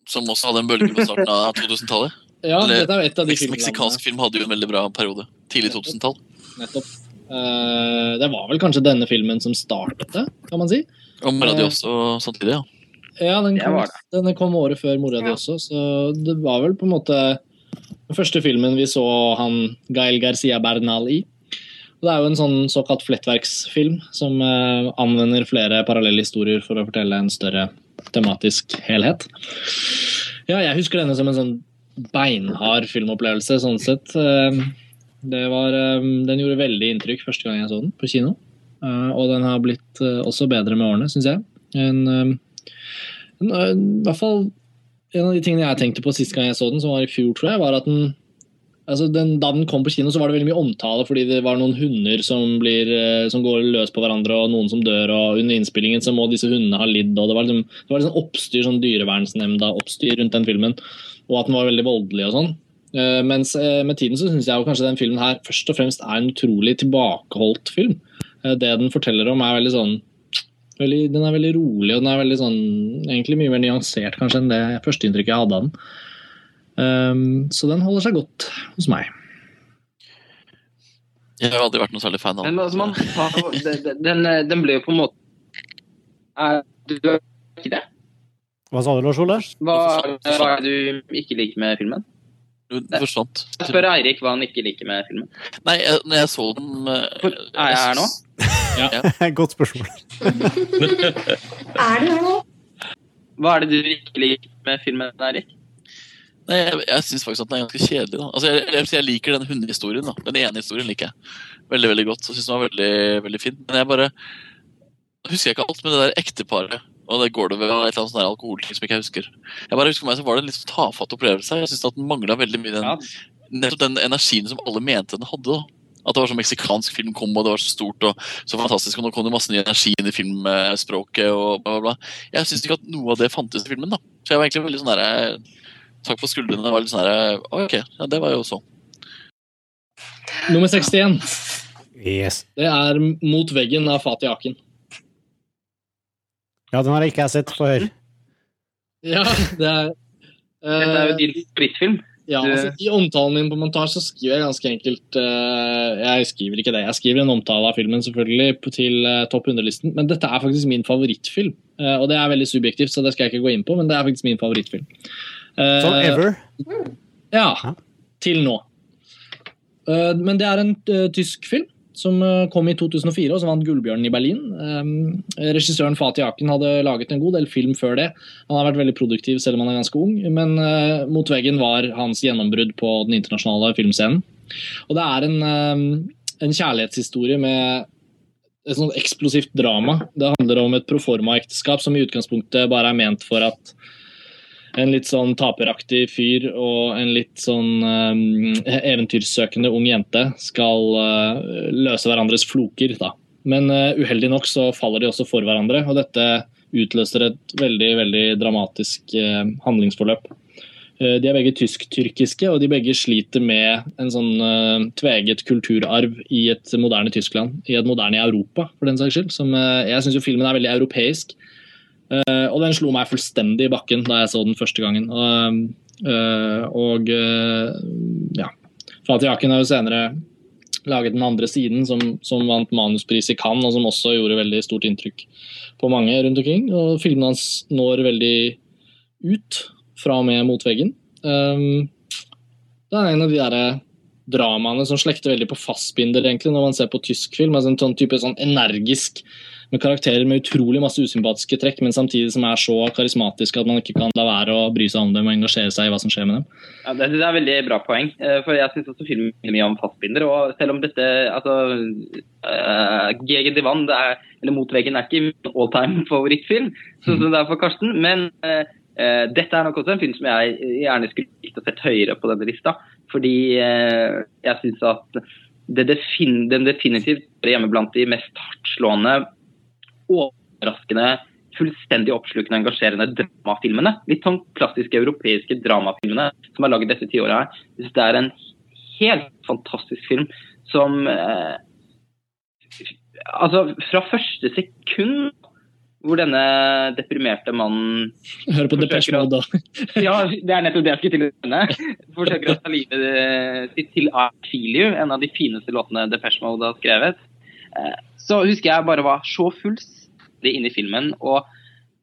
Som også hadde en bølge på starten av 2000-tallet. ja, Eller, dette er et av de filmene Meksikansk film hadde jo en veldig bra periode. Tidlig 2000-tall. Nettopp. Uh, det var vel kanskje denne filmen som startet det, kan man si. Og Mora di Eh. også samtidig, ja. Ja, den kom, denne kom året før mora di også, så det var vel på en måte den første filmen vi så han Gael Garcia Bernal i. Og Det er jo en sånn såkalt flettverksfilm som uh, anvender flere parallelle historier for å fortelle en større tematisk helhet. Ja, jeg husker denne som en sånn beinhard filmopplevelse, sånn sett. Eh, var, eh, den gjorde veldig inntrykk første gang jeg så den på kino. Eh, Og den har blitt også bedre med årene, syns jeg. En, en, en, I hvert fall en av de tingene jeg tenkte på sist gang jeg så den, som var i fjor, tror jeg, var at den altså den, Da den kom på kino, så var det veldig mye omtale fordi det var noen hunder som, blir, eh, som går løs på hverandre, og noen som dør, og under innspillingen så må disse hundene ha lidd. og Det var liksom, det var liksom oppstyr, sånn dyrevernsnemnda-oppstyr rundt den filmen, og at den var veldig voldelig og sånn. Eh, Mens eh, med tiden så syns jeg jo kanskje den filmen her først og fremst er en utrolig tilbakeholdt film. Det den forteller om, er veldig sånn veldig, Den er veldig rolig, og den er veldig sånn egentlig mye mer nyansert kanskje enn det førsteinntrykket jeg hadde av den. Um, så den holder seg godt hos meg. Jeg har aldri vært noe særlig fan av den. altså, man, tar- den, den, den ble jo på en måte er, Du er ikke det? Hva sa du, Lars Ole? Hva, hva er det du ikke liker med filmen? Du forsvant. Jeg spør Eirik hva han ikke liker med filmen. Nei, jeg, når jeg så den eh, er jeg her nå? Godt spørsmål. Er du her nå? Hva er det du ikke liker med filmen, Eirik? Nei, jeg, jeg syns faktisk at den er ganske kjedelig. da. Altså, jeg, jeg, jeg liker den hundehistorien. da. Den ene historien liker jeg veldig veldig godt. og synes den var veldig, veldig fin. Men jeg bare husker jeg ikke alt med det der ekteparet. Og det går det ved et eller annet sånn der alkoholting som ikke jeg husker. Jeg bare husker for meg så var det en litt sånn tafatt opplevelse. Jeg synes at den mangla veldig mye den, Ja. den energien som alle mente den hadde. da. At det var sånn meksikansk film kom, og det var så stort og så fantastisk. Og nå kom det masse ny energi inn i filmspråket og bla, bla, bla. Jeg syns ikke at noe av det fantes i filmen. da. Så jeg var egentlig veldig sånn der, Takk for skuldrene. Det var litt sånn Ok, ja, det var jo sånn. Nummer 61. Yes. Det er Mot veggen av Fatih Akin. Ja, den har jeg ikke sett. Få høre. Ja, det er Dette er jo eh, din favorittfilm. Ja, altså, I omtalen min på montasje så skriver jeg ganske enkelt uh, Jeg skriver ikke det. Jeg skriver en omtale av filmen selvfølgelig til uh, topp 100-listen, men dette er faktisk min favorittfilm. Og det er veldig subjektivt, så det skal jeg ikke gå inn på, men det er faktisk min favorittfilm. Eh, Sånn ever. Ja. Til nå. Eh, men det er en eh, tysk film som kom i 2004, og som vant Gullbjørnen i Berlin. Regissøren Fatih Aken hadde laget en god del film før det. Han har vært veldig produktiv selv om han er ganske ung, men Mot veggen var hans gjennombrudd på den internasjonale filmscenen. Og det er en, en kjærlighetshistorie med et sånt eksplosivt drama. Det handler om et proforma-ekteskap som i utgangspunktet bare er ment for at en litt sånn taperaktig fyr og en litt sånn um, eventyrsøkende ung jente skal uh, løse hverandres floker. da. Men uh, uheldig nok så faller de også for hverandre, og dette utløser et veldig veldig dramatisk uh, handlingsforløp. Uh, de er begge tysk-tyrkiske, og de begge sliter med en sånn uh, tveget kulturarv i et moderne Tyskland. I et moderne Europa, for den saks skyld. Som, jeg syns filmen er veldig europeisk. Uh, og den slo meg fullstendig i bakken da jeg så den første gangen. Uh, og uh, ja. Fatih Akin har jo senere laget Den andre siden, som, som vant manuspris i Cannes, og som også gjorde veldig stort inntrykk på mange rundt omkring. Og filmen hans når veldig ut fra og med mot veggen. Um, det er en av de der dramaene som slekter veldig på fastbinder, egentlig, når man ser på tysk film. Altså en sånn type sånn energisk med karakterer med utrolig masse usympatiske trekk, men samtidig som er så karismatiske at man ikke kan la være å bry seg om dem og engasjere seg i hva som skjer med dem. Ja, Det synes jeg er et veldig bra poeng. eh, For jeg syns også filmen minner mye om fastbinder. Og selv om dette altså uh, Gegen Divan, det er, eller Mot veggen, er ikke all time favorittfilm, sånn som det er for Karsten. Men uh, uh, dette er nok også en film som jeg gjerne skulle likt å sett høyere på denne lista. Fordi uh, jeg syns at det defin den definitivt er hjemme blant de mest hardtslående overraskende, fullstendig oppslukende, engasjerende dramafilmene. Litt sånn klassiske europeiske dramafilmene som er laget dette tiåret her. Jeg synes det er en helt fantastisk film som eh, Altså, fra første sekund hvor denne deprimerte mannen Hører på Depeche Mode, da. ja, det er nettopp det jeg skulle til å nevne. Forsøker å ta livet eh, sitt til I Feel You, en av de fineste låtene Depeche Mode har skrevet. Eh, Så husker jeg bare var så fullstendig inne i filmen, og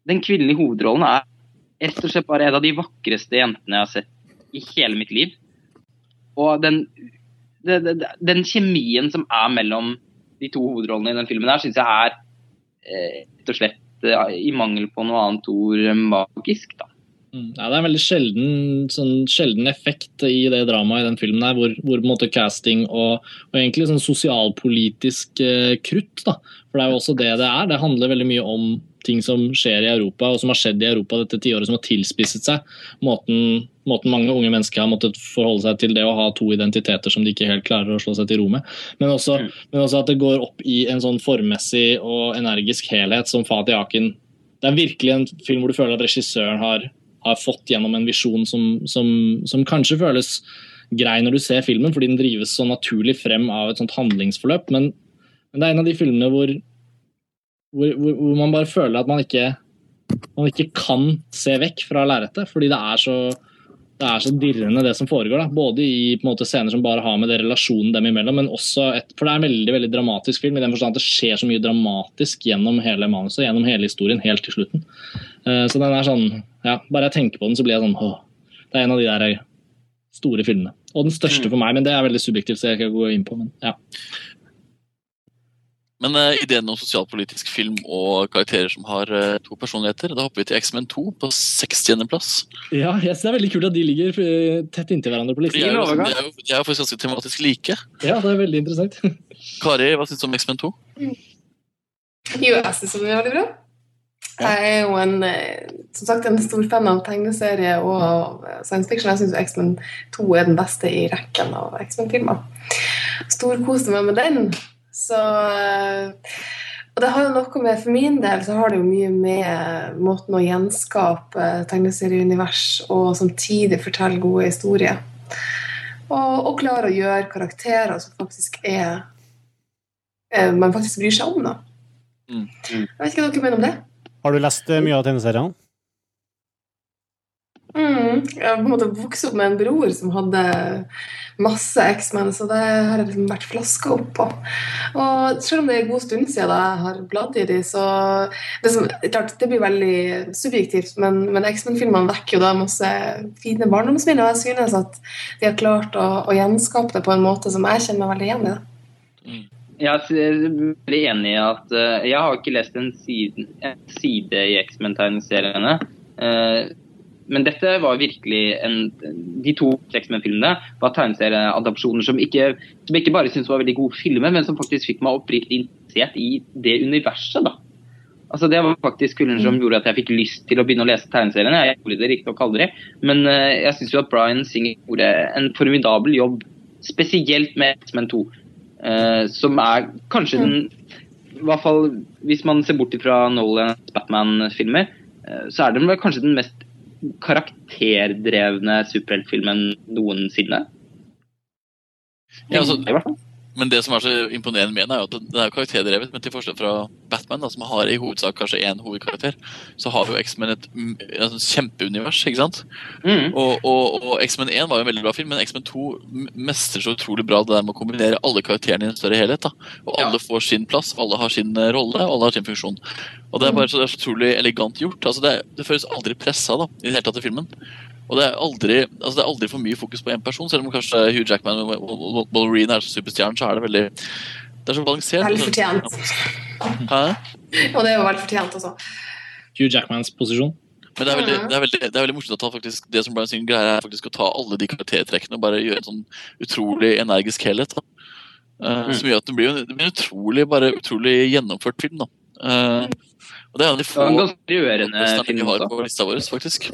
den kvinnelige hovedrollen er rett og slett bare en av de vakreste jentene jeg har sett i hele mitt liv. Og den, den, den, den kjemien som er mellom de to hovedrollene i den filmen her, syns jeg er eh, rett og slett eh, i mangel på noe annet ord magisk, da. Mm. Ja, det er en veldig sjelden, sånn, sjelden effekt i det dramaet i den filmen her, hvor, hvor måte casting og, og egentlig sånn sosialpolitisk eh, krutt, da. For det er jo også det det er. Det handler veldig mye om ting som skjer i Europa, og som har skjedd i Europa dette tiåret, som har tilspisset seg. Måten, måten mange unge mennesker har måttet forholde seg til det å ha to identiteter som de ikke helt klarer å slå seg til ro med. Men også, Mm. men også at det går opp i en sånn formmessig og energisk helhet som Fatih Akin Det er virkelig en film hvor du føler at regissøren har, har fått gjennom en visjon som, som, som kanskje føles grei når du ser filmen, fordi den drives så naturlig frem av et sånt handlingsforløp. Men, men det er en av de filmene hvor, hvor, hvor, man bare føler at man ikke, man ikke kan se vekk fra lerretet, fordi det er så det er så dirrende det som foregår. Da. Både i måte, scener som bare har med det relasjonen dem imellom, men også et, for det er en veldig veldig dramatisk film i den forstand at det skjer så mye dramatisk gjennom hele manuset, gjennom hele historien, helt til slutten. Uh, så den er sånn ja, Bare jeg tenker på den, så blir jeg sånn åh, Det er en av de der store filmene. Og den største for meg, men det er veldig subjektivt, så jeg kan gå inn på. Men ja. Men uh, ideen om sosialpolitisk film og karakterer som har uh, to personligheter, da hopper vi til X-Men 2 på 60.-plass. Ja, jeg synes det er veldig kult at de ligger eh, tett inntil hverandre på De listen. er jo, de er jo, de er jo faktisk ganske tematisk like. Ja, det er veldig interessant. Kari, hva syns du om X-Men 2? Jo, jeg syns det er veldig bra. Jeg er jo en, eh, som sagt, en stor fan av tegneserie og av science fiction. Jeg syns X-Men 2 er den beste i rekken av X-Men-filmer. Storkoste meg med den. Så eh, Og det har jo noe med For min del så har det jo mye med måten å gjenskape tegneserieunivers og samtidig fortelle gode historier. Og, og klare å gjøre karakterer som faktisk er eh, Man faktisk bryr seg om, da. Mm. Jeg vet ikke hva dere mener om det. Har du lest eh, mye av tegneseriene? Mm. Jeg har på en måte vokst opp med en bror som hadde masse X-Men, så det har jeg liksom vært flaska opp på. Og selv om det er en god stund siden da jeg har bladd i de, så det, som, klart, det blir veldig subjektivt, men, men X-Men-filmene vekker jo da masse fine barndomsminner, og jeg synes at de har klart å, å gjenskape det på en måte som jeg kjenner meg veldig igjen i. det. Jeg er veldig enig i at uh, jeg har ikke lest en side, en side i X-Men-tegneseriene. Uh, men dette var virkelig en De to X-Men-filmene var tegneserieadopsjoner som ikke, som jeg ikke bare syntes var veldig gode filmer, men som faktisk fikk meg oppriktig interessert i det universet. da. Altså Det var faktisk kulden som gjorde at jeg fikk lyst til å begynne å lese tegneseriene. Jeg gjorde det riktignok aldri, men eh, jeg syns jo at Brian Singer gjorde en formidabel jobb, spesielt med X-Men 2, eh, som er kanskje den I hvert fall hvis man ser bort fra Nolans Batman-filmer, uh, så er den vel kanskje den mest karakterdrevne superheltfilmen noensinne. Ja, altså, I hvert fall. Men det som er så imponerende med den, er jo at den er karakterdrevet. Men til forskjell fra Batman, da, som har i hovedsak kanskje én hovedkarakter, så har jo X-Men et, mm, et kjempeunivers. ikke sant? Mm. Og, og, og X-Men 1 var jo en veldig bra film, men X-Men 2 mestrer så utrolig bra det der med å kombinere alle karakterene i en større helhet. da. Og alle får sin plass, alle har sin eh, rolle, alle har sin funksjon. Og Det er bare så, det er så utrolig elegant gjort. altså Det, det føles aldri pressa da, i det hele tatt i filmen. Og det er aldri altså det er aldri for mye fokus på én person, selv om kanskje Hugh Jackman og Wol- Wol- Wolverine er superstjernen, så er det veldig det er så balansert. Veldig fortjent. Hæ? Og det er jo veldig fortjent, også. Hugh Jackmans posisjon. Men det er, veldig, Mhm. det, er veldig, det er veldig morsomt å ta faktisk det som Brian Singer greier, er faktisk å ta alle de karaktertrekkene og bare gjøre en sånn utrolig energisk helhet. Da. Uh, Mm. Som gjør at det blir, en- det blir en utrolig, bare utrolig gjennomført film. Da. Uh, og det er en av de få ganske rørende filmene film vi har på lista vår, faktisk.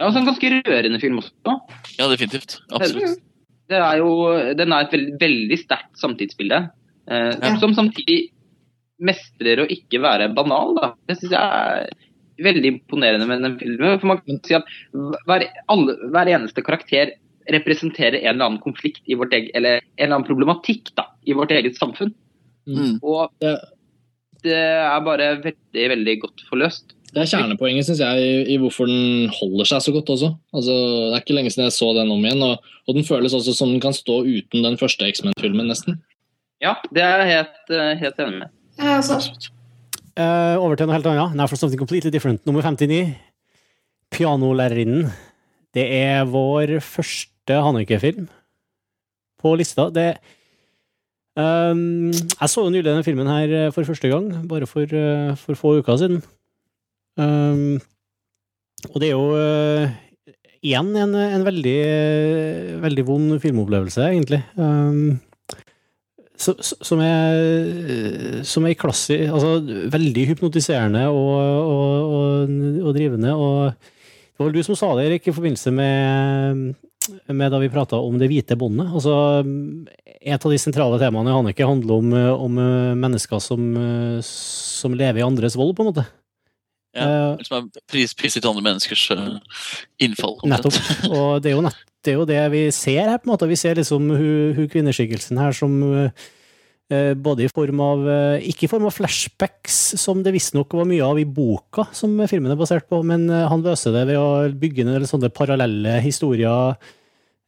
Ja, også en ganske rørende film også. Ja, definitivt. Absolutt. Det er jo, den er et veldig, veldig sterkt samtidsbilde, eh, Ja. som samtidig mestrer å ikke være banal. Da. Det syns jeg er veldig imponerende med den filmen. For man kan si at hver, alle, hver eneste karakter representerer en eller annen konflikt i vårt eget, eller en eller annen problematikk da, i vårt eget samfunn. Mm. Og Det, det er bare veldig, veldig godt forløst. det er kjernepoenget synes jeg, i, i hvorfor den holder seg så godt også. Altså, det er ikke lenge siden jeg så den om igjen, og, og den føles også som den kan stå uten den første X-Men-filmen, nesten. Ja, det er jeg helt, eh, helt enig med. Ja, altså. Eh, over til noe helt annet. Now for something completely different. Nummer 59. Pianolærerinnen. Det er vår første Hanneke-film på lista. Det um, Jeg så jo nylig denne filmen her eh, for første gang, bare for, uh, for få uker siden. Um, og det er jo uh, igjen en, en veldig, veldig vond filmopplevelse, egentlig. Ehm, som er som er klassi, altså veldig hypnotiserende og, og, og, og drivende. Det var vel du som sa det, Erik, i forbindelse med, med da vi prata om det hvite båndet. Altså, et av de sentrale temaene i Hanneke handler om, om mennesker som, som lever i andres vold, på en måte. Ja. Eh, Som er pris, prisgitt andre menneskers eh, innfall. Nettopp. Og det er jo, det, er jo det vi ser her, på en måte. Vi ser liksom hun, hun kvinneskikkelsen her som eh, både i form av Ikke i form av flashbacks, som det visstnok var mye av i boka som filmen er basert på, men han løser det ved å bygge ned sånne parallelle historier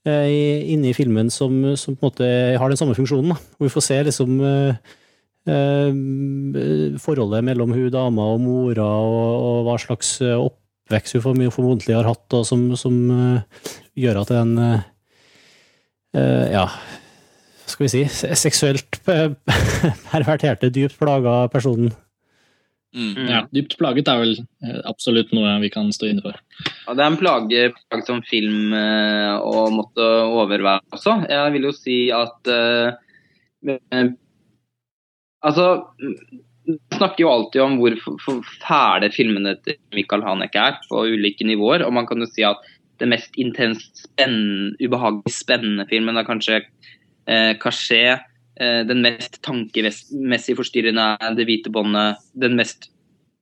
eh, i- inne i filmen som, som på en måte har den samme funksjonen. Da. Vi får se liksom forholdet mellom hun dama og mora, og, og hva slags eh, oppvekst hun form- formodentlig har hatt, og som, som eh, gjør at en eh, eh, ja, hva skal vi si, seksuelt perverterte, dypt plaga personen. Mm. Mm. Ja, dypt plaget er vel eh, absolutt noe vi kan stå inne for. Ja, det er en plage, plage som film og å måtte overvære også. Jeg vil jo si at eh, eh, Altså, vi snakker jo alltid om hvor fæle filmene til Michael Haneke er på ulike nivåer. Og man kan jo si at det mest intenst spennende, ubehagelig spennende filmen er kanskje eh, Caché. Eh, den mest tankemessig forstyrrende er Det hvite båndet. Den mest,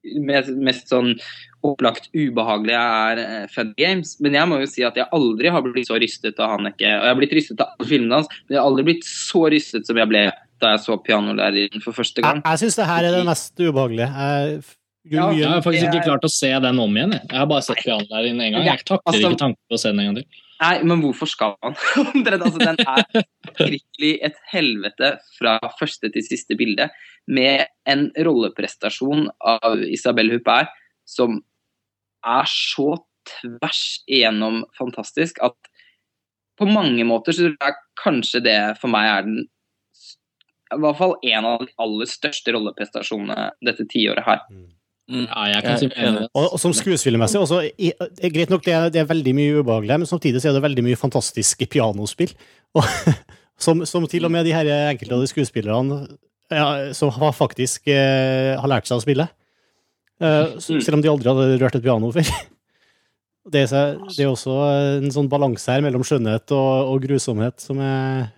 mest, mest sånn opplagt ubehagelige er eh, Fun Games. Men jeg må jo si at jeg aldri har blitt så rystet av Haneke. Og jeg har blitt rystet av alle filmene hans, men jeg har aldri blitt så rystet som jeg ble da jeg så pianolæreren for første gang. jeg syns det her er det mest ubehagelige. Jeg, Ja, Jeg har faktisk er- ikke klart å se den om igjen. Jeg, jeg har bare sett pianolæreren én gang. Jeg takler Altså- ikke tanken på å se den en gang til. Nei, men hvorfor skal man? Altså, den er virkelig et helvete fra første til siste bilde, med en rolleprestasjon av Isabel Huppert som er så tvers igjennom fantastisk at på mange måter så tror jeg kanskje det for meg er den i hvert fall en av de aller største rolleprestasjonene dette tiåret her. Ja, jeg kan si enig. Og, og som skuespillermessig også, er Greit nok, det er, det er veldig mye ubehagelig, men samtidig så er det veldig mye fantastiske pianospill. Og, som, som til og med de her enkelte av de skuespillerne ja, som har faktisk eh, har lært seg å spille. Eh, selv om de aldri hadde rørt et piano før. Det er, det er også en sånn balanse her mellom skjønnhet og, og grusomhet som er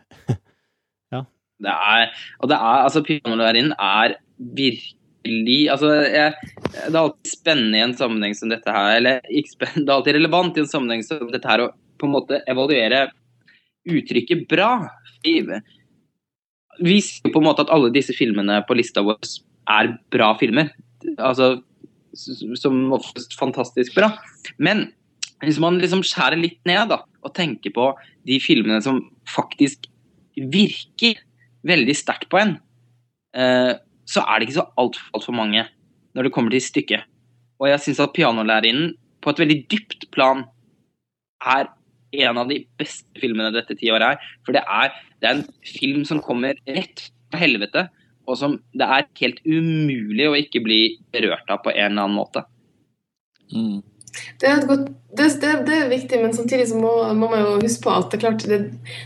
Det er, og det er, altså Pianolærerinnen er virkelig altså jeg, Det er alltid spennende i en sammenheng som dette her, eller det er alltid relevant i en sammenheng som dette her å på en måte evaluere uttrykket bra. Vi, ser på en måte at alle disse filmene på lista vår er bra filmer. Altså som oftest fantastisk bra. Men hvis man liksom skjærer litt ned da, og tenker på de filmene som faktisk virker veldig sterkt på en, eh, så er det ikke så altfor alt for mange når det kommer til stykket. Og jeg syns at 'Pianolærerinnen' på et veldig dypt plan er en av de beste filmene dette tiåret er. For det er, det er en film som kommer rett fra helvete, og som det er helt umulig å ikke bli berørt av på en eller annen måte. Mm. Det er, godt, det, det, det er viktig, men samtidig så må, må man jo huske på at det er klart det,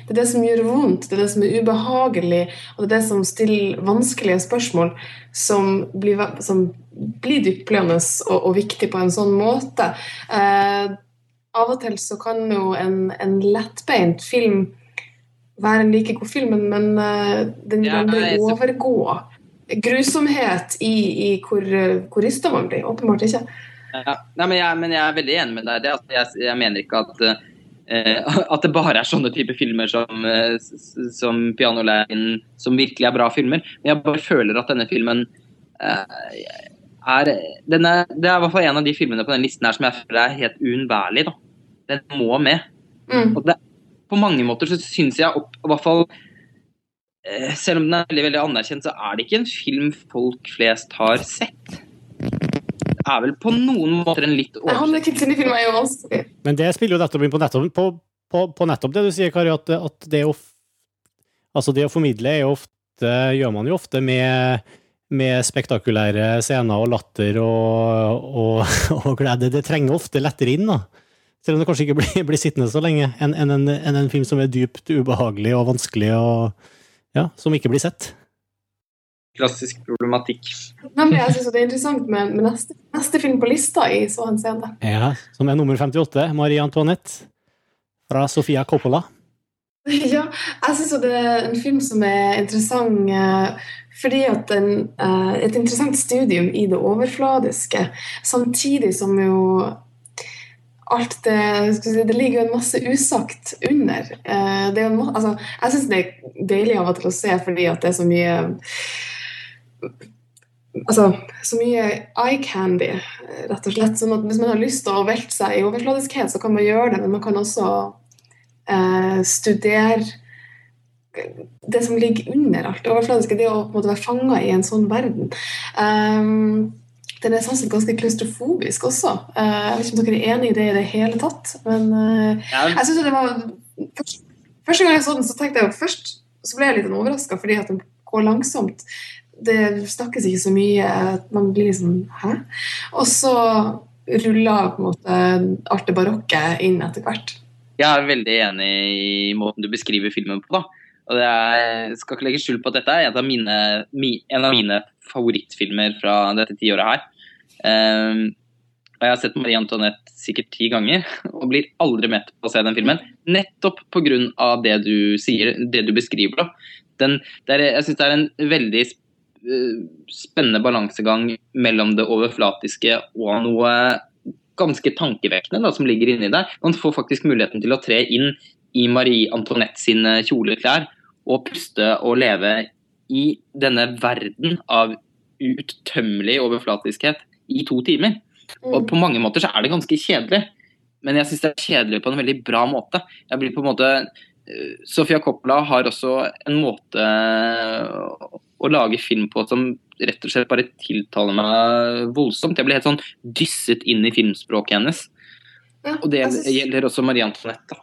er det som gjør vondt, det er det som er ubehagelig, og det er det som stiller vanskelige spørsmål, som blir, som blir dyptpløyende og, og viktig på en sånn måte. Eh, av og til så kan jo en, en lettbeint film være en like god film, men, eh, den vil aldri overgå grusomhet i, i hvor, hvor man blir. Åpenbart ikke. Ja, nei, men, jeg, men jeg er veldig enig med deg. Det, Altså, jeg, jeg mener ikke at, uh, at det bare er sånne type filmer som, s- som 'Pianolærerinnen' som virkelig er bra filmer. Men jeg bare føler at denne filmen uh, er, den er Det er i hvert fall en av de filmene på den listen her som jeg føler er helt uunnværlig. da. Den må med. Mm. Og det, på mange måter så syns jeg opp, i hvert fall Selv om den er veldig veldig anerkjent, så er det ikke en film folk flest har sett. Er vel på noen måter en litt vanskelig. Men det spiller jo nettopp inn på nettopp, på, på, på nettopp det du sier, Kari, at, at det, å, altså det å formidle er jo ofte, gjør man jo ofte med, med spektakulære scener og latter og, og, og glede. Det trenger ofte lettere inn, da. Selv om det kanskje ikke blir, blir sittende så lenge, enn en, en, enn en film som er dypt ubehagelig og vanskelig, og ja, som ikke blir sett. Klassisk problematikk. Nemlig, jeg synes det er interessant med, med neste, neste film på lista i så henseende. Ja, som er nummer 58, Marie Antoinette, fra Sofia Coppola. Ja, jeg syns det er en film som er interessant eh, fordi at den eh, Et interessant studium i det overfladiske, samtidig som jo alt det skal si, Det ligger jo en masse usagt under. Eh, det er en, altså, jeg syns det er deilig av og til å se fordi at det er så mye Altså, så mye eye candy, rett og slett. sånn at Hvis man har lyst til å velte seg i overfladiskhet, så kan man gjøre det, men man kan også eh, studere det som ligger under alt det overfladiske, det å på en måte være fanga i en sånn verden. Um, den er sannsynligvis ganske klaustrofobisk også. Uh, jeg vet ikke om dere er enig i det i det hele tatt, men uh, Ja, jeg synes det var først, Første gang jeg så den, så tenkte jeg først Så ble jeg litt overraska fordi at den går langsomt. Det snakkes ikke så mye. Man blir liksom Hæ? Og så ruller på en måte alt det barokke inn etter hvert. jeg er veldig enig i måten du beskriver filmen på. da. Og det er, skal ikke legge skjul på at dette er mine, en av mine favorittfilmer fra dette tiåret her. Um, og jeg har sett Marie Antoinette sikkert ti ganger og blir aldri mett på å se den filmen. Nettopp pga. det du sier, det du beskriver. da. Den, er, jeg syns det er en veldig eh, spennende balansegang mellom det overflatiske og noe ganske tankevekkende da, som ligger inni der. Man får faktisk muligheten til å tre inn i Marie Antoinette sine kjoleklær og puste og leve i denne verden av uuttømmelig overflatiskhet i to timer. Og på mange måter så er det ganske kjedelig. Men jeg syns det er kjedelig på en veldig bra måte. Jeg blir på en måte eh, Sofia Coppola har også en måte å- lage film på som rett og slett bare tiltaler meg voldsomt. Jeg blir helt sånn dysset inn i filmspråket hennes. Ja, Og det synes- gjelder også Marie Antoinette.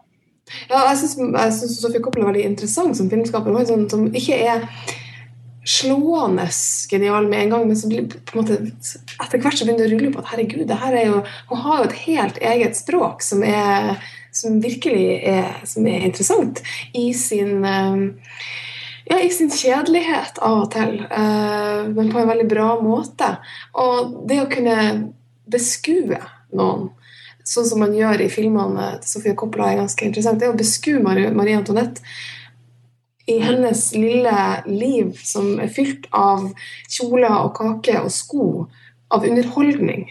Ja, jeg syns, Sofie Coppola er veldig interessant som filmskaper. Er sånn, som ikke er slående genial med en gang, men så blir på en måte etter hvert så begynner det å rulle på at herregud, det her er jo, hun har jo et helt eget språk som, er, som virkelig er, som er interessant i sin eh, ja, i sin kjedelighet av og til, eh, men på en veldig bra måte. Og det å kunne beskue noen, sånn som man gjør i filmene til Sofie Coppola, er ganske interessant. Det å beskue Marie, Antoinette i hennes lille liv som er fylt av kjoler og kake og sko, av underholdning,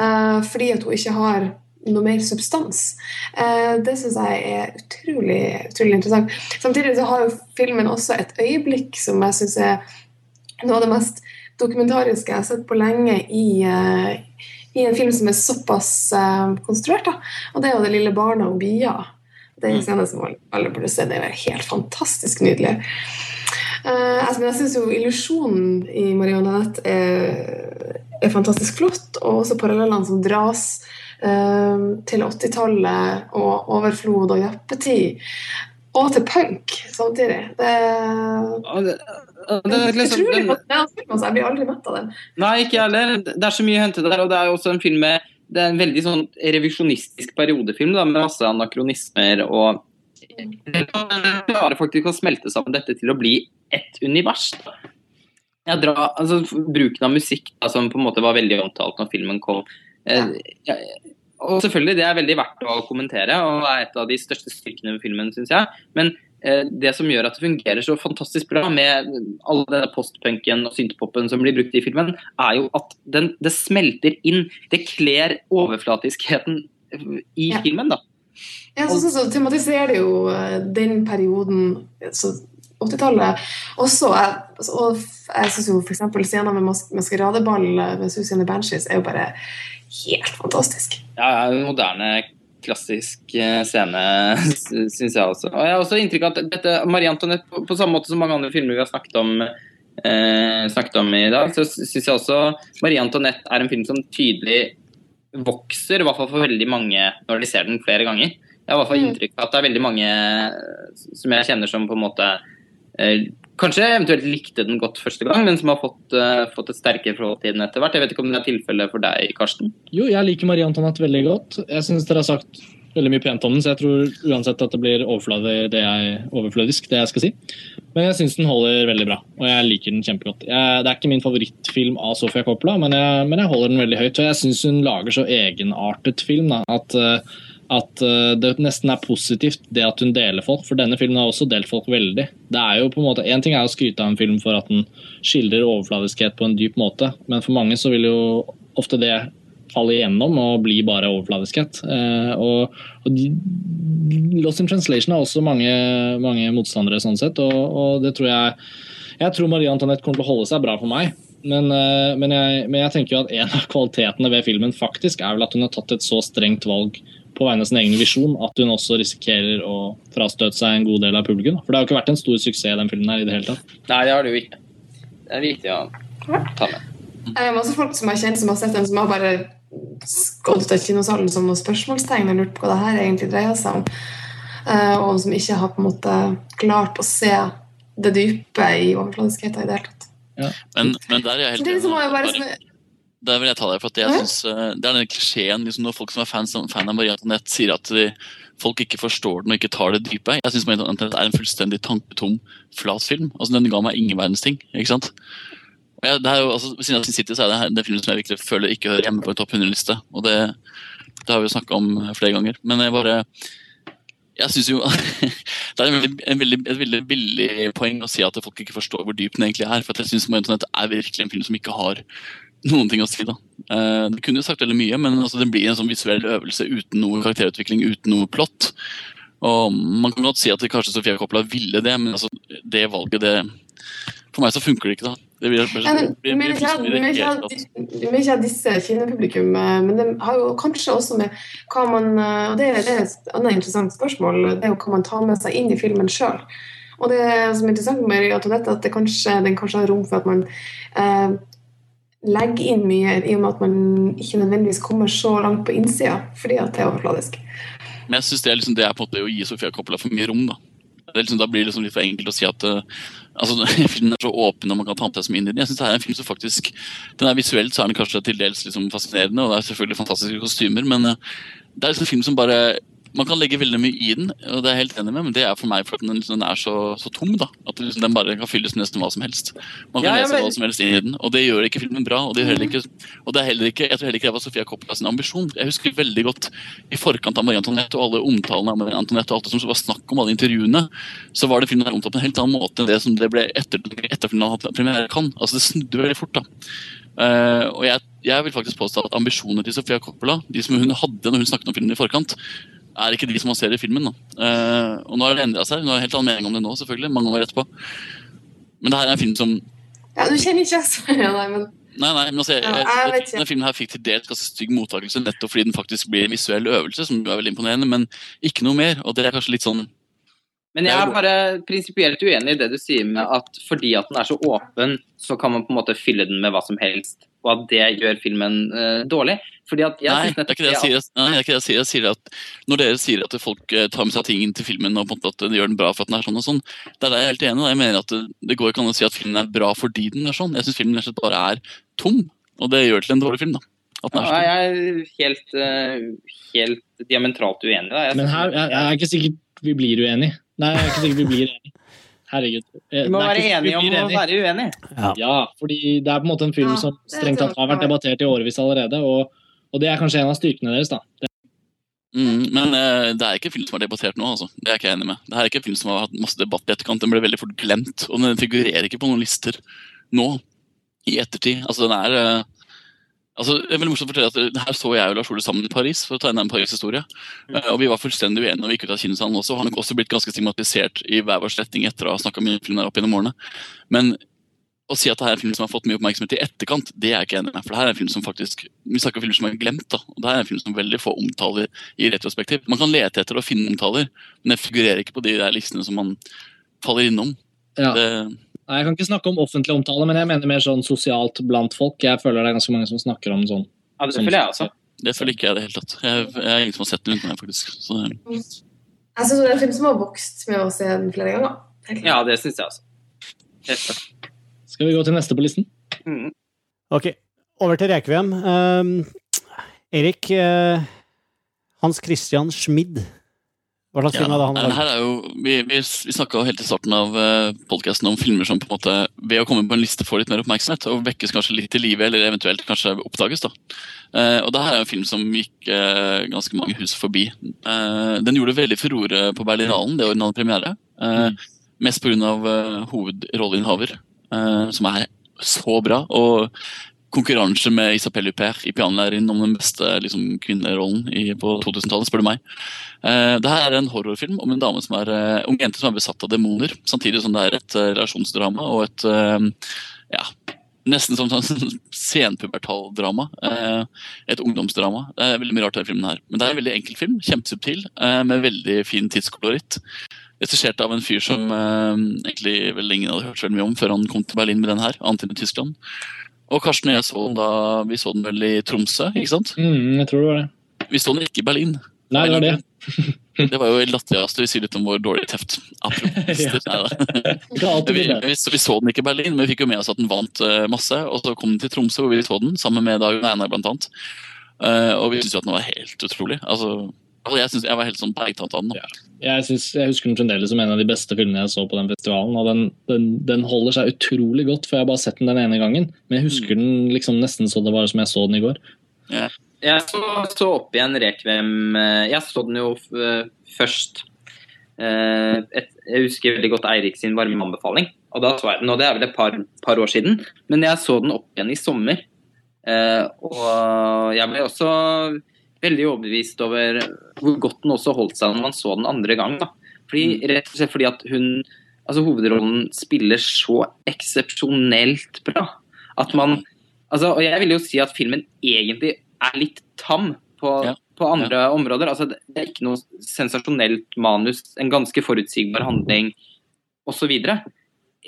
eh, fordi at hun ikke har noe mer substans. Eh, det syns jeg er utrolig, utrolig interessant. Samtidig så har jo filmen også et øyeblikk som jeg syns er noe av det mest dokumentariske jeg har sett på lenge i, eh, i en film som er såpass uh, konstruert. Da. Og det er jo det lille barnet og bia. Det er en scene som alle burde se. Det er helt fantastisk nydelig. Altså, jeg syns jo illusjonen i Marie Antoinette er, er fantastisk flott, og også parallellene som dras til 80-tallet og overflod og jappetid. Og til punk samtidig. Det, det, det er liksom, utrolig fascinerende film. Jeg blir aldri mett av den. Nei, ikke jeg heller. Det er så mye å hente der. Og det er jo også en film med Det er en veldig sånn revisjonistisk periodefilm da, med masse anakronismer og Den klarer faktisk å smelte sammen dette til å bli ett univers. Da. Drar, altså, bruken av musikk da, som på en måte var veldig omtalt når filmen kom. Eh, jeg, og selvfølgelig, det er veldig verdt å kommentere, og er et av de største styrkene ved filmen, syns jeg. Men eh, det som gjør at det fungerer så fantastisk bra med all denne postpunken og synthpopen som blir brukt i filmen, er jo at den, det smelter inn. Det kler overflatiskheten i Ja. filmen, da. Ja, så, så, så tematiserer det jo eh, den perioden så 80-tallet også. Og jeg syns jo f.eks. scenen med mas maskeradeball med the Banshees er jo bare helt fantastisk. Ja, ja, en moderne, klassisk eh, scene, syns jeg også. Og jeg har også inntrykk av at dette Marie Antoinette, på, på samme måte som mange andre filmer vi har snakket om, eh, snakket om i dag, så syns jeg også Marie Antoinette er en film som tydelig vokser, i hvert fall for veldig mange når de ser den flere ganger. Jeg har i hvert fall Mm. inntrykk av at det er veldig mange eh, som jeg kjenner som på en måte Kanskje eventuelt likte den godt første gang, men som har fått, uh, fått et sterkere forhold til den etter hvert. Jeg vet ikke om det er tilfellet for deg, Karsten? Jo, jeg liker Marie Antoinette veldig godt. Jeg syns dere har sagt veldig mye pent om den, så jeg tror uansett at det blir det jeg, overflødisk, det jeg skal si. Men jeg syns den holder veldig bra, og jeg liker den kjempegodt. Jeg, det er ikke min favorittfilm av Sofia Coppola, men jeg, men jeg holder den veldig høyt. Og jeg syns hun lager så egenartet film da, at, eh, at eh, det nesten er positivt det at hun deler folk, for denne filmen har også delt folk veldig. Det er jo på en måte, En ting er å skryte av en film for at den skildrer overfladiskhet på en dyp måte, men for mange så vil jo ofte det falle igjennom og bli bare overfladiskhet. Eh, og, og Lost in Translation har også mange, mange motstandere sånn sett, og, og det tror jeg Jeg tror Marie Antoinette kommer til å holde seg bra for meg. Men, eh, men, jeg, men jeg tenker jo at en av kvalitetene ved filmen faktisk er vel at hun har tatt et så strengt valg på vegne av sin egen visjon at hun også risikerer å frastøte seg en god del av publikum. For det har jo ikke vært en stor suksess, den filmen her i det hele tatt. Nei, det har det jo ikke. Det er viktig å ta med. Det er masse folk som har kjent som har sett den, som har bare gått ut av kinosalen som noen spørsmålstegn og lurt på hva det her egentlig dreier seg om. Eh, og som ikke har på en måte klart å se det dype i overfladiskheten i det hele tatt. Men, men der er jeg helt enig. bare Bare- Der vil jeg ta deg, for jeg synes, eh, Det er den klisjeen liksom, når folk som er fans, fan av Marie Antoinette, sier at de, folk ikke forstår den og ikke tar det dype. Jeg syns Marie Antoinette er en fullstendig tanketom, flat film. Altså, Den ga meg ingen verdens ting. ikke sant? Og jeg, det er jo, altså, Ved siden av Sin City så er det den filmen som jeg virkelig føler ikke hører hjemme på en topp 100-liste. Og det, det har vi jo snakka om flere ganger. Men jeg bare jeg synes jo Det er en veldig, en veldig, et veldig billig poeng å si at folk ikke forstår hvor dyp den egentlig er. For jeg synes Marie Antoinette er virkelig en film som ikke har noen ting å si. da. Uh, Det kunne jo sagt veldig mye, men altså, det blir en sånn visuell øvelse uten noe karakterutvikling, uten noe plott. Og Man kan godt si at kanskje Sofia Coppola ville det, men altså, det valget det For meg så funker det ikke. da. Det blir, Ja, men- blir, blir, ikke ikke av disse kinopublikum, eh, men det har jo kanskje også med hva man eh, Og det det er et annet interessant spørsmål, det er jo hva man tar med seg inn i filmen sjøl. Og det som er interessant med Antoinette, at det kanskje, den kanskje har rom for at man eh, legger inn mye, i og med at man ikke nødvendigvis kommer så langt på innsida fordi at det er overfladisk. Men jeg synes det liksom, det er på en måte å gi Sofia Coppola for mye rom. da. Liksom, da blir det liksom litt for enkelt å si at uh, altså, filmen er så åpen og man kan ta med seg mye inn i den. Jeg synes det er en film som faktisk, den er Visuelt så er den kanskje til dels liksom fascinerende, og det er selvfølgelig fantastiske kostymer, men uh, det er liksom en film som bare man kan legge veldig mye i den, og det er jeg helt enig med, men det er for meg for at den, den er så, så tom. da, At liksom, den bare kan fylles nesten hva som helst. Man kan Ja, lese men- hva som helst inn i den, og det gjør ikke filmen bra. Og det, ikke, og det er heller ikke, jeg tror heller ikke det var Sofia Coppola sin ambisjon. Jeg husker veldig godt i forkant av Marie Antoinette og alle omtalene av Marie Antoinette og alt det som var snakk om alle intervjuene, så var det filmen der omtalt på en helt annen måte enn det som det ble etter, etter filmen hadde premiere i Altså, det snudde veldig fort. da. Uh, og jeg, jeg vil faktisk påstå at ambisjonene til Sofia Coppola, de som hun hadde når hun snakket om filmen i forkant, er ikke de som man ser i filmen. Da. Eh, og nå har det endra seg. Hun har helt annen mening om det nå, selvfølgelig, mange år etterpå. Men det her er en film som Ja, du kjenner ikke ja, nei, men Nei, nei, men altså, jeg, jeg, jeg jeg, denne filmen her fikk til dels ganske stygg mottakelse nettopp fordi den faktisk blir en visuell øvelse, som er veldig imponerende, men ikke noe mer. Og det er kanskje litt sånn Men jeg er bare prinsipielt uenig i det du sier med at fordi at den er så åpen, så kan man på en måte fylle den med hva som helst, og at det gjør filmen uh, dårlig. Fordi at jeg Nei, synes det er ikke det jeg sier. Nei, det er ikke det jeg sier. Jeg sier at Når dere sier at folk eh, tar med seg ting inn til filmen og på en måte at de gjør den bra for at den er sånn og sånn, det er det jeg er helt enig i. Jeg mener at det, det går ikke an å si at filmen er bra fordi den er sånn. Jeg syns filmen rett og slett bare er tom, og det gjør til en dårlig film. da. Den er Ja, jeg er helt, eh, helt diametralt uenig. Men her jeg, jeg er ikke sikkert vi blir uenige. Nei, jeg er ikke sikker vi blir enige. Herregud. Eh, Vi må er være enige om å være uenige. Ja. Ja, fordi det er på en måte en film Ja, som strengt tatt har vært debattert i årevis allerede. Og, og det er kanskje en av styrkene deres. da. Det, Mm, men uh, det er ikke en film som er debattert nå, altså. Det er jeg ikke enig med. Det er ikke en film som har hatt masse debatt i etterkant. Den ble veldig fort glemt, og den figurerer ikke på noen lister nå. I ettertid. Altså, den er eh, Altså, det er morsomt å fortelle at Her så jeg og Lars Ole sammen i Paris for å ta inn en Paris-historie. Mm. Og vi var fullstendig uenige når vi gikk ut av kinosalen også. Han Har nok også blitt ganske stigmatisert i hver vår retning etter å ha snakka mye film der opp gjennom årene. Men å si at det her er en film som har fått mye oppmerksomhet i etterkant, det er jeg ikke enig med. For det her er en film som faktisk Vi snakker om filmer som er glemt, da. Og det her er en film som veldig få omtaler i retrospektiv. Man kan lete etter og finne omtaler, men det figurerer ikke på de der listene som man faller innom. ja. Det, Nei, Jeg kan ikke snakke om offentlig omtale, men jeg mener mer sånn sosialt blant folk. Jeg føler det er ganske mange som snakker om sånn. Ja, det føler jeg også. det føler ikke jeg i det hele tatt. Jeg, jeg er ingen som har sett den uten meg, faktisk. Så, jeg synes det er en film som har vokst med å se den flere ganger. Ja, det syns jeg også. Helt. Skal vi gå til neste på listen? Mm. Ok, over til Rekviem. Uh, Erik, uh, Hans Christian Schmid. Hva slags Ja, film er det han har her er jo, vi vi, vi snakka helt i starten av uh, podkasten om filmer som på en måte ved å komme på en liste får litt mer oppmerksomhet og vekkes kanskje litt til live, eller eventuelt kanskje oppdages. da. Uh, og det her er en film som gikk uh, ganske mange hus forbi. Uh, den gjorde veldig furore på Berlinalen, det originale premiere. Uh, Mest pga. Uh, hovedrolleinnehaver, eh, som er så bra. og konkurranse med Isabel Huppert i pianolæreren om den beste liksom, kvinnerollen i, på 2000-tallet, spør du meg. Eh, det her er en horrorfilm om en dame som er, eh, ung jente som er besatt av demoner, samtidig som det er et eh, relasjonsdrama og et eh, ja, nesten som sånn senpubertaldrama. Eh, et ungdomsdrama. Det er veldig mye rart i denne filmen her. Men det er en veldig enkel film, kjempesubtil, eh, med veldig fin tidskoloritt. Regissert av en fyr som egentlig vel ingen hadde hørt så mye om før han kom til Berlin med den her, annet enn i Tyskland. Og Karsten og jeg så den da vi så den vel i Tromsø, ikke sant? Mm, jeg tror det var det. Vi så den ikke i Berlin. Nei, det var det. Det var jo latterligste. Vi sier litt om vår dårlige teft. Apropos Vi, vi, så vi så den ikke i Berlin, men vi fikk jo med oss at den vant eh, masse. Og så kom den til Tromsø, hvor vi så den, sammen med Dag Einar blant annet. Eh, og vi syntes jo at den var helt utrolig. Altså jeg, synes, jeg var helt sånn bergtatt av den. Ja. Jeg, synes, jeg husker den fremdeles som en av de beste filmene jeg så på den festivalen. og Den, den, den holder seg utrolig godt, for jeg har bare sett den den ene gangen. Men jeg husker Mm. den liksom nesten så det var som jeg så den i går. Jeg så, så opp igjen Rekvem eh, Jeg så den jo eh, først eh, et, Jeg husker veldig godt Eirik sin varme anbefaling. Og da så jeg den, og det er vel et par, par år siden. Men jeg så den opp igjen i sommer. Eh, og jeg ble også veldig overbevist over hvor godt den også holdt seg når man så den andre gang. Da. Fordi, rett og slett fordi at hun altså Hovedrollen spiller så eksepsjonelt bra. At man altså, Og jeg vil jo si at filmen egentlig er litt tam på, Ja. på andre områder. Altså, det er ikke noe sensasjonelt manus, en ganske forutsigbar handling osv.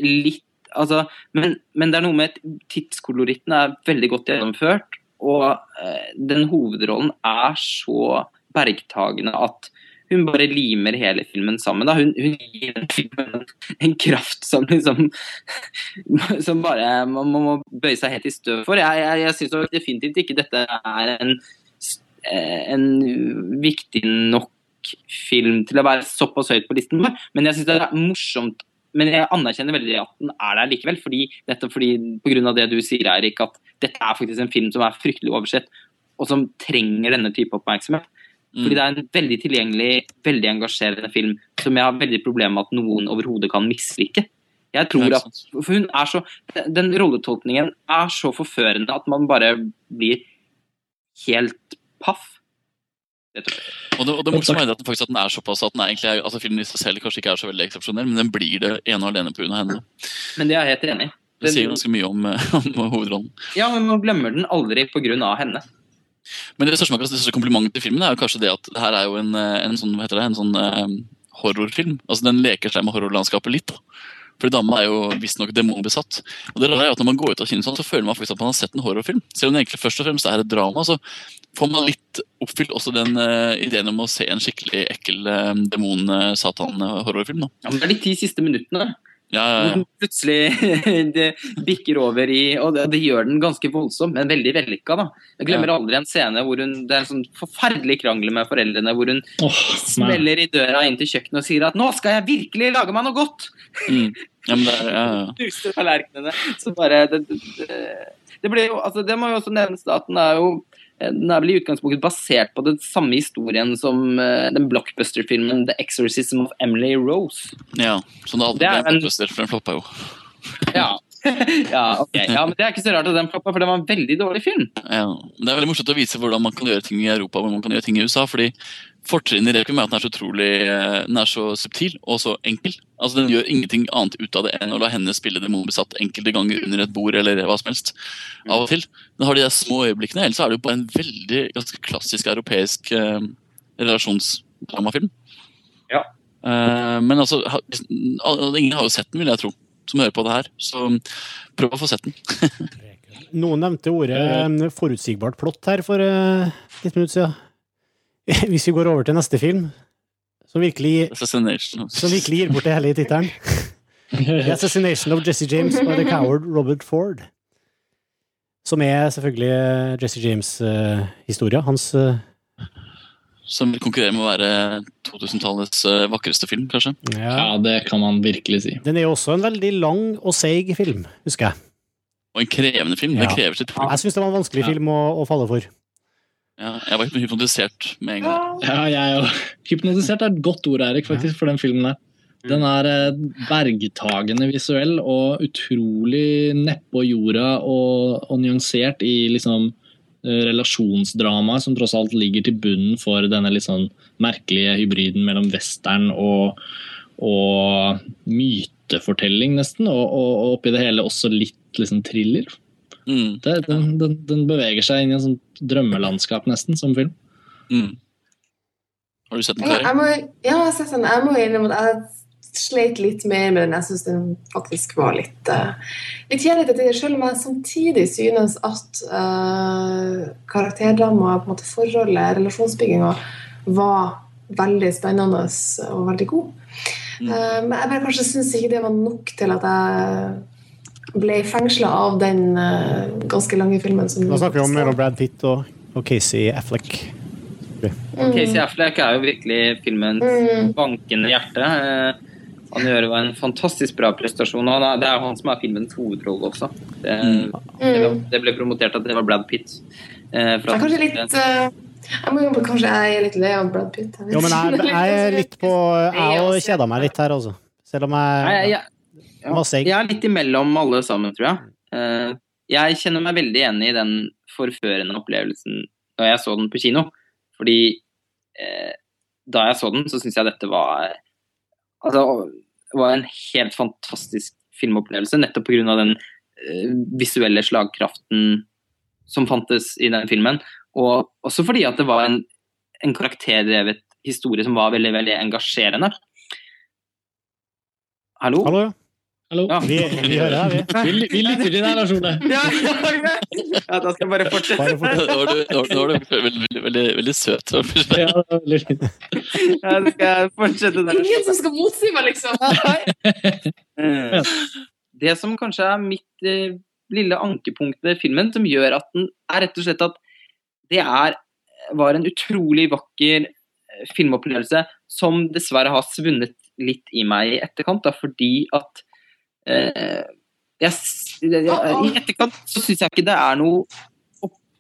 Litt Altså, men, men det er noe med tidskoloritten er veldig godt gjennomført. Og eh, den hovedrollen er så bergtagende at hun bare limer hele filmen sammen. Da. Hun, hun gir den filmen en, kraft som liksom Som bare man må, må bøye seg helt i støv for. Jeg, jeg, jeg syns definitivt ikke dette er en, en viktig nok film til å være såpass høyt på listen men jeg syns det er morsomt men jeg anerkjenner veldig at den er der likevel. fordi, nettopp fordi, Pga. det du sier, Eirik, at dette er faktisk en film som er fryktelig oversett, og som trenger denne type oppmerksomhet. Mm. Fordi det er en veldig tilgjengelig, veldig engasjerende film som jeg har veldig problemer med at noen overhodet kan mislike. Jeg tror at, for hun er så, Den rolletolkningen er så forførende at man bare blir helt paff. Og det, og det morsomme er at den, faktisk, at den er såpass at den er egentlig altså filmen i seg selv kanskje ikke er så veldig eksepsjonell, men den blir det ene og alene pga. henne. Men det er jeg helt enig i. Det sier ganske mye om, om hovedrollen. Ja, men man glemmer den aldri pga. henne. Men det største, det største komplimentet til filmen er jo kanskje det at det her er jo en, en sånn, hva heter det, en sånn uh, horrorfilm. Altså Den leker seg med horrorlandskapet litt. da. Fordi dama er jo visstnok demonbesatt. Og det er at Når man går ut av kinoen, så føler man faktisk at man har sett en horrorfilm. Selv om det egentlig først og fremst er et drama, så får man litt oppfylt også den uh, ideen om å se en skikkelig ekkel uh, demon-satan-horrorfilm. Ja, men det er de ti siste minuttene. Ja, ja, ja. Plutselig det bikker over i Og det, det, gjør den ganske voldsom, men veldig vellykka. da. Jeg glemmer aldri en scene hvor hun det er en sånn forferdelig krangel med foreldrene, hvor hun oh, smeller i døra inn til kjøkkenet og sier at 'nå skal jeg virkelig lage meg noe godt'! Mm. Ja, men det er, ja, ja. Duser tallerkenene. Så bare det, det, det, blir jo, altså det må jo også nevnes at den er jo den er vel i utgangspunktet basert på den samme historien som uh, den blockbuster-filmen 'The Exorcism of Emily Rose'. Ja, så det aldri ble en blockbuster, for den floppa jo. Ja. ja, okay. ja, men Det er ikke så rart at den floppa, for det var en veldig dårlig film. Ja, Det er veldig morsomt å vise hvordan man kan gjøre ting i Europa hvordan man kan gjøre ting i USA. fordi Fortrinnet i Requiem er at den er så utrolig eh, den er så subtil og så enkel. Altså Den gjør ingenting annet ut av det enn å la henne spille demonbesatt enkelte ganger under et bord eller hva som helst. Av og til. Den har de der små øyeblikkene, ellers er det jo bare en veldig ganske klassisk europeisk eh, relasjonsdramafilm. Ja. Eh, men altså, ingen har jo sett den, vil jeg tro, som hører på det her. Så prøv å få sett den. Noen nevnte ordet eh, forutsigbart plott her for eh, litt minutter siden. Hvis vi går over til neste film, som virkelig, som virkelig gir bort det hele i tittelen. The Assassination of Jesse James by the coward Robert Ford. Som er selvfølgelig Jesse James-historia. Uh, hans uh, Som vil konkurrere med å være 2000-tallets uh, vakreste film, kanskje? Ja. ja. det kan man virkelig si. Den er jo også en veldig lang og seig film, husker jeg. Og en krevende film. Ja. Det krever sitt. Jeg syns det var en vanskelig film å, å falle for. Ja, jeg var hypnotisert med en gang. Ja, jeg òg. Hypnotisert er et godt ord, Erik, faktisk, for den filmen der. Den er eh, bergtagende visuell og utrolig nedpå jorda og, og nyansert i liksom eh, relasjonsdramaet som tross alt ligger til bunnen for denne litt sånn merkelige hybriden mellom western og, og mytefortelling, nesten. Og, og, og oppi det hele også litt liksom thriller. Mm. Det, den, den, den, beveger seg inn i et sånt drømmelandskap, nesten, som film. Mm. Har du sett den, Kari? Ja, jeg ja, jeg har sett den. Jeg må innrømme at jeg sleit litt mer med den. Jeg syns den faktisk var litt, uh, litt kjedelig til selv om jeg samtidig synes at uh, karakterdrama, på en måte forholdet, relasjonsbygginga, var veldig spennende og veldig god. Mm. Uh, men jeg bare kanskje syns ikke det var nok til at jeg ble fengsla av den uh, ganske lange filmen. Som Nå snakker vi om mellom Brad Pitt og, og Casey Affleck. Mm. Casey Affleck er jo virkelig filmens mm. bankende hjerte. Uh, han gjør jo en fantastisk bra prestasjon. og Det er han som er filmens hovedrolle også. Det, mm. det, ble promotert at det var Brad Pitt. Uh, jeg er kanskje litt jeg må jobbe, Kanskje jeg er litt lei av Brad Pitt. Jeg, jo, men jeg, jeg er litt på Jeg òg kjeda meg litt her, altså. Selv om jeg, ja. jeg ja, jeg er litt imellom alle sammen, tror jeg. Eh, jeg kjenner meg veldig enig i den forførende opplevelsen da jeg så den på kino. Fordi eh, da jeg så den, så syns jeg dette var Altså, var en helt fantastisk filmopplevelse. Nettopp pga. den eh, visuelle slagkraften som fantes i den filmen. Og også fordi at det var en, en karakterdrevet historie som var veldig, veldig engasjerende. Hallo? Hallo? Hallo. Ja. Vi, vi hører deg, vi. Vi, vi lytter til deg, Lars Ole. Ja, ja, da skal jeg bare fortsette. Bare fortsette. Nå var du, nå var du veldig, veldig, veldig, søt. Ja, veldig fint. Ja, da skal jeg fortsette der. Ingen som skal motsi meg, liksom! Eh, Det som kanskje er mitt eh, lille ankepunkt ved filmen, som gjør at den er rett og slett at det er, var en utrolig vakker eh, filmopplevelse som dessverre har svunnet litt i meg i etterkant, da, fordi at jeg, s- jeg, I etterkant så syns jeg ikke det er noe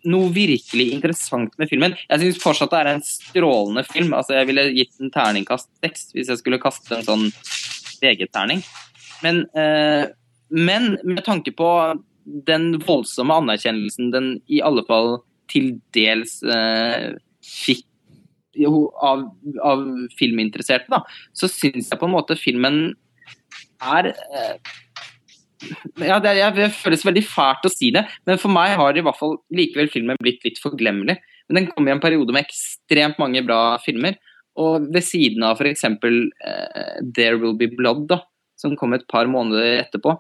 noe virkelig interessant med filmen. Jeg syns fortsatt det er en strålende film. Altså, jeg ville gitt en terningkast seks hvis jeg skulle kaste en sånn VG-terning. Men, eh, men med tanke på den voldsomme anerkjennelsen den i alle fall til dels eh, fikk av, av filminteresserte, da, så syns jeg på en måte filmen er eh, ja, det, jeg, det føles veldig fælt å si det, men for meg har i hvert fall likevel filmen blitt litt forglemmelig. Men den kom i en periode med ekstremt mange bra filmer. Og ved siden av f.eks. Uh, 'There Will Be Blood', da, som kom et par måneder etterpå,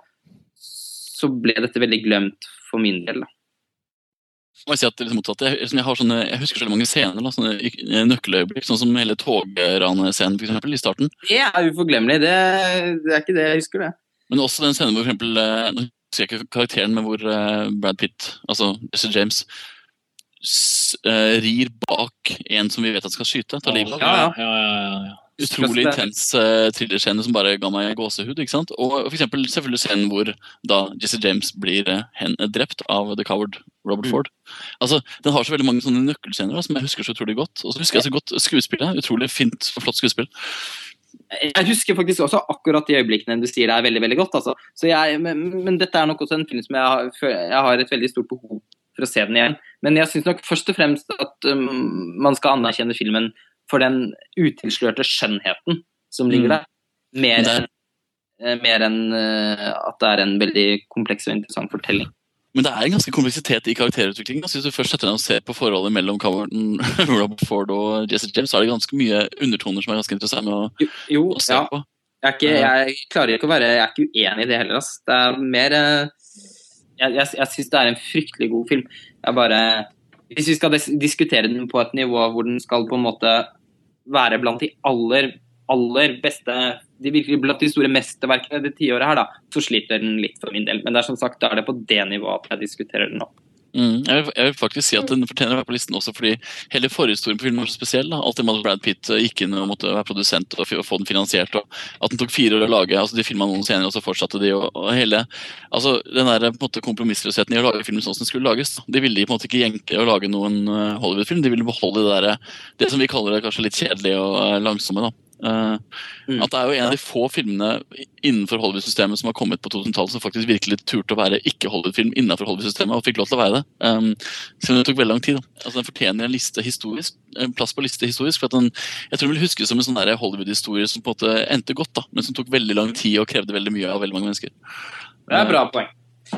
så ble dette veldig glemt for min del. da. Må jeg si at det er motsatt. Jeg, jeg, har sånne, jeg husker så mange scener, da, sånne nøkkeløyeblikk, sånn som hele togranescenen for eksempel, i starten. Det er uforglemmelig. Det, det er ikke det jeg husker, det. Men også den scenen hvor for eksempel, eh, nå husker jeg ikke karakteren, men hvor eh, Brad Pitt, altså Jesse James, s, eh, rir bak en som vi vet at skal skyte. Ta livet av. Ja. ja, ja, ja, ja. Utrolig intens uh, thrillerscene som bare ga meg gåsehud. ikke sant? Og for eksempel selvfølgelig scenen hvor da Jesse James blir eh, hen, drept av The Coward Robert Mm. Ford. Altså, Den har så veldig mange sånne nøkkelscener da, som jeg husker så utrolig godt. Og så husker jeg så godt skuespillet. Utrolig fint og flott skuespill. Jeg husker faktisk også akkurat de øyeblikkene du sier det er veldig veldig godt. Altså. Så jeg, men, men dette er nok også en film som jeg har, jeg har et veldig stort behov for å se den igjen. Men jeg syns nok først og fremst at um, man skal anerkjenne filmen for den utilslørte skjønnheten som ligger Mm. der. Mer enn eh, mer enn eh, at det er en veldig kompleks og interessant fortelling. Men det er en ganske kompleksitet i karakterutviklingen. Altså, hvis du først setter deg og ser på forholdet mellom Coverton, Rob Ford og Jesse James, så er det ganske mye undertoner som er ganske interessante å, Jo, å se ja. på. Jeg, ikke, jeg klarer ikke å være Jeg er ikke uenig i det heller. Altså. Det er mer eh, Jeg, jeg, jeg syns det er en fryktelig god film. Jeg bare Hvis vi skal dis diskutere den på et nivå hvor den skal på en måte være blant de aller, aller beste de virkelig blant de store mesterverkene det tiåret her, da, så sliter den litt for min del. Men det er som sagt, da er det på det nivået at jeg diskuterer den nå. Mm, jeg, vil, jeg vil faktisk si at den fortjener å være på listen også fordi hele forhistorien på filmen var spesiell. Da. Alt det med at Brad Pitt eh, gikk inn og måtte være produsent og, og få den finansiert. og At den tok fire år å lage. altså De filma noen senere, og så fortsatte de. og, og hele, altså Den der på en måte kompromissløsheten i å lage filmen sånn som den skulle lages. De ville de på en måte ikke jenke å lage noen eh, Hollywood-film. De ville beholde det der, det som vi kaller det kanskje litt kjedelige og eh, langsomme. da. Eh, Mm. At det er jo en av de få filmene innenfor Hollywood-systemet som har kommet på 2000-tallet som faktisk virkelig turte å være ikke-Hollywood-film innenfor Hollywood-systemet, og fikk lov til å være det. Um, selv om det tok veldig lang tid. Da. Altså, den fortjener en liste historisk, en plass på liste historisk. for at den, Jeg tror den vil huskes som en sånn Hollywood-historie som på en måte endte godt, da, men som tok veldig lang tid og krevde veldig mye av veldig mange mennesker. Det er bra poeng.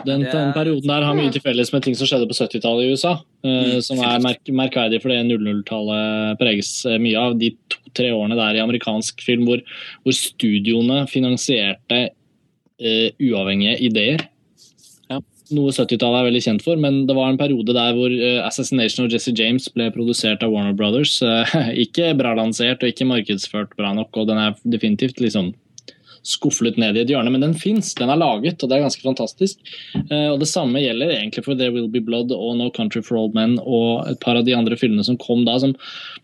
Den, den perioden der har mye til felles med ting som skjedde på 70-tallet i USA. Mm, som er merk merkverdig det 00-tallet preges eh, mye av de to-tre årene der i amerikansk film hvor, hvor studioene finansierte uh, uavhengige ideer. Ja. Noe 70-tallet er veldig kjent for, men det var en periode der hvor uh, 'Assassination of Jesse James' ble produsert av Warner Brothers. ikke bra lansert og ikke markedsført bra nok, og den er definitivt liksom skuflet ned i et hjørne, men den fins. Den er laget, og det er ganske fantastisk. Eh, og Det samme gjelder egentlig for 'There Will Be Blood' og 'No Country for Old Men' og et par av de andre filmene som kom da, som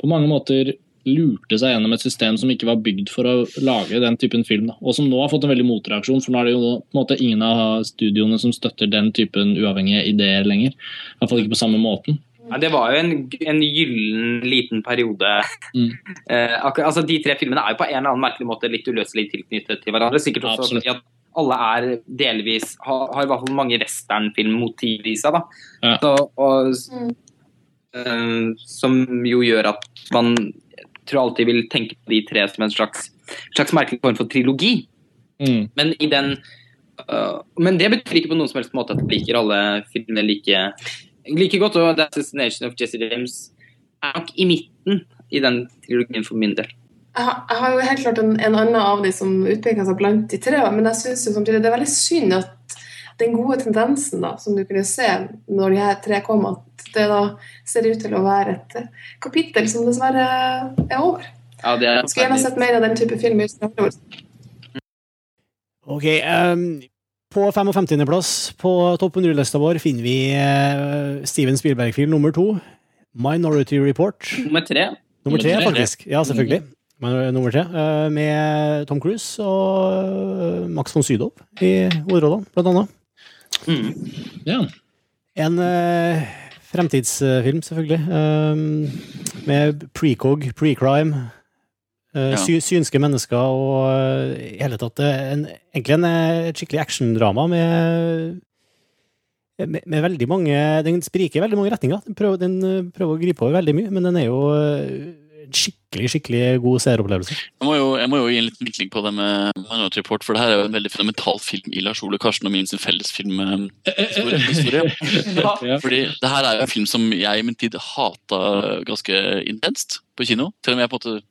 på mange måter lurte seg gjennom et system som ikke var bygd for å lage den typen film. Og som nå har fått en veldig motreaksjon, for nå er det jo på en måte ingen av studioene som støtter den typen uavhengige ideer lenger. I hvert fall ikke på samme måten. Ja, det var jo en, en gyllen liten periode. Mm. Eh, altså, de tre filmene er jo på en eller annen merkelig måte litt uløselig tilknyttet til hverandre. Sikkert også Absolutt. fordi at alle er delvis har, har i hvert fall mange westernfilmmotiv i seg. da. Ja. Så, og, eh, som jo gjør at man tror alltid vil tenke på de tre som en slags, slags merkelig form for trilogi. Mm. Men i den uh, Men det betyr ikke på noen som helst måte at jeg liker alle filmene like, like godt. Og The Assassination of Jesse James er nok i midten i den trilogien for min del. jeg, har, jeg har jo helt klart en, en annen av de som utpeker seg blant de tre, men jeg syns samtidig det er veldig synd at den gode tendensen da, som du kunne se når de her tre kom, at det da ser ut til å være et kapittel som dessverre er over. Ja, det er skulle gjerne sett mer av den type film. i Ok, ehm, på 55.-plass på topp 100-lista vår finner vi eh, Steven Spielberg-film nummer to, Minority Report. Nummer tre. Nummer tre, faktisk. Ja, selvfølgelig. Eh, nummer tre, eh, Med Tom Cruise og Max von Sydow i hovedrollene, blant annet. Mm. Ja. En fremtidsfilm, selvfølgelig. eh, med precog, pre-crime. Eh, Ja. sy synske mennesker og eh, i hele tatt eh, en, egentlig en, et skikkelig actiondrama med, med med veldig mange Den spriker i veldig mange retninger. Den prøver, den prøver å gripe over veldig mye, men den er jo en skikkelig skikkelig god seeropplevelse. Jeg må, jo, jeg må jo gi en liten vinkling på det med Minority Report, for det her er jo en veldig fundamental film i Lars Ole Karsten og min sin felles filmhistorie. historie. Ja. Fordi det her er jo en film som jeg i min tid hata ganske intenst på kino. Til og med jeg på en måte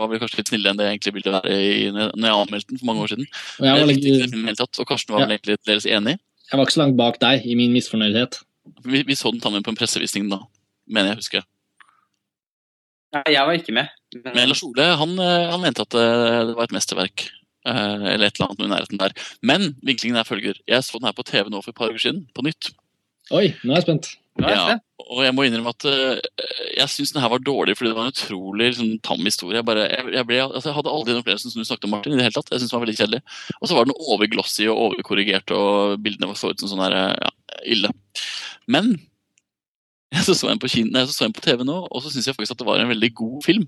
var vel kanskje litt snillere enn det jeg egentlig ville være i, når jeg anmeldte den for mange år siden. Og jeg, var, Jeg hele tatt, og Karsten var Ja. vel egentlig dels enig. jeg var ikke så langt bak deg i min misfornøydhet. Vi, vi så den sammen på en pressevisning da, mener jeg husker. Nei, jeg var ikke med. Men, Men Lars Ole han, eh, han mente at eh, det var et mesterverk. eh, Eller et eller annet noe i nærheten der. Men vinklingen er følger. Jeg så den her på TV nå for et par uker siden, på nytt. Oi, nå er jeg spent. Jeg Ja, og jeg må innrømme at eh, jeg syns den her var dårlig fordi det var en utrolig liksom, tam historie. Jeg, bare, jeg, jeg, ble, altså, jeg hadde aldri den opplevelsen som du snakket om, Martin. i det hele tatt. Jeg synes den var veldig kjedelig. Og så var den overglossy og overkorrigert, og bildene var så ut som sånn her, ja, ille. Men jeg så, så en på kino, nei, så så en på TV nå, og så syns jeg faktisk at det var en veldig god film.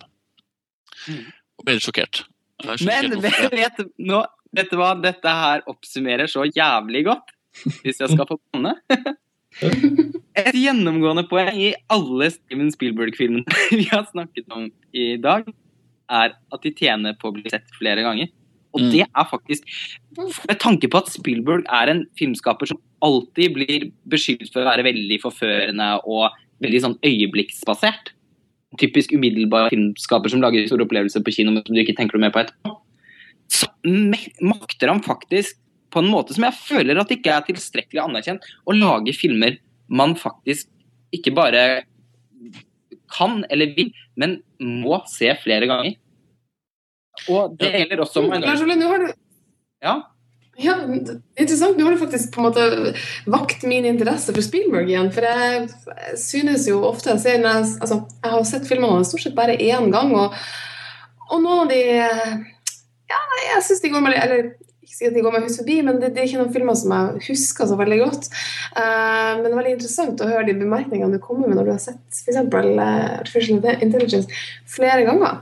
Mm. Og ble litt sjokkert. Jeg er Men vet, vet, nå, vet du hva, dette her oppsummerer så jævlig godt, hvis jeg skal få banne. Et gjennomgående poeng i alle Steven Spielberg-filmene vi har snakket om i dag, er at de tjener på å bli sett flere ganger. Og Mm. det er faktisk Med tanke på at Spielberg er en filmskaper som alltid blir beskyldt for å være veldig forførende og veldig sånn øyeblikksbasert. Typisk umiddelbar filmskaper som lager store opplevelser på kino, men som du ikke tenker noe mer på etterpå. Så makter han faktisk, på en måte som jeg føler at ikke er tilstrekkelig anerkjent, å lage filmer man faktisk ikke bare kan eller vil, men må se flere ganger. Og det gjelder også Lars Minority. Ole, nå har du Ja. Ja, er interessant. Nå har du faktisk på en måte vakt min interesse for Spielberg igjen. For jeg, jeg synes jo ofte jeg ser jeg, altså, jeg har sett filmene hans stort sett bare én gang, og, og noen av de Ja, jeg syns de går med Eller ikke si at de går meg hus forbi, men det, det er ikke noen filmer som jeg husker så veldig godt. Uh, men det er veldig interessant å høre de bemerkningene du kommer med når du har sett f.eks. Uh, Artificial Intelligence flere ganger.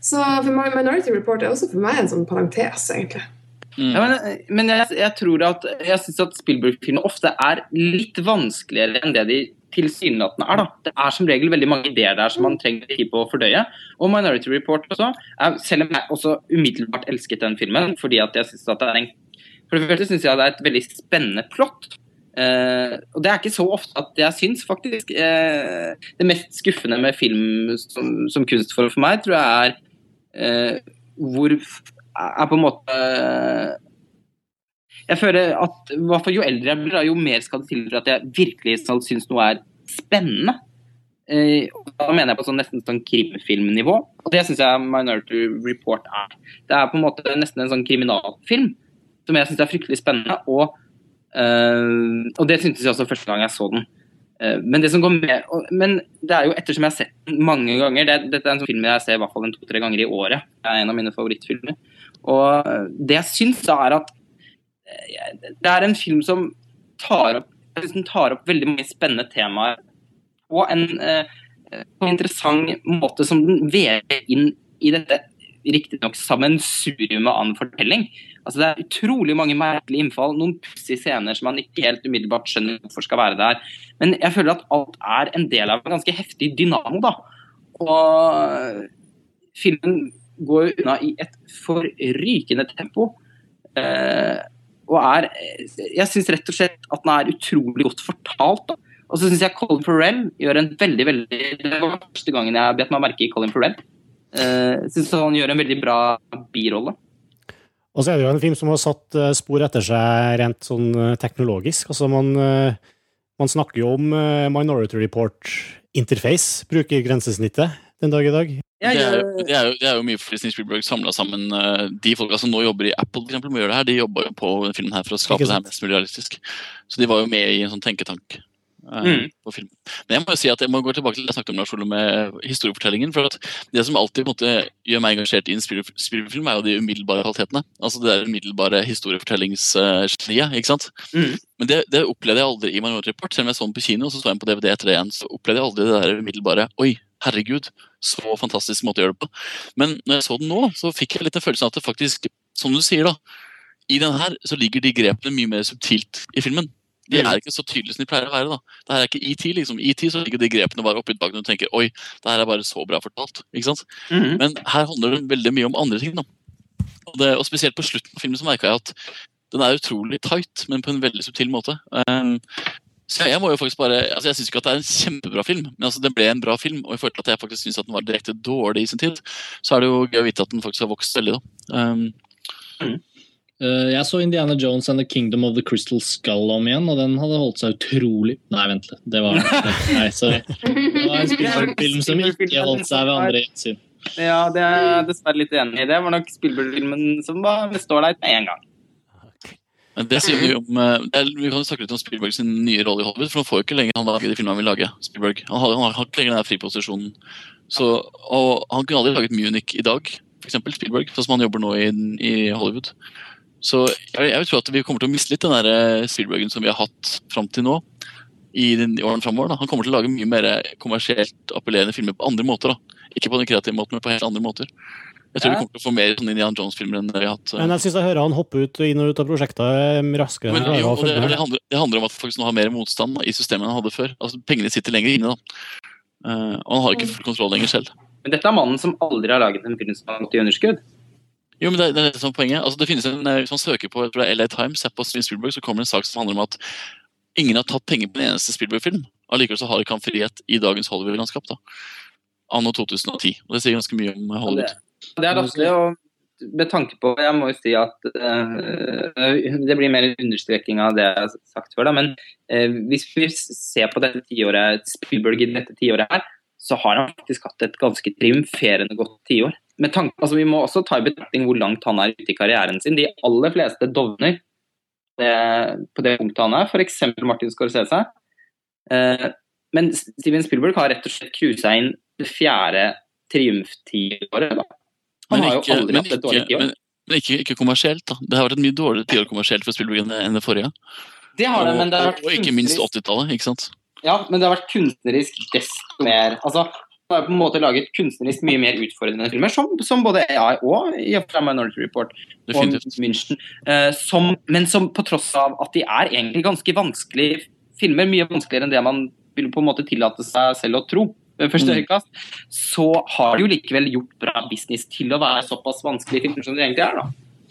Så for Minority Report er også for meg en sånn parentes, egentlig. Mm. Ja, men, men jeg, jeg tror at jeg synes at Spielberg-filmer ofte er litt vanskeligere enn det de tilsynelatende er. da. Det er som regel veldig mange ideer der som man trenger tid på å fordøye. Og Minority Report også. Er, selv om jeg også umiddelbart elsket den filmen, fordi at jeg synes at det er en For det første syns jeg det er et veldig spennende plott. Eh, og det er ikke så ofte at jeg syns, faktisk. Eh, det mest skuffende med film som, som kunstform for meg, tror jeg er eh, hvor er på en måte Jeg føler at jo eldre jeg blir, da, jo mer skal det til for at jeg virkelig skal synes noe er spennende. Eh, da mener jeg på sånn, nesten sånn krimfilmnivå, og det syns jeg Minority Report er. Det er på en måte nesten en sånn kriminalfilm som jeg syns er fryktelig spennende. Og, eh, og det syntes jeg også første gang jeg så den. Eh, Men det som går med, og- men det er jo ettersom jeg har sett den mange ganger det, Dette er en sånn film jeg ser i hvert fall to-tre ganger i året. Det er en av mine favorittfilmer. Og det jeg syns, er at det er en film som tar opp, tar opp veldig mange spennende temaer på en, eh, på en interessant måte som den vever inn i dette riktignok sammensuriumet av en fortelling. Altså Det er utrolig mange merkelige innfall, noen pussige scener som man ikke helt umiddelbart skjønner hvorfor skal være der. Men jeg føler at alt er en del av en ganske heftig dynamo. da. Og filmen går unna i et forrykende tempo. Eh, og er Jeg syns rett og slett at den er utrolig godt fortalt. da. Og så syns jeg Colin Farrell gjør en veldig veldig Det var første gangen jeg bet meg merke i Colin Farrell. Uh, Syns han gjør en veldig bra birolle. Og så er det jo en film som har satt eh, spor etter seg rent sånn eh, teknologisk. Altså man, eh, man snakker jo om eh, Minority Report interface, bruker grensesnittet den dag i dag. Ja, Det er, jo, det, er jo, det er jo mye fordi Spielberg samla sammen eh, de folka som nå jobber i Apple, for eksempel, må gjøre det her, de jobba jo på denne filmen her for å skape det her mest mulig realistisk. Så de var jo med i en sånn tenketank eh, Mm. på film. Men jeg må jo si at jeg må gå tilbake til det jeg snakket om Lars Ole, med historiefortellingen. for at Det som alltid på en måte, gjør meg engasjert i en Spielberg- Spielberg-film, er jo de umiddelbare kvalitetene. Altså det der umiddelbare historiefortellingsgeniet. ikke sant? Mm. Men det, det opplevde jeg aldri i Minority Report. Selv om jeg så den på kino, og så så jeg den på DVD etter det igjen, så opplevde jeg aldri det der umiddelbare Oi, herregud, så fantastisk måte å gjøre det på. Men når jeg så den nå, så fikk jeg litt den følelsen av at det faktisk, som du sier, da, i den her så ligger de grepene mye mer subtilt i filmen. De Mm. er ikke så tydelige som de pleier å være. da. Det her er ikke ET. liksom. ET så ligger de grepene bare oppi bak når du tenker oi, det her er bare så bra fortalt. ikke sant? Mhm. Men her handler det veldig mye om andre ting. da. Og, det, og spesielt på slutten av filmen så merka jeg at den er utrolig tight, men på en veldig subtil måte. Um, så jeg må jo faktisk bare, altså jeg syns ikke at det er en kjempebra film, men altså det ble en bra film. Og i forhold til at jeg faktisk syns den var direkte dårlig i sin tid, så er det jo gøy å vite at den faktisk har vokst veldig. da. Um, Uh, Jeg så Indiana Jones and The Kingdom of the Crystal Skull om igjen, og den hadde holdt seg utrolig Nei, vent litt. Det var Nei, sorry. Det var en Spielberg-film som ikke holdt seg ved andre gjensyn. Ja, det er jeg dessverre litt enig i. Det var nok Spielberg-filmen som var, står der med en gang. Men det sier vi om, eh, er, Vi kan jo snakke litt om Spielberg sin nye rolle i Hollywood, for han får jo ikke lenger han lage de filmene han vil lage. Spielberg. Han har, han har ikke lenger den friposisjonen. Så, og han kunne aldri laget Munich i dag, f.eks. Spielberg, sånn som han jobber nå i, i Hollywood. Så jeg, jeg tro at vi kommer til å miste litt den der eh, Spielbergen som vi har hatt fram til nå. i den i årene fremover. Da. Han kommer til å lage mye mer kommersielt appellerende filmer på andre måter. da. Ikke på den kreative måten, men på helt andre måter. Jeg tror Ja. vi kommer til å få mer sånn Indiana Jones-filmer enn vi har hatt. eh. Men jeg syns jeg hører han hoppe ut inn og ut av prosjekter eh, raskere Men, enn jo, og det, det, handler, det handler om at folk nå har mer motstand da, i systemet enn han hadde før. Altså Pengene sitter lenger inne. da. Uh, og han har ikke full kontroll lenger selv. Men dette er mannen som aldri har laget en film som har gått i underskudd. Jo, men det, er- det er det som er poenget. Altså, det finnes en, eh, Hvis man søker på jeg tror det er LA Times på Steven Spielberg, så kommer det en sak som handler om at ingen har tatt penger på en eneste Spielberg-film. Allikevel så har ikke han frihet i dagens Hollywood-landskap. da. Anno 2010. Og det sier ganske mye om eh, Hollywood. Det er latterlig, og med tanke på Jeg må jo si at uh, Det blir mer understreking av det jeg har sagt før, da. Men uh, hvis vi ser på dette tiåret, Spielberg i dette tiåret her, så har han faktisk hatt et ganske triumferende godt tiår. Med tanke, altså Vi må også ta i betraktning hvor langt han er ute i karrieren sin. De aller fleste dovner det, på det punktet han er, f.eks. Martin Scorsese. Uh, men Steven Spielberg har rett og slett cruisa inn det fjerde triumftiåret. Da. Han Men har jo ikke, aldri men hatt et ikke, dårlig tiår. men, men ikke, ikke kommersielt. da. Det har vært et mye dårligere tiår kommersielt for Spielberg enn det, forrige. Det har det, men det har vært og ikke minst 80-tallet. ikke sant? Ja, men det har vært kunstnerisk desto mer. Altså, han har på en måte laget kunstnerisk mye mer utfordrende filmer, som, som både AI og seg Minority Report og. München. Eh, som, men som på tross av at de er egentlig ganske vanskelige filmer, mye vanskeligere enn det man vil på en måte tillate seg selv å tro, ved første Mm. øyekast, så har de jo likevel gjort bra business til å være såpass vanskelig film som de egentlig er. da.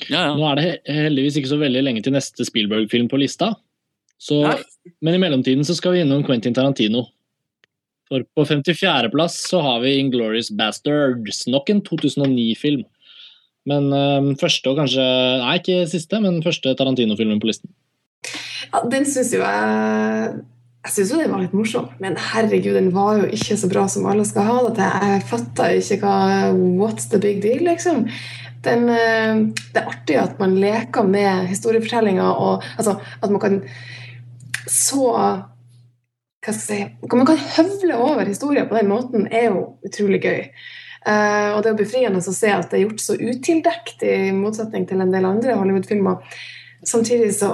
Ja, ja. Nå er det heldigvis ikke så veldig lenge til neste Spielberg-film på lista. Så, men i mellomtiden så skal vi innom Quentin Tarantino. For på 54.-plass så har vi Inglorious Bastards. Nok en 2009-film. Men øhm, første og kanskje Nei, ikke siste, men første Tarantino-filmen på listen. Ja, den syns jo jeg Jeg syns jo den var litt morsom, men herregud, den var jo ikke så bra som alle skal ha det til. Jeg fatta ikke hva What's the big deal, liksom. Den, eh, det er artig at man leker med historiefortellinga, og altså, at man kan så hva skal jeg si, Man kan høvle over historier på den måten, er jo utrolig gøy. Eh, og det er befriende å se at det er gjort så utildekt, i motsetning til en del andre Hollywood-filmer. Samtidig så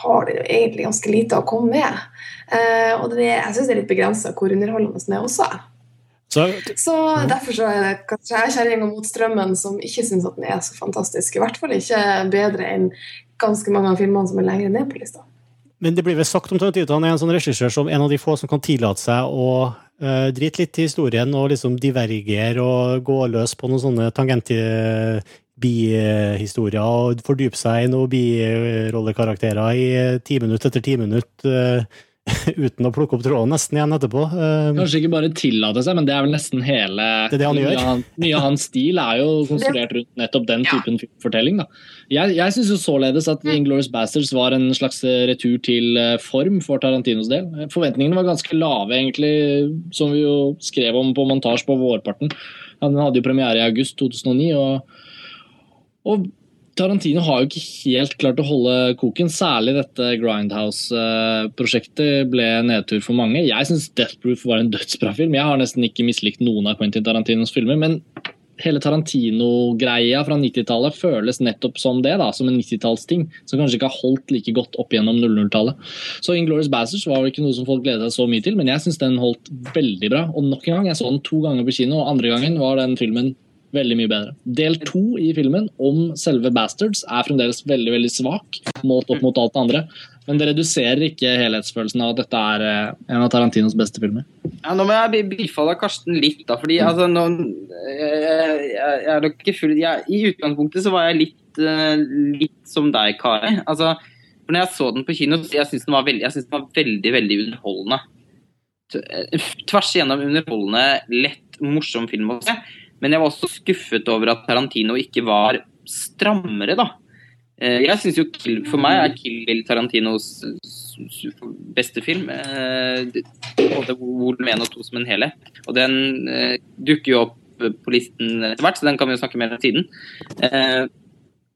har det jo egentlig ganske lite å komme med. Eh, og det, jeg syns det er litt begrensa hvor underholdende den er også. Så Så derfor så er det kanskje jeg kjerringa mot strømmen som ikke syns at den er så fantastisk. I hvert fall ikke bedre enn ganske mange av filmene som er lenger ned på lista. Men det blir vel sagt om Tarantino at han er en sånn regissør som en av de få som kan tillate seg å uh, drite litt i historien og liksom divergere og gå løs på noen sånne tangent bihistorier og fordype seg i noen birollekarakterer i ti minutt etter ti minutt. eh, uten å plukke opp tråden nesten igjen etterpå. Eh, Kanskje ikke bare tillate seg, men det er vel nesten hele Det er det han mye gjør. Av mye av hans stil er jo konstruert rundt nettopp den Ja. typen fortelling. Da. Jeg, jeg syns jo således at Inglourious Bastards var en slags retur til eh, form for Tarantinos del. Forventningene var ganske lave, egentlig, som vi jo skrev om på montasje på vårparten. Han hadde jo premiere i august 2009, og, og Tarantino har jo ikke helt klart å holde koken. Særlig dette Grindhouse-prosjektet ble nedtur for mange. Jeg syns Death Proof var en dødsbra film. Jeg har nesten ikke mislikt noen av Quentin Tarantinos filmer. men hele Tarantino-greia fra 90-tallet føles nettopp som det, da, som en 90-tallsting. Som kanskje ikke har holdt like godt opp gjennom 00-tallet. Så Inglorious Bassers var vel ikke noe som folk gledet seg så mye til, men jeg syns den holdt veldig bra. Og nok en gang, jeg så den to ganger på kino, og andre gangen var den filmen veldig mye bedre. Del to i filmen om selve Bastards er fremdeles veldig veldig svak, målt opp mot alt det andre. Men det reduserer ikke helhetsfølelsen av at dette er eh, en av Tarantinos beste filmer. Ja, nå må jeg bifalle Karsten litt, da. Fordi altså, nå, jeg, er nok ikke full jeg, I utgangspunktet så var jeg litt, eh, litt som deg, Kari. Altså, for når jeg så den på kino, så jeg syns den, veldig- jeg synes den var veldig, veldig underholdende. Eh, Tvers igjennom underholdende, lett, morsom film å se. Men jeg var også skuffet over at Tarantino ikke var strammere, da. Eh, Jeg synes jo For meg er Kill Bill Tarantinos beste film. Eh, både 1 og 2 som en helhet. Og den eh, dukker jo opp på listen etter hvert, så den kan vi jo snakke mer om siden.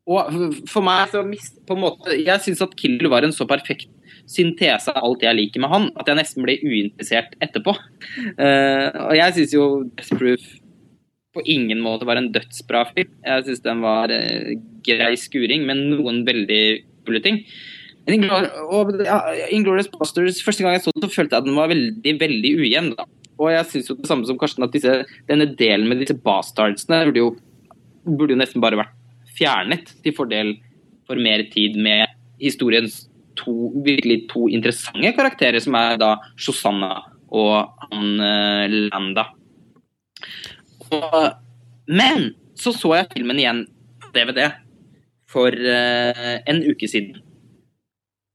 Og for meg så mist, på en måte, Jeg syns at Kill Bill var en så perfekt syntese av alt jeg liker med han, at jeg nesten ble uinteressert etterpå. Og jeg syns jo Death Proof på ingen måte var en dødsbra film. Jeg syns den var eh, grei skuring, men noen veldig kule ting. Inglorious Basters, Første gang jeg så den, så følte jeg at den var veldig veldig ujevn. Da. Og jeg syns jo det samme som Karsten, at disse, denne delen med disse bastardsene burde jo, burde jo nesten bare vært fjernet til fordel for mer tid med historiens to, virkelig to interessante karakterer, som er da Shosanna og han eh, Landa. Men så så jeg filmen igjen på DVD for uh, en uke siden.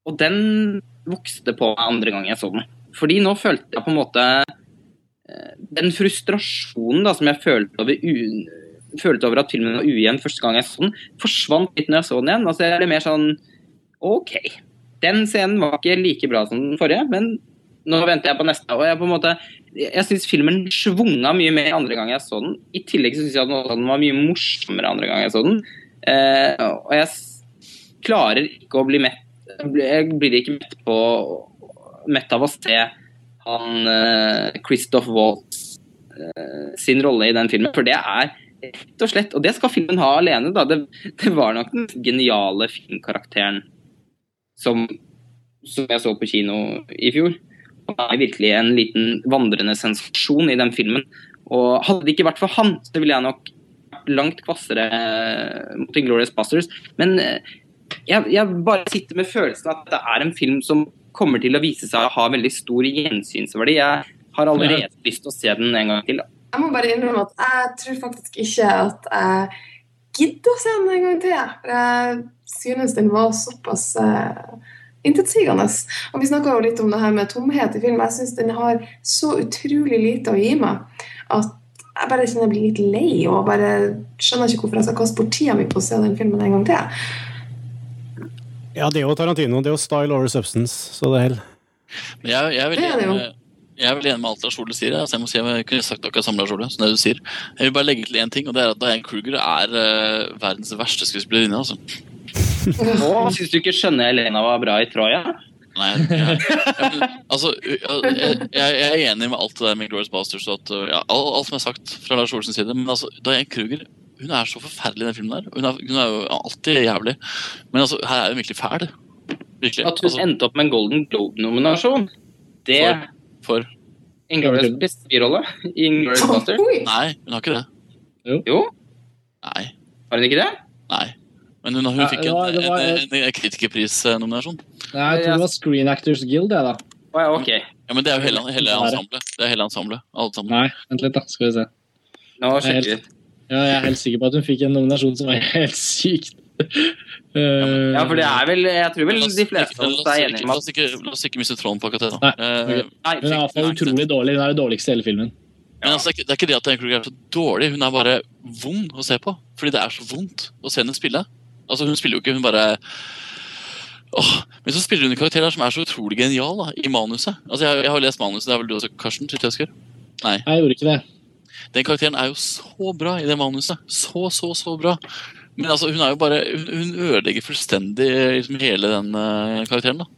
Og den vokste på meg andre gang jeg så den. Fordi nå følte jeg på en måte uh, Den frustrasjonen da, som jeg følte over, følte over at filmen var ujevn første gang jeg så den, forsvant litt når jeg så den igjen. Altså jeg ble mer sånn OK. Den scenen var ikke like bra som den forrige, men nå venter jeg på neste. Og jeg på en måte jeg syns filmen svunga mye mer andre gang jeg så den. I tillegg så syns jeg at den var mye morsommere andre gang jeg så den. Eh, og jeg klarer ikke å bli mett Jeg blir ikke mett på mett av å se han eh, Christoph Waltz eh, sin rolle i den filmen, for det er rett og slett Og det skal filmen ha alene, da. Det, det var nok den geniale filmkarakteren som, som jeg så på kino i fjor. Han er virkelig en liten vandrende sensasjon i den filmen. Og hadde det ikke vært for han, så ville jeg nok vært langt kvassere eh, mot Inglorious Busters. Men eh, jeg, jeg bare sitter med følelsen at det er en film som kommer til å vise seg å ha veldig stor gjensynsverdi. Jeg har allerede lyst til å se den en gang til. Jeg må bare innrømme at jeg tror faktisk ikke at jeg gidder å se den en gang til. Jeg synes den var såpass uh, intetsigende. Og vi snakka jo litt om det her med tomhet i film. Jeg syns den har så utrolig lite å gi meg at jeg bare kjenner jeg blir litt lei og bare skjønner ikke hvorfor jeg skal kaste bort tida mi på å se den filmen en gang til. Ja, det er jo Tarantino. Det er jo style over substance, så det holder. Jeg, jeg, jeg er veldig enig med alt Lars Ole sier. Altså jeg må si jeg kunne sagt akkurat samme Lars Ole, som det du sier. Jeg vil bare legge til én ting, og det er at Diane Kruger er eh, verdens verste skuespillerinne. Altså. Og syns du ikke skjønne Elena var bra i Troja? Nei, jeg, altså, jeg, jeg, er enig med alt det der med Glorious Bastards og at, ja, alt, som er sagt fra Lars Olsens side, men altså, Diane Kruger hun er så forferdelig i den filmen. der. Hun er, hun er jo alltid jævlig. Men altså, her er hun virkelig fæl. Virkelig. At hun Altså, endte opp med en Golden Globe-nominasjon, det For? for Inglorious beste birolle i Inglourious Baster. Nei, hun har ikke det. Jo, Nei. har hun ikke det? Nei. Men hun, hun fikk en, det var- en, en, en kritikerprisnominasjon. Nei, jeg tror det var Screen Actors Guild, det, da. Oh, ja, okay. Ja, men det er jo hele, hele ensemblet. Det er hele ensemblet. Alt sammen. Nei, vent litt, da. Skal vi se. Nå sjekker vi. Ja, jeg er helt sikker på at hun fikk en nominasjon som var helt sykt. Eh, Ja, for det er vel Jeg tror vel oss de fleste av oss er enige om La at oss ikke, la oss ikke miste tråden på akkurat det. Nei. Eh, ok. Nei, Hun er utrolig dårlig. Hun er det dårligste i hele filmen. Men altså, det, er ikke, det er ikke det at Kruger er så dårlig, hun er bare vond å se på. Fordi det er så vondt å se henne spille. Altså, Hun spiller jo ikke, hun bare Åh, Men så spiller hun en karakter der som er så utrolig genial da, i manuset. Altså, Jeg, jeg har lest manuset, det er vel du også, Karsten? Og husker? Nei. Jeg gjorde ikke det. Den karakteren er jo så bra i det manuset. Så, så, så bra. Men altså, hun er jo bare Hun, hun ødelegger fullstendig liksom, hele den uh, karakteren. da.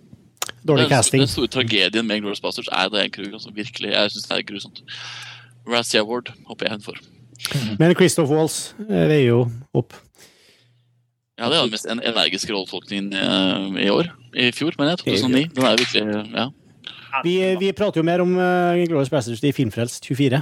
Dårlig casting. Den store tragedien med Glorious Bastards er en krug, Altså, virkelig, Jeg syns det er grusomt. Razzie Award håper jeg hun får. Men Christoph Waltz eh, veier jo opp. Ja, Det er den mest energiske rolletolkningen eh, i år. I fjor, men jeg. 2009. Den er virkelig Ja. Vi, vi prater jo mer om uh, Glorious Bastards i Filmfrelst 24.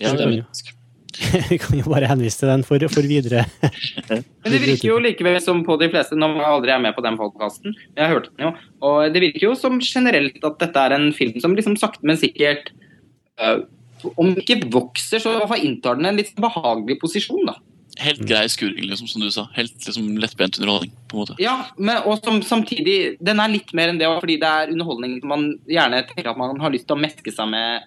ja det er er, vi kan jo bare henvise til den for, for videre. Men det virker jo likevel som på de fleste Nå var jeg aldri med på den podkasten, jeg hørte den jo. Og det virker jo som generelt at dette er en film som liksom sakte, men sikkert uh, Om ikke vokser, så i hvert fall inntar den en litt behagelig posisjon, da. Helt grei skuring, liksom, som du sa. Helt liksom, lettbent underholdning. på en måte. Ja, men, og som, samtidig Den er litt mer enn det, fordi det er underholdning som man gjerne tenker at man har lyst til å meske seg med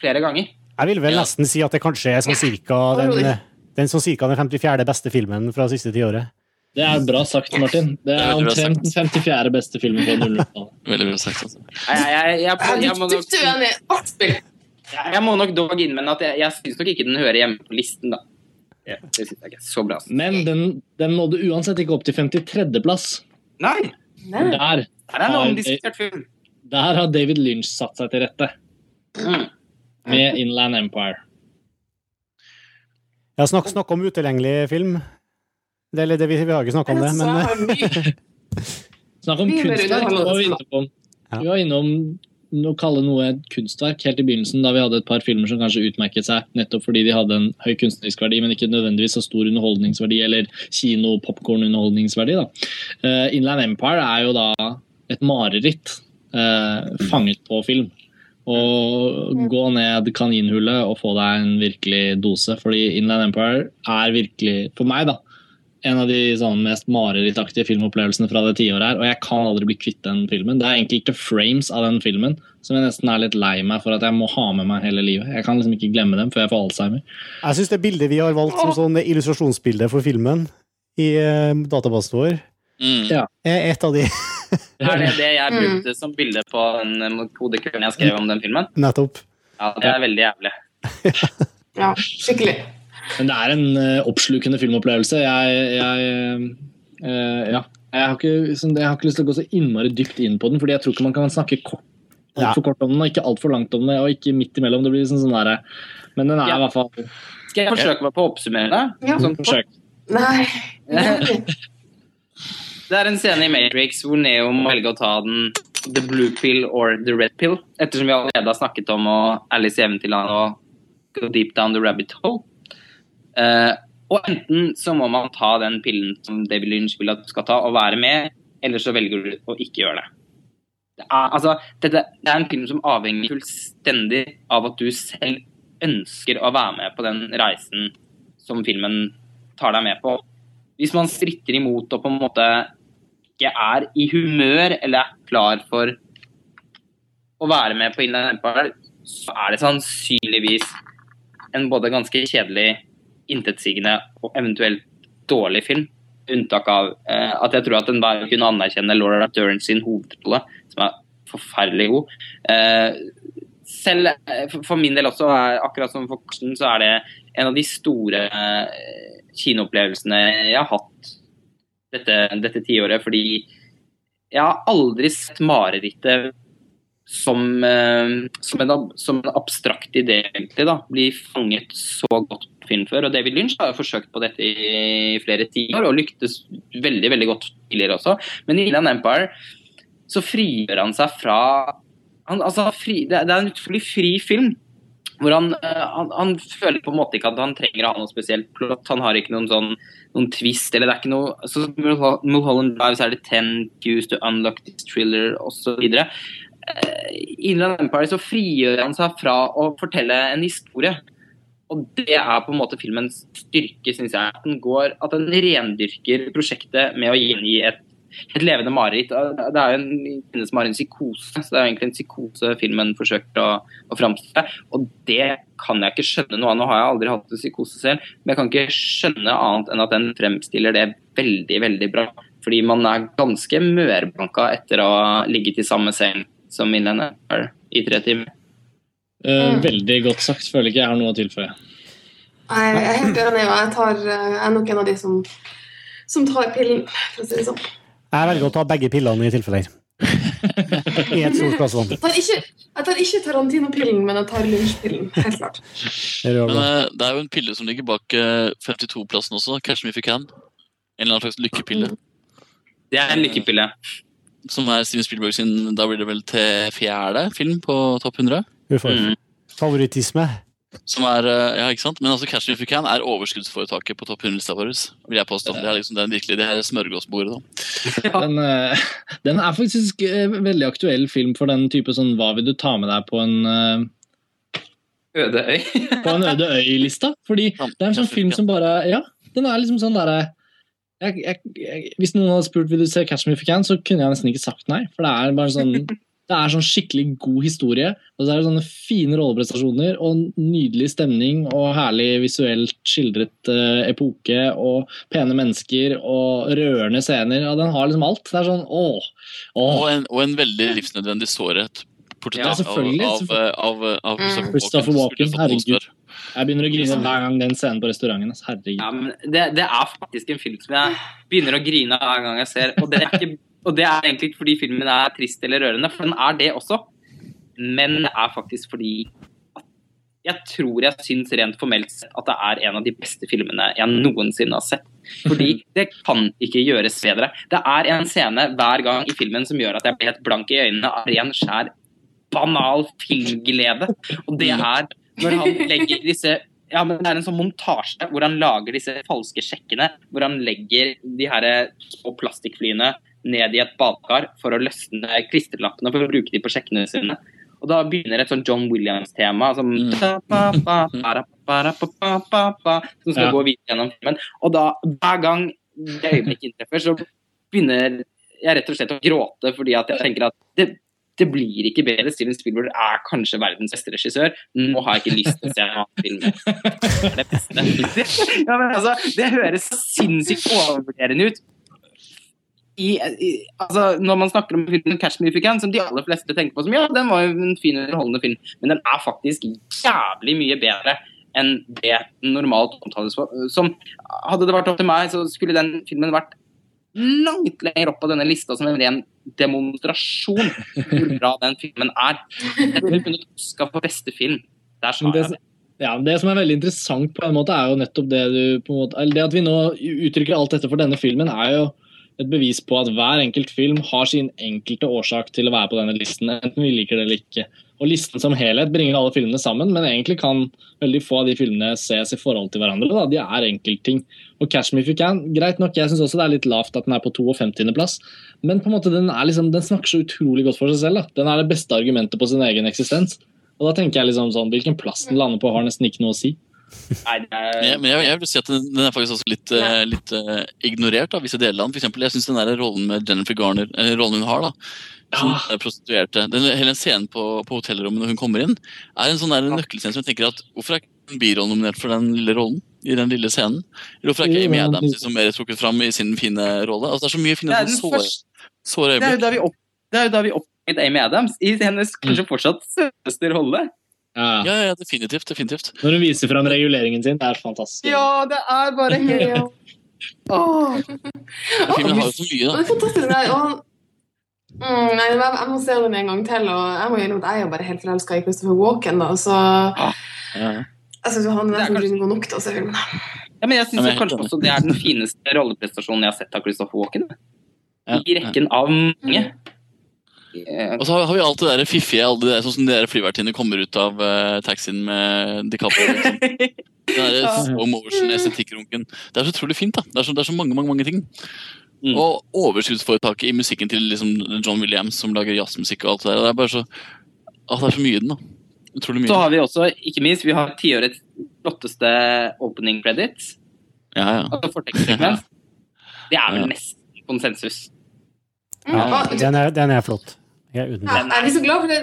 flere ganger. Jeg vil vel Ja. nesten si at det kanskje er sånn cirka den, den, sånn cirka den 54. beste filmen fra siste tiåret. Det er bra sagt, Martin. Det Det er omtrent den 54. beste filmen fra 00-tallet. Veldig bra sagt. altså. Jeg, jeg, må nok, jeg må nok dog innvende at jeg, jeg syns nok ikke den hører hjemme på listen, da. Ja, det syns jeg ikke er så bra. Men den, den nådde uansett ikke opp til 53.-plass. Nei, Nei. Der, der, er film. der har David Lynch satt seg til rette Mm. med Inland Empire. Ja, snakk, snakk om utilgjengelig film. Det, eller det, vi, vi har ikke snakka om det, men. Snakk om kunstverk. Vi var Ja. vi var innom å kalle noe et kunstverk helt i begynnelsen, da vi hadde et par filmer som kanskje utmerket seg nettopp fordi de hadde en høy kunstnerisk verdi, men ikke nødvendigvis så stor underholdningsverdi eller kino-popkorn-underholdningsverdi. da. Eh, Inland Empire er jo da et mareritt uh, fanget på film. Og gå ned kaninhullet og få deg en virkelig dose. Fordi Inland Empire er virkelig, for meg, da, en av de sånn, mest marerittaktige filmopplevelsene fra det tiåret her. Og jeg kan aldri bli kvitt den filmen. Det er enkelte frames av den filmen som jeg nesten er litt lei meg for at jeg må ha med meg hele livet. Jeg kan liksom ikke glemme dem før jeg får alzheimer. jeg syns det bildet vi har valgt som sånn illustrasjonsbilde for filmen i uh, databasen vår, Mm. Er et av de Er det det jeg Mm. brukte som bilde på den eh, kodekøen jeg skrev om den filmen? nettopp. Ja, det er veldig jævlig. Ja, skikkelig. Men det er en eh, oppslukende filmopplevelse. Jeg, jeg eh, Ja. Jeg har, ikke, sånn, jeg har ikke lyst til å gå så innmari dypt inn på den, fordi jeg tror ikke man kan snakke kort, Ja. altfor kort om den, og ikke altfor langt om det, og ikke midt imellom. Det blir liksom sånn der, Men den er Ja. i hvert fall Skal jeg forsøke meg på å oppsummere det? Ja. Sånn, Forsøk. Nei. det er en scene i Matrix hvor Neo må velge å ta den the blue pill or the red pill, ettersom vi allerede har snakket om og Alice i Eventyrland og go deep down the rabbit hole. Eh, og enten så må man ta den pillen som David Lynch vil at du skal ta, og være med, eller så velger du å ikke gjøre det. Det er, altså, dette, det er en film som avhenger fullstendig av at du selv ønsker å være med på den reisen som filmen tar deg med på. Hvis man stritter imot og på en måte ikke er i humør eller er klar for å være med på Inland Empire, så er det sannsynligvis en både ganske kjedelig, intetsigende og eventuelt dårlig film. Unntak av eh, at jeg tror at enhver kunne anerkjenne Laura Dern sin hovedrolle, som er forferdelig god. Eh, selv eh, for- min del også, er, akkurat som for Karsten, så er det en av de store eh, kinoopplevelsene jeg har hatt dette, dette tiåret. Fordi jeg har aldri sett marerittet som, eh, som, en, som en abstrakt idé, egentlig. da, Bli fanget så godt film før. Og David Lynch har jo forsøkt på dette i flere tiår, og lyktes veldig veldig godt tidligere også. Men i Inland Empire så frigjør han seg fra han, altså, fri, det, er en utrolig fri film. Hvor han, eh, han, han føler på en måte ikke at han trenger å ha noe spesielt plott. Han har ikke noen sånn noen twist, eller det er ikke noe så Mulholland Drive så er det 10 cues to unlock this thriller osv. Uh, Inland Empire så frigjør han seg fra å fortelle en historie. Og det er på en måte filmens styrke, syns jeg. At den, går, at den rendyrker prosjektet med å gjengi et, et levende mareritt. Det er jo en kvinne som har en psykose, så det er jo egentlig en psykose filmen forsøker å, å framstille. Og det kan jeg ikke skjønne noe av. Nå har jeg aldri hatt en psykose selv, men jeg kan ikke skjønne annet enn at den fremstiller det veldig, veldig bra. Fordi man er ganske mørblanka etter å ha ligget i samme seng som Milene i tre timer. Uh, veldig godt sagt. Føler ikke jeg har noe å tilføye. Nei, jeg er helt enig. og Jeg, tar, jeg er nok en av de som, som tar pillen, for å si det sånn. Jeg velger å ta begge pillene i tilfeller. I et stort glass vann. Jeg tar ikke, Tarantino-pillen, men jeg tar lunsjpillen. Helt klart. Det Men uh, det er jo en pille som ligger bak uh, 52-plassen også. Catch me if you can. En eller annen slags lykkepille. Det er en lykkepille. Som er Steven Spielberg sin Da blir det vel til fjerde film på topp 100? Mm. Favorittisme. Som er, ja, ikke sant? Men altså Catch Me If You Can er overskuddsforetaket på topp 100-lista vår. vil jeg påstå. Det er liksom den virkelig, det her smørgåsbordet. da. Den, uh, den, er faktisk en veldig aktuell film for den type sånn Hva vil du ta med deg på en uh, Øde øy? på en øde øy-lista. Fordi det er en sånn film som bare Ja, den er liksom sånn derre hvis noen hadde spurt vil du se Catch Me If You Can, så kunne jeg nesten ikke sagt nei. For det er bare sånn det er sånn skikkelig god historie. og så er det sånne Fine rolleprestasjoner og nydelig stemning og herlig visuelt skildret uh, epoke og pene mennesker og rørende scener. og Den har liksom alt. Det er sånn åh. åh. Og, en, og en veldig livsnødvendig sårhet. Ja, selvfølgelig, av, av, av, av, Mm. Christopher Walken, herregud. Jeg begynner å grine hver gang den scenen på restauranten. Herregud. Ja, men det, det er faktisk en film som jeg begynner å grine hver gang jeg ser. Og det er, ikke, og det er egentlig ikke fordi filmen er trist eller rørende, for den er det også. Men det er faktisk fordi jeg tror jeg syns rent formelt sett at det er en av de beste filmene jeg noensinne har sett. Fordi det kan ikke gjøres bedre. Det er en scene hver gang i filmen som gjør at jeg blir helt blank i øynene av ren, skjær, banal filmglede. Og det er når han legger disse ja, men Det er en sånn montasje hvor han lager disse falske sjekkene. Hvor han legger de her plastikkflyene ned i et badekar for å løsne klistrelappene for å bruke de på sjekkene sine. Og da begynner et sånn John Williams-tema som Mm. som skal Ja. gå videre gjennom filmen. Og da, hver gang det øyeblikket inntreffer, så begynner jeg rett og slett å gråte fordi at jeg tenker at det, det blir ikke bedre. Steven Spielberg er kanskje verdens beste regissør. Nå har jeg ikke lyst til å se en annen film. Det er det beste. Ja, men altså, det høres sinnssykt overvurderende ut. I, i, altså, når man snakker om filmen 'Catch Me If You Can', som de aller fleste tenker på som ja, den var jo en fin underholdende film, men den er faktisk jævlig mye bedre enn det den normalt omtales. Som, hadde det vært opp til meg, så skulle den filmen vært langt lenger opp på denne lista som en ren demonstrasjon hvor bra den filmen er. Den ville vunnet Oscar for beste film. Der sa jeg det. ja, det som er veldig interessant, på en måte, er jo nettopp det du på en måte, Det at vi nå uttrykker alt dette for denne filmen, er jo et bevis på at hver enkelt film har sin enkelte årsak til å være på denne listen, enten vi liker det eller ikke. Og Listen som helhet bringer alle filmene sammen, men egentlig kan veldig få av de filmene ses i forhold til hverandre. Da. De er enkeltting. Og Catch Me If You Can, greit nok, jeg syns også det er litt lavt at den er på 52.-plass, men på en måte den, liksom, den snakker så utrolig godt for seg selv. Da. Den er det beste argumentet på sin egen eksistens. Og da tenker jeg liksom sånn, Hvilken plass den lander på, har nesten ikke noe å si. Nei, er, Men jeg, men jeg, jeg vil si at den, den er faktisk også litt, eh, litt uh, ignorert av visse deler av den. For eksempel, jeg syns den der rollen med Jennifer Garner, eh, rollen hun har, da, som Ja. er prostituerte den, Hele scenen på, på hotellrommet når hun kommer inn, er en sånn der nøkkelscene som jeg tenker at Hvorfor er ikke en birolle nominert for den lille rollen? I den lille scenen? Eller hvorfor er ikke Amy Adams liksom mer trukket fram i sin fine rolle? Altså, det er så mye fine sånne såre, første såre øyeblikk. det er jo da vi oppdaget Amy Adams i hennes kanskje fortsatt søteste rolle. Ja. Ja, ja, definitivt. definitivt. Når hun viser fram reguleringen sin, det er fantastisk. Ja, det er bare helt Åh. Filmen har jo så mye, da. det er fantastisk. Nei, og mm, nei, jeg, må se den en gang til. Og jeg må innrømme at jeg er jo bare helt forelska i Christopher Walken. Da, så Ja. jeg syns han er nesten kanskje- god nok til å se filmen. Ja, men jeg Ja, syns men jeg kanskje også det er den fineste rolleprestasjonen jeg har sett av Christopher Walken. Ja, I rekken av mange. Eh, Og så har har vi alt det der fiffige, alle det der, sånn som de flyvertinnene kommer ut av uh, taxien med DiCaprio. Liksom. Den der slow. Det er så utrolig fint. da. Det er så, det er så mange mange, mange ting. Mm. Og overskuddsforetaket i musikken til liksom John Williams, som lager jazzmusikk og alt det der. Det er bare så Å, det er så mye i den, da. Utrolig mye. Så har vi også, ikke minst, vi har tiårets flotteste opening credits. Ja, ja. Altså fortekstsekvens. Det er vel Ja. nesten konsensus. Ja, Den er, den er flott. Jeg er uten Ja, jeg er så glad for det.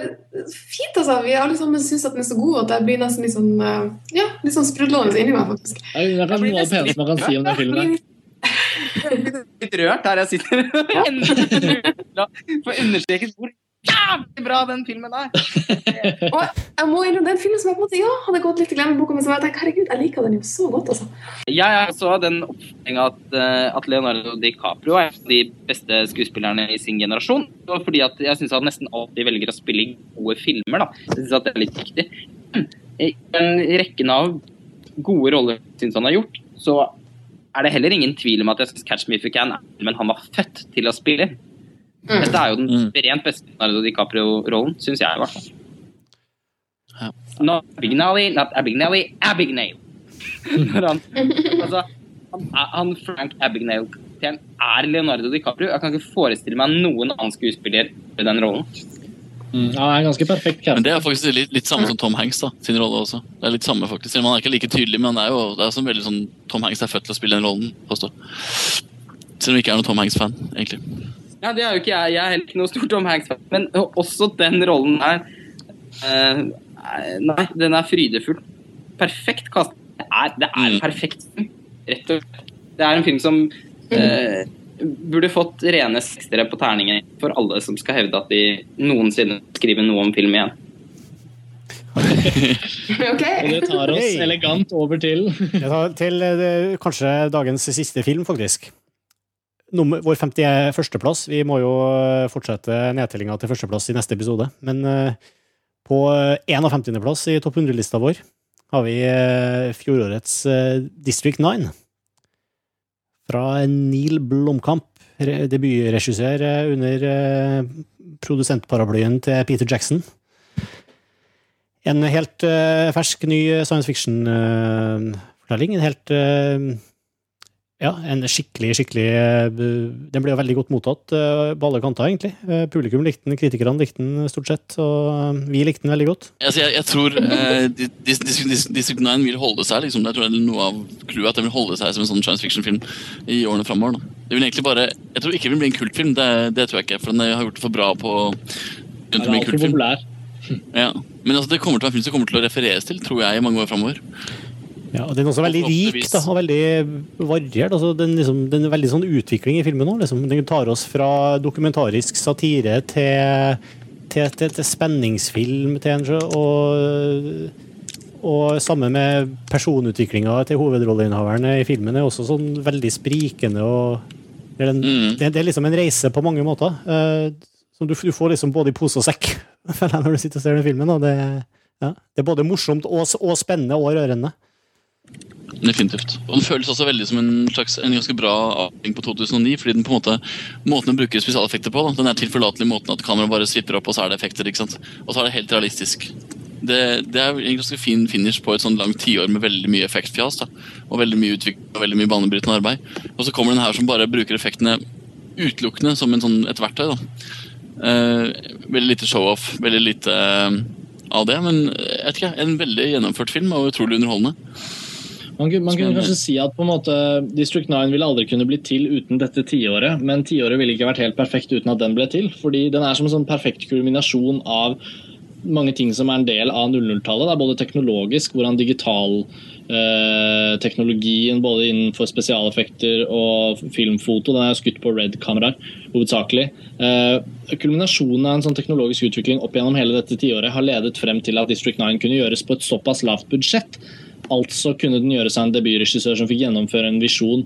Fint, altså. Vi alle sammen syns at den er så god at jeg blir nesten litt sånn eh, ja, litt sånn sprudlende inni meg, faktisk. Det er det er kanskje noe av det peneste man kan si om den filmen. Litt rørt her jeg sitter. For å understreke hvor jævlig bra den filmen der! Og jeg må innrømme, den filmen som jeg på en måte, ja, hadde gått litt i glemmeboka, men som jeg tenker, herregud, jeg liker den jo så godt, altså. Jeg så den oppfatning at, eh, at Leonardo DiCaprio er de beste skuespillerne i sin generasjon. Og fordi at jeg syns han nesten alltid velger å spille gode filmer. da. Jeg synes at det er litt viktig. Men I den rekken av gode roller jeg syns han har gjort, så er det heller ingen tvil om at jeg synes 'Catch Me If You Can' er men han var født til å spille. Mm. Dette er jo den Mm. suverent beste Leonardo DiCaprio-rollen, syns jeg i hvert fall. Ja. Not Abignali, not Abignali, Abignale. Når han, altså, han, han Frank Abignale er Leonardo DiCaprio. Jeg kan ikke forestille meg noen annen skuespiller i den rollen. Mm, ja, han er ganske perfekt Men det er faktisk litt, litt samme som Tom Hanks da, sin rolle også. Det er litt samme faktisk. Man er ikke like tydelig, men det er jo det er sånn veldig sånn Tom Hanks er født til å spille den rollen. påstå. Selv om jeg ikke er noen Tom Hanks-fan, egentlig. Ja, det er jo ikke jeg. Jeg er heller ikke noe stor Tom Hanks-fan. Men også den rollen her uh, Nei, den er frydefull. Perfekt kast. Det er, det er en Mm. perfekt film, rett og slett. Det er en film som uh, burde fått rene sekstere på terningen for alle som skal hevde at de noensinne skriver noe om film igjen. Ok. Og det tar oss Hey. elegant over til Jeg tar til det, kanskje dagens siste film, faktisk. Nummer, vår 51.-plass. Vi må jo eh, fortsette nedtellinga til førsteplass i neste episode. Men eh, på 51.-plass i topp 100-lista vår har vi eh, fjorårets eh, District 9. Fra Neil Blomkamp, debutregissør eh, under eh, produsentparaplyen til Peter Jackson. En helt eh, fersk, ny science fiction-fortelling. en helt eh, Ja, en skikkelig, skikkelig eh, Den ble jo veldig godt mottatt eh, på alle kanter, egentlig. Eh, publikum likte den, kritikerne likte den stort sett, og vi likte den veldig godt. Altså, jeg, jeg tror eh, Dis- Dis- Dis- Dis- District 9 vil holde seg. liksom. Jeg tror det er noe av clouet at den vil holde seg som en sånn science fiction-film i årene framover. Det vil egentlig bare, Jeg tror ikke det vil bli en kultfilm, det, det tror jeg ikke. For den har gjort det for bra på Den er en kultfilm. populær. Ja. Men altså, det kommer til å være en film som kommer til å refereres til, tror jeg, i mange år framover. Ja, og Den er også veldig rik da, og veldig variert. Altså, den, liksom, den er veldig sånn utvikling i filmen nå. Liksom. Den tar oss fra dokumentarisk satire til, til, til, til spenningsfilm til en, og, og sammen med personutviklinga til hovedrolleinnehaveren i filmen er også sånn veldig sprikende. og det er, en, Mm. det, det er liksom en reise på mange måter. Uh, som du, du får liksom både i pose og sekk når du sitter og ser den filmen. Det, ja, det er både morsomt og, og spennende og rørende. Definitivt. Og Den føles også veldig som en slags en ganske bra avgjeng på 2009. fordi den på en måte, Måten den bruker spesialeffekter på, da, den er tilforlatelig måten at kameraet bare svipper opp, og så er det effekter. ikke sant? Og så er det helt realistisk. Det, det er en ganske fin finish på et sånn langt tiår med veldig mye effektfjas. da, Og veldig mye utvikling og veldig mye banebrytende arbeid. Og så kommer den her som bare bruker effektene utelukkende som sånn, et verktøy. da. Eh, veldig lite show-off, veldig lite eh, av det. Men jeg vet ikke, en veldig gjennomført film og utrolig underholdende. Man, kunne- man kunne kanskje si at på en måte District 9 ville aldri kunne bli til uten dette tiåret, men tiåret ville ikke vært helt perfekt uten at den ble til. fordi den er som en sånn perfekt kulminasjon av mange ting som er en del av 00-tallet. Det er både teknologisk, hvordan digital eh, teknologien både innenfor spesialeffekter og filmfoto Den er skutt på red-kameraer, hovedsakelig. Eh, kulminasjonen av en sånn teknologisk utvikling opp gjennom hele dette tiåret har ledet frem til at District 9 kunne gjøres på et såpass lavt budsjett Altså kunne den gjøre seg en debutregissør som fikk gjennomføre en visjon.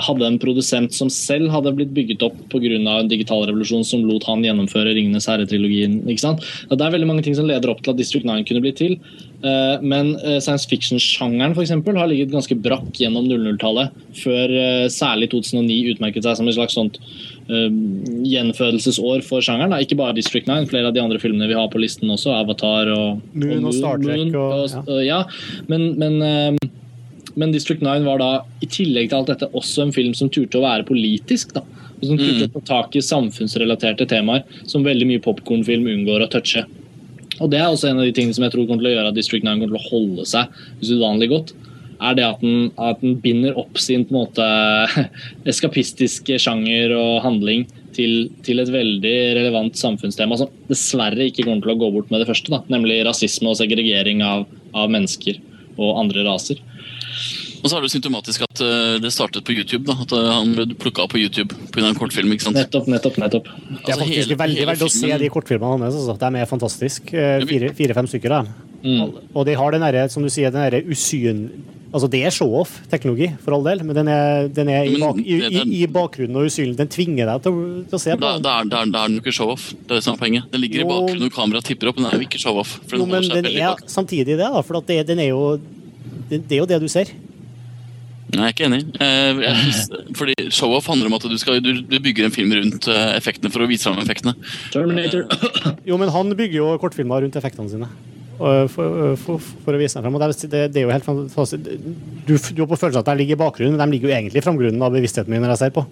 Hadde en produsent som selv hadde blitt bygget opp pga. en digital revolusjon som lot han gjennomføre 'Ringenes herre'-trilogien. ikke sant? Det er veldig mange ting som leder opp til at District 9 kunne bli til. Eh, Men eh, science fiction-sjangeren for eksempel, har ligget ganske brakk gjennom 00-tallet, før eh, særlig 2009 utmerket seg som et slags sånt gjenfødelsesår for sjangeren. Ikke bare District 9, flere av de andre filmene vi har på listen også, Avatar og Moon og Star Trek og- og, og ja. Men, men, men District 9 var da, i tillegg til alt dette, også en film som turte å være politisk. da. Og som turte Mm. å ta tak i samfunnsrelaterte temaer som veldig mye popkornfilm unngår å touche. Og det er også en av de tingene som jeg tror kommer til å gjøre at District 9 kommer til å holde seg usedvanlig godt. Er det at den, at den binder opp sin på en måte eskapistiske sjanger og handling til, til et veldig relevant samfunnstema som dessverre ikke kommer til å gå bort med det første, da, nemlig rasisme og segregering av, av mennesker og andre raser. Og så er det jo symptomatisk at uh, det startet på YouTube. da, At uh, han ble plukka på YouTube pga. en kortfilm. ikke sant? Nettopp, nettopp, nettopp. Det er Altså, faktisk hele- veldig verdt å se de kortfilmene hans. Altså. De er fantastiske. Fire-fem stykker. Da. Mm. Og de har den derre, som du sier, den derre usyn... Altså, det er show-off-teknologi, for all del, men den er, den er i, bak, i, i, i bakgrunnen og usynlig. Den tvinger deg til, å- til å se på Da, den. da, er, da, er, da er den jo ikke show-off. Det er det som er poenget. Den ligger i bakgrunnen når kameraet tipper opp, men den er jo ikke show-off. Jo, men den er bak. samtidig det, da, for at det, den er jo det, det er jo det du ser. Nei, jeg er ikke enig. Eh, fordi Show-off handler om at du, skal, du, du bygger en film rundt eh, effektene for å vise fram effektene. Terminator. Jo, men han bygger jo kortfilmer rundt effektene sine. For, for, for å vise dem frem. Og det, det, det er jo helt fantastisk. Du, du har på følelsen at de ligger i bakgrunnen, men de ligger jo egentlig i framgrunnen av bevisstheten min når jeg ser på.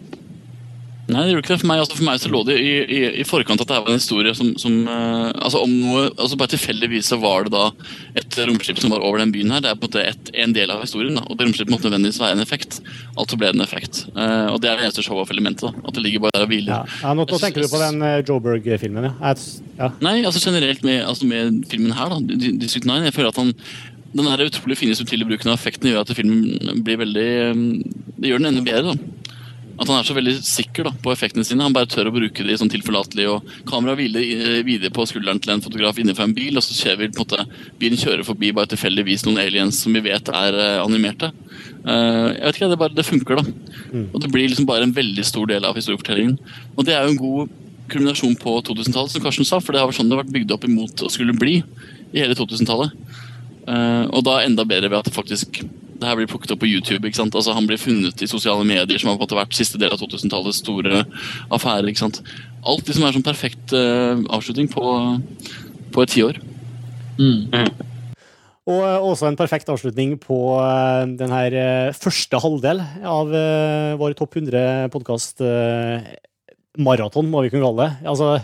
Nei, det gjorde ikke det for meg. Altså, for meg så lå det i, i, i forkant at det var en historie som, som uh, altså om noe, altså Bare tilfeldigvis så var det da et romskip som var over den byen her. Det er på en måte et, en del av historien. da, Og det romskipet måtte nødvendigvis være en effekt. Altså ble det en effekt. Uh, og det er det eneste show-off-elementet. da, At det ligger bare der og hviler. Ja. Ja, nå, nå tenker du på den uh, Berg-filmen ja. Ja. Nei, altså generelt med, altså med filmen her, da, Di- District 9. Jeg føler at han den her utrolig fine subtile bruken av effekten gjør at filmen blir veldig eh, Det gjør den enda bedre. da. At han er så veldig sikker da, på effektene sine. Han bare tør å bruke de sånn tilforlatelig. og Kameraet hviler eh, videre på skulderen til en fotograf innenfor en bil, og så ser vi på en måte bilen kjører forbi bare tilfeldigvis noen aliens som vi vet er eh, animerte. Uh, jeg vet ikke, Det bare, det funker, da. Og Det blir liksom bare en veldig stor del av historiefortellingen. Og det er jo en god kulminasjon på 2000-tallet, som Karsten sa, for det har vært sånn det har vært bygd opp imot å skulle bli i hele 2000-tallet. Uh, og da enda bedre ved at det faktisk det her blir plukket opp på YouTube. ikke sant? Altså Han blir funnet i sosiale medier, som har på en måte vært siste del av 2000-tallets store affære. ikke sant? Alt liksom er sånn perfekt uh, avslutning på, på et tiår. Mm. Og uh, også en perfekt avslutning på uh, den her første halvdel av vår topp 100 podkast maraton, må vi kunne kalle det. Altså,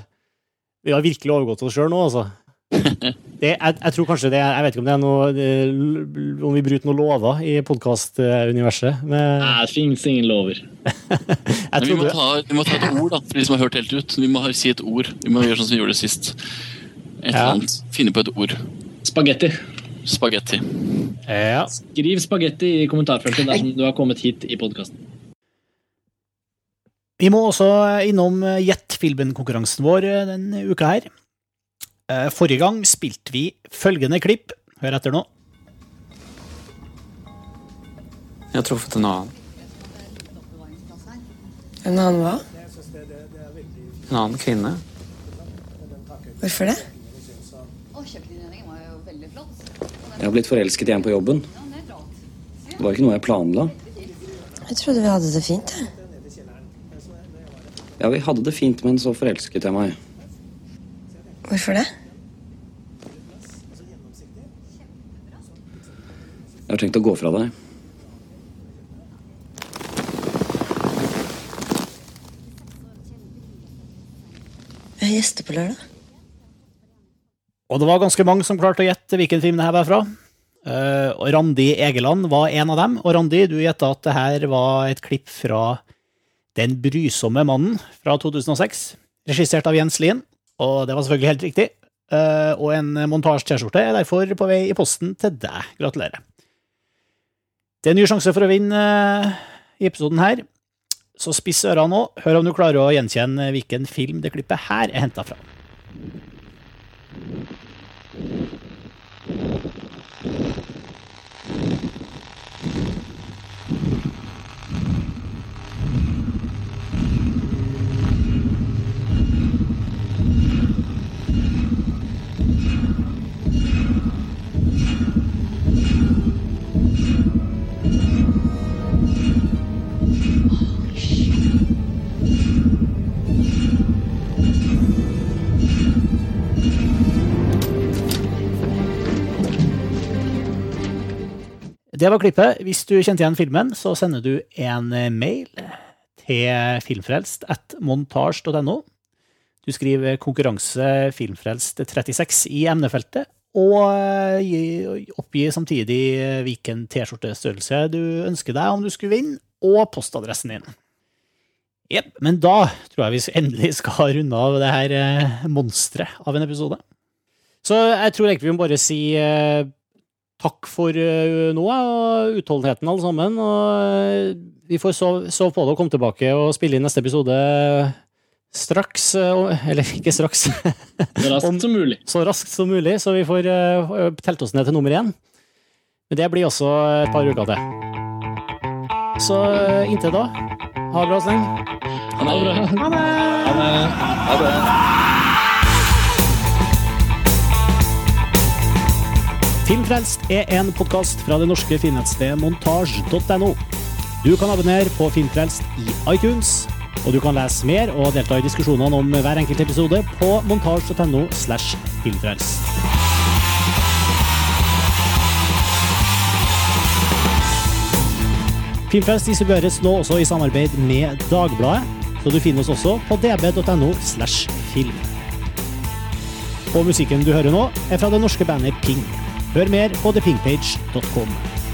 vi har virkelig overgått oss sjøl nå, altså. Det, jeg, jeg tror kanskje det Jeg vet ikke om det er noe det- Om vi bryter noen lover i podkastuniverset. Men Det fins ingen lover. vi må, ta, vi må ta et ord, da, for de som har hørt helt ut. Vi må si et ord. Vi må gjøre sånn som vi gjorde det sist. Et Ja. annet. Finne på et ord. Spagetti. Spagetti. ja. Skriv spagetti i kommentarfeltet dersom du har kommet hit i podkasten. Vi må også innom Gjett filmen-konkurransen vår eh, denne uka her. Eh, Forrige gang spilte vi følgende klipp. Hør etter nå. Jeg har truffet en annen. En annen hva? En annen kvinne. Hvorfor det? Jeg har blitt forelsket igjen på jobben. Det. Det var ikke noe jeg planla. Jeg trodde vi hadde det fint. jeg. Ja, vi hadde det fint, men så forelsket jeg meg. Hvorfor det? Jeg har tenkt å gå fra deg. Vi har gjester på lørdag. Og det var ganske mange som klarte å gjette hvilken film det her var fra. Uh, og Randi Egeland var en av dem. Og Randi, du gjetta at det her var et klipp fra Den brysomme mannen fra 2006, regissert av Jens Lien. Og det var selvfølgelig helt riktig. Eh, og en montasje-T-skjorte er derfor på vei i posten til deg. Gratulerer. Det er en ny sjanse for å vinne eh, i episoden her. Så spiss ørene nå. Hør om du klarer å gjenkjenne hvilken film det klippet her er henta fra. Det var klippet. Hvis du kjente igjen filmen, så sender du en mail til filmfrelst at montasj.no. Du skriver konkurranse filmfrelst 36 i emnefeltet, og eh, oppgi samtidig eh, hvilken T-skjortestørrelse du ønsker deg om du skulle vinne, og postadressen din. Jepp, men da tror jeg vi endelig skal runde av det her eh, monsteret av en episode. Så jeg tror egentlig vi må bare si eh, takk for eh, nå, og utholdenheten alle sammen. Og eh, vi får sove, sove på det og komme tilbake og spille inn neste episode straks. eh, Eller ikke straks. Så raskt som mulig. Så raskt som mulig, så vi får telt oss ned til nummer én. Men det blir også et par uker til. Så inntil da, ha det bra så lenge. Ha det bra. Ha det! Ha det. Ha det. Filmfrelst er en podkast fra det norske filmnettstedet montasj.no. Du kan abonnere på Filmfrelst i iTunes, og du kan lese mer og delta i diskusjonene om hver enkelt episode på montasj.no slash filmfrelst. Filmfrelst distribueres nå også i samarbeid med Dagbladet, så du finner oss også på db.no slash film. Og musikken du hører nå, er fra det norske bandet Ping. Hør mer på thepinkpage.com.